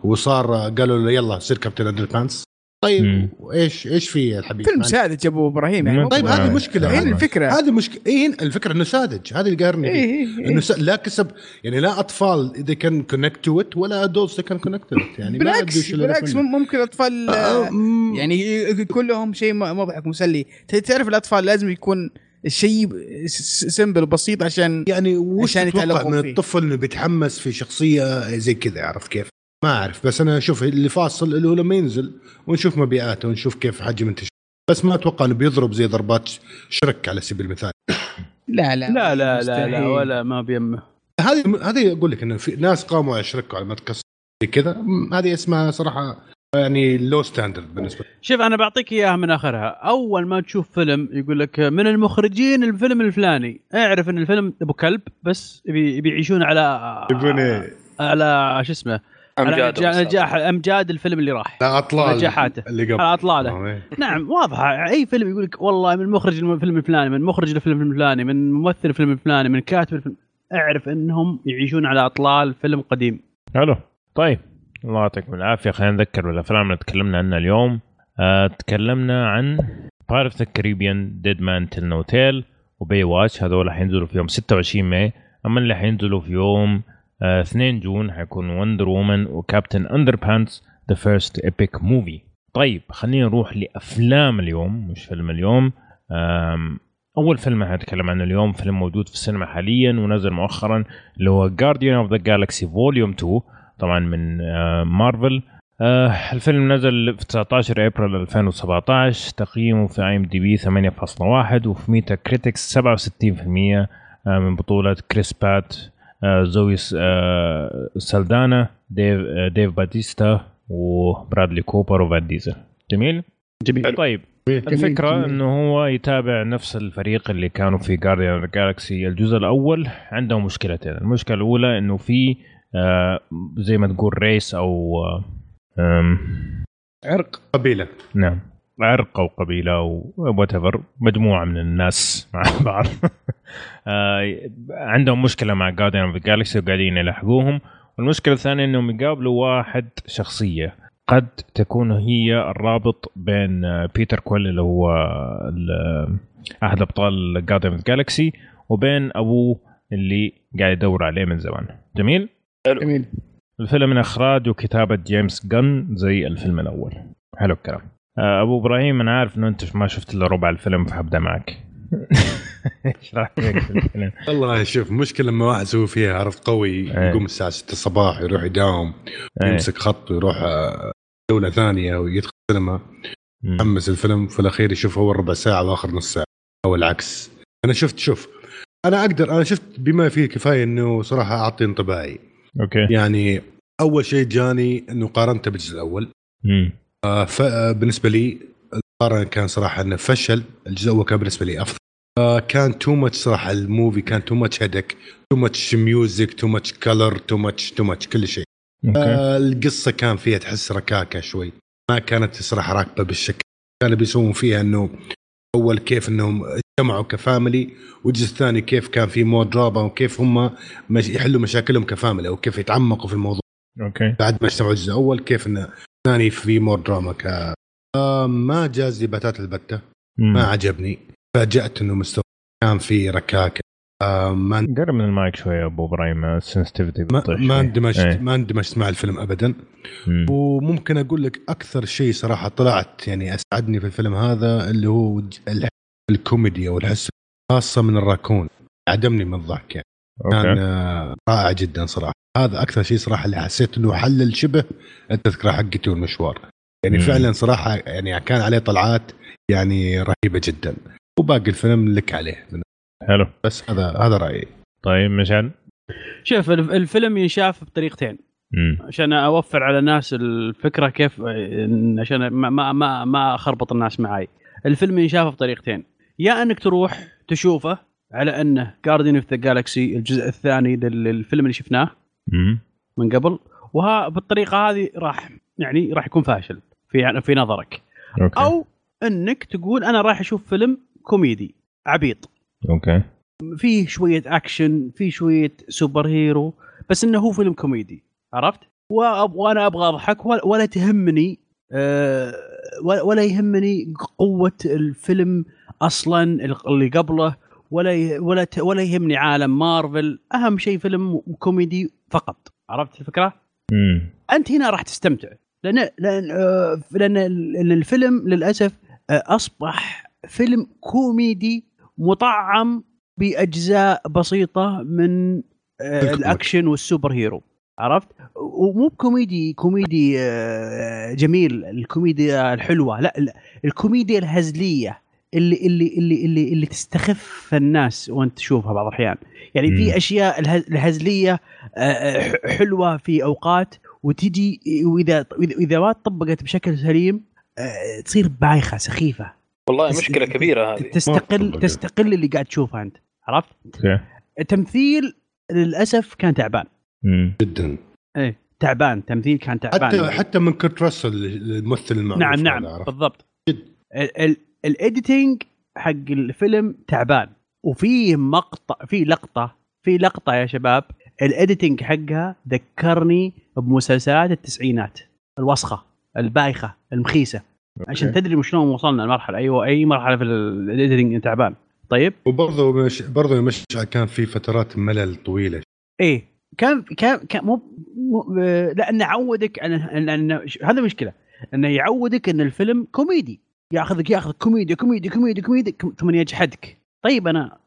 وصار آه، قالوا له يلا صير Captain Underpants. طيب مم. إيش إيش في يا الحبيب فيلم ساذج أبو إبراهيم يعني طيب آه. هذه مشكلة هي هذه الفكرة هذه مشكله اي الفكرة إنه ساذج هذا اللي قارني إيه، إيه، إيه. إنه س... لا كسب يعني لا أطفال إذا كان connect to it ولا adults إذا كان connect to it يعني بالعكس وش اللي بالعكس ممكن الأطفال آه، مم. يعني يكون لهم شيء مضحك مسلي تعرف الأطفال لازم يكون الشيء سمبل وبسيط عشان يعني وش عشان تتوقع يتعلقون من فيه. الطفل إنه بيتحمس في شخصية زي كذا عرف كيف؟ ما أعرف بس أنا أشوف اللي فاصل اللي هو لما ينزل ونشوف مبيعاته ونشوف كيف حجم انتشاره بس ما أتوقع إنه بيضرب زي ضربات شرك على سبيل المثال. لا لا لا لا لا. لا ولا ما بيمه. هذه هذه أقول لك إنه في ناس قاموا يشركوا على مدكس زي كذا. هذه اسمها صراحة يعني low standard بالنسبة لي. شوف أنا بعطيك إياها من آخرها. أول ما تشوف فيلم يقول لك من المخرجين الفيلم الفلاني. أعرف إن الفيلم أبو كلب بس يبي يبي يعيشون على على شو اسمه على امجاد نجاح- امجاد الفيلم اللي راح. لا أطلال نجاحاته. اللي قبل. على اطلاله. نعم واضحه أي فيلم يقول لك والله من مخرج الفيلم الفلاني من مخرج الفيلم الفلاني من ممثل الفيلم الفلاني من كاتب الفيلم. أعرف إنهم يعيشون على أطلال فيلم قديم. حلو. طيب. الله يعطيكم العافية. خلينا نذكر بالافلام اللي تكلمنا عنها اليوم. آه تكلمنا عن Pirates of the Caribbean Dead Men Tell No Tales و Baywatch هذول حينزلوا في يوم 26 May. أما اللي حينزلوا في يوم 2 June حيكون Wonder Woman و Captain Underpants The First Epic Movie طيب خلينا نروح لأفلام اليوم مش فيلم اليوم. أول فيلم هنتكلم عنه اليوم فيلم موجود في السينما حاليا ونزل مؤخرا اللي هو Guardians of the Galaxy Volume 2 طبعا من آه، مارفل آه الفيلم نزل في 19 أبريل 2017 تقييمه في IMDb 8.1 وفي Metacritic 67% آه من بطولة كريس برات. آه زوي س- آه سالدانا ديف, آه ديف باتيستا وبرادلي كوبر وفين ديزل. جميل؟ جميل. طيب الفكرة إنه هو يتابع نفس الفريق اللي كانوا في Guardians Galaxy الجزء الأول. عندهم مشكلتين، المشكلة الأولى إنه في آه زي ما تقول race أو آه عرق. قبيلة. نعم. عرق أو قبيلة أو وات مجموعة من الناس مع بعض. آه، عندهم مشكلة مع Guardians of Galaxy وقاعدين يلحقوهم. والمشكلة الثانية إنهم يقابلوا واحد شخصية. قد تكون هي الرابط بين آه، بيتر كويل اللي هو ال- أحد أبطال Guardians of Galaxy وبين أبوه اللي قاعد يدور عليه من زمان. جميل؟ جميل. الفيلم من إخراج وكتابة جيمس غن زي الفيلم الأول. حلو الكلام. آه، أبو إبراهيم أنا عارف إنه أنت ما شفت إلا ربع الفيلم فهبدا معك إيش رايك في الفيلم؟ والله شوف مشكلة لما واحد يسوي فيها عرفت قوي إيه. يقوم الساعة 6 الصباح يروح يداوم إيه. يمسك خط ويروح آه، دولة ثانية ويدخل السينما. يحمس الفيلم في الأخير يشوف أول ربع ساعة وآخر نص ساعة أو العكس أنا شفت شوف أنا أقدر أنا شفت بما فيه الكفاية إنه صراحة أعطي انطباعي أوكي يعني أول شيء جاني إنه قارنته بالجزء الأول آه، ف- آه، لي المقارنه كان صراحة إنه فشل الجزء الأول كان بالنسبة لي أفضل. آه، كان too much صراحة ال movie كان too much headache too much music too much color too much too much كل شيء. آه، القصة كان فيها تحس ركاكة شوي. ما كانت صراحة راكبه بالشكل. كانوا بيسوون فيها إنه أول كيف إنهم اجتمعوا ك family والجزء الثاني كيف كان في more drama وكيف هم مش يحلوا مشاكلهم ك family أو كيف يتعمقوا في الموضوع. okay. بعد ما اجتمعوا الجزء الأول كيف إنه الثاني في more drama ك آه ما جاز لي بتات البتة. مم. ما عجبني. فاجأت إنه مستوى كان في ركاكه آه ما قرب من المايك شوية أبو إبراهيم ال sensitivity ما, ما اندمجت إيه. ما اندمجت مع الفيلم ابدا. وممكن أقول لك أكثر شيء صراحة طلعت يعني أسعدني في الفيلم هذا اللي هو ج- الح- الكوميدي أو الحس خاصة من الراكون. عدمني من الضحك يعني. كان آه، رائع جدا صراحة. هذا أكثر شيء صراحة اللي حسيت إنه حلل شبه التذكرة حقتي والمشوار. يعني مم. فعلا صراحة يعني كان عليه طلعات يعني رهيبة جدا. وباقي الفيلم لك عليه. حلو. بس هذا هذا رأيي. طيب مشعل؟ شوف الف- الفيلم ينشاف بطريقتين. مم. عشان أوفر على الناس الفكرة كيف عشان ما ما ما, ما أخربط الناس معاي. الفيلم ينشاف بطريقتين. يا إنك تروح تشوفه على انه Guardians of the Galaxy الجزء الثاني للفيلم اللي شفناه. من قبل وها بالطريقة هذه راح يعني راح يكون فاشل في في نظرك. okay. أو أنك تقول أنا رايح أشوف فيلم كوميدي عبيط. okay. فيه شوية أكشن فيه شوية superhero بس إنه هو فيلم كوميدي. عرفت؟ وأب- وأنا أبغى أضحك ولا, ولا تهمني آه، ولا يهمني قوة الفيلم أصلا اللي قبله. ولا ولا ولا يهمني عالم مارفل. أهم شيء فيلم كوميدي فقط. عرفت الفكرة؟ مم. أنت هنا راح تستمتع. لأن لأن آه، لأن ال- الفيلم للأسف آه، أصبح فيلم كوميدي مطعم بأجزاء بسيطة من آه،. الأكشن وال superhero. عرفت؟ ومو بكوميدي كوميدي جميل. الكوميديا الحلوة. لا لا، الكوميديا الهزلية. اللي اللي اللي اللي, اللي تستخف الناس وانت تشوفها بعض الأحيان. يعني. في أشياء الهز- الهزلية آه، ح- حلوة في أوقات وتجي وإذا اذا ما طبقت بشكل سليم آه، تصير بايخة سخيفة. والله مشكلة كبيرة هذه. تستقل. تستقل اللي قاعد تشوفه أنت. عرفت؟ أوكي. التمثيل للأسف كان تعبان. جدا. إيه تعبان. تمثيل كان تعبان. حتى حتى من كرت راسل الممثل المعروف نعم نعم؟ بالضبط. ال- ال- ال editing حق الفيلم تعبان. وفي مقطع في لقطة في لقطة يا شباب ال editing حقها ذكرني بمسلسلات التسعينات. الوسخة البايخة المخيسة. عشان تدري شلون وصلنا المرحله أيوه أي مرحلة في ال editing تعبان. طيب؟ وبرضه مش برضه مش كان في فترات ملل طويلة. إيه كان كان كان مو, مو لأنه يعودك ان ان هذا مشكلة. أنه يعودك إن الفيلم كوميدي. ياخذك ياخذ كوميديا كوميديا كوميديا كوميديا. ثم يجحدك طيب أنا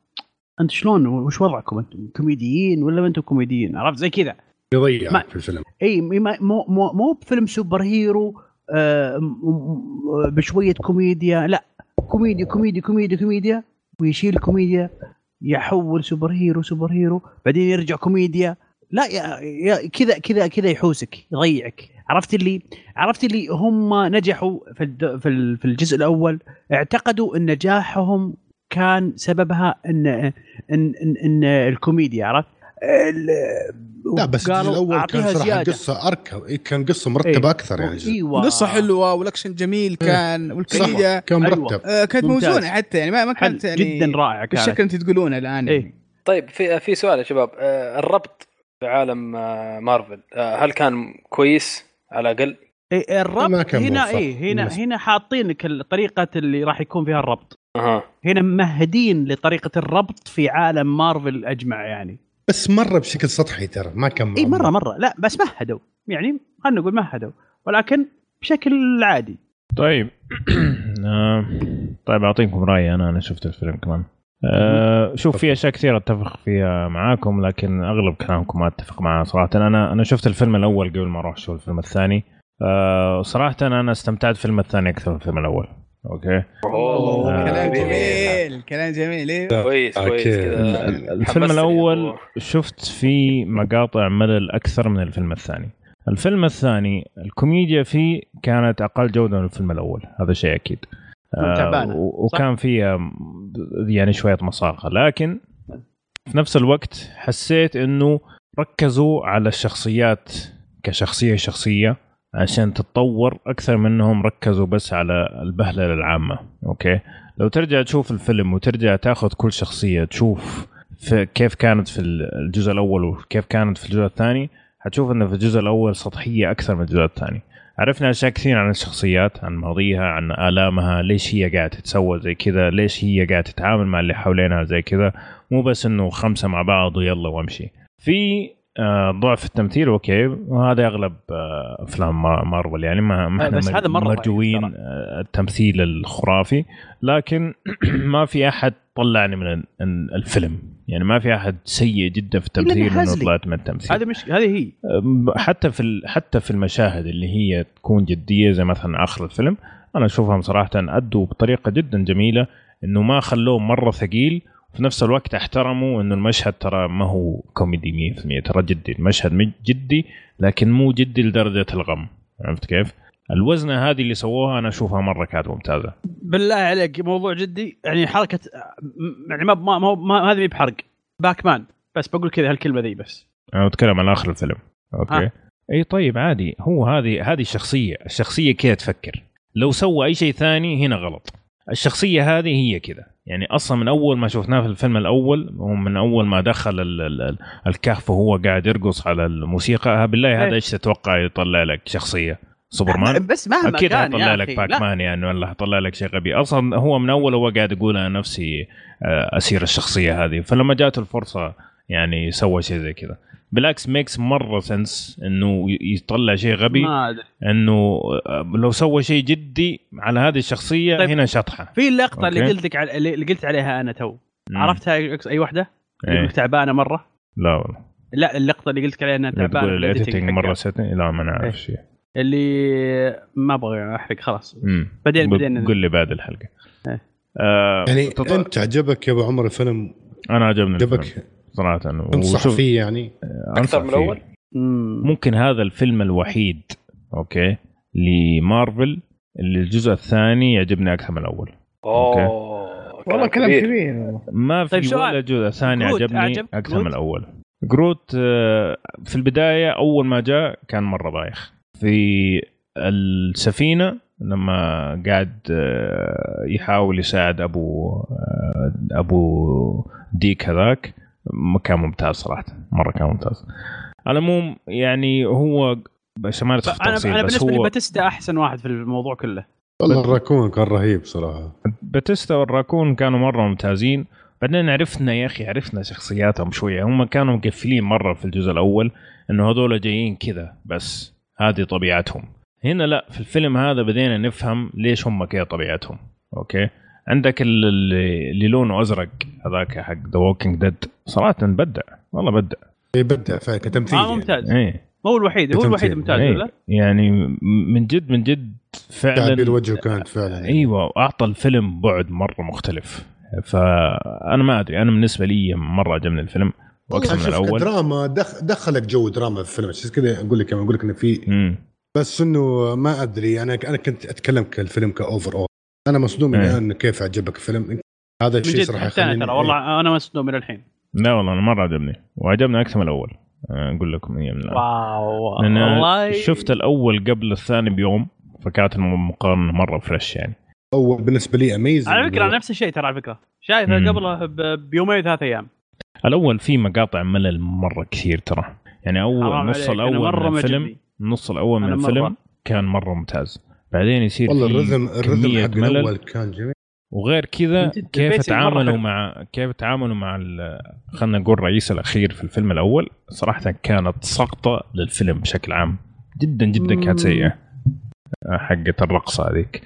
أنت شلون؟ وش وضعكم؟ أنتم كوميديين ولا ما أنتم كوميديين؟ عرفت؟ زي كذا. يضيع في الفيلم. إي مو مو مو بفيلم superhero آه بشوية كوميديا. لا كوميديا كوميديا كوميديا كوميديا. ويشيل كوميديا يحول superhero superhero. بعدين يرجع كوميديا. لا يا, يا كذا كذا كذا يحوسك يضيعك. عرفت اللي عرفت اللي هم نجحوا في في في الجزء الأول اعتقدوا إن نجاحهم كان سببها ان ان ان, إن الكوميديا عرفت؟ لا بس الجزء الأول كان صراحة قصة اركب إيه، كان قصة مرتبة إيه. أكثر يعني. أيوه. قصة حلوة والأكشن جميل كان والكوميديا كان أيوة. مرتب آه كانت موزونة حتى يعني ما, ما كانت يعني جدا رائعه بالشكل اللي انت تقولونه الآن إيه؟ طيب في في سؤال يا شباب. آه الربط في عالم آه مارفل هل كان كويس؟ على الأقل؟ إيه الربط هنا إي هنا هنا حاطين لك الطريقة اللي راح يكون فيها الربط. أها. هنا ممهدين لطريقة الربط في عالم مارفل أجمع يعني. بس مرة بشكل سطحي ترى ما كان إي مرة مرة. لا بس مهدوا. يعني خلينا نقول مهدوا. ولكن بشكل عادي. طيب. آه، طيب أعطيكم رأيي أنا أنا شفت الفيلم كمان. أه شوف في أشياء كثيرة أتفق فيها معاكم لكن أغلب كلامكم ما أتفق معاه صراحة. أنا أنا شفت الفيلم الأول قبل ما أروح أشوف الفيلم الثاني. أه صراحة أنا استمتعت بالفيلم الثاني أكثر من الفيلم الأول. أوكي؟ أوه آه كلام جميل كلام جميل. إيه؟ كويس كويس الفيلم الأول شفت فيه مقاطع ملل أكثر من الفيلم الثاني. الفيلم الثاني الكوميديا فيه كانت أقل جودة من الفيلم الأول هذا شيء أكيد. تعبانة. آه وكان فيها يعني شوية مصارخة لكن في نفس الوقت حسيت إنه ركزوا على الشخصيات كشخصية شخصية عشان تتطور أكثر منهم ركزوا بس على البهللة العامة. أوكي؟ لو ترجع تشوف الفيلم وترجع تاخذ كل شخصية تشوف في كيف كانت في الجزء الأول وكيف كانت في الجزء الثاني حتشوف إنه في الجزء الأول سطحية أكثر من الجزء الثاني. عرفنا أشياء كثير عن الشخصيات عن ماضيها عن آلامها ليش هي قاعدة تتسوى زي كذا ليش هي قاعدة تتعامل مع اللي حوالينها زي كذا. مو بس إنه خمسة مع بعض ويلا وامشي. في آه، ضعف التمثيل أوكي. وهذا أغلب آه، أفلام مارفل يعني. ما ما بس هذا مرة مرجوين آه، التمثيل الخرافي. لكن ما في أحد طلعني من الفيلم. يعني ما في أحد سيء جدا في التمثيل إنه طلعت من التمثيل. هذه مش هذه هي. حتى في حتى في المشاهد اللي هي تكون جدية زي مثلا آخر الفيلم أنا أشوفهم صراحة أدوا بطريقة جدا جميلة إنه ما خلوه مرة ثقيل في نفس الوقت احترموا إنه المشهد ترى ما هو كوميدي 100% ترى جدي المشهد جدي لكن مو جدي لدرجة الغم. عرفت كيف؟ الوزنة هذه اللي سووها أنا أشوفها مرة كانت ممتازة. بالله عليك موضوع جدي يعني حركة يعني ما ما, ما, ما هذه بحرق. Pac-Man بس بقول كذا هالكلمة ذي بس. أنا بتكلم عن آخر الفيلم. okay. ها. أي طيب عادي. هو هذه هذه الشخصية. الشخصية كذا تفكر؟ لو سوى أي شيء ثاني هنا غلط. الشخصية هذه هي كذا. يعني أصلا من أول ما شفناه في الفيلم الأول ومن أول ما دخل الكهف وهو قاعد يرقص على الموسيقى بالله هذا إيه. إيش تتوقع يطلع لك شخصية؟ سوبرمان؟ بس مهما أكيد كان حيطلع لك Pac-Man يعني ولا حيطلع لك شيء غبي. أصلا هو من أول هو قاعد يقول أنا نفسي آه، أسير الشخصية هذه. فلما جاته الفرصة يعني سوى شيء زي كذا. بالعكس makes مرة sense إنه يطلع شيء غبي إنه آه، لو سوى شيء جدي على هذه الشخصية طيب. هنا شطحة. في اللقطه اللي قلت لك اللي قلت عليها أنا تو. عرفتها أي واحدة؟ إيه؟ تعبانة مرة؟ لا والله. لا اللقطة اللي قلت لك عليها إنها تعبانة مرة setting لا ما نعرف شيء. اللي ما أبغى أحرق خلاص. بعدين بعدين قول لي بعد الحلقة. إيه. آه يعني تطلع. أنت عجبك يا أبو عمر الفيلم؟ أنا عجبني عجبك صراحة. تنصح فيه يعني؟ أكثر من الأول؟ ممكن هذا الفيلم الوحيد okay لمارفل اللي الجزء الثاني يعجبني أكثر من الأول. okay؟ والله كلام كبير. ما في طيب ولا جزء ثاني عجبني أكثر من الأول. جروت آه، في البداية أول ما جاء كان مرة بايخ. في السفينة لما قاعد آه، يحاول يساعد أبو آه، أبو ديك هذاك. كان ممتاز صراحة مرة كان ممتاز. على العموم يعني هو بس ما ندخل أنا أنا بالنسبة لي باتيستا أحسن واحد في الموضوع كله. والله الراكون كان رهيب صراحة. باتيستا والراكون كانوا مرة ممتازين. بعدين عرفنا يا أخي عرفنا شخصياتهم شوية. هم كانوا مقفلين مرة في الجزء الأول إنه هذول جايين كذا بس. هذه طبيعتهم هنا لا في الفيلم هذا بدينا نفهم ليش هم كذا طبيعتهم okay عندك ال- اللي لونه أزرق هذاك حق ذا Walking Dead صراحة بدع والله بدع يبدع فعلا كتمثيل آه يعني. ممتاز إيه ما هو الوحيد هو الوحيد. ممتاز إيه. ولا؟ يعني من جد من جد فعلا تعبير وجهه كانت فعلا يعني. أيوه واعطى الفيلم بعد مرة مختلف فأنا ما أدري أنا بالنسبة لي مرة عجبني الفيلم وأكثر من والله شوف الأول. دراما دخ دخلك جو دراما في الفيلم. عشان كذا أقول لك أقول لك إنه في بس إنه ما أدري أنا أنا كنت أتكلم كالفيلم كـ overall أنا مصدوم إيه. الآن كيف عجبك الفيلم. هذا من الشيء صراحة حتى ترى والله أنا مصدوم من الحين. لا والله أنا مرة عجبني وعجبني أكثر من الأول. أقول لكم هي من الآن. wow لأن والله. شفت الأول قبل الثاني بيوم فكانت المقارنة مرة fresh يعني. overall بالنسبة لي amazing على فكرة نفس الشيء ترى على فكرة. شايفه. قبله بيومين ثلاث أيام. الأول فيه مقاطع ملل مرة كثير ترى يعني أول نص الأول مرة من الفيلم. النص الأول من. الفيلم كان مرة ممتاز بعدين يصير والله فيه الرذم حق ملل. الأول كان جميل وغير كذا كيف تعاملوا. مع كيف تعاملوا مع ال- خلينا نقول الرئيس الأخير في الفيلم الأول صراحة كانت سقطة للفيلم بشكل عام جدا جدا كانت سيئة حقة الرقصة هذيك.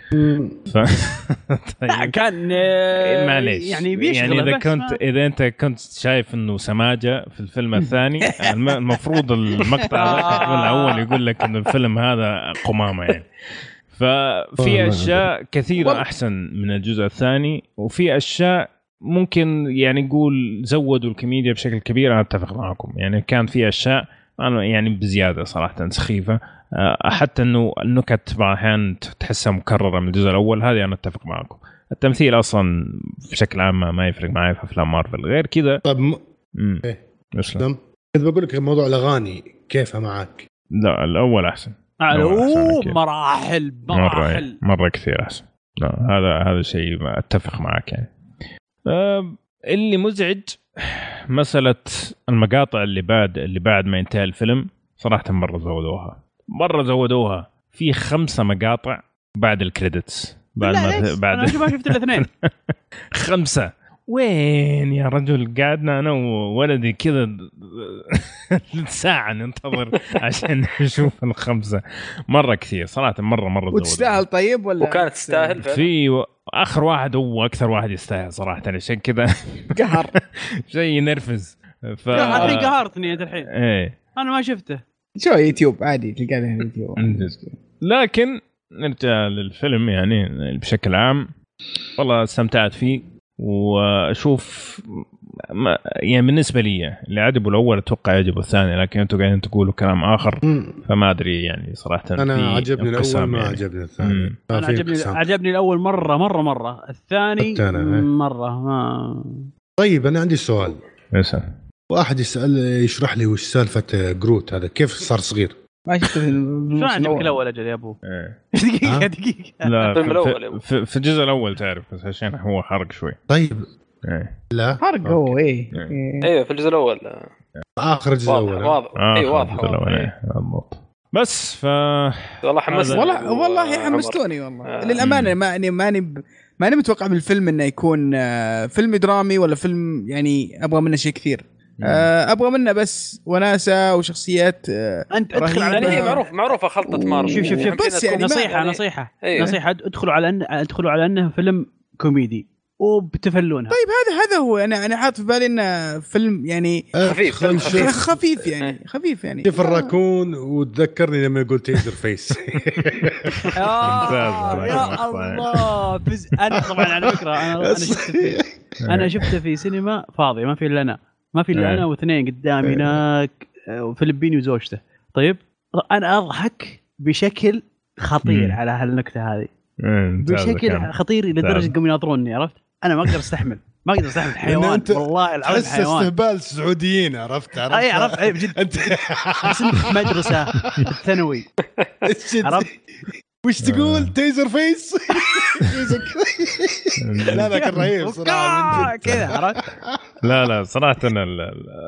ف... طيب. كان آه، معليش. يعني بيشغل يعني إذا بس كنت ما- إذا أنت كنت شايف إنه سماجة في الفيلم الثاني الم- المفروض المقطع ذاك الفيلم الأول يقول لك انه الفيلم هذا قمامة يعني. ففي أشياء كثيرة. أحسن من الجزء الثاني وفي أشياء ممكن يعني نقول زودوا الكوميديا بشكل كبير أنا أتفق معكم. يعني كان في أشياء أنا يعني بزيادة صراحة سخيفة. آه، حتى إنه النكت بعض الاحيان تحسها مكررة من الجزء الأول هذه أنا أتفق معكم. التمثيل أصلا بشكل عام ما- ما يفرق معي في أفلام مارفل. غير كذا طيب م... امم إيه. كنت بقول لك موضوع الأغاني كيفها معك؟ لا الأول أحسن. آه، أوه أكيد. مراحل مرة مراحل. مرة كثير أحسن. لا هذا هذا شيء ما أتفق معك يعني. آه، اللي مزعج مسألة المقاطع اللي بعد اللي بعد ما ينتهي الفيلم صراحة مرة زودوها. مرة زودوها في خمسة مقاطع بعد الكريدتس. بعد ما؟ بعد أنا ما شفت الاثنين خمسة. وين يا رجل؟ قعدنا أنا وولدي كذا ساعة ننتظر عشان نشوف الخمسة. مرة كثير صراحة مرة مرة زودوا. وتستاهل طيب ولا وكانت تستاهل. في و- آخر واحد هو أكثر واحد يستاهل صراحة عشان كذا قهر. شيء ينرفز. ف الحين قهرتني انت الحين. إيه. أنا ما شفته. شو يوتيوب عادي تلقاه على اليوتيوب لكن نرجع للفيلم يعني بشكل عام والله استمتعت فيه وأشوف ما يعني بالنسبة لي اللي عجبه الأول أتوقع يعجبه الثاني لكن أنتم قاعدين تقولوا كلام آخر. فما أدري يعني صراحة أنا عجبني الأول ما يعني. عجبني الثاني أنا عجبني انقسام. عجبني الأول مرة مرة مرة الثاني إيه. مرة ما طيب أنا عندي سؤال اسأل. واحد يسأل يشرح لي وش سالفة جروت هذا كيف صار صغير ما شفت شلون عجبك الأول أجل يا أبو إيه. دقيقة؟ دقيقة لا الفيلم في- الأول يا أبو. في, في الجزء الأول تعرف بس عشان هو حرق شوي طيب إيه. لا حرق هو إيه إيه. إيه. أيوه في الجزء الأول آه، آخر الجزء واضح الأول؟ واضح آه اي واضح بالضبط بس ف والله حمسني والله والله. حمستوني والله آه. للأمانة ماني ماني ب- ماني متوقع من الفيلم إنه يكون آه، فيلم درامي ولا فيلم يعني أبغى منه شيء كثير آه، أبغى منه بس وناسة وشخصيات آه، أنت ادخل. على يعني هي آه. معروف معروفة خلطة مارفل. شوف شوف شوف. بس يعني نصيحة يعني- نصيحة. إيه. نصيحة ادخلوا على ان ادخلوا على أنه فيلم كوميدي. وبتفلونها. طيب هذا هذا هو. أنا أنا حاط في بالي إنه فيلم يعني خفيف، خل خفيف. شوف خفيف. يعني خفيف يعني. شوف الراكون؟ وتذكرني لما يقول Taserface آه،. يا الله. بز... أنا طبعا على فكرة أنا أنا شفته في أنا شفته في سينما فاضي ما في إلا أنا. ما في إلا إيه. أنا واثنين قدامي هناك آه، فلبيني وزوجته. طيب؟ أنا أضحك بشكل خطير. على هالنكتة هذه. إيه، بشكل. خطير لدرجة. قاموا يناظروني عرفت؟ أنا ما أقدر أستحمل. ما أقدر أستحمل حيوان. والله العظيم تحس حيوان. استهبال سعوديين عرفت؟ عرفت؟ أي عرفت. أي بجد أنت بس في مدرسه الثانوي عرفت؟ وش تقول؟ تيزر فيس؟ لا لا كان رهيب صراحة. كذا عرفت؟ لا لا صراحة أنا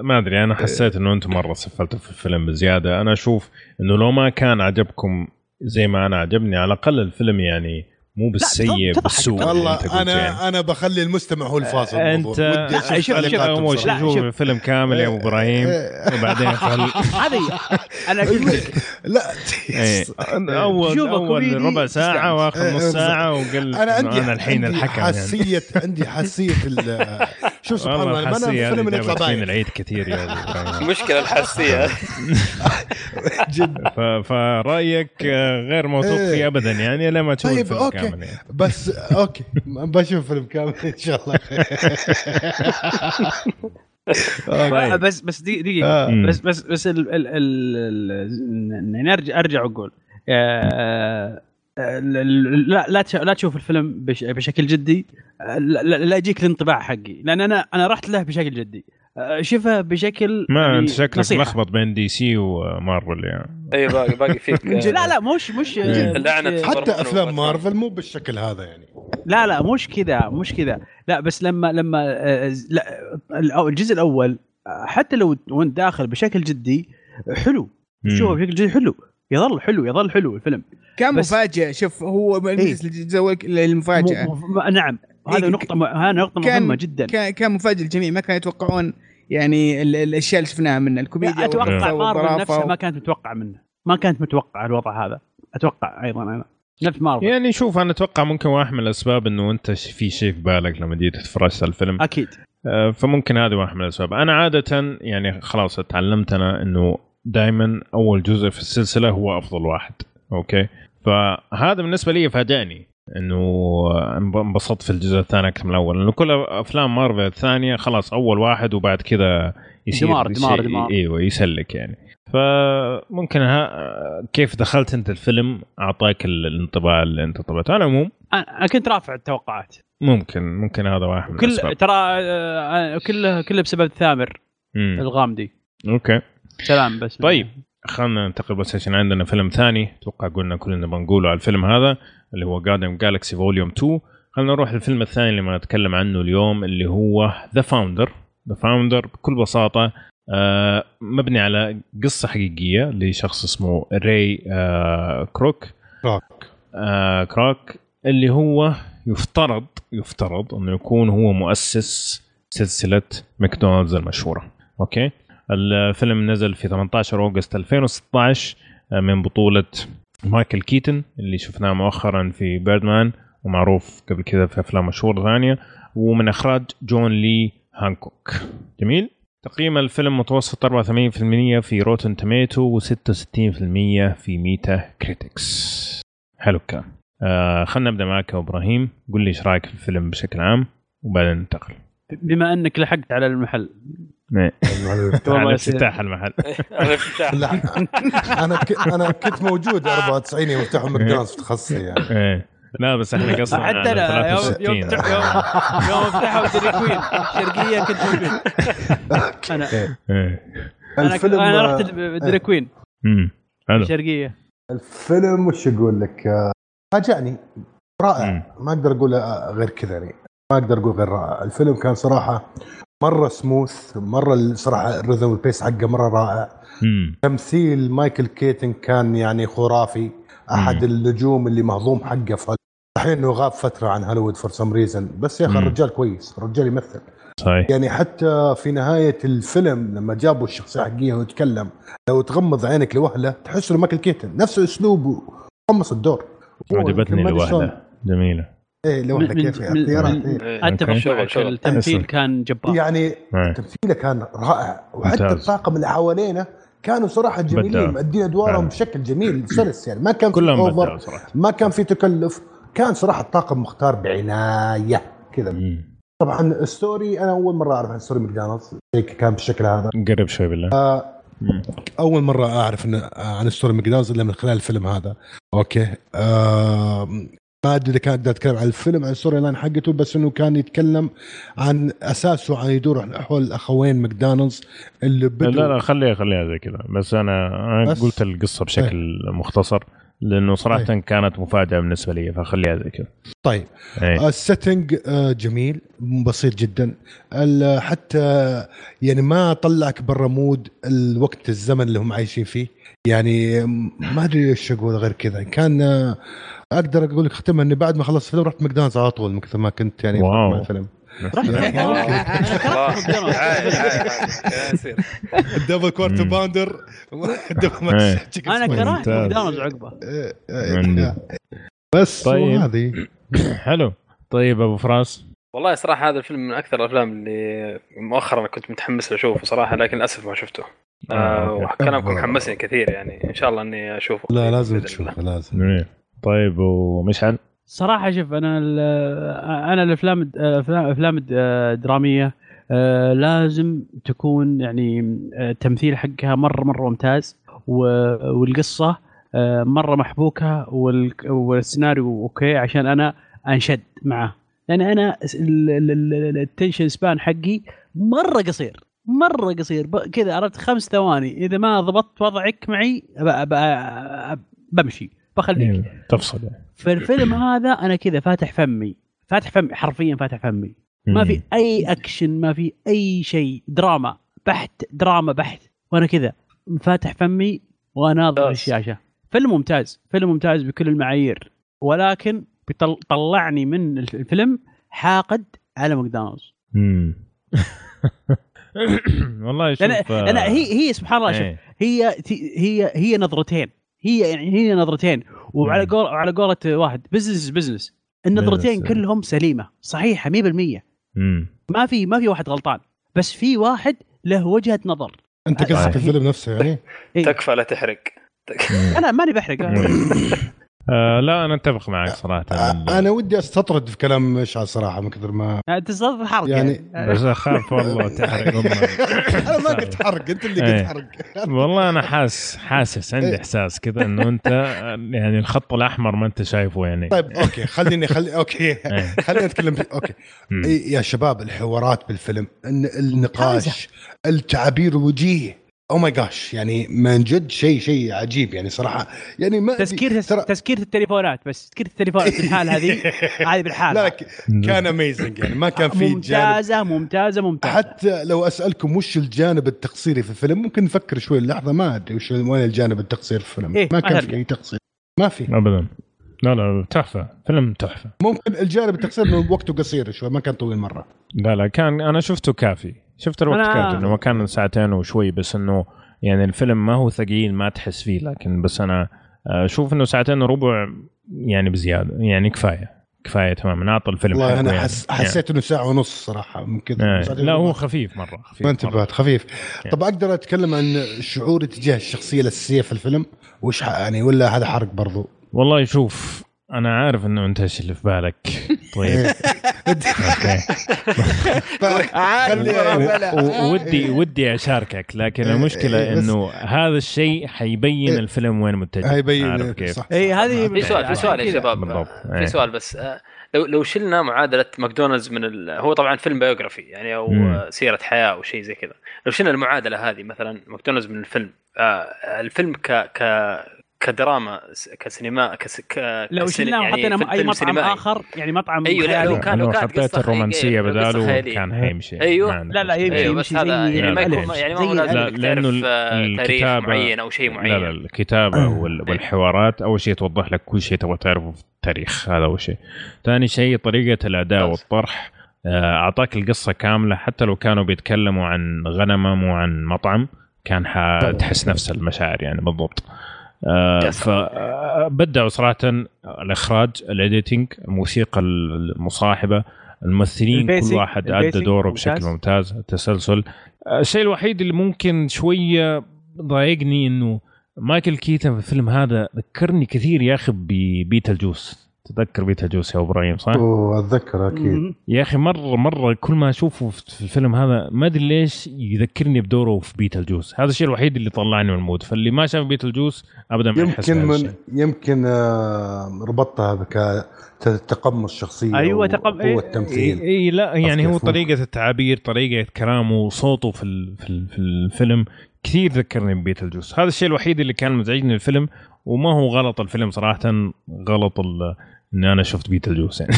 ما أدري أنا حسيت إنه أنتم مرة سفلتوا في الفيلم بزيادة. أنا أشوف إنه لو ما كان عجبكم زي ما أنا عجبني على الأقل الفيلم يعني مو بالسيء. بالسوء اللي والله أنا يعني. أنا بخلي المستمع هو الفاصل انت شوف- شوف- شوف الفيلم كامل يا أبو إبراهيم وبعدين خل هذه أنا لا إيه. اول أول ربع ساعة. وآخر نص إيه، ساعة وقل أنا عندي أنا الحين الحكم يعني. حساسيه عندي حساسيه ال- شوف سبحان الله أنا الحساسيه الفيلم هذه يطلع العيد كثير يا أبو إبراهيم. المشكلة الحسية. جد. ف- فرأيك غير موثوق إيه. فيه ابدا يعني لما تشوف طيب الفيلم أوكي. كامل يعني. بس أوكي بشوف فيلم كامل إن شاء الله. بس بس دي- دقيقة. آه. بس بس بس ال ال ال ارجع أرجع وأقول. آه، آه، لا لا لا تشوف الفيلم بش- بشكل جدي. لا, لا لا يجيك الانطباع حقي. لأن أنا أنا رحت له بشكل جدي. آه، شوفه بشكل ما يعني أنت شكلك نصيحة. ملخبط بين دي سي ومارفل يعني. اي باقي باقي فيك. لا لا مش مش إيه. لعنة حتى أفلام. مارفل مو بالشكل هذا يعني. لا لا مش كذا مش كذا. لا بس لما لما آه، لا الجزء الأول حتى لو وأنت داخل بشكل جدي حلو. شوفه بشكل جدي حلو. يظل حلو يظل حلو الفيلم. كان مفاجئ شوف هو المفاجأة. مو- مو- نعم. هذا إيه، نقطة هذا نقطة كان- مهمة جدا. كان كان مفاجئ للجميع ما كانوا يتوقعون يعني ال- الأشياء اللي شفناها من الكوميديا أتوقع مارفل نفسها ما كانت متوقعة منه. ما كانت متوقعة الوضع هذا. أتوقع أيضا أنا. نفس مارفل. يعني شوف أنا أتوقع ممكن واحد من الأسباب إنه أنت في شيء في بالك لما جيت تتفرج على الفيلم. أكيد. آه، فممكن هذا واحد من الأسباب. أنا عادة يعني خلاص تعلمت أنا إنه دائما أول جزء في السلسلة هو أفضل واحد. أوكي؟ فهذا بالنسبة لي فاجأني. إنه انبسطت في الجزء الثاني أكثر من الأول. لأنه كل أفلام مارفل الثانية خلاص أول واحد وبعد كذا يصير دمار- دمار- دمار. إيوه يسلك يعني. فممكن ها كيف دخلت أنت الفيلم؟ اعطاك ال- الانطباع اللي أنت طلبته على العموم أنا كنت رافع التوقعات. ممكن ممكن هذا واحد من كل الأسباب. ترى آه، كله كله بسبب ثامر. الغامدي. okay. سلام بس. طيب. خلينا ننتقل بس عشان عندنا فيلم ثاني. أتوقع قلنا كلنا بنقوله على الفيلم هذا اللي هو Guardians Galaxy Volume 2 خلينا نروح للفيلم الثاني اللي ما نتكلم عنه اليوم اللي هو The Founder The Founder بكل بساطة آه مبني على قصة حقيقية لشخص اسمه Ray آه كروك كروك. آه كروك اللي هو يفترض يفترض أنه يكون هو مؤسس سلسلة ماكدونالدز المشهورة. okay؟ الفيلم نزل في 18 August 2016 آه، من بطولة مايكل كيتن اللي شفناه مؤخرا في Birdman ومعروف قبل كذا في أفلام مشهورة ثانية ومن إخراج جون لي هانكوك. جميل؟ تقييم الفيلم متوسط 84% في Rotten Tomatoes و66% في Metacritic. حلو الكلام. آه خلينا نبدأ معك يا إبراهيم. قول لي إيش رأيك في الفيلم بشكل عام وبعدين ننتقل. بما أنك لحقت على المحل على والله يصير. افتتاح المحل. أنا افتتاح. لا أنا. أنا كنت موجود 94 يوم فتحوا ماكدونالدز في تخصصي يعني. إيه. لا بس إحنا قصدنا حتى على أنا يوم 63 يوم يوم فتحوا Dairy Queen شرقية كنت موجود. أنا إيه. أنا الفيلم أنا رحت Dairy Queen امم حلو. شرقية. الفيلم وش أقول لك؟ آه، فاجأني. رائع. مم. ما أقدر أقول آه، غير كذا يعني. ما أقدر أقول غير رائع. الفيلم كان صراحة مرة سموث مرة الصراحة ال rhythm وال pace حقه مرة رائع. امم تمثيل مايكل كيتن كان يعني خرافي. أحد مم. النجوم اللي مهضوم حقه في الحين إنه غاب فترة عن هوليوود for some reason بس يا أخي مم. الرجال كويس الرجال يمثل. صحيح. يعني حتى في نهاية الفيلم لما جابوا الشخصية الحقيقية ويتكلم لو تغمض عينك لوهله تحس إنه مايكل كيتن. نفس أسلوبه تقمص الدور. عجبتني. الوحده جميلة. إيه من- كيف من- اختيارات من- إيه. اتفق okay. شغل- معك شغل. التمثيل. كان جبار يعني إيه. تمثيله كان رائع وحتى. الطاقم اللي حوالينا كانوا صراحة جميلين. مؤدين أدوارهم فعلا. بشكل جميل سلس يعني ما كان في over ما كان في تكلف كان صراحة الطاقم مختار بعناية كذا. طبعا ال story أنا أول مرة أعرف عن story ماكدونالدز هيك كان بالشكل هذا قرب شوي بالله مم. أول مرة أعرف إن عن story ماكدونالدز إلا من خلال الفيلم هذا okay آه ما ادري إذا كان اتكلم عن الفيلم عن ال story line حقته بس إنه كان يتكلم عن أساسه عن يدور حول الأخوين ماكدونالدز اللي بدوا لا لا خليها خليها زي كذا. بس أنا أنا بس- قلت القصة بشكل مختصر لأنه صراحة طيب. كانت مفاجأة بالنسبة لي فخليها زي كذا. طيب. إيه. ال setting آه، جميل بسيط جدا. حتى يعني ما طلعك برا mood الوقت الزمن اللي هم عايشين فيه. يعني ما أدري إيش أقول غير كذا. كان آه، أقدر أقول لك ختمها إني بعد ما خلصت الفيلم رحت ماكدونالدز على طول من كثر ما كنت يعني wow. مع الفيلم رحت عادي عادي عادي. يصير. ال double quarter. pounder إيه. أنا كرهت. ماكدونالدز عقبه عندي. بس طيب. هذه حلو طيب أبو فراس والله صراحة هذا الفيلم من أكثر الأفلام اللي مؤخرا كنت متحمس أشوفه صراحة لكن للأسف ما شفته آه، آه. وكلامكم محمسني كثير يعني إن شاء الله إني أشوفه لا لازم تشوفه لازم جميل طيب ومشعل؟ صراحة شوف أنا أنا الأفلام الافلام الدرامية آه، لازم تكون يعني آه، التمثيل حقها مرة مرة ممتاز والقصة آه، مرة محبوكة وال- والسيناريو okay عشان أنا أنشد معه. لأن أنا attention span حقي مرة قصير مرة قصير. كذا عرفت خمس ثواني. إذا ما ضبطت وضعك معي بمشي. بخليك. إيه، تفصل. يعني. في الفيلم هذا أنا كذا فاتح فمي. فاتح فمي حرفيا فاتح فمي. ما في أي أكشن ما في أي شيء. دراما بحت دراما بحت. وأنا كذا فاتح فمي وأناظر. الشاشة. فيلم ممتاز فيلم ممتاز بكل المعايير. ولكن بيطل- طلعني من الفيلم حاقد على ماكدونالدز. والله شوف لأن هي هي سبحان الله شوف إيه. هي هي هي نظرتين. هي يعني هي نظرتين وعلى. قول على قولة واحد business business النظرتين. كلهم سليمة صحيحة 100% مم. ما في ما في واحد غلطان بس في واحد له وجهة نظر أنت قصدك. الفيلم نفسه يعني إيه. تكفى لا تحرق. أنا ماني بحرق آه لا أنا أتفق معك صراحة آه، أنا ودي أستطرد في كلام مشعل صراحة من كثر ما أنت صدق حرق يعني- يعني بس أخاف والله تحرق. أنا ما قلت حرق أنت اللي إيه. قلت حرق والله أنا حاس حاسس عندي إيه. إحساس كذا إنه أنت يعني الخط الأحمر ما أنت شايفه يعني طيب okay خليني خلي okay إيه. خلينا نتكلم okay. إيه يا شباب الحوارات بالفيلم الن- النقاش التعابير الوجهية أو ماي جاش يعني من جد شيء شيء عجيب يعني صراحة. يعني ما تسكير ترى تسكير التليفونات بس تسكير التليفونات بالحال هذه. هذه بالحال لا كان amazing يعني ما كان في جانب. ممتازة ممتازة. ممتازه حتى لو أسألكم وش الجانب التقصيري في الفيلم ممكن نفكر شوي لحظة ما أدري وش وين الجانب التقصير في الفيلم. إيه، ما كان. في أي تقصير. ما في. ابدا. لا لا تحفة. فيلم تحفة. ممكن الجانب التقصير إنه وقته قصير شوي ما كان طويل مرة. لا لا كان أنا شفته كافي. شفت الوقت أنا- كافي إنه كان ساعتين وشوي بس إنه يعني الفيلم ما هو ثقيل ما تحس فيه لكن بس أنا أشوف إنه ساعتين وربع يعني بزيادة يعني كفاية كفاية تماما أعطى الفيلم والله أنا يعني. حس حسيت إنه ساعة ونص صراحة يعني. ساعتين لا هو. خفيف مرة خفيف ما. انتبهت خفيف يعني. طب أقدر أتكلم عن شعوري تجاه الشخصية الأساسية في الفيلم وش يعني ولا هذا حرق برضو والله شوف أنا عارف إنه أنت إيش اللي في بالك طيب ودي ودي أشاركك لكن المشكلة إيه، إنه هذا الشيء حيبين إيه. الفيلم وين متجه. عارف كيف؟ صح. اي هذه في سؤال في سؤال يا. شباب. في إيه. سؤال بس آه، لو لو شلنا معادلة ماكدونالدز من ال... هو طبعا فيلم biography يعني أو مم. آه، سيرة حياة أو شيء زي كذا. لو شلنا المعادلة هذه مثلا ماكدونالدز من الفيلم آه، الفيلم ك ك كدراما كسينما كس... ك... لو شلنا يعني وحطينا أي مطعم سينمائي. آخر يعني مطعم أيوة، لا، لو كان- لو كانت حطيت الرومانسيه بداله. كان حيمشي أيوة. ما عندك لا لا. يمشي أيوه يمشي بس هذا زي يعني ما يكون. يعني ما هو لازم لا، انك لأنه تعرف آه، تاريخ معين أو شيء معين لا لا الكتابة وال- والحوارات أول شيء توضح لك كل شيء تبغى تعرفه في التاريخ هذا أول شيء ثاني شيء طريقة الأداء ممتاز. والطرح آه، أعطاك القصة كاملة حتى لو كانوا بيتكلموا عن غنمة مو عن مطعم كان حتحس نفس المشاعر يعني بالضبط آه. فبدعوا صراحة الإخراج ال editing الموسيقى المصاحبة الممثلين كل واحد لابس دوره ممتاز. بشكل ممتاز التسلسل آه، الشيء الوحيد اللي ممكن شوية ضايقني إنه مايكل كيتن في الفيلم هذا ذكرني كثير يا أخي ببيتل جوس. تذكر بيتل جوس يا إبراهيم صح؟ أتذكر أكيد. يا أخي مرة مرة كل ما أشوفه في الفيلم هذا ما أدري ليش يذكرني بدوره في بيتل جوس هذا الشيء الوحيد اللي طلعني من ال mood فاللي ما شاف بيتل جوس ابدا ما يحس يمكن من. يمكن آه، ربطتها بك تقمص شخصيه أيوة، تقم- قوه إيه، تمثيل اي إيه لا يعني هو؟ طريقة التعابير طريقة كلامه وصوته في ال- في ال- في الفيلم كثير ذكرني ببيتل جوس هذا الشيء الوحيد اللي كان مزعجني الفيلم وما هو غلط الفيلم صراحة غلط ال- إني أنا شفت بيتل جوس يعني.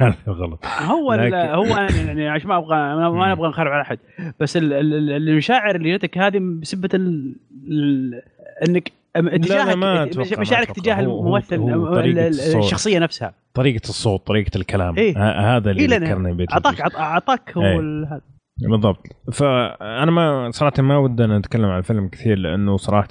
غلط. هو لكن- هو يعني عشان ما أبغى ما ما نبغى نخرب على أحد. بس ال- ال- ال- المشاعر اللي جتك هذه بسبة ال... ال... إنك اتجاهك مشاعرك. تجاه الممثل. الشخصية نفسها. طريقة الصوت طريقة الكلام. إيه. هذا اللي إيه، ذكرني ببيتل اعطاك اعطاك هو إيه. هذا. بالضبط. فأنا ما صراحة ما ودنا نتكلم عن الفيلم كثير لأنه صراحة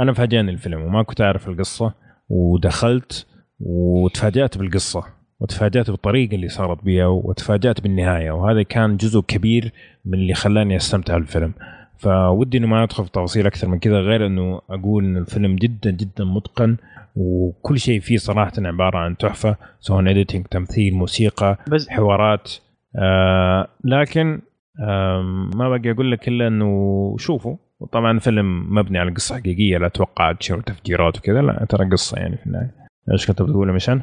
أنا فاجأني الفيلم وما كنت أعرف القصة ودخلت وتفاجأت بالقصة وتفاجأت بالطريقة اللي صارت بها وتفاجأت بالنهاية. وهذا كان جزء كبير من اللي خلاني أستمتع بالفيلم. فودي إنه ما ادخل في تفاصيل أكثر من كذا غير إنه أقول إن الفيلم جدا جدا متقن وكل شيء فيه صراحة عبارة عن تحفة. سواء اديتنج تمثيل موسيقى بس حوارات. آه لكن آه ما باقي أقول لك إلا إنه شوفوا. طبعا فيلم مبني على قصة حقيقية لا أتوقع اكشن وتفجيرات وكذا لا ترى قصة يعني في النهاية. إيش كنت بتقول يا مشان؟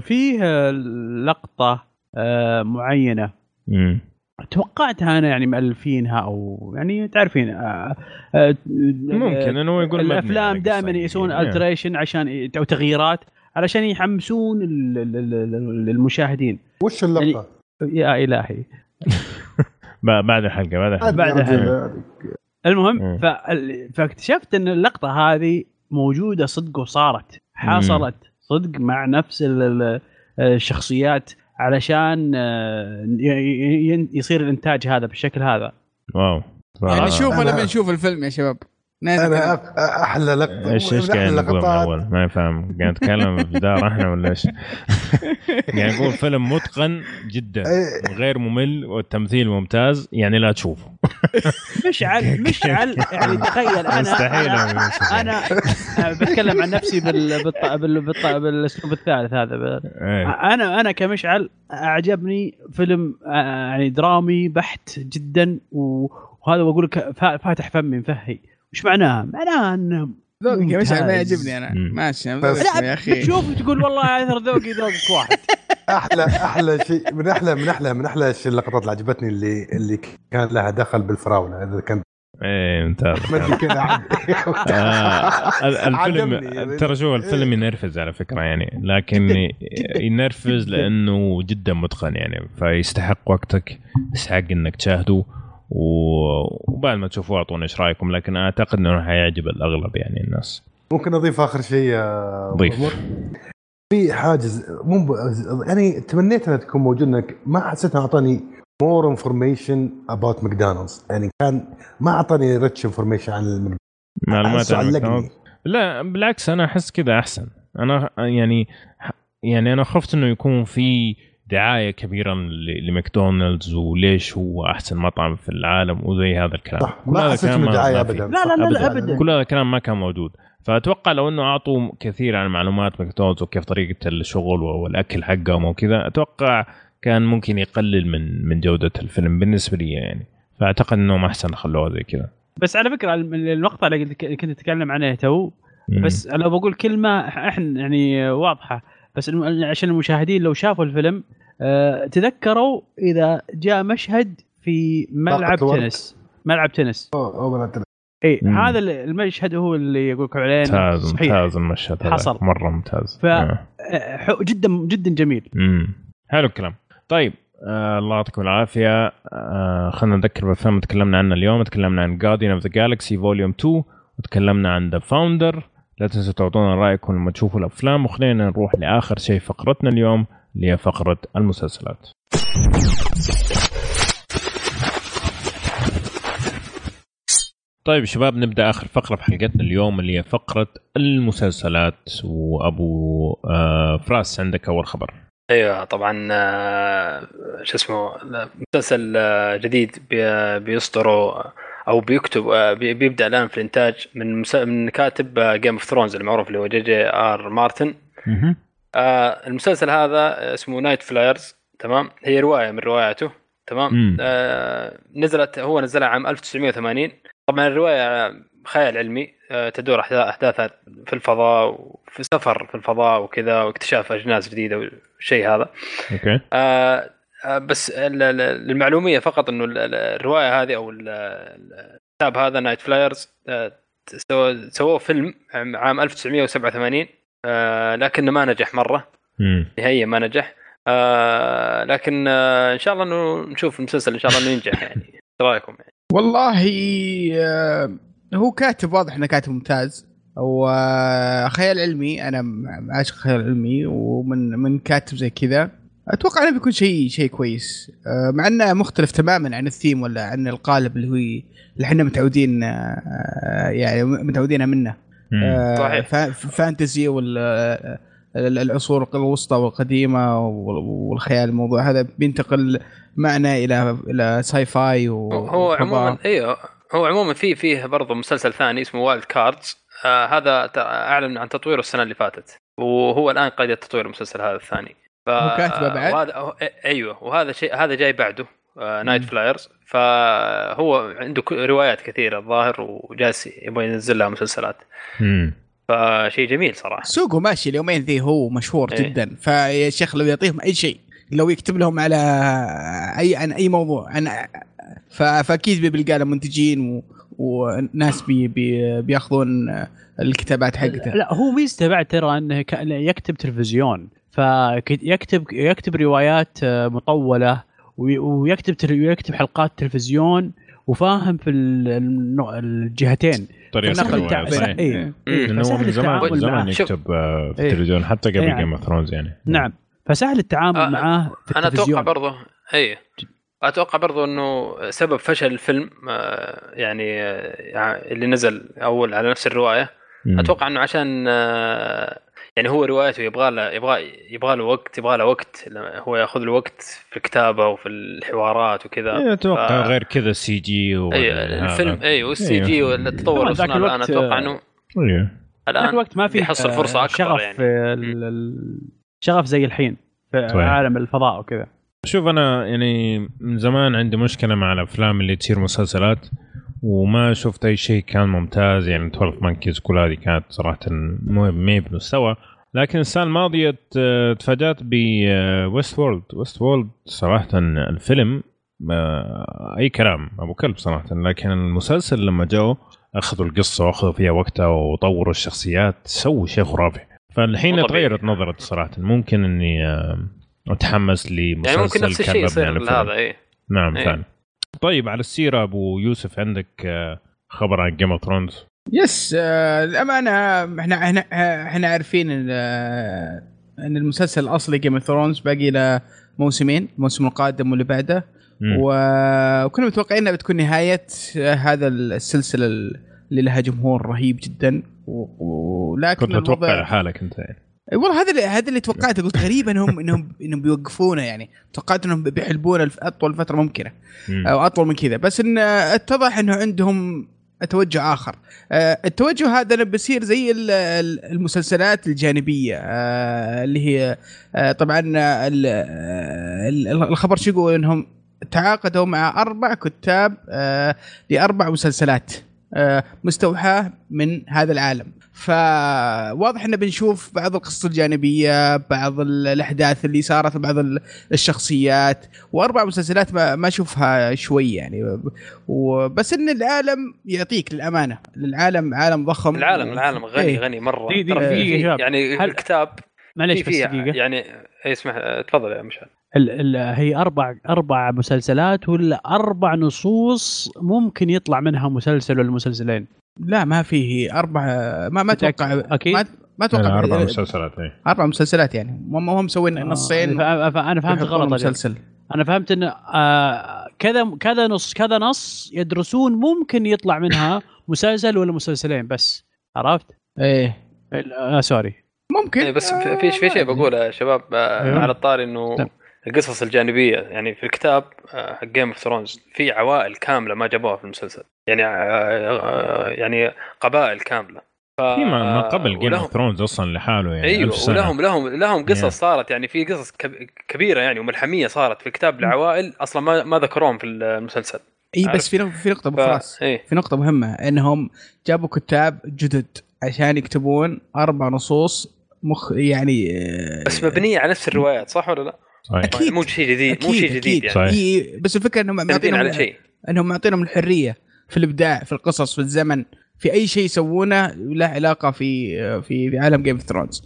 فيه آه، لقطة آه، معينة امم توقعتها أنا يعني مؤلفينها أو يعني تعرفين آه، آه، ممكن إنه هو يقول الأفلام دائما حقيقية. يسوون يعني. alteration عشان أو تغييرات علشان يحمسون ال- ال- ال- ال- المشاهدين وش اللقطة؟ يا إلهي بعد الحلقة بعد الحلقة بعد الحلقة. المهم فاكتشفت إن اللقطة هذه موجودة صدق وصارت حصلت صدق مع نفس ال- ال- الشخصيات علشان آه، ي- ي- يصير الإنتاج هذا بالشكل هذا. واو. يعني آه. نشوف أنا- لما نشوف الفيلم يا شباب. أنا أحلى لقطه إيش إيش قاعد نقول من. أول ما فاهم قاعد نتكلم بجدار إحنا ولا إيش؟ قاعد نقول فيلم متقن جدا. وغير ممل والتمثيل ممتاز يعني لا تشوفه مشعل مشعل يعني تخيل أنا مستحيل أنا. أنا بتكلم عن نفسي. بالاسلوب الثالث هذا. إيه. أنا أنا كمشعل أعجبني فيلم آه، يعني درامي بحت جدا و- وهذا بقول لك فا- فاتح فمي مفهي وش معناها؟ معناها انه ذوقك يا مشعل ما. يعجبني أنا. ماشي يا أخي تشوف تقول والله اثر ذوقي ذوقك واحد أحلى أحلى شيء من أحلى من أحلى من أحلى الشيء اللقطات اللي عجبتني اللي اللي كان لها دخل بالفراولة إذا كان إيه ممتاز ما ادري كذا عد- آه،. الفيلم ترى شو الفيلم ينرفز على فكرة يعني لكن ينرفز لأنه جدا متقن يعني فيستحق وقتك يستحق إنك تشاهده وبعد ما تشوفوه اعطونا إيش رأيكم لكن أعتقد إنه حيعجب الأغلب يعني الناس. ممكن أضيف آخر شيء ضيف. في حاجز مو ب... يعني تمنيت إنها تكون موجودة إنك ما حسيت إنها أعطاني more information about ماكدونالدز يعني كان ما أعطاني rich information عن الماكدونالدز معلومات عن. لا بالعكس أنا أحس كذا أحسن. أنا يعني يعني أنا خفت إنه يكون في دعاية كبيرة ل- لماكدونالدز وليش هو أحسن مطعم في العالم وزي هذا الكلام. صح. كل ما هذا حسيت إنه دعاية. ابدا. لا لا لا, ابدا. كل هذا الكلام ما كان موجود. فأتوقع لو إنه أعطوا كثير عن معلومات ماكدونالدز وكيف طريقة الشغل والأكل حقهم وكذا أتوقع كان ممكن يقلل من من جودة الفيلم بالنسبة لي يعني. فأعتقد إنهم أحسن خلوها زي كذا. بس على فكرة الم- المقطع اللي كنت أتكلم عنه تو. بس لو بقول كلمة إحنا يعني واضحة. بس الم- عشان المشاهدين لو شافوا الفيلم آه، تذكروا إذا جاء مشهد في ملعب. تنس. ملعب تنس. أوه، أوه، بنات- إي. هذا ال- المشهد هو اللي يقول لكم عليه ممتاز ممتاز المشهد هذا. حصل. مرة ممتاز. ف- آه. جدا جدا جميل. امم حلو الكلام. طيب آه الله يعطيكم العافية. آه خلينا نذكر بالفيلم تكلمنا عنه اليوم تكلمنا عن Guardians of the Galaxy Volume 2 وتكلمنا عن The Founder لا تنسوا تعطونا رأيكم لما تشوفوا الأفلام وخلينا نروح لآخر شيء فقرتنا اليوم اللي هي فقرة المسلسلات. طيب شباب نبدأ آخر فقرة في حلقتنا اليوم اللي هي فقرة المسلسلات. وأبو آه فراس عندك أول خبر. أيوه طبعا آه، شو اسمه مسلسل آه، جديد بي- بيصدره أو بيكتب آه، بي- بيبدأ الآن في الإنتاج من من كاتب Game of Thrones المعروف اللي هو جي جي ار مارتن المسلسل هذا اسمه Nightflyers تمام؟ هي رواية من رواياته تمام. آه نزلت هو نزلها عام 1980 طبعا الرواية خيال علمي آه تدور أحداثها في الفضاء وفي سفر في الفضاء وكذا واكتشاف أجناس جديدة والشيء هذا. okay. آه، بس ال- ال- المعلوميه فقط إنه ال- ال- الرواية هذه أو ال- ال- الكتاب هذا Nightflyers آه، سووا سووه فيلم عام 1987 آه، لكنه ما نجح مرة. نهائيا ما نجح. آه، لكن آه، إن شاء الله إنه نشوف المسلسل إن شاء الله إنه ينجح يعني. إيش رأيكم يعني؟ والله آه، هو كاتب واضح إنه كاتب ممتاز. وخيال علمي. أنا م- عاشق خيال علمي ومن من كاتب زي كذا. أتوقع إنه بيكون شيء شيء كويس آه، مع إنه مختلف تماما عن الثيم ولا عن القالب اللي هو اللي إحنا متعودين آه، يعني متعودين منه. آه، صحيح. fa- fantasy وال آه، العصور الوسطى والقديمة وال- والخيال الموضوع هذا بينتقل معنا إلى إلى sci-fi و- هو. عموما أيوه هو عموما في فيه برضه مسلسل ثاني اسمه Wild Cards آه هذا أعلن عن تطويره السنة اللي فاتت وهو الآن قيد تطوير المسلسل هذا الثاني ف... كاتبه بعد؟ وهذا هو- أيوه. وهذا شيء هذا جاي بعده آه Nightflyers فهو عنده روايات كثيرة الظاهر وجالس يبغى ينزل لها مسلسلات. مم. فشيء جميل صراحة. سوقه ماشي اليومين ذي هو مشهور إيه. جدا. فيا شيخ لو يعطيهم أي شيء لو يكتب لهم على اي عن أي موضوع عن فأكيد بيلقى له منتجين و... وناس بي... بي... بيأخذون الكتابات حقته. لا هو ميزته بعد ترى إنه ك- يكتب تلفزيون. فيكتب يكتب روايات آه، مطولة وي- ويكتب تل- ويكتب حلقات تلفزيون وفاهم في ال- النوع- الجهتين طريقة. إيه مم. لأنه هو فسهل من زمان التعامل من زمان. يكتب آه، في إيه. التلفزيون حتى قبل. Game of Thrones يعني نعم فسهل التعامل آه، معاه في أنا أتوقع برضه اي أتوقع برضه إنه سبب فشل الفيلم آه، يعني اللي نزل أول على نفس الرواية. أتوقع إنه عشان يعني هو روايته يبغى له يبغى يبغى له وقت يبغى له وقت هو ياخذ له وقت في الكتابة وفي الحوارات وكذا إيه، أتوقع ف- غير كذا CG و- هذا. الفيلم أي وال C إيه. G والتطور طبعاً ذاك وصلنا الآن الوقت، أتوقع آه، انه. ذاك الان الوقت ما في بيحصل فرصة أكبر شغف يعني في ال- شغف زي الحين في صحيح. عالم الفضاء وكذا شوف أنا يعني من زمان عندي مشكلة مع الأفلام اللي تصير مسلسلات وما شفت أي شيء كان ممتاز. يعني 12 Monkeys كل هذه كانت صراحة مو مي بمستوى. لكن السنة الماضية تفاجأت ب Westworld Westworld صراحة الفيلم آه، أي كلام أبو كلب صراحة. لكن المسلسل لما جو أخذوا القصة وأخذوا فيها وقتها وطوروا الشخصيات سووا شيء خرافي. فالحين. تغيرت نظرتي صراحة. ممكن إني آه، أتحمس لمسلسل يعني ممكن نفس الشيء كان يصير فيلم. اي نعم إيه. فعلا. طيب على السيرة أبو يوسف عندك آه، خبر عن Game of Thrones Yes آه، الامانه إحنا إحنا إحنا عارفين إن آه، المسلسل الأصلي Game of Thrones باقي له موسمين الموسم القادم واللي بعده. وكنا متوقعين إنها بتكون نهاية هذا السلسلة اللي لها جمهور رهيب جدا. ولكن كنت متوقع حالك أنت يعني. والله هذا اللي هذا اللي توقعته قلت غريب انهم انهم إنهم بيوقفونه يعني. توقعت إنهم بيحلبونه أطول فترة ممكنة. مم. أو أطول من كذا. بس إن اتضح إنه عندهم توجه آخر. آه، التوجه هذا بيصير زي ال- ال- المسلسلات الجانبية. آه، اللي هي آه، طبعا ال- ال- الخبر شو يقول؟ إنهم تعاقدوا مع أربع كتاب آه، لأربع مسلسلات آه، مستوحاة من هذا العالم. فواضح انه بنشوف بعض القصص الجانبية بعض ال- الأحداث اللي صارت بعض ال- الشخصيات وأربع مسلسلات ما ما أشوفها شوي يعني. وبس إن العالم يعطيك للامانه العالم عالم ضخم. العالم العالم غني إيه. غني مرة. دي- دي- ترى في- دقيقة يا شباب. يعني هل- الكتاب معليش في بس دقيقة. يعني إيه، اسمح تفضل يا مشعل. ال ال هي أربع أربع مسلسلات ولا أربع نصوص ممكن يطلع منها مسلسل ولا مسلسلين لا ما فيه أربع ما ما أتوقع أكيد؟ ما, ما أتوقع أربع مسلسلات إيه أربع مسلسلات يعني هم هم مسوين نصين آه، ف- أنا فهمت غلط. مسلسل أنا فهمت إن آه كذا كذا نص كذا نص يدرسون ممكن يطلع منها مسلسل ولا مسلسلين بس عرفت؟ إيه آه sorry ممكن إيه، بس في في شيء بقوله يا شباب آه، أيوه. على الطاري إنه نعم. القصص الجانبية يعني في الكتاب آه، حق Game of Thrones في عوائل كاملة ما جابوها في المسلسل يعني آه، آه، يعني قبائل كاملة ف... في ما قبل Game of Thrones أصلا لحاله يعني أيوه ألف سنة. ولهم لهم لهم قصص Yeah. صارت يعني في قصص كب- كبيرة يعني وملحمية صارت في الكتاب لعوائل أصلا ما ما ذكروهم في المسلسل إي؟ بس في نقطه في نقطة أبو ف... فراس إيه في نقطة مهمة إنهم جابوا كتاب جدد عشان يكتبون أربع نصوص مخ يعني بس مبنية على نفس الروايات صح ولا لا؟ صحيح. أكيد. مو شيء جديد مو شيء جديد. يعني صحيح. إي، بس الفكرة إنهم معتمدين على معطينهم شيء إنهم معطينهم الحرية في الإبداع في القصص في الزمن في أي شيء يسوونه له علاقة في في في عالم Game of Thrones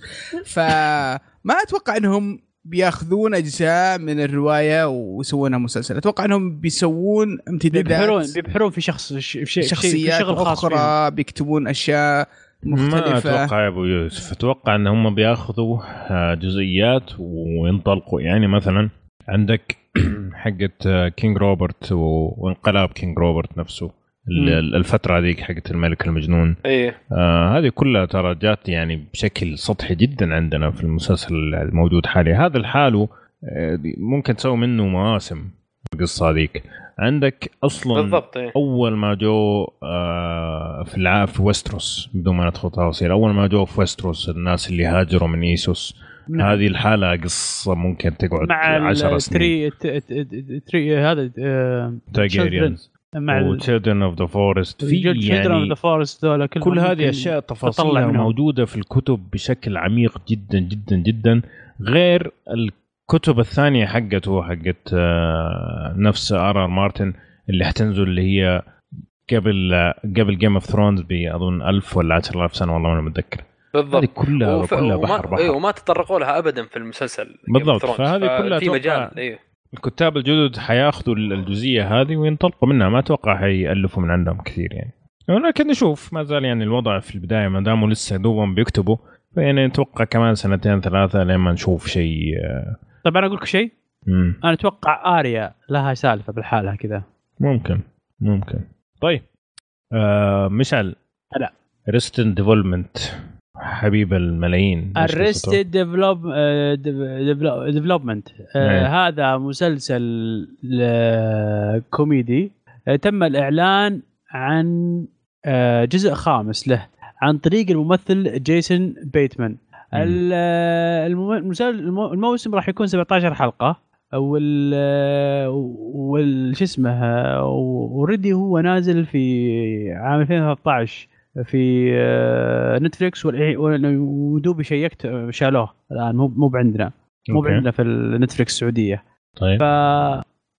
فما أتوقع إنهم بيأخذون أجزاء من الرواية ويسوونها مسلسل أتوقع إنهم بيسوون امتدادات بيبحرون بيبحرون في شخص في شيء في شخصيات شغل خاص فيهم. أخرى بيكتبون أشياء ما مختلفه أتوقع يا أبو يوسف. أتوقع إن هم بياخذوا آه، جزئيات وينطلقوا. يعني مثلا عندك حقه King Robert وانقلاب King Robert نفسه. ال- مم. الفترة هذيك حقت الملك المجنون. إيه. آه هذه كلها ترى جات يعني بشكل سطحي جدا عندنا في المسلسل الموجود حاليا. هذا الحاله آه، ممكن تسوي منه مواسم القصة هذيك. عندك أصلا بالضبط إيه أول ما جو آه في الع... في ويستروس بدون ما ندخل تفاصيل أول ما جو في ويستروس الناس اللي هاجروا من إيسوس نعم. هذه الحالة قصة ممكن تقعد مع 10 سنين التري ت- ت- تري هذا آه، تايجيريانز مع وتشيلدرن اوف ذا فورست في يعني يعني ذا فورست ذولا كل هذه أشياء تفاصيلها. موجودة في الكتب بشكل عميق جدا جدا جدا غير الكتب الثانية حقته حقت آه، نفس آر آر مارتن اللي حتنزل اللي هي قبل قبل جيم اوف ثرونز باظن 1000 ولا 10000 سنة والله ما متذكر. هذه بالضبط كلها وف- كلها وما- بحر. بحر أيوه وما تطرقوا لها ابدا في المسلسل بالضبط،. فهذه كلها في مجال أيوه الكتاب الجدد حياخذوا الجزئية هذه وينطلقوا منها. ما أتوقع حيألفوا من عندهم كثير يعني. ولكن نشوف ما زال يعني الوضع في البداية ما داموا لسه دوبهم بيكتبوا فيعني نتوقع كمان سنتين ثلاثة لما نشوف شيء آه، طيب أنا أقول لك شيء. مم. أنا أتوقع آريا لها سالفة بالحالة كذا. ممكن ممكن. طيب. آه مشعل هلا. Arrested Development حبيب الملايين؟ Arrested Develop Development. هذا مسلسل ل- كوميدي. آه، تم الإعلان عن آه، جزء خامس له عن طريق الممثل جيسون بيتمان. آه، الموسم راح يكون 17 حلقة. وال وال شو اسمه already هو نازل في عام 2013 في آه، Netflix والإع- ودوبي شيكت آه، شالوه. الآن مو مو عندنا مو okay. عندنا في ال Netflix السعودية. طيب. ف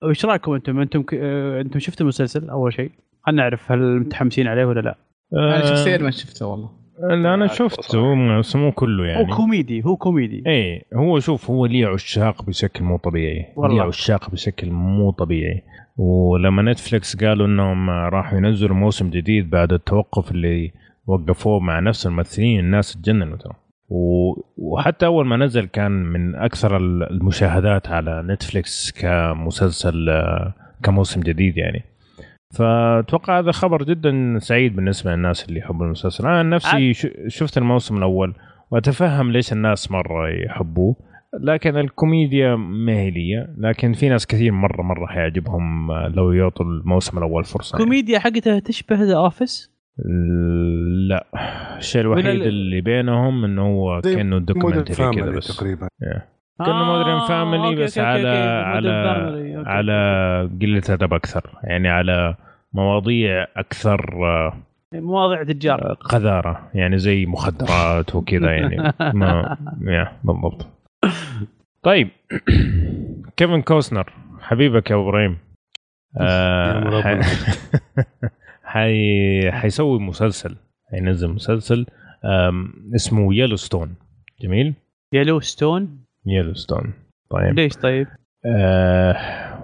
وش رأيكم أنتم؟ أنتم آه، أنتم شفتوا المسلسل أول شيء؟ خلينا نعرف هل متحمسين عليه ولا لا؟ أنا آه، شخصيا ما شفته والله. لا أنا شفته. بس مو كله يعني. هو كوميدي هو كوميدي. إيه هو شوف هو ليه عشاق بشكل مو طبيعي. والله. ليه عشاق بشكل مو طبيعي. ولما نتفلكس قالوا إنهم راحوا ينزلوا موسم جديد بعد التوقف اللي وقفوه مع نفس الممثلين الناس تجننوا ترى. وحتى أول ما نزل كان من أكثر المشاهدات على نتفلكس كمسلسل آه، كموسم جديد يعني. فأتوقع هذا خبر جدا سعيد بالنسبة للناس اللي يحبوا المسلسل. أنا نفسي ش- شفت الموسم الأول وأتفهم ليش الناس مرة يحبوه لكن الكوميديا ما هي لي لكن في ناس كثير مرة مرة حيعجبهم لو يعطوا الموسم الأول فرصة يعني. كوميديا حقتها تشبه The Office لا. الشيء الوحيد ال- اللي بينهم إنه هو كأنه documentary كذا بس. تقريبا. كأنه Modern Family بس على على على قلة أدب أكثر. يعني على مواضيع أكثر آه، مواضيع تجار. قذارة. يعني زي مخدرات وكذا يعني. ما يا بالضبط. طيب. كيفن كوسنر حبيبك يا أبو إبراهيم. آه. حي... حي... حيسوي مسلسل حينزل مسلسل اسمه Yellowstone جميل؟ Yellowstone Yellowstone طيب. ليش طيب؟ آه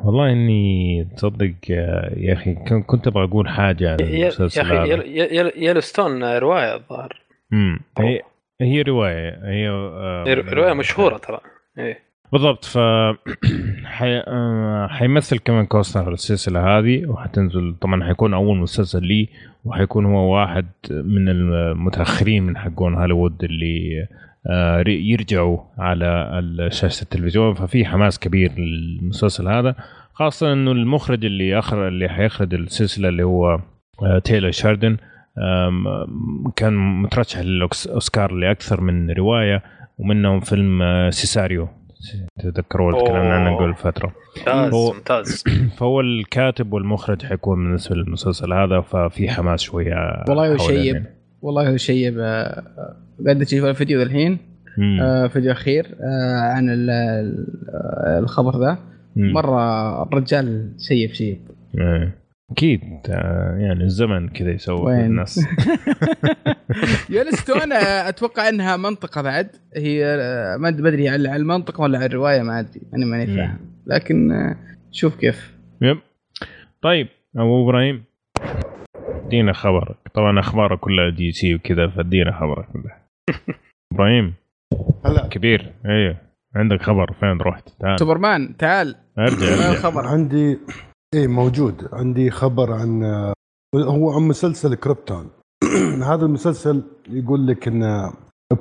والله إني تصدق آه، يا أخي كن- كنت أبغى أقول حاجة عن يا يا المسلسل أخي Yellowstone رواية الظاهر. امم هي هي رواية هي آه، رواية مشهورة ترى. إيه. بالضبط. ف حي... آه، حيمثل كمان كوستنر السلسلة هذه وحتنزل طبعا حيكون أول مسلسل لي وحيكون هو واحد من المتأخرين من حقون هوليوود اللي يرجعوا على شاشة التلفزيون ففي حماس كبير للمسلسل هذا خاصة إنه المخرج اللي اخر اللي حيخرج السلسلة اللي هو آه، تايلر شيردن كان مترشح للأوسكار لأكثر من رواية ومنهم فيلم آه، Sicario تذكروا اللي تكلمنا عنه. قبل فترة ممتاز هو- ممتاز فهو الكاتب والمخرج حيكون بالنسبة للمسلسل هذا ففي حماس شوية والله شيب يعني. والله شيب آه، قاعد أشوف الفيديو الحين. آه، فيديو أخير آه، عن آه، الخبر ذا. مرة الرجال شيب شيب إيه. أكيد آه، يعني الزمن كذا يسوي؟ الناس Yellowstone أتوقع إنها منطقة بعد هي ما ادري على المنطقة ولا على الرواية ما أدري أنا ماني. فاهم لكن شوف كيف يب طيب أبو إبراهيم ادينا خبرك طبعا أخبارك كلها DC وكذا فادينا خبرك كلها إبراهيم؟ هلا. كبير. أيوه عندك خبر؟ فين رحت؟ تعال. سوبرمان تعال. أرجع. الخبر؟ عندي إيه موجود. عندي خبر عن هو عن مسلسل كريبتون. هذا المسلسل يقول لك انه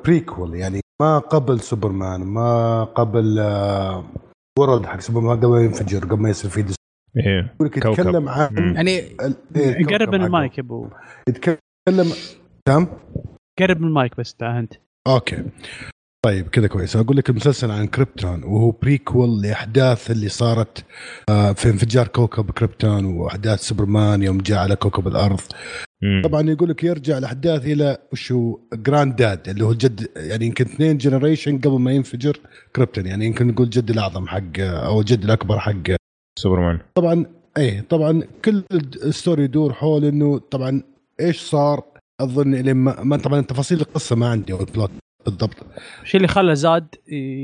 prequel يعني ما قبل سوبرمان ما قبل آه، world حق سوبرمان قبل ما ينفجر قبل ما يصير في إيه. يقول لك. يتكلم عن مم. يعني إيه، قرب من. المايك يا أبو. يتكلم تمام قرب من المايك بس أنت. okay. طيب كذا كويس. أقول لك المسلسل عن كريبتون وهو prequel لأحداث اللي صارت آه، في انفجار كوكب كريبتون وأحداث سوبرمان يوم جاء على كوكب الأرض. مم. طبعا يقول لك يرجع الأحداث إلى وشو granddad اللي هو الجد يعني يمكن اثنين generation قبل ما ينفجر كريبتون. يعني يمكن نقول الجد الأعظم حق أو الجد الأكبر حق سوبرمان. طبعا إيه طبعا كل ال story يدور حول إنه طبعا إيش صار؟ أظن لين ما ما- طبعا تفاصيل القصة ما عندي أو ال plot بالضبط. الشيء اللي خلى زاد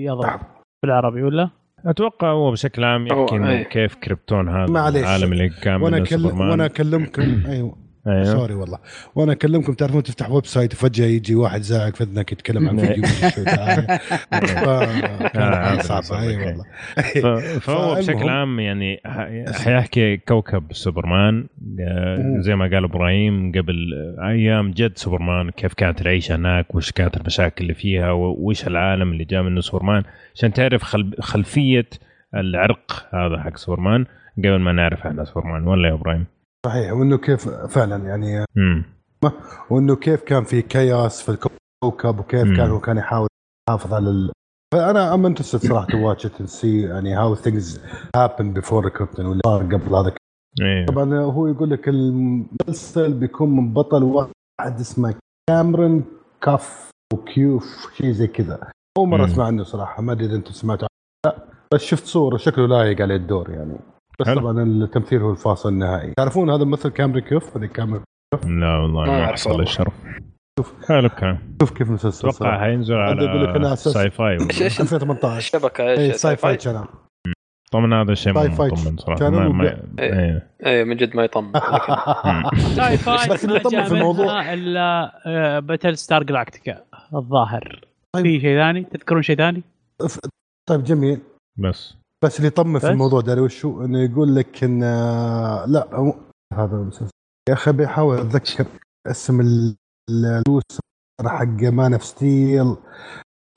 يضرب بالعربي ولا؟ أتوقع هو بشكل عام يحكي إنه أيه. كيف كريبتون هذا. العالم اللي كان وأنا وأنا أكلمكم أيوه. أيوه. sorry والله. وأنا أكلمكم تعرفون تفتح website وفجأة يجي واحد زاعق في اذنك يتكلم عن فيديو صعبة. أي والله. فهو بشكل عام يعني حيحكي كوكب سوبرمان آه، زي ما قال إبراهيم قبل أيام جد سوبرمان كيف كانت العيشة هناك وش كانت المشاكل اللي فيها وش العالم اللي جاء منه سوبرمان. عشان تعرف خل- خلفية العرق هذا حق سوبرمان قبل ما نعرف عن سوبرمان. ولا يا إبراهيم؟ صحيح. وإنه كيف فعلا يعني وإنه كيف كان في chaos في الكوكب وكيف مم. كان هو كان يحاول يحافظ على ال... فأنا am interested صراحة to watch it see يعني how things happen before كريبتون واللي صار قبل هذا. إيه. طبعا هو يقول لك المسلسل بيكون من بطل واحد اسمه كاميرون كاف وكيوف شيء زي كذا. أول مرة. أسمع عنه صراحة ما أدري إذا أنتم سمعتوا لا بس شفت صورة شكله لايق عليه الدور يعني. بس حلو. طبعا التمثيل هو الفاصل النهائي. تعرفون هذا الممثل كاميرون كيوف؟ هذا كاميرون لا والله ما ما حصل. الشرف شوف. حلو كان شوف كيف مسلسل أتوقع حينزل على Syfy إيش والله. إيش 2018 الشبكة؟ اي إيش Syfy channel طبعا هذا شيء Sy مو fy مطمن صراحة. ما هو ما بي- إيه. اي من جد ما يطمن Syfy بس اللي ما طمن جاء في الموضوع- الا Battlestar Galactica الظاهر. طيب. في شيء ثاني؟ تذكرون شيء ثاني؟ طيب جميل. بس. بس اللي يطمن في؟ الموضوع داري وشو إنه يقول لك إن آه، لا هذا المسلسل. يا أخي بيحاول أتذكر اسم ال- ال... اللوس حق Man of Steel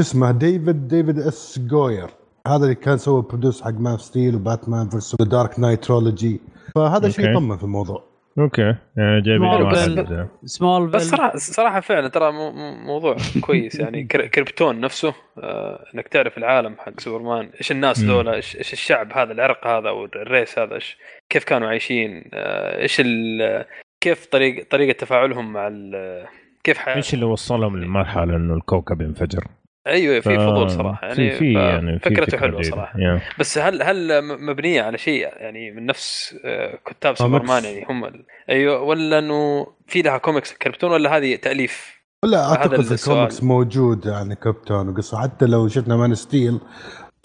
اسمه؟ ديفيد ديفيد S جوير هذا اللي كان سوى produce حق Man of Steel وباتمان first Dark Knight trilogy فهذا شيء. يطمن في الموضوع. okay. يعني بس- واحد سمول بس صراحة صراحة فعلا ترى مو- مو- موضوع كويس. يعني كر- كريبتون نفسه آه، إنك تعرف العالم حق سوبرمان. إيش الناس. ذولا؟ إيش إيش الشعب هذا العرق هذا أو ال race هذا؟ إيش كيف كانوا عايشين؟ آه، إيش ال- كيف طريق طريقة تفاعلهم مع ال- كيف حياتهم إيش اللي وصلهم للمرحله إنه الكوكب ينفجر؟ أيوه في فضول صراحة يعني في يعني في فكرته فكرة حلوة. صراحة يا. بس هل هل مبنية على شيء يعني من نفس آه، كتاب كوميكس. سوبرمان يعني هم ال... أيوه ولا إنه في لها كوميكس كريبتون ولا هذه تأليف؟ لا أعتقد. الكوميكس موجود يعني كريبتون وقصة حتى لو شفنا Man Steel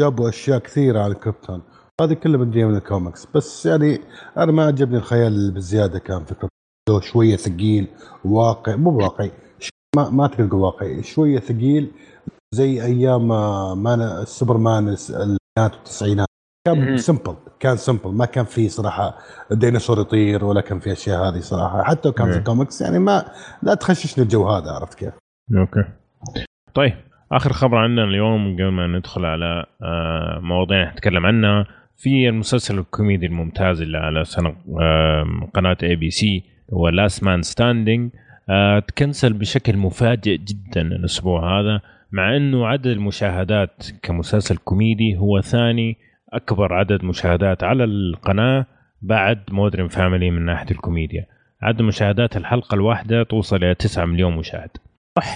جابوا أشياء كثيرة عن كريبتون هذه كلها مبنية من الكوميكس بس يعني أنا ما عجبني الخيال بزيادة كان في كريبتون لو شوية ثقيل واقع مو واقعي ما ما تقول واقعي شوية ثقيل زي أيام آه، مان سوبرمان الس- الثمانينات والتسعينات كان. simple كان simple ما كان في صراحة ديناصور يطير ولا كان في أشياء هذه صراحة حتى لو كان في مم. الكوميكس يعني ما لا تخششني الجو هذا عرفت كيف؟ okay طيب آخر خبر عندنا اليوم قبل ما ندخل على آه، مواضيع نتكلم عنها في المسلسل الكوميدي الممتاز اللي على سنة آه، قناة ABC هو Last Man Standing تكنسل بشكل مفاجئ جدا الأسبوع هذا مع أنه عدد المشاهدات كمسلسل كوميدي هو ثاني أكبر عدد مشاهدات على القناة بعد Modern Family من ناحية الكوميديا. عدد مشاهدات الحلقة الواحدة توصل إلى 9 مليون مشاهد.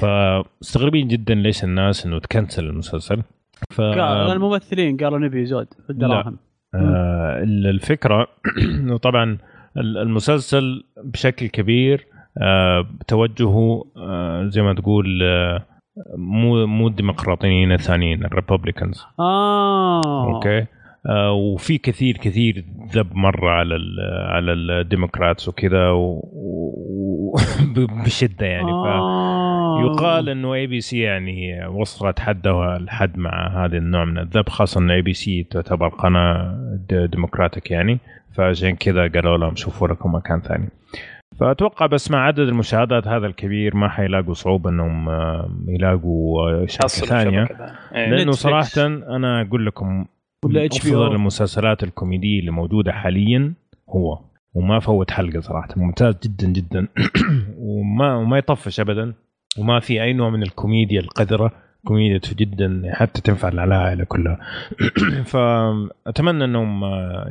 فمستغربين جدا ليش الناس إنه تكنسل المسلسل. ف قال الممثلين قالوا نبي زود في الدراهم. آه الفكرة إنه طبعا ال- المسلسل بشكل كبير آه، توجهه آه، زي ما تقول آه، مو مو الديمقراطيين الثانيين ال Republicans آه. okay؟ آه، وفي كثير كثير ذب مرة على ال على ال Democrats وكذا بشدة يعني. ف آه. يقال إنه ABC يعني وصلت حدها الحد مع هذا النوع من الذب خاصة ان ABC تعتبر قناة Democratic يعني. فعشان كذا قالوا لهم شوفوا لكم مكان ثاني. فأتوقع بس مع عدد المشاهدات هذا الكبير ما حيلاقوا صعوبة إنهم آه، يلاقوا آه، شركة حصل ثانية. إيه. لأنه. صراحة أنا أقول لكم. أفضل المسلسلات الكوميدية اللي موجودة حاليا هو وما فوت حلقة صراحة ممتاز جدا جدا وما وما يطفش ابدا وما في أي نوع من الكوميديا القذرة كوميديا جدا حتى تنفع العائله كلها فأتمنى إنهم آه،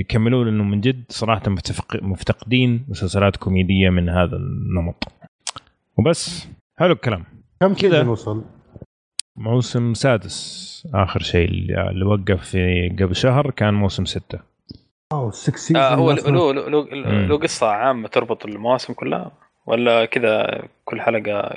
يكملوا لأنه من جد صراحة مفتقدين مسلسلات كوميدية من هذا النمط. وبس حلو الكلام. كم كذا. كذا. وصل؟ موسم سادس. آخر شيء اللي وقف في قبل شهر كان موسم 6 سيزون آه هو له له له قصة عامة تربط المواسم كلها؟ ولا كذا كل حلقة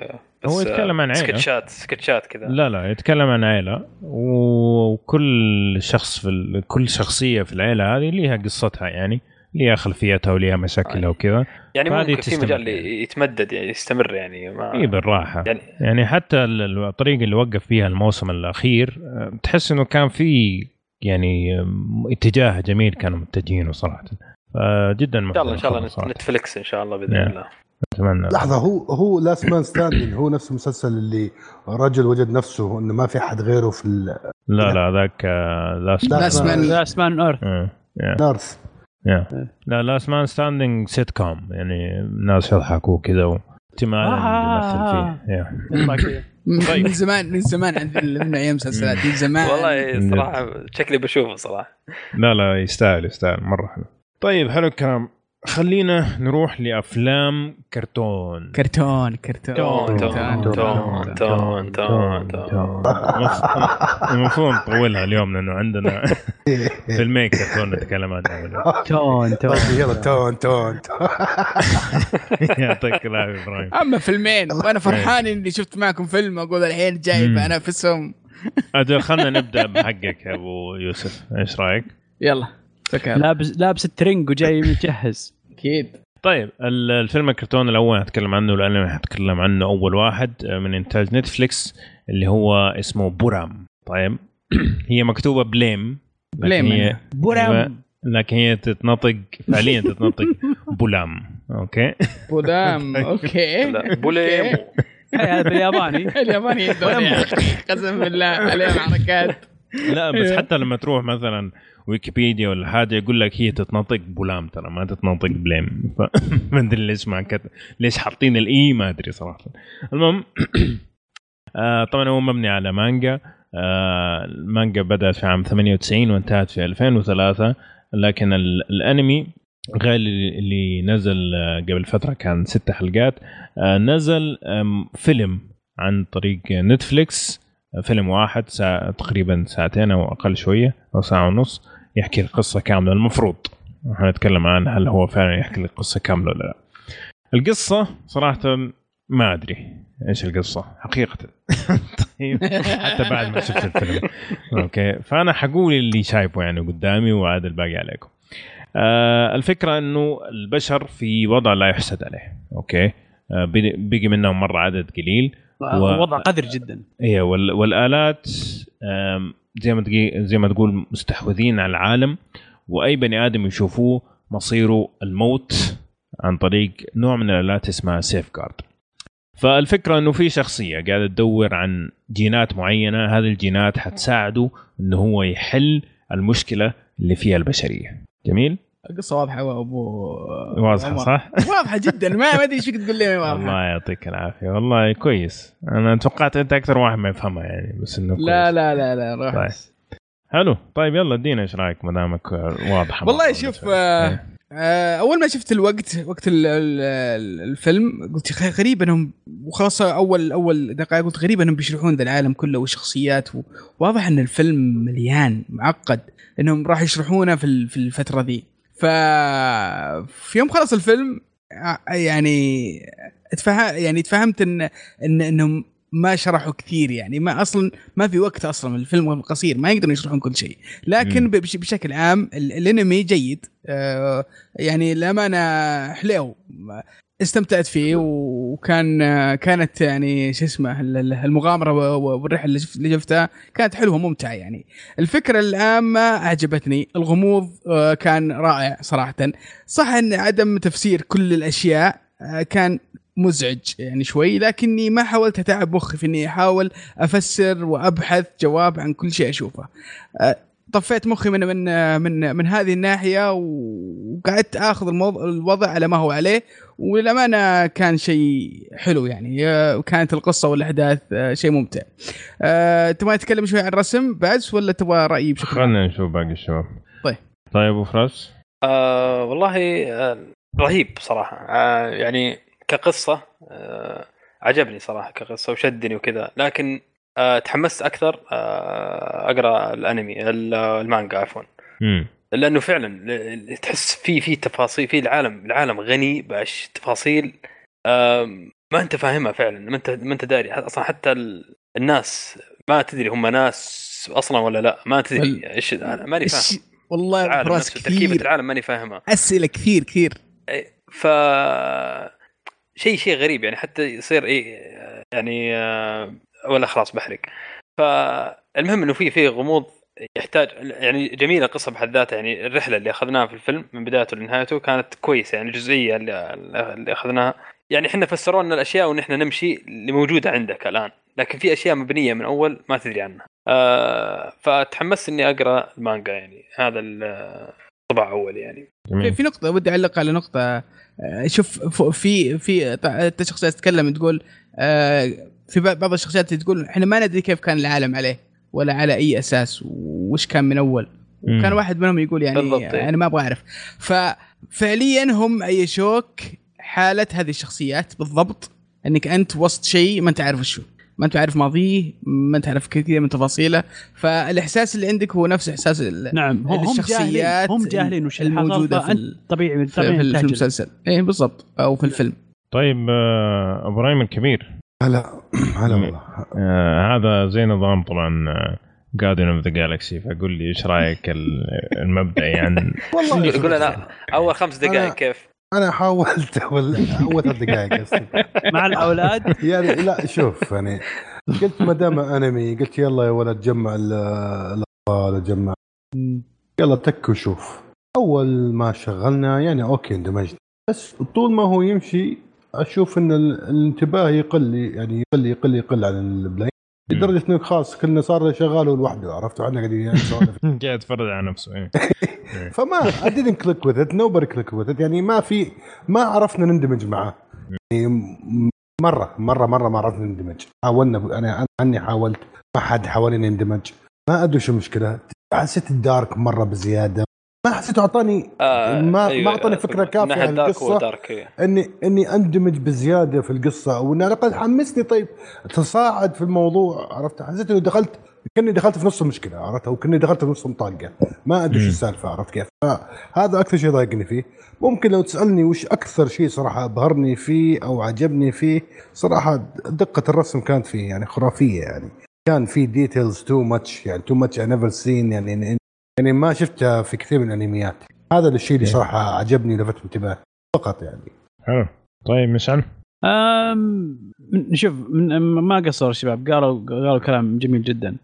هو يتكلم عن آه، عيلة. سكتشات سكتشات كذا لا لا يتكلم عن عائله وكل شخص في ال... كل شخصية في العائله هذه ليها قصتها يعني ليها خلفيتها وليها مشاكلها وكذا يعني ممكن في مجال يعني. يتمدد يعني يستمر يعني ما اي بالراحة يعني يعني حتى ال- الطريقة اللي وقف فيها الموسم الأخير آه، تحس إنه كان في يعني اتجاه جميل كانوا متجهينه صراحة فجدا إن شاء الله إن شاء الله. نتفلكس إن شاء الله بإذن نعم. الله أتمنى لحظة هو هو Last Man Standing هو نفس المسلسل اللي رجل وجد نفسه إنه ما في حد غيره في لا لا ذاك Last لا، Last Man Last Man. on Earth يا. لا Last Man Standing sitcom يعني الناس يضحكوا كذا واحتمال آه. يمثل فيه. طيب. من زمان من زمان عند من أيام مسلسلات. من زمان. والله صراحة شكلي بشوفه صراحة. لا لا يستاهل يستاهل مرة حلو. طيب حلو الكلام. خلينا نروح لأفلام كرتون. كرتون كرتون تون تون تون تون تون المفروض نطولها اليوم لأنه عندنا فيلمين كرتون نتكلم عنهم تون تون. يلا تون تون. يعطيك العافية إبراهيم. أما فيلمين وأنا فرحان إني شفت معكم فيلم أقول الحين جايب مم. انافسهم أجل خلينا نبدأ بحقك يا أبو يوسف. إيش رأيك؟ يلا سكر لابس لابس الترنج وجاي متجهز. أكيد. طيب ال- الفيلم الكرتون الأول هتكلم عنه لأنه هتكلم عنه أول واحد آه، من إنتاج نتفليكس اللي هو اسمه بورام. طيب هي مكتوبة Blame لكن Blame هي يعني. بورام. لكن هي تتنطق فعليا تتنطق بولام. okay؟ بولام okay. لا بوليمو هذا بالياباني. الياباني قسم بالله عليهم حركات. لا بس حتى لما تروح مثلا ويكيبيديا ولا حاجة يقول لك هي تتنطق بولام ترى ما تتنطق Blame فما أدري ليش ما كت... ليش حاطين ال E ما أدري صراحة. المهم آه طبعا هو مبني على مانجا. آه المانجا بدات في عام 98 وانتهت في 2003 لكن ال- الأنمي غير اللي نزل آه، قبل فترة كان ست حلقات. آه نزل فيلم عن طريق نتفليكس. فيلم واحد ساعة تقريبا ساعتين أو أقل شوية أو ساعة ونص. يحكي القصة كاملة. المفروض حنتكلم عن هل هو فعلا يحكي القصة كاملة ولا لا. القصة صراحة ما أدري إيش القصة حقيقة. طيب حتى بعد ما شفت الفيلم. okay. فأنا حقول اللي شايفه يعني قدامي وعاد الباقي عليكم. آه الفكرة إنه البشر في وضع لا يحسد عليه. okay. آه بقي منهم مرة عدد قليل. و- وضع قذر جدا. أيوه وال- والآلات زي ما زي ما تقول مستحوذين على العالم وأي بني آدم يشوفوه مصيره الموت عن طريق نوع من الآلات اسمها سيف جارد فالفكرة إنه في شخصية قاعدة تدور عن جينات معينة هذه الجينات حتساعده إنه هو يحل المشكلة اللي فيها البشرية. جميل؟ القصة واضحة يا أبو واضحة عمر. صح؟ واضحة جدا. ما ما أدري إيش فيك تقول لي واضحه الله يعطيك العافية. والله كويس. أنا توقعت أنت أكثر واحد ما يفهمها يعني بس إنه لا كويس. لا لا لا روح. طيب. حلو. طيب يلا ادينا إيش رأيك؟ ما دامك واضحة. والله شوف. آه آه أول ما شفت الوقت وقت ال ال الفيلم قلت غريب انهم وخلاص اول أول دقائق قلت غريب إنهم بيشرحون ذا العالم كله والشخصيات واضح إن الفيلم مليان معقد إنهم راح يشرحونه في ال- في الفترة ذي. ف في يوم خلص الفيلم ع- يعني اتفهم يعني تفهمت ان ان إنهم ما شرحوا كثير يعني ما أصلا ما في وقت أصلا الفيلم قصير ما يقدرون يشرحون كل شيء لكن. بش- بشكل عام ال- الأنمي جيد آه، يعني للأمانة حلو استمتعت فيه وكان كانت يعني شو اسمه ال- ال- المغامرة والرحلة اللي شفت- اللي شفتها كانت حلوة وممتعة يعني. الفكرة العامه أعجبتني. الغموض آه، كان رائع صراحة. صح إن عدم تفسير كل الأشياء آه، كان مزعج يعني شوي لكني ما حاولت أتعب مخي في إني أحاول أفسر وأبحث جواب عن كل شيء أشوفه. آه، طفيت مخي من من من من هذه الناحية وقعدت آخذ الموض- الوضع على ما هو عليه وللأمانة كان شيء حلو يعني آه، كانت القصة والأحداث آه، شيء ممتع. آه، تبغى نتكلم شوي عن الرسم بس ولا تبغى رايي بشكل؟ خلينا نشوف باقي الشباب طيب. طيب أبو فراس آه والله آه رهيب صراحة آه يعني كقصة آه عجبني صراحة كقصة وشدني وكذا لكن آه تحمست أكثر آه أقرأ الأنمي ال- المانجا عفوا. لأنه فعلا تحس في في تفاصيل في العالم العالم غني بأش تفاصيل ما أنت فاهمها فعلا ما أنت ما أنت داري. أصلا حتى ال- الناس ما تدري هم ناس أصلا ولا لا ما تدري إيش أنا ماني فاهم. والله العالم تركيبه كثير. العالم ماني فاهمها. أسئلة كثير كثير. إيه، ف شيء شيء غريب يعني حتى يصير إيه يعني آه، ولا خلاص بحرق. فالمهم إنه في في غموض يحتاج يعني جميلة القصة بحد ذاتها يعني الرحلة اللي أخذناها في الفيلم من بدايته لنهايته كانت كويسة يعني الجزئيه اللي, اللي أخذناها. يعني إحنا فسروا لنا الأشياء وان إحنا نمشي اللي موجودة عندك الآن لكن في أشياء مبنية من أول ما تدري عنها. آه فتحمست إني أقرأ المانجا يعني هذا الطبع أول يعني. في, جميل. في نقطة ودي أعلق على نقطة آه، شوف في في أنت تتكلم تقول آه، في بعض الشخصيات تقول إحنا ما ندري كيف كان العالم عليه ولا على أي أساس وش كان من أول. مم. وكان واحد منهم يقول يعني بالضبط،. أنا ما أبغى أعرف. ففعليا هم عيشوك حالة هذه الشخصيات بالضبط إنك أنت وسط شيء ما أنت عارف وشو. ما أنت عارف ماضيه ما أنت عارف كثير من تفاصيله. فالإحساس اللي عندك هو نفس إحساس نعم هم الشخصيات هم جاهلين وش حصل في طبيعي في, في, طبيعي في تهجر. المسلسل. إيه بالضبط. أو في الفيلم. طيب آه، أبو رايم الكبير هلا. هلا والله. آه هذا زي نظام طبعا Guardian of the Galaxy فقول لي إيش رأيك ال- المبدا يعني والله يقول أنا أول خمس دقائق أنا- كيف؟ أنا حاولت اول أول ثلاث دقائق قصدي مع الأولاد؟ يعني لا شوف يعني قلت ما دام أنمي قلت يلا يا ولد جمع ال- الأطفال جمع. يلا تك وشوف. أول ما شغلنا يعني okay اندمجنا بس طول ما هو يمشي أشوف إن ال- الانتباه يقل يعني يقل يقل يقل عن البلاي لدرجة إنه خلاص كنا صار شغال لوحده عرفت؟ قاعدين نسولف جاي يتفرج على نفسه إيه. فما I didn't click with it nobody click with it. يعني ما في ما عرفنا نندمج معاه. يعني مرة مرة مرة ما عرفنا نندمج. حاولنا أنا عني حاولت ما حد حاولني يندمج. ما أدري شو المشكلة. حسيت الدارك مرة بزيادة. ما حسيت اعطاني آه ما- ما أعطاني فكرة كافية من ناحية عن. دارك إيه. اني إني أندمج بزيادة في القصة أو اني على الاقل حمسني. طيب تصاعد في الموضوع عرفت؟ حسيت انه دخلت كأني دخلت في نص المشكلة عرفت؟ أو كأني دخلت في نص المطاقه ما أدري شو. السالفة عرفت كيف؟ هذا أكثر شيء ضايقني فيه. ممكن لو تسألني وش أكثر شيء صراحة أبهرني فيه أو عجبني فيه صراحة دقة الرسم كانت فيه يعني خرافية يعني. كان في details too much يعني too much I never seen يعني يعني ما شفتها في كثير من الأنميات. هذا الشيء اللي صراحة عجبني ولفت انتباهي فقط يعني. حلو. طيب مشعل أم من- شوف من ما قصروا الشباب قالوا قالوا كلام جميل جدا.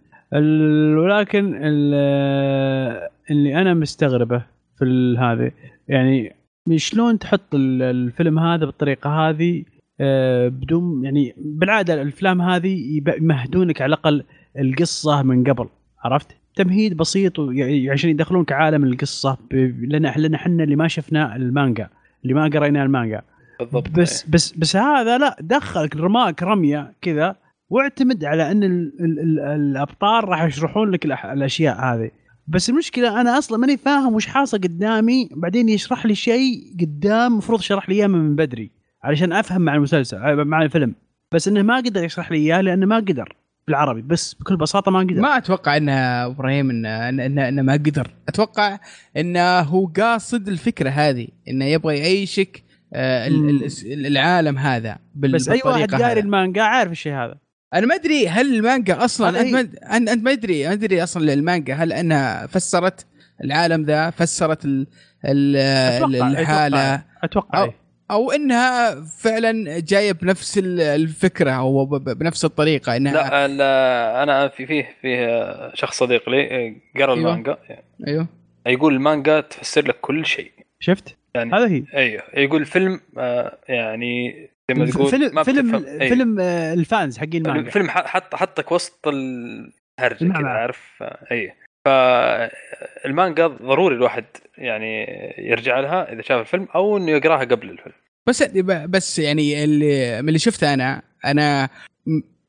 ولكن ال- اللي أنا مستغربه في هذه يعني شلون تحط ال- الفيلم هذا بالطريقة هذه أه، بدون يعني بالعادة الأفلام هذه يب- يمهدونك على الأقل القصة من قبل عرفت؟ تمهيد بسيط عشان يدخلونك عالم القصة لأن لأن إحنا اللي ما شفنا المانجا اللي ما قرينا المانجا. بالضبط. بس بس بس هذا لا دخلك رماك رميه كذا واعتمد على إن ال ال ال الأبطال راح يشرحون لك الأشياء هذه. بس المشكلة أنا أصلا ماني فاهم وش حاصل قدامي بعدين يشرح لي شيء قدام المفروض شرح لي إياه من بدري علشان أفهم مع المسلسل مع الفيلم. بس إنه ما قدر يشرح لي إياه لأنه ما قدر. بالعربي بس بكل بساطة ما قدر ما أتوقع انها إبراهيم انه انه, إنه, إنه ما قدر أتوقع إنه هو قاصد الفكرة هذه إنه يبغى يعيشك آه ال- ال- العالم هذا بس أي واحد هذا. المانجا عارف الشيء هذا أنا ما أدري هل المانجا أصلا أنت. ما انت أنت ما أدري ما أدري أصلا المانجا هل إنها فسرت العالم ذا فسرت ال ال أتوقع- الحالة أتوقع أو- إيه. أو إنها فعلا جاية بنفس ال- الفكرة أو بنفس الطريقة إنها لا ال- أنا في فيه فيه شخص صديق لي قرأ أيوة. المانجا. أيوه. يقول المانجا تفسر لك كل شيء. شفت؟ يعني هذا هي. أيوه. يقول الفيلم آه، يعني زي ما تقول فيلم ما فيلم. أيوة. فيلم آه، ال fans حقين المانجا. فيلم ح- حط حطك وسط الهرج. كذا عارف؟ اي فالمانجا ضروري الواحد يعني يرجع لها إذا شاف الفيلم أو إنه يقراها قبل الفيلم. بس بس يعني اللي من اللي شفته أنا أنا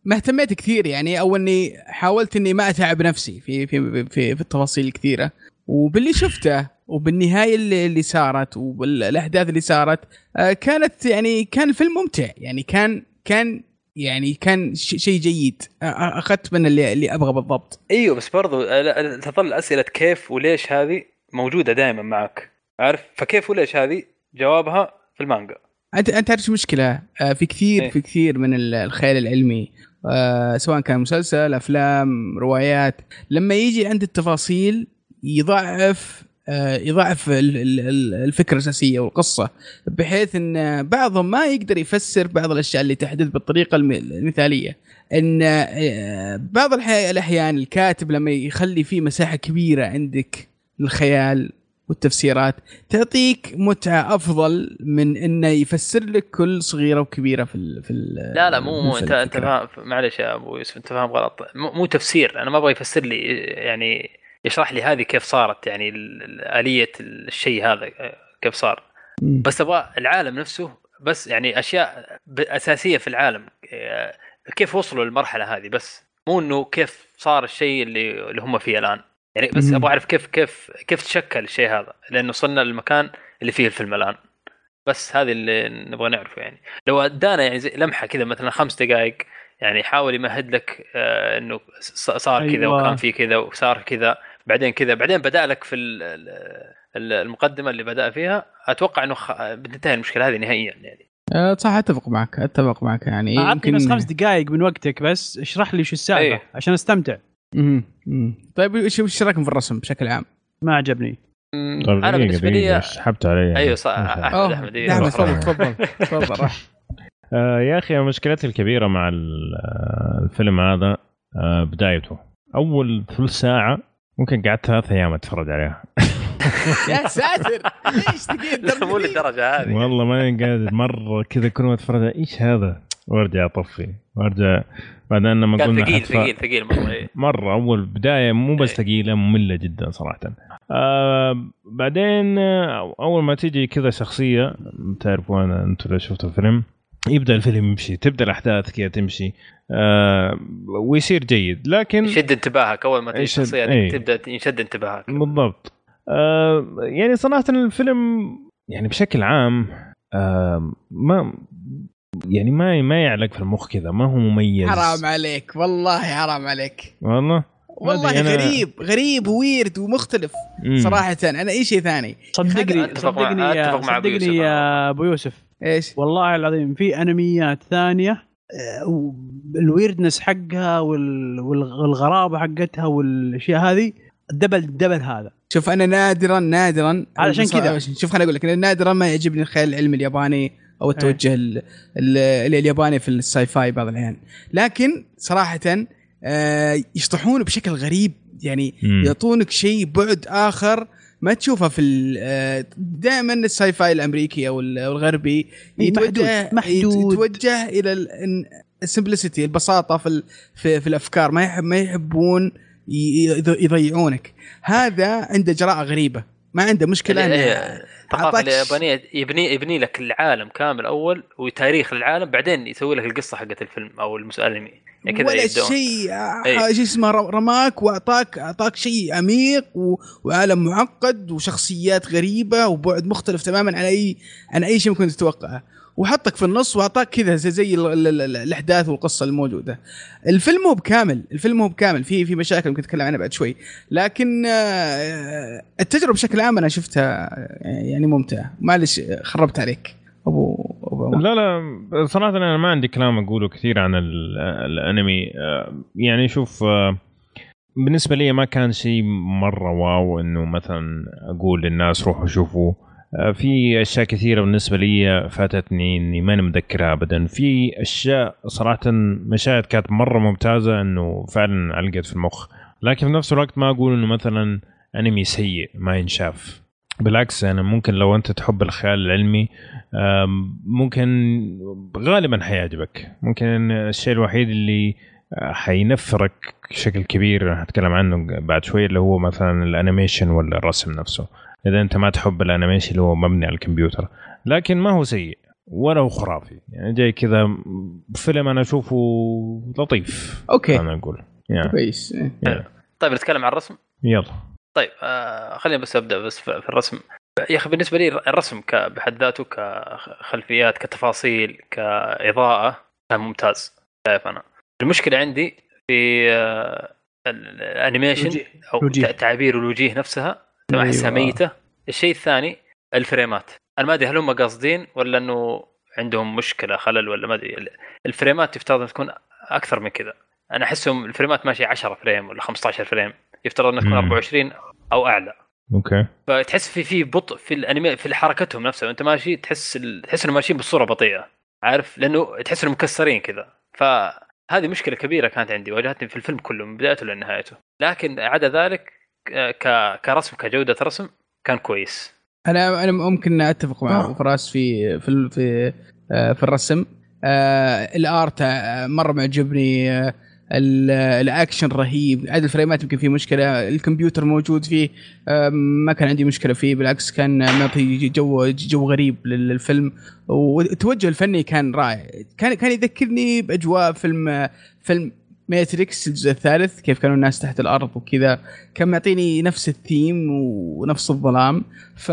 ما اهتميت كثير يعني. أو إني حاولت إني ما أتعب نفسي في في في, في التفاصيل الكثيره وباللي شفته وبالنهاية اللي, اللي صارت وبالأحداث اللي صارت آه، كانت يعني كان الفيلم ممتع يعني. كان كان يعني كان شيء جيد. أخذت من اللي, اللي أبغى بالضبط. إيوه بس برضو تظل أسئلة كيف وليش هذه موجودة دائما معك عارف؟ فكيف وليش هذه؟ جوابها في المانجا. أنت أنت تعرف آه، في كثير إيه. في كثير من ال- الخيال العلمي. سواء كان مسلسل أفلام روايات. لما يجي عند التفاصيل يضعف يضعف ال- ال- الفكرة الأساسية والقصة بحيث إن بعضهم ما يقدر يفسر بعض الأشياء اللي تحدث بالطريقة الم- المثالية. إن آه، بعض الأحيان الكاتب لما يخلي فيه مساحة كبيرة عندك للخيال والتفسيرات تعطيك متعة أفضل من إنه يفسر لك كل صغيرة وكبيرة في ال في ال لا لا مو مو انت أنت معلش يا أبو يوسف أنت فاهم غلط. مو, مو تفسير أنا ما أبغى يفسر لي يعني يشرح لي هذه كيف صارت يعني ال- ال- آلية الشيء هذا كيف صار. بس أبغى العالم نفسه بس يعني أشياء أساسية في العالم آه، كيف وصلوا للمرحلة هذه؟ بس مو إنه كيف صار الشيء اللي اللي هم فيه الآن. يعني بس. أبغى أعرف كيف كيف كيف تشكل الشيء هذا؟ لأنه وصلنا للمكان اللي فيه الفيلم الآن. بس هذه اللي نبغى نعرفه يعني. لو أدانا يعني زي لمحة كذا مثلا خمس دقائق يعني يحاول يمهد لك آه إنه صار كذا أيوة. وكان في كذا وصار كذا. بعدين كذا بعدين بدأ لك في ال- ال- المقدمة اللي بدأ فيها أتوقع إنه خ... بتنتهي المشكلة هذه نهائيا يعني آه، صح أتفق معك أتفق معك يعني اعطني بس خمس دقائق من وقتك بس اشرح لي شو السالفة أيه. عشان أستمتع مم. مم. طيب وش وش رأيكم في الرسم بشكل عام؟ ما عجبني طيب أنا بالنسبة لي سحبت علي أيوه صح أحمد أحمد. تفضل تفضل تفضل. آه يا أخي مشكلتي الكبيرة مع ال- الفيلم هذا آه بدايته أول ثلث ساعة ممكن قعدت ثلاث أيام أتفرج عليها. يا ساتر! ليش تقيل مو؟ للدرجة هذه. والله ما قادر مرة كذا كل ما أتفرج إيش هذا؟ وأرجع أطفي. وأرجع بعدين لما قلنا ثقيل حتف- ثقيل ثقيل مرة إيه. مرة أول بداية مو بس إيه. ثقيلة مملة جدا صراحة. آه بعدين آه أول ما تيجي كذا شخصية تعرفوا أنا أنتم لو شفتوا الفيلم يبدأ الفيلم يمشي تبدأ الأحداث كذا تمشي آه ويصير جيد. لكن يشد انتباهك أول ما تجي يشد- الشخصيه. دي تبدأ يشد انتباهك. بالضبط. آه يعني صراحة الفيلم يعني بشكل عام آه ما يعني ما ما يعلق في المخ كذا ما هو مميز. حرام عليك والله حرام عليك. والله؟ والله أنا- غريب غريب وويرد ومختلف مم. صراحة. أنا أي شيء ثاني. صدقني أتفق صدقني أتفق مع صدقني. يا أبو يوسف. إيش؟ والله العظيم في أنميات ثانية آه، الويردنس حقها وال- والغ- والغرابة حقتها والأشياء هذه double double هذا شوف أنا نادرا نادرا علشان كذا. شوف خليني أقول لك نادرا ما يعجبني الخيال العلمي الياباني أو التوجه ال- ال- الياباني في ال sci-fi بعض الأحيان لكن صراحة آه، يشطحونه بشكل غريب يعني مم. يعطونك شيء بعد آخر ما تشوفه في دائما ال sci-fi الأمريكي أو الغربي إيه، يتوجه محدود-. يتوجه إلى ال simplicity البساطة في ال- في, في الأفكار. ما يحب ما يحبون يضيعونك. هذا عنده جراءة غريبة. ما عنده مشكلة هي الثقافه اليابانية يبني يبني لك العالم كامل أول وتاريخ العالم بعدين يسوي لك القصة حقت الفيلم أو المسلسل الانمي يعني كذا ولا شيء. آه،. شيء اسمه رماك وأعطاك أعطاك شيء عميق و... وعالم معقد وشخصيات غريبة وبعد مختلف تماما عن أي عن أي شيء ممكن تتوقعه. وحطك في النص وأعطاك كذا زي, زي ال- ال- ال- الأحداث والقصة الموجودة. الفيلم مو بكامل الفيلم مو بكامل. في في مشاكل ممكن نتكلم عنها بعد شوي. لكن آه، التجربة بشكل عام أنا شفتها آه، يعني ممتعة. معلش خربت عليك. ابو عمر. لا لا صراحة أنا ما عندي كلام أقوله كثير عن ال- الأنمي. آه، يعني شوف آه، بالنسبة لي ما كان شيء مرة واو إنه مثلا أقول للناس روحوا شوفوا. آه، في أشياء كثيرة بالنسبة لي فاتتني إني ماني متذكرها أبدا. في أشياء صراحة مشاهد كانت مرة ممتازة إنه فعلا علقت في المخ. لكن في نفس الوقت ما أقول إنه مثلا أنمي سيء ما ينشاف. بالعكس أنا ممكن لو أنت تحب الخيال العلمي ممكن غالبا حيعجبك. ممكن الشيء الوحيد اللي آه، حينفرك بشكل كبير هتكلم عنه بعد شوي اللي هو مثلا الأنيميشن ولا الرسم نفسه. إذا أنت ما تحب ال animation اللي هو مبني على الكمبيوتر. لكن ما هو سيء ولا هو خرافي. يعني جاي كذا فيلم أنا أشوفه لطيف okay. أنا أقول. يعني كويس. يعني. طيب نتكلم عن الرسم؟ يلا. طيب آه خلينا بس أبدأ بس في الرسم. يا أخي بالنسبة لي الرسم بحد ذاته كخلفيات كتفاصيل كإضاءة كان ممتاز. شايف أنا. المشكلة عندي في آه، ال- ال animation الوجيه. أو الوجيه. تع- تعابير الوجيه نفسها أحسها أيوة. ميتة. الشيء الثاني الفريمات. أنا ما أدري هل هم قاصدين ولا إنه عندهم مشكلة خلل ولا ما أدري. ال- الفريمات يفترض ان تكون أكثر من كذا. أنا أحسهم الفريمات ماشية 10 frame ولا 15 frame. يفترض انها تكون مم. 24 أو أعلى. okay. فتحس في في بطء في الانمي في حركتهم نفسها وانت ماشي تحس ال... تحس إنهم ماشيين بصورة بطيئة. عارف؟ لأنه تحس إنهم مكسرين كذا. فهذه مشكلة كبيرة كانت عندي واجهتني في الفيلم كله من بدايته لنهايته. لكن عدا ذلك ك... كرسم كجودة رسم كان كويس. أنا أنا ممكن أتفق مع آه. ابو فراس في في في آه، في الرسم. آه، ال art آه، مرة معجبني. آه، ال- الأكشن رهيب. عدد الفريمات يمكن فيه مشكلة. الكمبيوتر موجود فيه. آه، ما كان عندي مشكلة فيه. بالعكس كان معطي جو جو غريب لل- للفيلم. والتوجه الفني كان رائع. كان كان يذكرني بأجواء فيلم فيلم ماتريكس الجزء الثالث كيف كانوا الناس تحت الأرض وكذا. كان معطيني نفس الثيم ونفس الظلام. ف...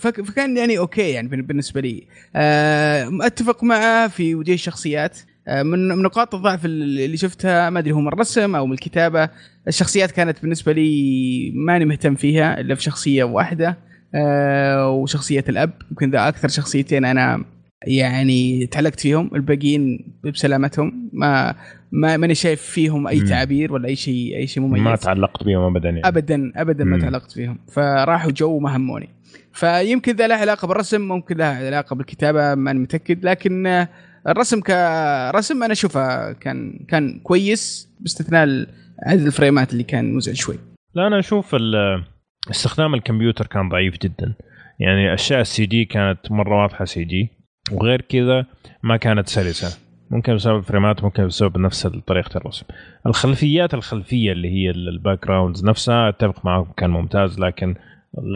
فك... فكان يعني أوكي يعني بالنسبة لي. آه، أتفق معه في وجه الشخصيات. آه، من من نقاط الضعف اللي شفتها ما أدري هو من الرسم أو من الكتابة. الشخصيات كانت بالنسبة لي ماني مهتم فيها إلا في شخصية واحدة آه، وشخصية الأب. يمكن ذا أكثر شخصيتين أنا يعني تعلقت فيهم الباقيين بسلامتهم. ما ما ماني شايف فيهم أي. تعابير ولا أي شيء أي شيء مميز. ما تعلقت بهم ابدا يعني. ابدا ابدا ما. تعلقت فيهم فراحوا جو ما هموني. فيمكن ذا له علاقة بالرسم ممكن له علاقة بالكتابة ما أنا متأكد. لكن الرسم كرسم أنا أشوفه كان كان كويس باستثناء عدد الفريمات اللي كان مزعج شوي. لا أنا أشوف استخدام الكمبيوتر كان ضعيف جدا. يعني أشياء ال CG كانت مرة واضحة CG وغير كذا ما كانت سلسة. ممكن بسبب الفريمات ممكن بسبب نفس طريقة الرسم. الخلفيات الخلفية اللي هي ال- ال backgrounds نفسها أتفق معك كان ممتاز لكن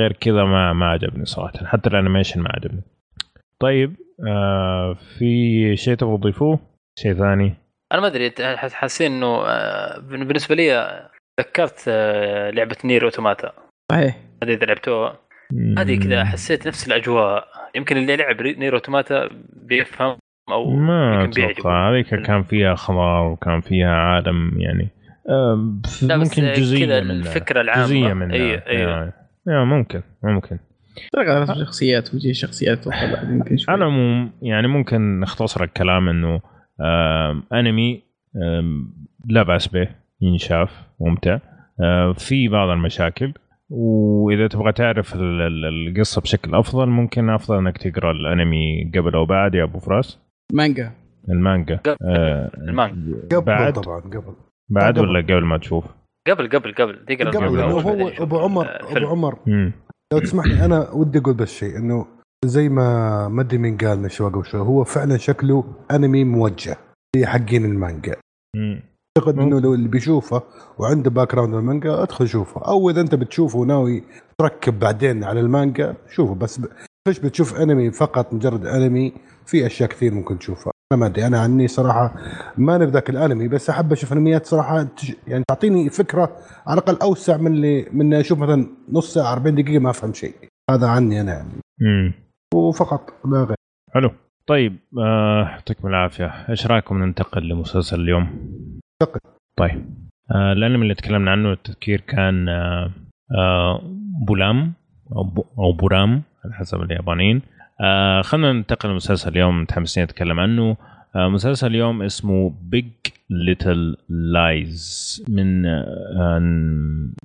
غير كذا ما ما عجبني صراحة. حتى ال animation ما عجبني. طيب آه في شيء تبغى تضيفوه؟ شيء ثاني؟ أنا ما أدري حاسين إنه آه، بالنسبة لي آه، ذكرت آه، لعبة نير أوتوماتا. صحيح. هذه إذا لعبتوها هذه كذا حسيت نفس الأجواء. يمكن اللي لعب نير أوتوماتا بيفهم. أو ما. أتوقع. هذيك كان فيها خضار وكان فيها عالم يعني. لا بس ممكن جزئية كذا الفكرة العامة. جزئية منها. أيوه أيوه. يعني. ممكن ممكن. طريقه الشخصيات وجه الشخصيات أتوقع بعد يمكن شوي. على العموم يعني ممكن نختصر الكلام إنه أنمي لا بأس به ينشاف ممتع. آه، في بعض المشاكل. وإذا تبغى تعرف ال- ال- القصة بشكل أفضل ممكن أفضل إنك تقرأ الأنمي قبل أو بعد يا أبو فراس. مانجا المانجا. قبل آه، المانجا. قبل بعد طبعا قبل. بعد قبل. ولا قبل ما تشوف؟ قبل قبل قبل. تقرا قبل أول هو أبو عمر آه، أبو. عمر. لو تسمح لي أنا ودي أقول بس شيء إنه زي ما ما أدري مين قال من شوي قبل شوي هو فعلا شكله أنمي موجه لحقين المانجا. أعتقد إنه لو اللي بيشوفه وعنده background المانجا ادخل شوفه. أو إذا أنت بتشوفه وناوي تركب بعدين على المانجا شوفه. بس ب... فيش بتشوف أنمي فقط مجرد أنمي في أشياء كثير ممكن تشوفها. أنا ما أدري أنا عني صراحة ماني بذاك الانمي بس أحب أشوف أنميات صراحة. يعني تعطيني فكرة على الأقل أوسع من اللي من أشوف مثلا نص ساعة 40 دقيقة ما أفهم شيء. هذا عني أنا يعني. مم. وفقط لا غير. حلو. طيب آه، يعطيكم العافية. إيش رأيكم ننتقل لمسلسل اليوم؟ انتقل. طيب. آه الأنمي اللي تكلمنا عنه التذكير كان آه آه بولام أو بو أو بورام على حسب اليابانيين. آه خلينا ننتقل لمسلسل اليوم متحمسين نتكلم عنه. آه مسلسل اليوم اسمه Big Little Lies من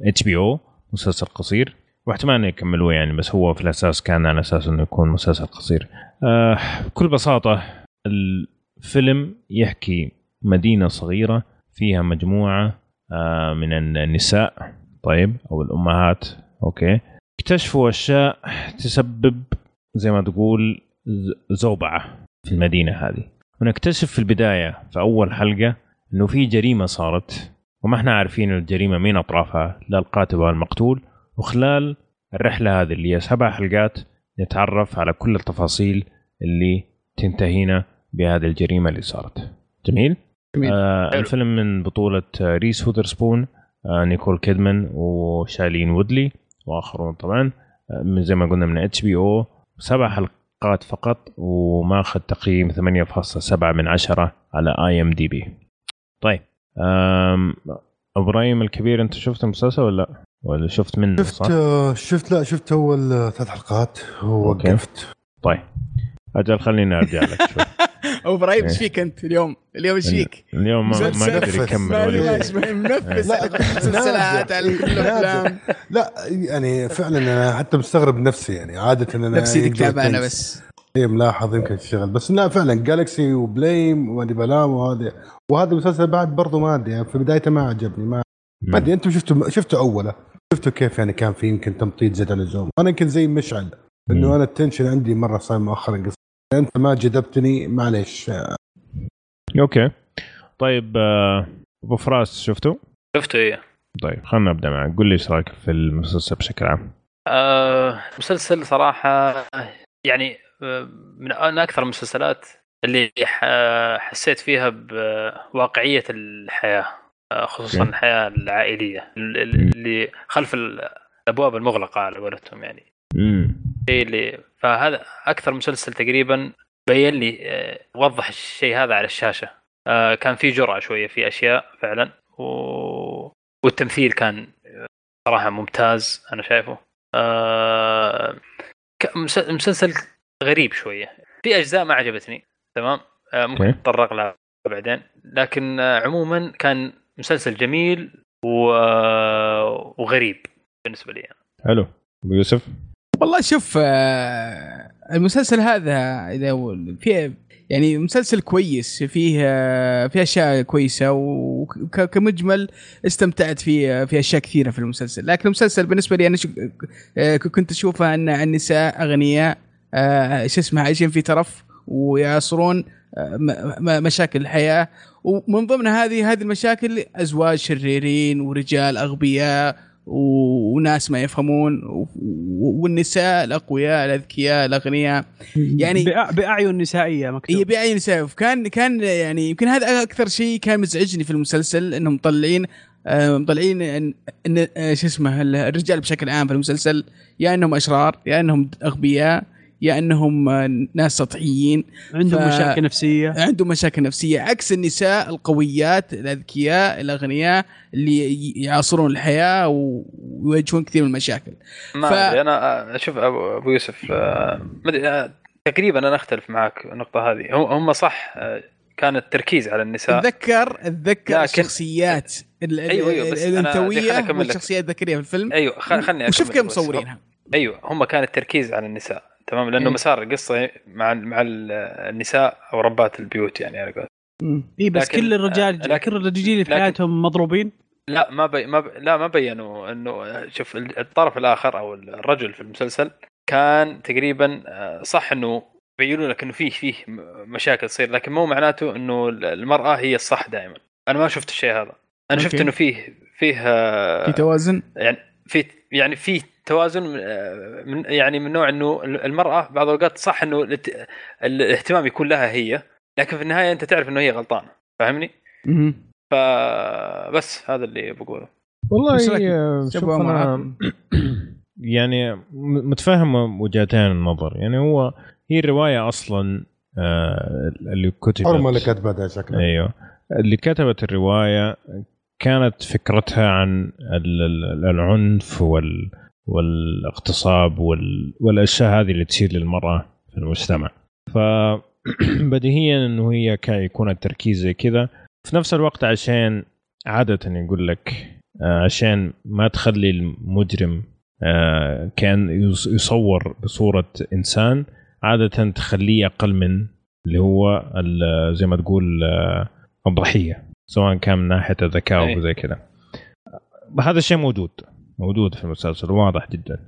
HBO مسلسل قصير. واحتمال يكملوه يعني بس هو في الأساس كان على أساس إنه يكون مسلسل قصير. آه بكل بساطة الفيلم يحكي مدينة صغيرة فيها مجموعة آه من النساء طيب أو الأمهات okay. اكتشفوا أشياء تسبب زي ما تقول زوبعة في المدينة هذه ونكتشف في البداية في أول حلقة إنه في جريمة صارت وما إحنا عارفين الجريمة مين أطرافها لا القاتل ولا المقتول وخلال الرحلة هذه اللي هي سبع حلقات نتعرف على كل التفاصيل اللي تنتهينا بهذه الجريمة اللي صارت جميل جميل. آه حلو. الفيلم من بطولة آه، ريس وذرسبون آه نيكول كيدمان وشايلين وودلي وآخرون طبعا آه، من زي ما قلنا من HBO سبع حلقات فقط وماخذ تقييم 8.7 من 10 على IMDb طيب إبراهيم الكبير أنت شفت المسلسل ولا لا؟ ولا شفت منه شفت صح؟ آه، شفت لا شفت أول ثلاث حلقات ووقفت طيب أجل خليني أرجع لك شوي أبو إبراهيم إيش إيه. فيك أنت اليوم؟ اليوم إيش فيك؟ اليوم ما, ما. قدر يكمل ولا منفس المسلسلات. الأفلام لا يعني فعلا أنا حتى مستغرب نفسي يعني عادة أنا نفسيتك تعبانه. بس اي ملاحظ يمكن الشغل بس لا فعلا جالكسي وبليم وادي بلام وهذا وهذا المسلسل بعد برضه ما أدري يعني في بدايته ما عجبني ما ما أدري أنتم شفتوا شفتوا أوله شفتوا كيف يعني كان في يمكن تمطيط زيادة عن اللزوم أنا يمكن زي مشعل. إنه أنا ال attention عندي مرة صار مؤخرا قصير أنت ما جذبتني معليش. okay. طيب آه، أبو فراس شفته؟ شفته إيه. طيب خلينا نبدأ معك. قول لي إيش رأيك في المسلسل بشكل عام؟ آه مسلسل صراحة يعني آه، من أكثر المسلسلات اللي حسيت فيها بواقعية الحياة آه، خصوصا أوكي. الحياة العائلية ال- ال- اللي خلف الأبواب المغلقة على قولتهم يعني. امم الشيء اللي فهذا أكثر مسلسل تقريبا بين لي آه، وضح الشيء هذا على الشاشة. آه، كان في جرأة شوية في أشياء فعلا و... والتمثيل كان صراحة ممتاز أنا شايفه. آه، مسلسل غريب شوية. في أجزاء ما عجبتني تمام؟ ممكن. نتطرق لها بعدين. لكن عموما كان مسلسل جميل و... وغريب بالنسبة لي. حلو. أبو يوسف؟ والله شوف آه، المسلسل هذا إذا فيه يعني مسلسل كويس فيه آه، فيه أشياء كويسة وكمجمل استمتعت فيه في أشياء كثيرة في المسلسل. لكن المسلسل بالنسبة لي أنا آه، كنت اشوفه أن النساء أغنياء شو اسمه عايشين في ترف ويعصرون مشاكل الحياة. ومن ضمن هذه هذه المشاكل أزواج شريرين ورجال أغبياء وناس ما يفهمون والنساء الأقوياء الأذكياء الأغنياء. يعني بأعين نسائية هي مكتوب بأي نساء كان كان يعني يمكن هذا أكثر شيء كان مزعجني في المسلسل إنهم مطلعين آه، مطلعين ان إن- آه، شو اسمه الرجال بشكل عام في المسلسل يا إنهم أشرار يا إنهم أغبياء. يا انهم ناس سطحيين عندهم ف- مشاكل نفسية عندهم مشاكل نفسية عكس النساء القويات الأذكياء الأغنياء اللي يعاصرون الحياة ويواجهون كثير من المشاكل ما ف-. أنا أشوف ابو أبو يوسف آه، ما أدري، آه، تقريبا أنا أختلف معك النقطة هذه هم هم صح آه، كان التركيز على النساء اتذكر اتذكر لكن- الشخصيات ال- ال- أيوة، أيوة، بس الأنثوية. والشخصيات الذكريه في الفيلم أيوه خلني وشوف كيف. مصورينها أيوه هم كان التركيز على النساء تمام لأنه إيه. مسار القصة مع مع ال- النساء أو ربات البيوت يعني على قولتهم. اي بس لكن- كل الرجال آه، لكن- كل الرجال في حياتهم مضروبين لا ما بي ما ب... لا ما بينوا إنه شوف ال- الطرف الآخر أو الرجل في المسلسل كان تقريبا آه، صح إنه بينوا لك إنه فيه فيه مشاكل تصير لكن مو معناته إنه المرأة هي الصح دائما أنا ما شفت الشيء هذا أنا شفت أوكي. إنه فيه فيه آه، في توازن يعني في يعني في توازن آه، من يعني من نوع انه المرأة بعض الأوقات صح انه الاهتمام يكون لها هي لكن في النهاية انت تعرف انه هي غلطانه فاهمني؟ فبس هذا اللي بقوله والله؟ آه، شوف أنا. يعني متفهم وجهتين النظر يعني هو هي الرواية أصلا آه اللي كتبت حرمه اللي كاتبه ده شكله أيوه اللي كتبت الرواية كانت فكرتها عن ال- ال- العنف وال والاغتصاب وال والأشياء هذه اللي تصير للمرأة في المجتمع. فبديهيا إنه هي كان يكون التركيز زي كذا. في نفس الوقت عشان عادة يقول لك آه، عشان ما تخلي المجرم آه، كأن يص- يصور بصورة إنسان عادة تخليه أقل من اللي هو زي ما تقول آه، الضحية. سواء كان من ناحية الذكاء. أو زي كذا هذا الشيء موجود موجود في المسلسل واضح جدا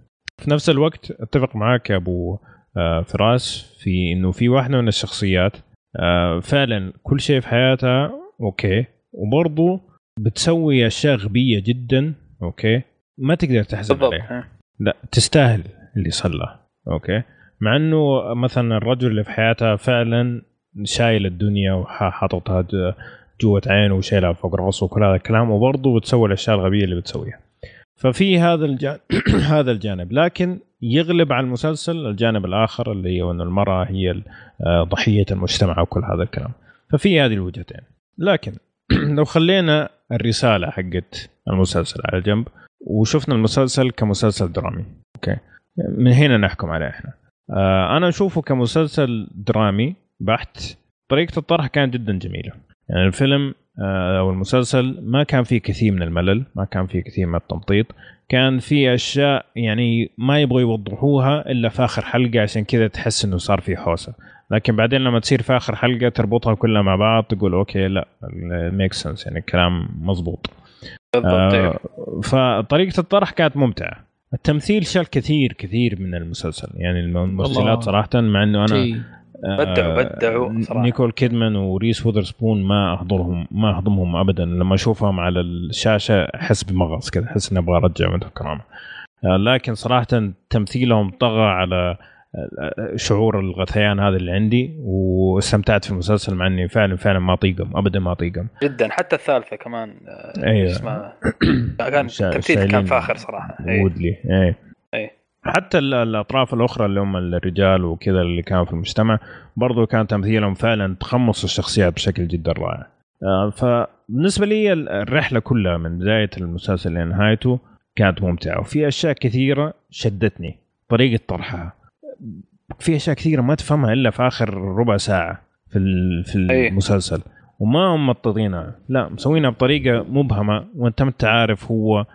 في نفس الوقت أتفق معاك يا أبو آه، فراس في إنه في واحدة من الشخصيات آه، فعلا كل شيء في حياتها okay وبرضه بتسوي أشياء غبية جدا okay ما تقدر تحزن بالضبط عليها ها. لا تستاهل اللي صار لها okay مع إنه مثلا الرجل اللي في حياتها فعلا شايل الدنيا وحاططها ج- جوة عينه وشايلها فوق راسه وكل هذا الكلام وبرضه بتسوي الأشياء الغبية اللي بتسويها. ففي هذا الجانب هذا الجانب. لكن يغلب على المسلسل الجانب الآخر اللي هو ان المرأة هي آه، ضحية المجتمع وكل هذا الكلام. ففي هذه الوجهتين. لكن لو خلينا الرسالة حقت المسلسل على جنب وشفنا المسلسل كمسلسل درامي. okay؟ من هنا نحكم عليه إحنا. آه أنا أشوفه كمسلسل درامي بحت طريقة الطرح كانت جدا جميلة. يعني الفيلم آه، أو المسلسل ما كان فيه كثير من الملل ما كان فيه كثير من التمطيط. كان في أشياء يعني ما يبغوا يوضحوها إلا في آخر حلقة عشان كذا تحس إنه صار في حوسة. لكن بعدين لما تصير في آخر حلقة تربطها كلها مع بعض تقول okay لا make sense يعني الكلام بالضبط آه أيوه. فطريقة الطرح كانت ممتعة. التمثيل شال كثير كثير من المسلسل. يعني. الممثلات صراحة مع إنه أنا بدعوا- بدعوا صراحة. نيكول كيدمان وريس وذرسبون ما أحضرهم ما اهضمهم ابدا. لما أشوفهم على الشاشة أحس بمغص كذا أحس إني أبغى أرجع من الكرامه آه، لكن صراحة تمثيلهم طغى على آه، شعور الغثيان هذا اللي عندي واستمتعت في المسلسل مع إني فعلا فعلا ما اطيقهم ابدا ما اطيقهم جدا. حتى الثالثة كمان آه، أيوه اسمها. كان التمثيل كان فاخر صراحة. أي. وودلي. إيه. أي. حتى ال- الأطراف الأخرى اللي هم الرجال وكذا اللي كانوا في المجتمع برضو كان تمثيلهم فعلا تخمص الشخصيات بشكل جدا رائع. آه، فبالنسبة لي ال- الرحلة كلها من بداية المسلسل لنهايته كانت ممتعة وفي أشياء كثيرة شدتني طريقة طرحها. في أشياء كثيرة ما تفهمها إلا في آخر ربع ساعة في في. المسلسل وما هم مططينها لا مسوينها بطريقة مبهمة وأنت ما عارف هو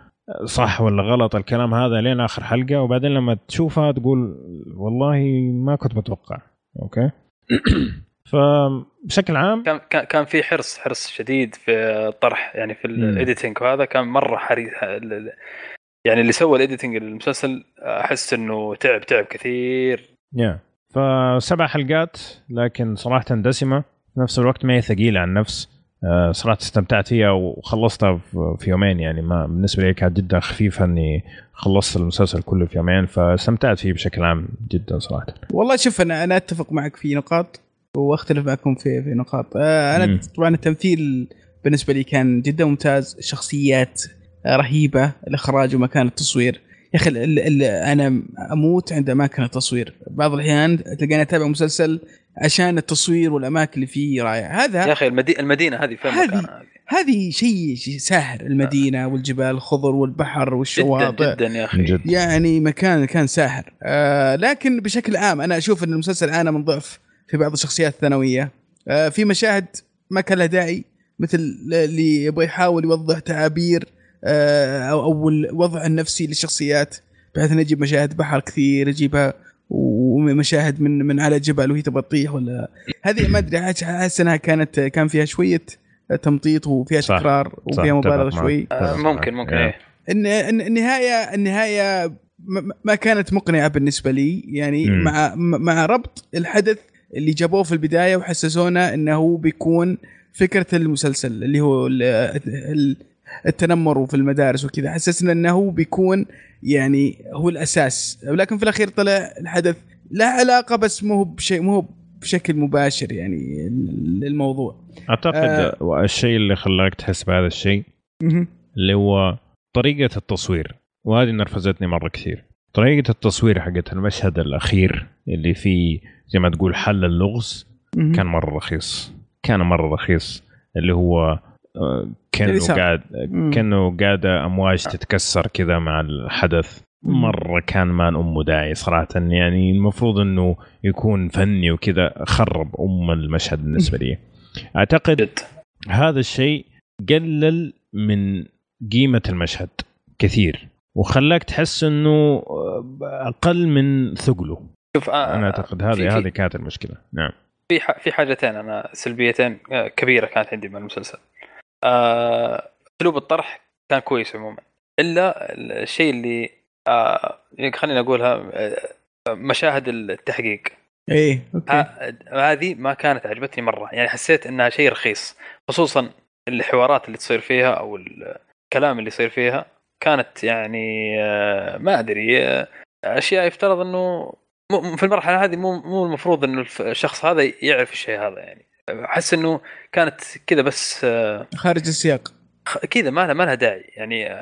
صح ولا غلط الكلام هذا لين آخر حلقة وبعدين لما تشوفها تقول والله ما كنت متوقع. أوكي؟ فبشكل عام كان كان كان في حرص حرص شديد في الطرح يعني في. ال editing وهذا كان مرة حريص يعني اللي سوى ال editing للمسلسل أحس إنه تعب تعب كثير. يا فسبع حلقات لكن صراحة دسمة. في نفس الوقت ما هي ثقيلة عن النفس صراحة استمتعت فيها وخلصتها في- يومين يعني ما بالنسبة لي كانت جدا خفيفة إني خلصت المسلسل كله في يومين فاستمتعت فيه بشكل عام جدا صراحة. والله شوف أنا أنا أتفق معك في نقاط وأختلف معكم في في نقاط. آه، أنا مم. طبعا التمثيل بالنسبة لي كان جدا ممتاز شخصيات آه، رهيبة الإخراج ومكان التصوير. يا أخي ال- ال- أنا أموت عند أماكن التصوير. بعض الأحيان تلقاني أتابع مسلسل عشان التصوير والأماكن اللي فيه رائعة. هذا يا أخي المدي... المدينة هذه فين هذه- هذه شيء شيء ساحر المدينة والجبال الخضر والبحر جدا والشواطئ. جدا يا أخي. من جد. يعني مكان كان ساحر. آه لكن بشكل عام أنا أشوف إن المسلسل عانى من ضعف في بعض الشخصيات الثانوية. آه في مشاهد ما كان لها داعي مثل اللي يبغى يحاول يوضح تعابير آه أو أو الوضع النفسي للشخصيات بحيث انه يجيب مشاهد بحر كثير يجيبها ومشاهد من من على جبل وهي تبغى تطيح ولا هذه ما أدري احس أنها كانت كان فيها شوية تمطيط وفيها صح. تكرار صح، وفيها مبالغة. شوي آه، ممكن ممكن. إيه النهايه النهاية ما كانت مقنعة بالنسبة لي يعني مم. مع مع ربط الحدث اللي جابوه في البداية وحسسونا إنه هو بيكون فكرة المسلسل اللي هو ال- ال- التنمر في المدارس وكذا. حسسنا إنه هو بيكون يعني هو الأساس. ولكن في الأخير طلع الحدث له علاقة بس مو بشيء مو بشكل مباشر يعني للموضوع. أعتقد آه. الشيء اللي خلاك تحس بهذا الشيء. اللي هو طريقة التصوير. وهذه نرفزتني مرة كثير. طريقة التصوير حقت المشهد الأخير اللي فيه زي ما تقول حل اللغز. كان مرة رخيص. كان مرة رخيص. اللي هو كأنه اليسار. قاعد. كأنه قاعدة أمواج تتكسر كذا مع الحدث. مرة كان ما امه داعي صراحة يعني المفروض إنه يكون فني وكذا خرب أم المشهد بالنسبة لي أعتقد هذا الشيء قلل من قيمة المشهد كثير وخلاك تحس إنه أقل من ثقله شوف آه أنا أعتقد هذه هذه كانت المشكلة نعم في ح- في حاجتين أنا سلبيتين آه، كبيرة كانت عندي من المسلسل. آه، أسلوب الطرح كان كويس عموما. إلا الشيء اللي آه، خليني أقولها آه، مشاهد التحقيق. إيه أوكي. هذه ما كانت عجبتني مرة. يعني حسيت إنها شيء رخيص. خصوصا الحوارات اللي تصير فيها أو الكلام اللي يصير فيها كانت يعني ما أدري أشياء يفترض إنه في المرحلة هذه مو مو المفروض إنه الشخص هذا يعرف الشيء هذا يعني. أحس إنه كانت كذا بس آه، خارج السياق. كذا ما لها ما لها داعي. يعني آه،.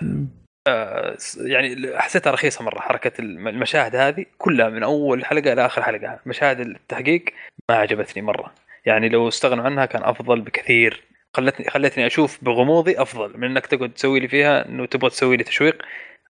آه، يعني حسيتها رخيصة مرة حركة الم- المشاهد هذه كلها من أول حلقة إلى آخر حلقة. مشاهد التحقيق ما عجبتني مرة. يعني لو استغنوا عنها كان أفضل بكثير. خلتني خلتني أشوف بغموضي أفضل من إنك تقعد تسوي لي فيها إنه تبغى تسوي لي تشويق.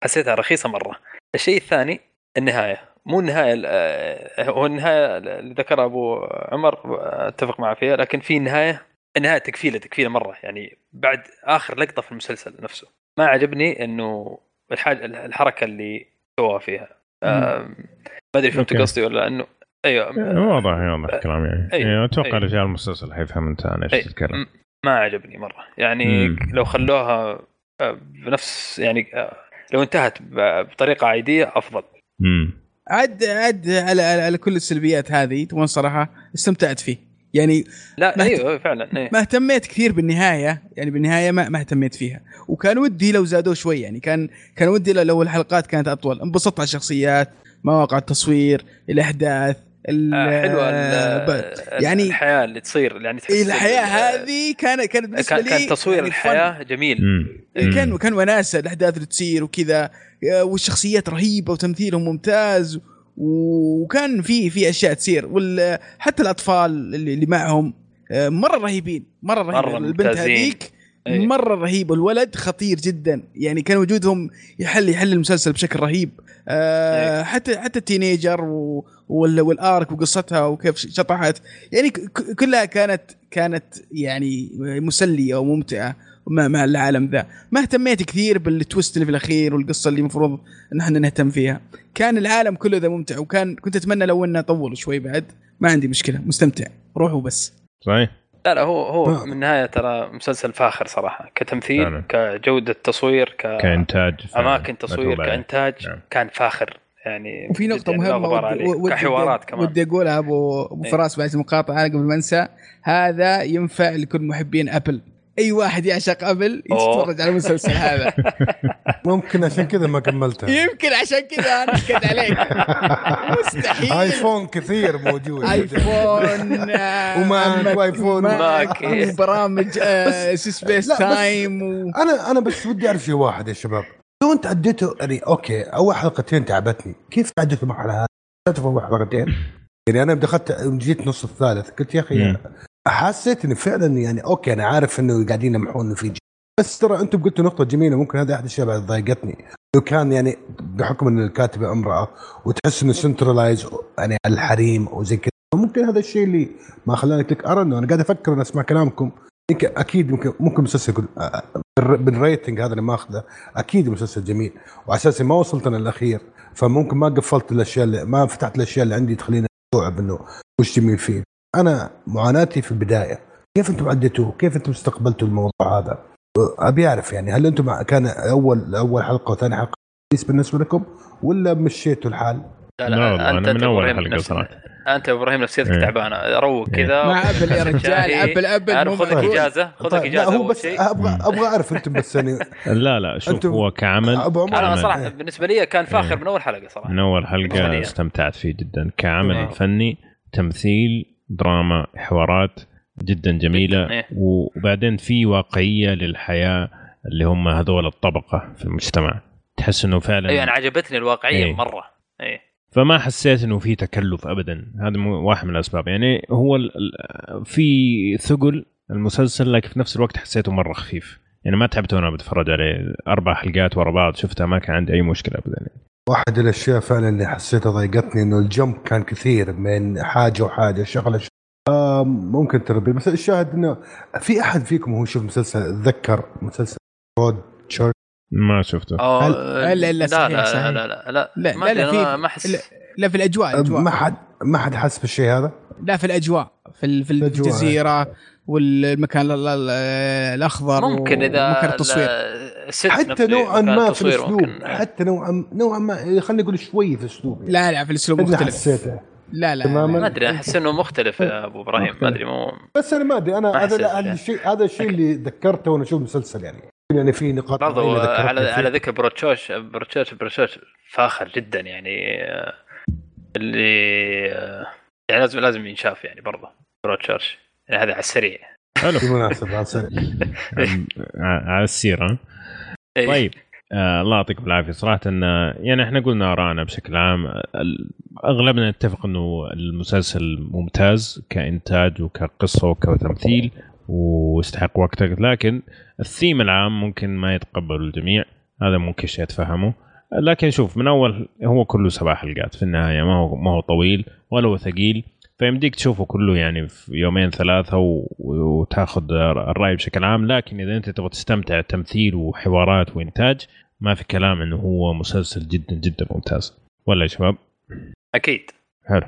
حسيتها رخيصة مرة. الشيء الثاني النهاية. مو النهايه ال- آه، هو النهاية اللي ذكرها أبو عمر أتفق معه فيها لكن في نهاية النهاية تكفيلة تكفيلة مرة يعني بعد آخر لقطة في المسلسل نفسه ما عجبني إنه الحاجة الحركة اللي سووها فيها ما أدري فهمت. قصدي ولا انه أيوه واضح واضح الكلام يعني أي. يعني أتوقع أي. رجال المسلسل حيفهم انت عن إيش. تتكلم ما عجبني مرة يعني مم. لو خلوها آه، بنفس يعني آه، لو انتهت بطريقة عادية أفضل امم عد عد على, على, على كل السلبيات هذه تبغون صراحة استمتعت فيه. يعني لا ما أيوه فعلا إيه. ما اهتميت كثير بالنهاية يعني بالنهاية ما, ما اهتميت فيها. وكان ودي لو زادوه شوي يعني كان كان ودي لو الحلقات كانت أطول. انبسطت على الشخصيات مواقع التصوير الأحداث. ال- حلوة ب- ال- يعني الحياة اللي تصير يعني تحس الحياة ال- هذه كانت كانت بالنسبة كان لي كان تصوير يعني الحياة جميل. فن. كان كان وناسه الأحداث اللي تصير وكذا آه، والشخصيات رهيبة وتمثيلهم ممتاز وكان في في أشياء تصير. وحتى الأطفال اللي اللي معهم آه، مرة رهيبين مرة رهيبه مرة البنت. هذيك إيه. مرة رهيب. الولد خطير جدا. يعني كان وجودهم يحل يحل المسلسل بشكل رهيب. آه إيه. حتى حتى ال teenager و- وال arc وقصتها وكيف شطحت. يعني كلها كانت كانت يعني مسلية وممتعة مع مع العالم ذا. ما اهتميت كثير بال twist اللي في الأخير والقصة اللي المفروض ان إحنا نهتم فيها. كان العالم كله ذا ممتع وكان كنت أتمنى لو إنه طول شوي بعد. ما عندي مشكلة مستمتع. روحوا بس. صحيح. لا لا هو هو آه. من النهاية ترى مسلسل فاخر صراحة كتمثيل فعلا. كجودة تصوير ك كإنتاج فعلاً. أماكن تصوير. كإنتاج نعم. كان فاخر يعني وفي مهمة غبار ودي, كحوارات كمان ودي أقولها ابو أبو إيه. فراس بعد المقاطعة قبل ما أنسى هذا ينفع لكل محبين أبل أي واحد يعشق أبل. يتفرج على المسلسل هذا ممكن عشان كذا ما كملتها يمكن عشان كذا أنا نكد عليك مستحيل iPhone كثير موجود iPhone و Mac Mac- و iPhone. Mac،. وبرامج FaceTime و... أنا أنا بس ودي أعرف شيء واحد يا شباب لو أنت عديته يعني okay أول حلقتين تعبتني كيف عديت المرحله هذه؟ تعرف اول حلقتين يعني أنا دخلت جيت نص الثالث قلت يا أخي. حسيت إني فعلا يعني okay أنا عارف إنه قاعدين يمحون انه في. بس ترى أنتم قلتوا نقطة جميلة ممكن هذا أحد الأشياء بعد ضايقتني. لو كان يعني بحكم إن الكاتبة أمرأة وتحس إنه centralize يعني الحريم وزي كذا ممكن هذا الشيء اللي ما خلاني click أرى إنه أنا قاعد أفكر أسمع كلامكم. يمكن أكيد ممكن ممكن مسلسل يقول آه، بالر- بال rating هذا اللي ماخذه أكيد مسلسل جميل. وعلى أساس ما وصلت أنا الأخير فممكن ما قفلت الأشياء اللي ما فتحت الأشياء اللي عندي تخليني استوعب إنه وش جميل فيه. أنا معاناتي في البداية كيف أنتم عديتوه؟ كيف أنتم استقبلتوا الموضوع هذا؟ أبي أعرف يعني هل أنتم كان اول أول حلقة وثاني حلقة كويس بالنسبة لكم ولا مشيتوا الحال؟ لا لا أنت أنا من حلقة نفس- صراحة. أنت يا إبراهيم نفسيتك إيه. تعبانة روق إيه. كذا مع Apple يا رجال. Apple Apple مو خذ لك معقول. اجازه خذ لك طيب، لا إجازة هو أول بس شيء أبغى أبغى أعرف أنتم بس يعني لا لا شوف هو كعمل أنا. صراحة بالنسبة لي كان فاخر إيه. من أول حلقة صراحة من أول حلقة. استمتعت فيه جدا كعمل إيه. فني تمثيل دراما حوارات جدا جميلة إيه. وبعدين في واقعية للحياة اللي هم هذول الطبقة في المجتمع. تحس إنه فعلا أيوه أنا عجبتني الواقعية إيه. مرة. إيه. فما حسيت إنه في تكلف ابدا. هذا واحد من الأسباب. يعني هو في ثقل المسلسل لكن في نفس الوقت حسيته مرة خفيف. يعني ما تعبت وأنا بتفرج عليه. أربع حلقات ورا بعض شفتها ما كان عندي أي مشكلة ابدا. يعني. واحد الأشياء فعلا اللي حسيتها ضايقتني إنه الجمب كان كثير من حاجة وحاجة شغلة ش... آه ممكن تربي. بس الشاهد إنه في أحد فيكم هو يشوف مسلسل تذكر مسلسل رود تشيرش ما شفته. أو- لا، لا، لا صحيح، لا صحيح. لا لا لا لا ما لا لا في ما- ما أحس. لا, لا في الأجواء الأجواء. ما حد ما حد حس بالشيء هذا؟ لا في الأجواء في ال- في الأجواء. الجزيرة والمكان ال- ال- الأخضر ممكن إذا ومكان التصوير. حتى نوعا مكان ما في الأسلوب ممكن- حتى نوعا نوعا ما خلينا نقول شوي في الأسلوب يعني. لا لا في الأسلوب مختلف. حسيته. لا لا تماماً. ما أدري أحس إنه مختلف يا أبو إبراهيم. ما أدري مو بس أنا ما أدري. أنا هذا هذا يعني. الشيء هذا الشيء اللي ذكرته وأنا أشوف المسلسل يعني. يعني في نقاط برضو على فيه. على ذكر بروتشوش بروتشوش بروتشوش فاخر جدا يعني. آه، اللي آه، يعني لازم لازم ينشاف يعني برضه بروتشوش. هذا على السريع. حلو. بالمناسبة على سريع. ع- على السيره إيه. طيب آه الله يعطيكم العافية. صراحة إن يعني إحنا قلنا آرائنا بشكل عام أغلبنا نتفق إنه المسلسل ممتاز كإنتاج وكقصة وكتمثيل ويستحق وقتك لكن الثيم العام ممكن ما يتقبله الجميع. هذا ممكن شيء أتفهمه. لكن شوف من أول هو كله سبع حلقات. في النهاية ما هو ما هو طويل ولا هو ثقيل. فيمديك تشوفه كله يعني في يومين ثلاثة وتاخذ الرأي بشكل عام. لكن إذا أنت تبغى تستمتع تمثيل وحوارات وإنتاج ما في كلام إنه هو مسلسل جدا جدا ممتاز. ولا يا شباب؟ أكيد. حلو.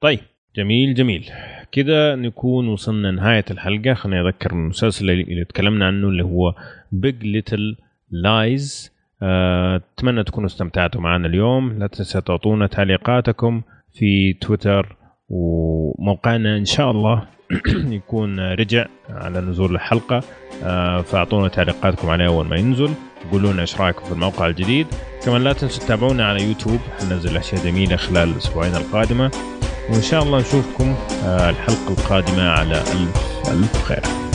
طيب جميل جميل. كذا نكون وصلنا نهاية الحلقة. خليني أذكر المسلسل اللي تكلمنا عنه اللي هو Big Little Lies أتمنى تكونوا استمتعتوا معنا اليوم. لا تنسى تعطونا تعليقاتكم في تويتر وموقعنا إن شاء الله يكون رجع على نزول الحلقة. آه، فأعطونا تعليقاتكم عليه أول ما ينزل. قولوا لنا إيش رأيكم في الموقع الجديد. كمان لا تنسوا تتابعونا على يوتيوب. حننزل أشياء جميلة خلال الأسبوعين القادمة. وإن شاء الله نشوفكم آه، الحلقة القادمة على ألف ألف خير.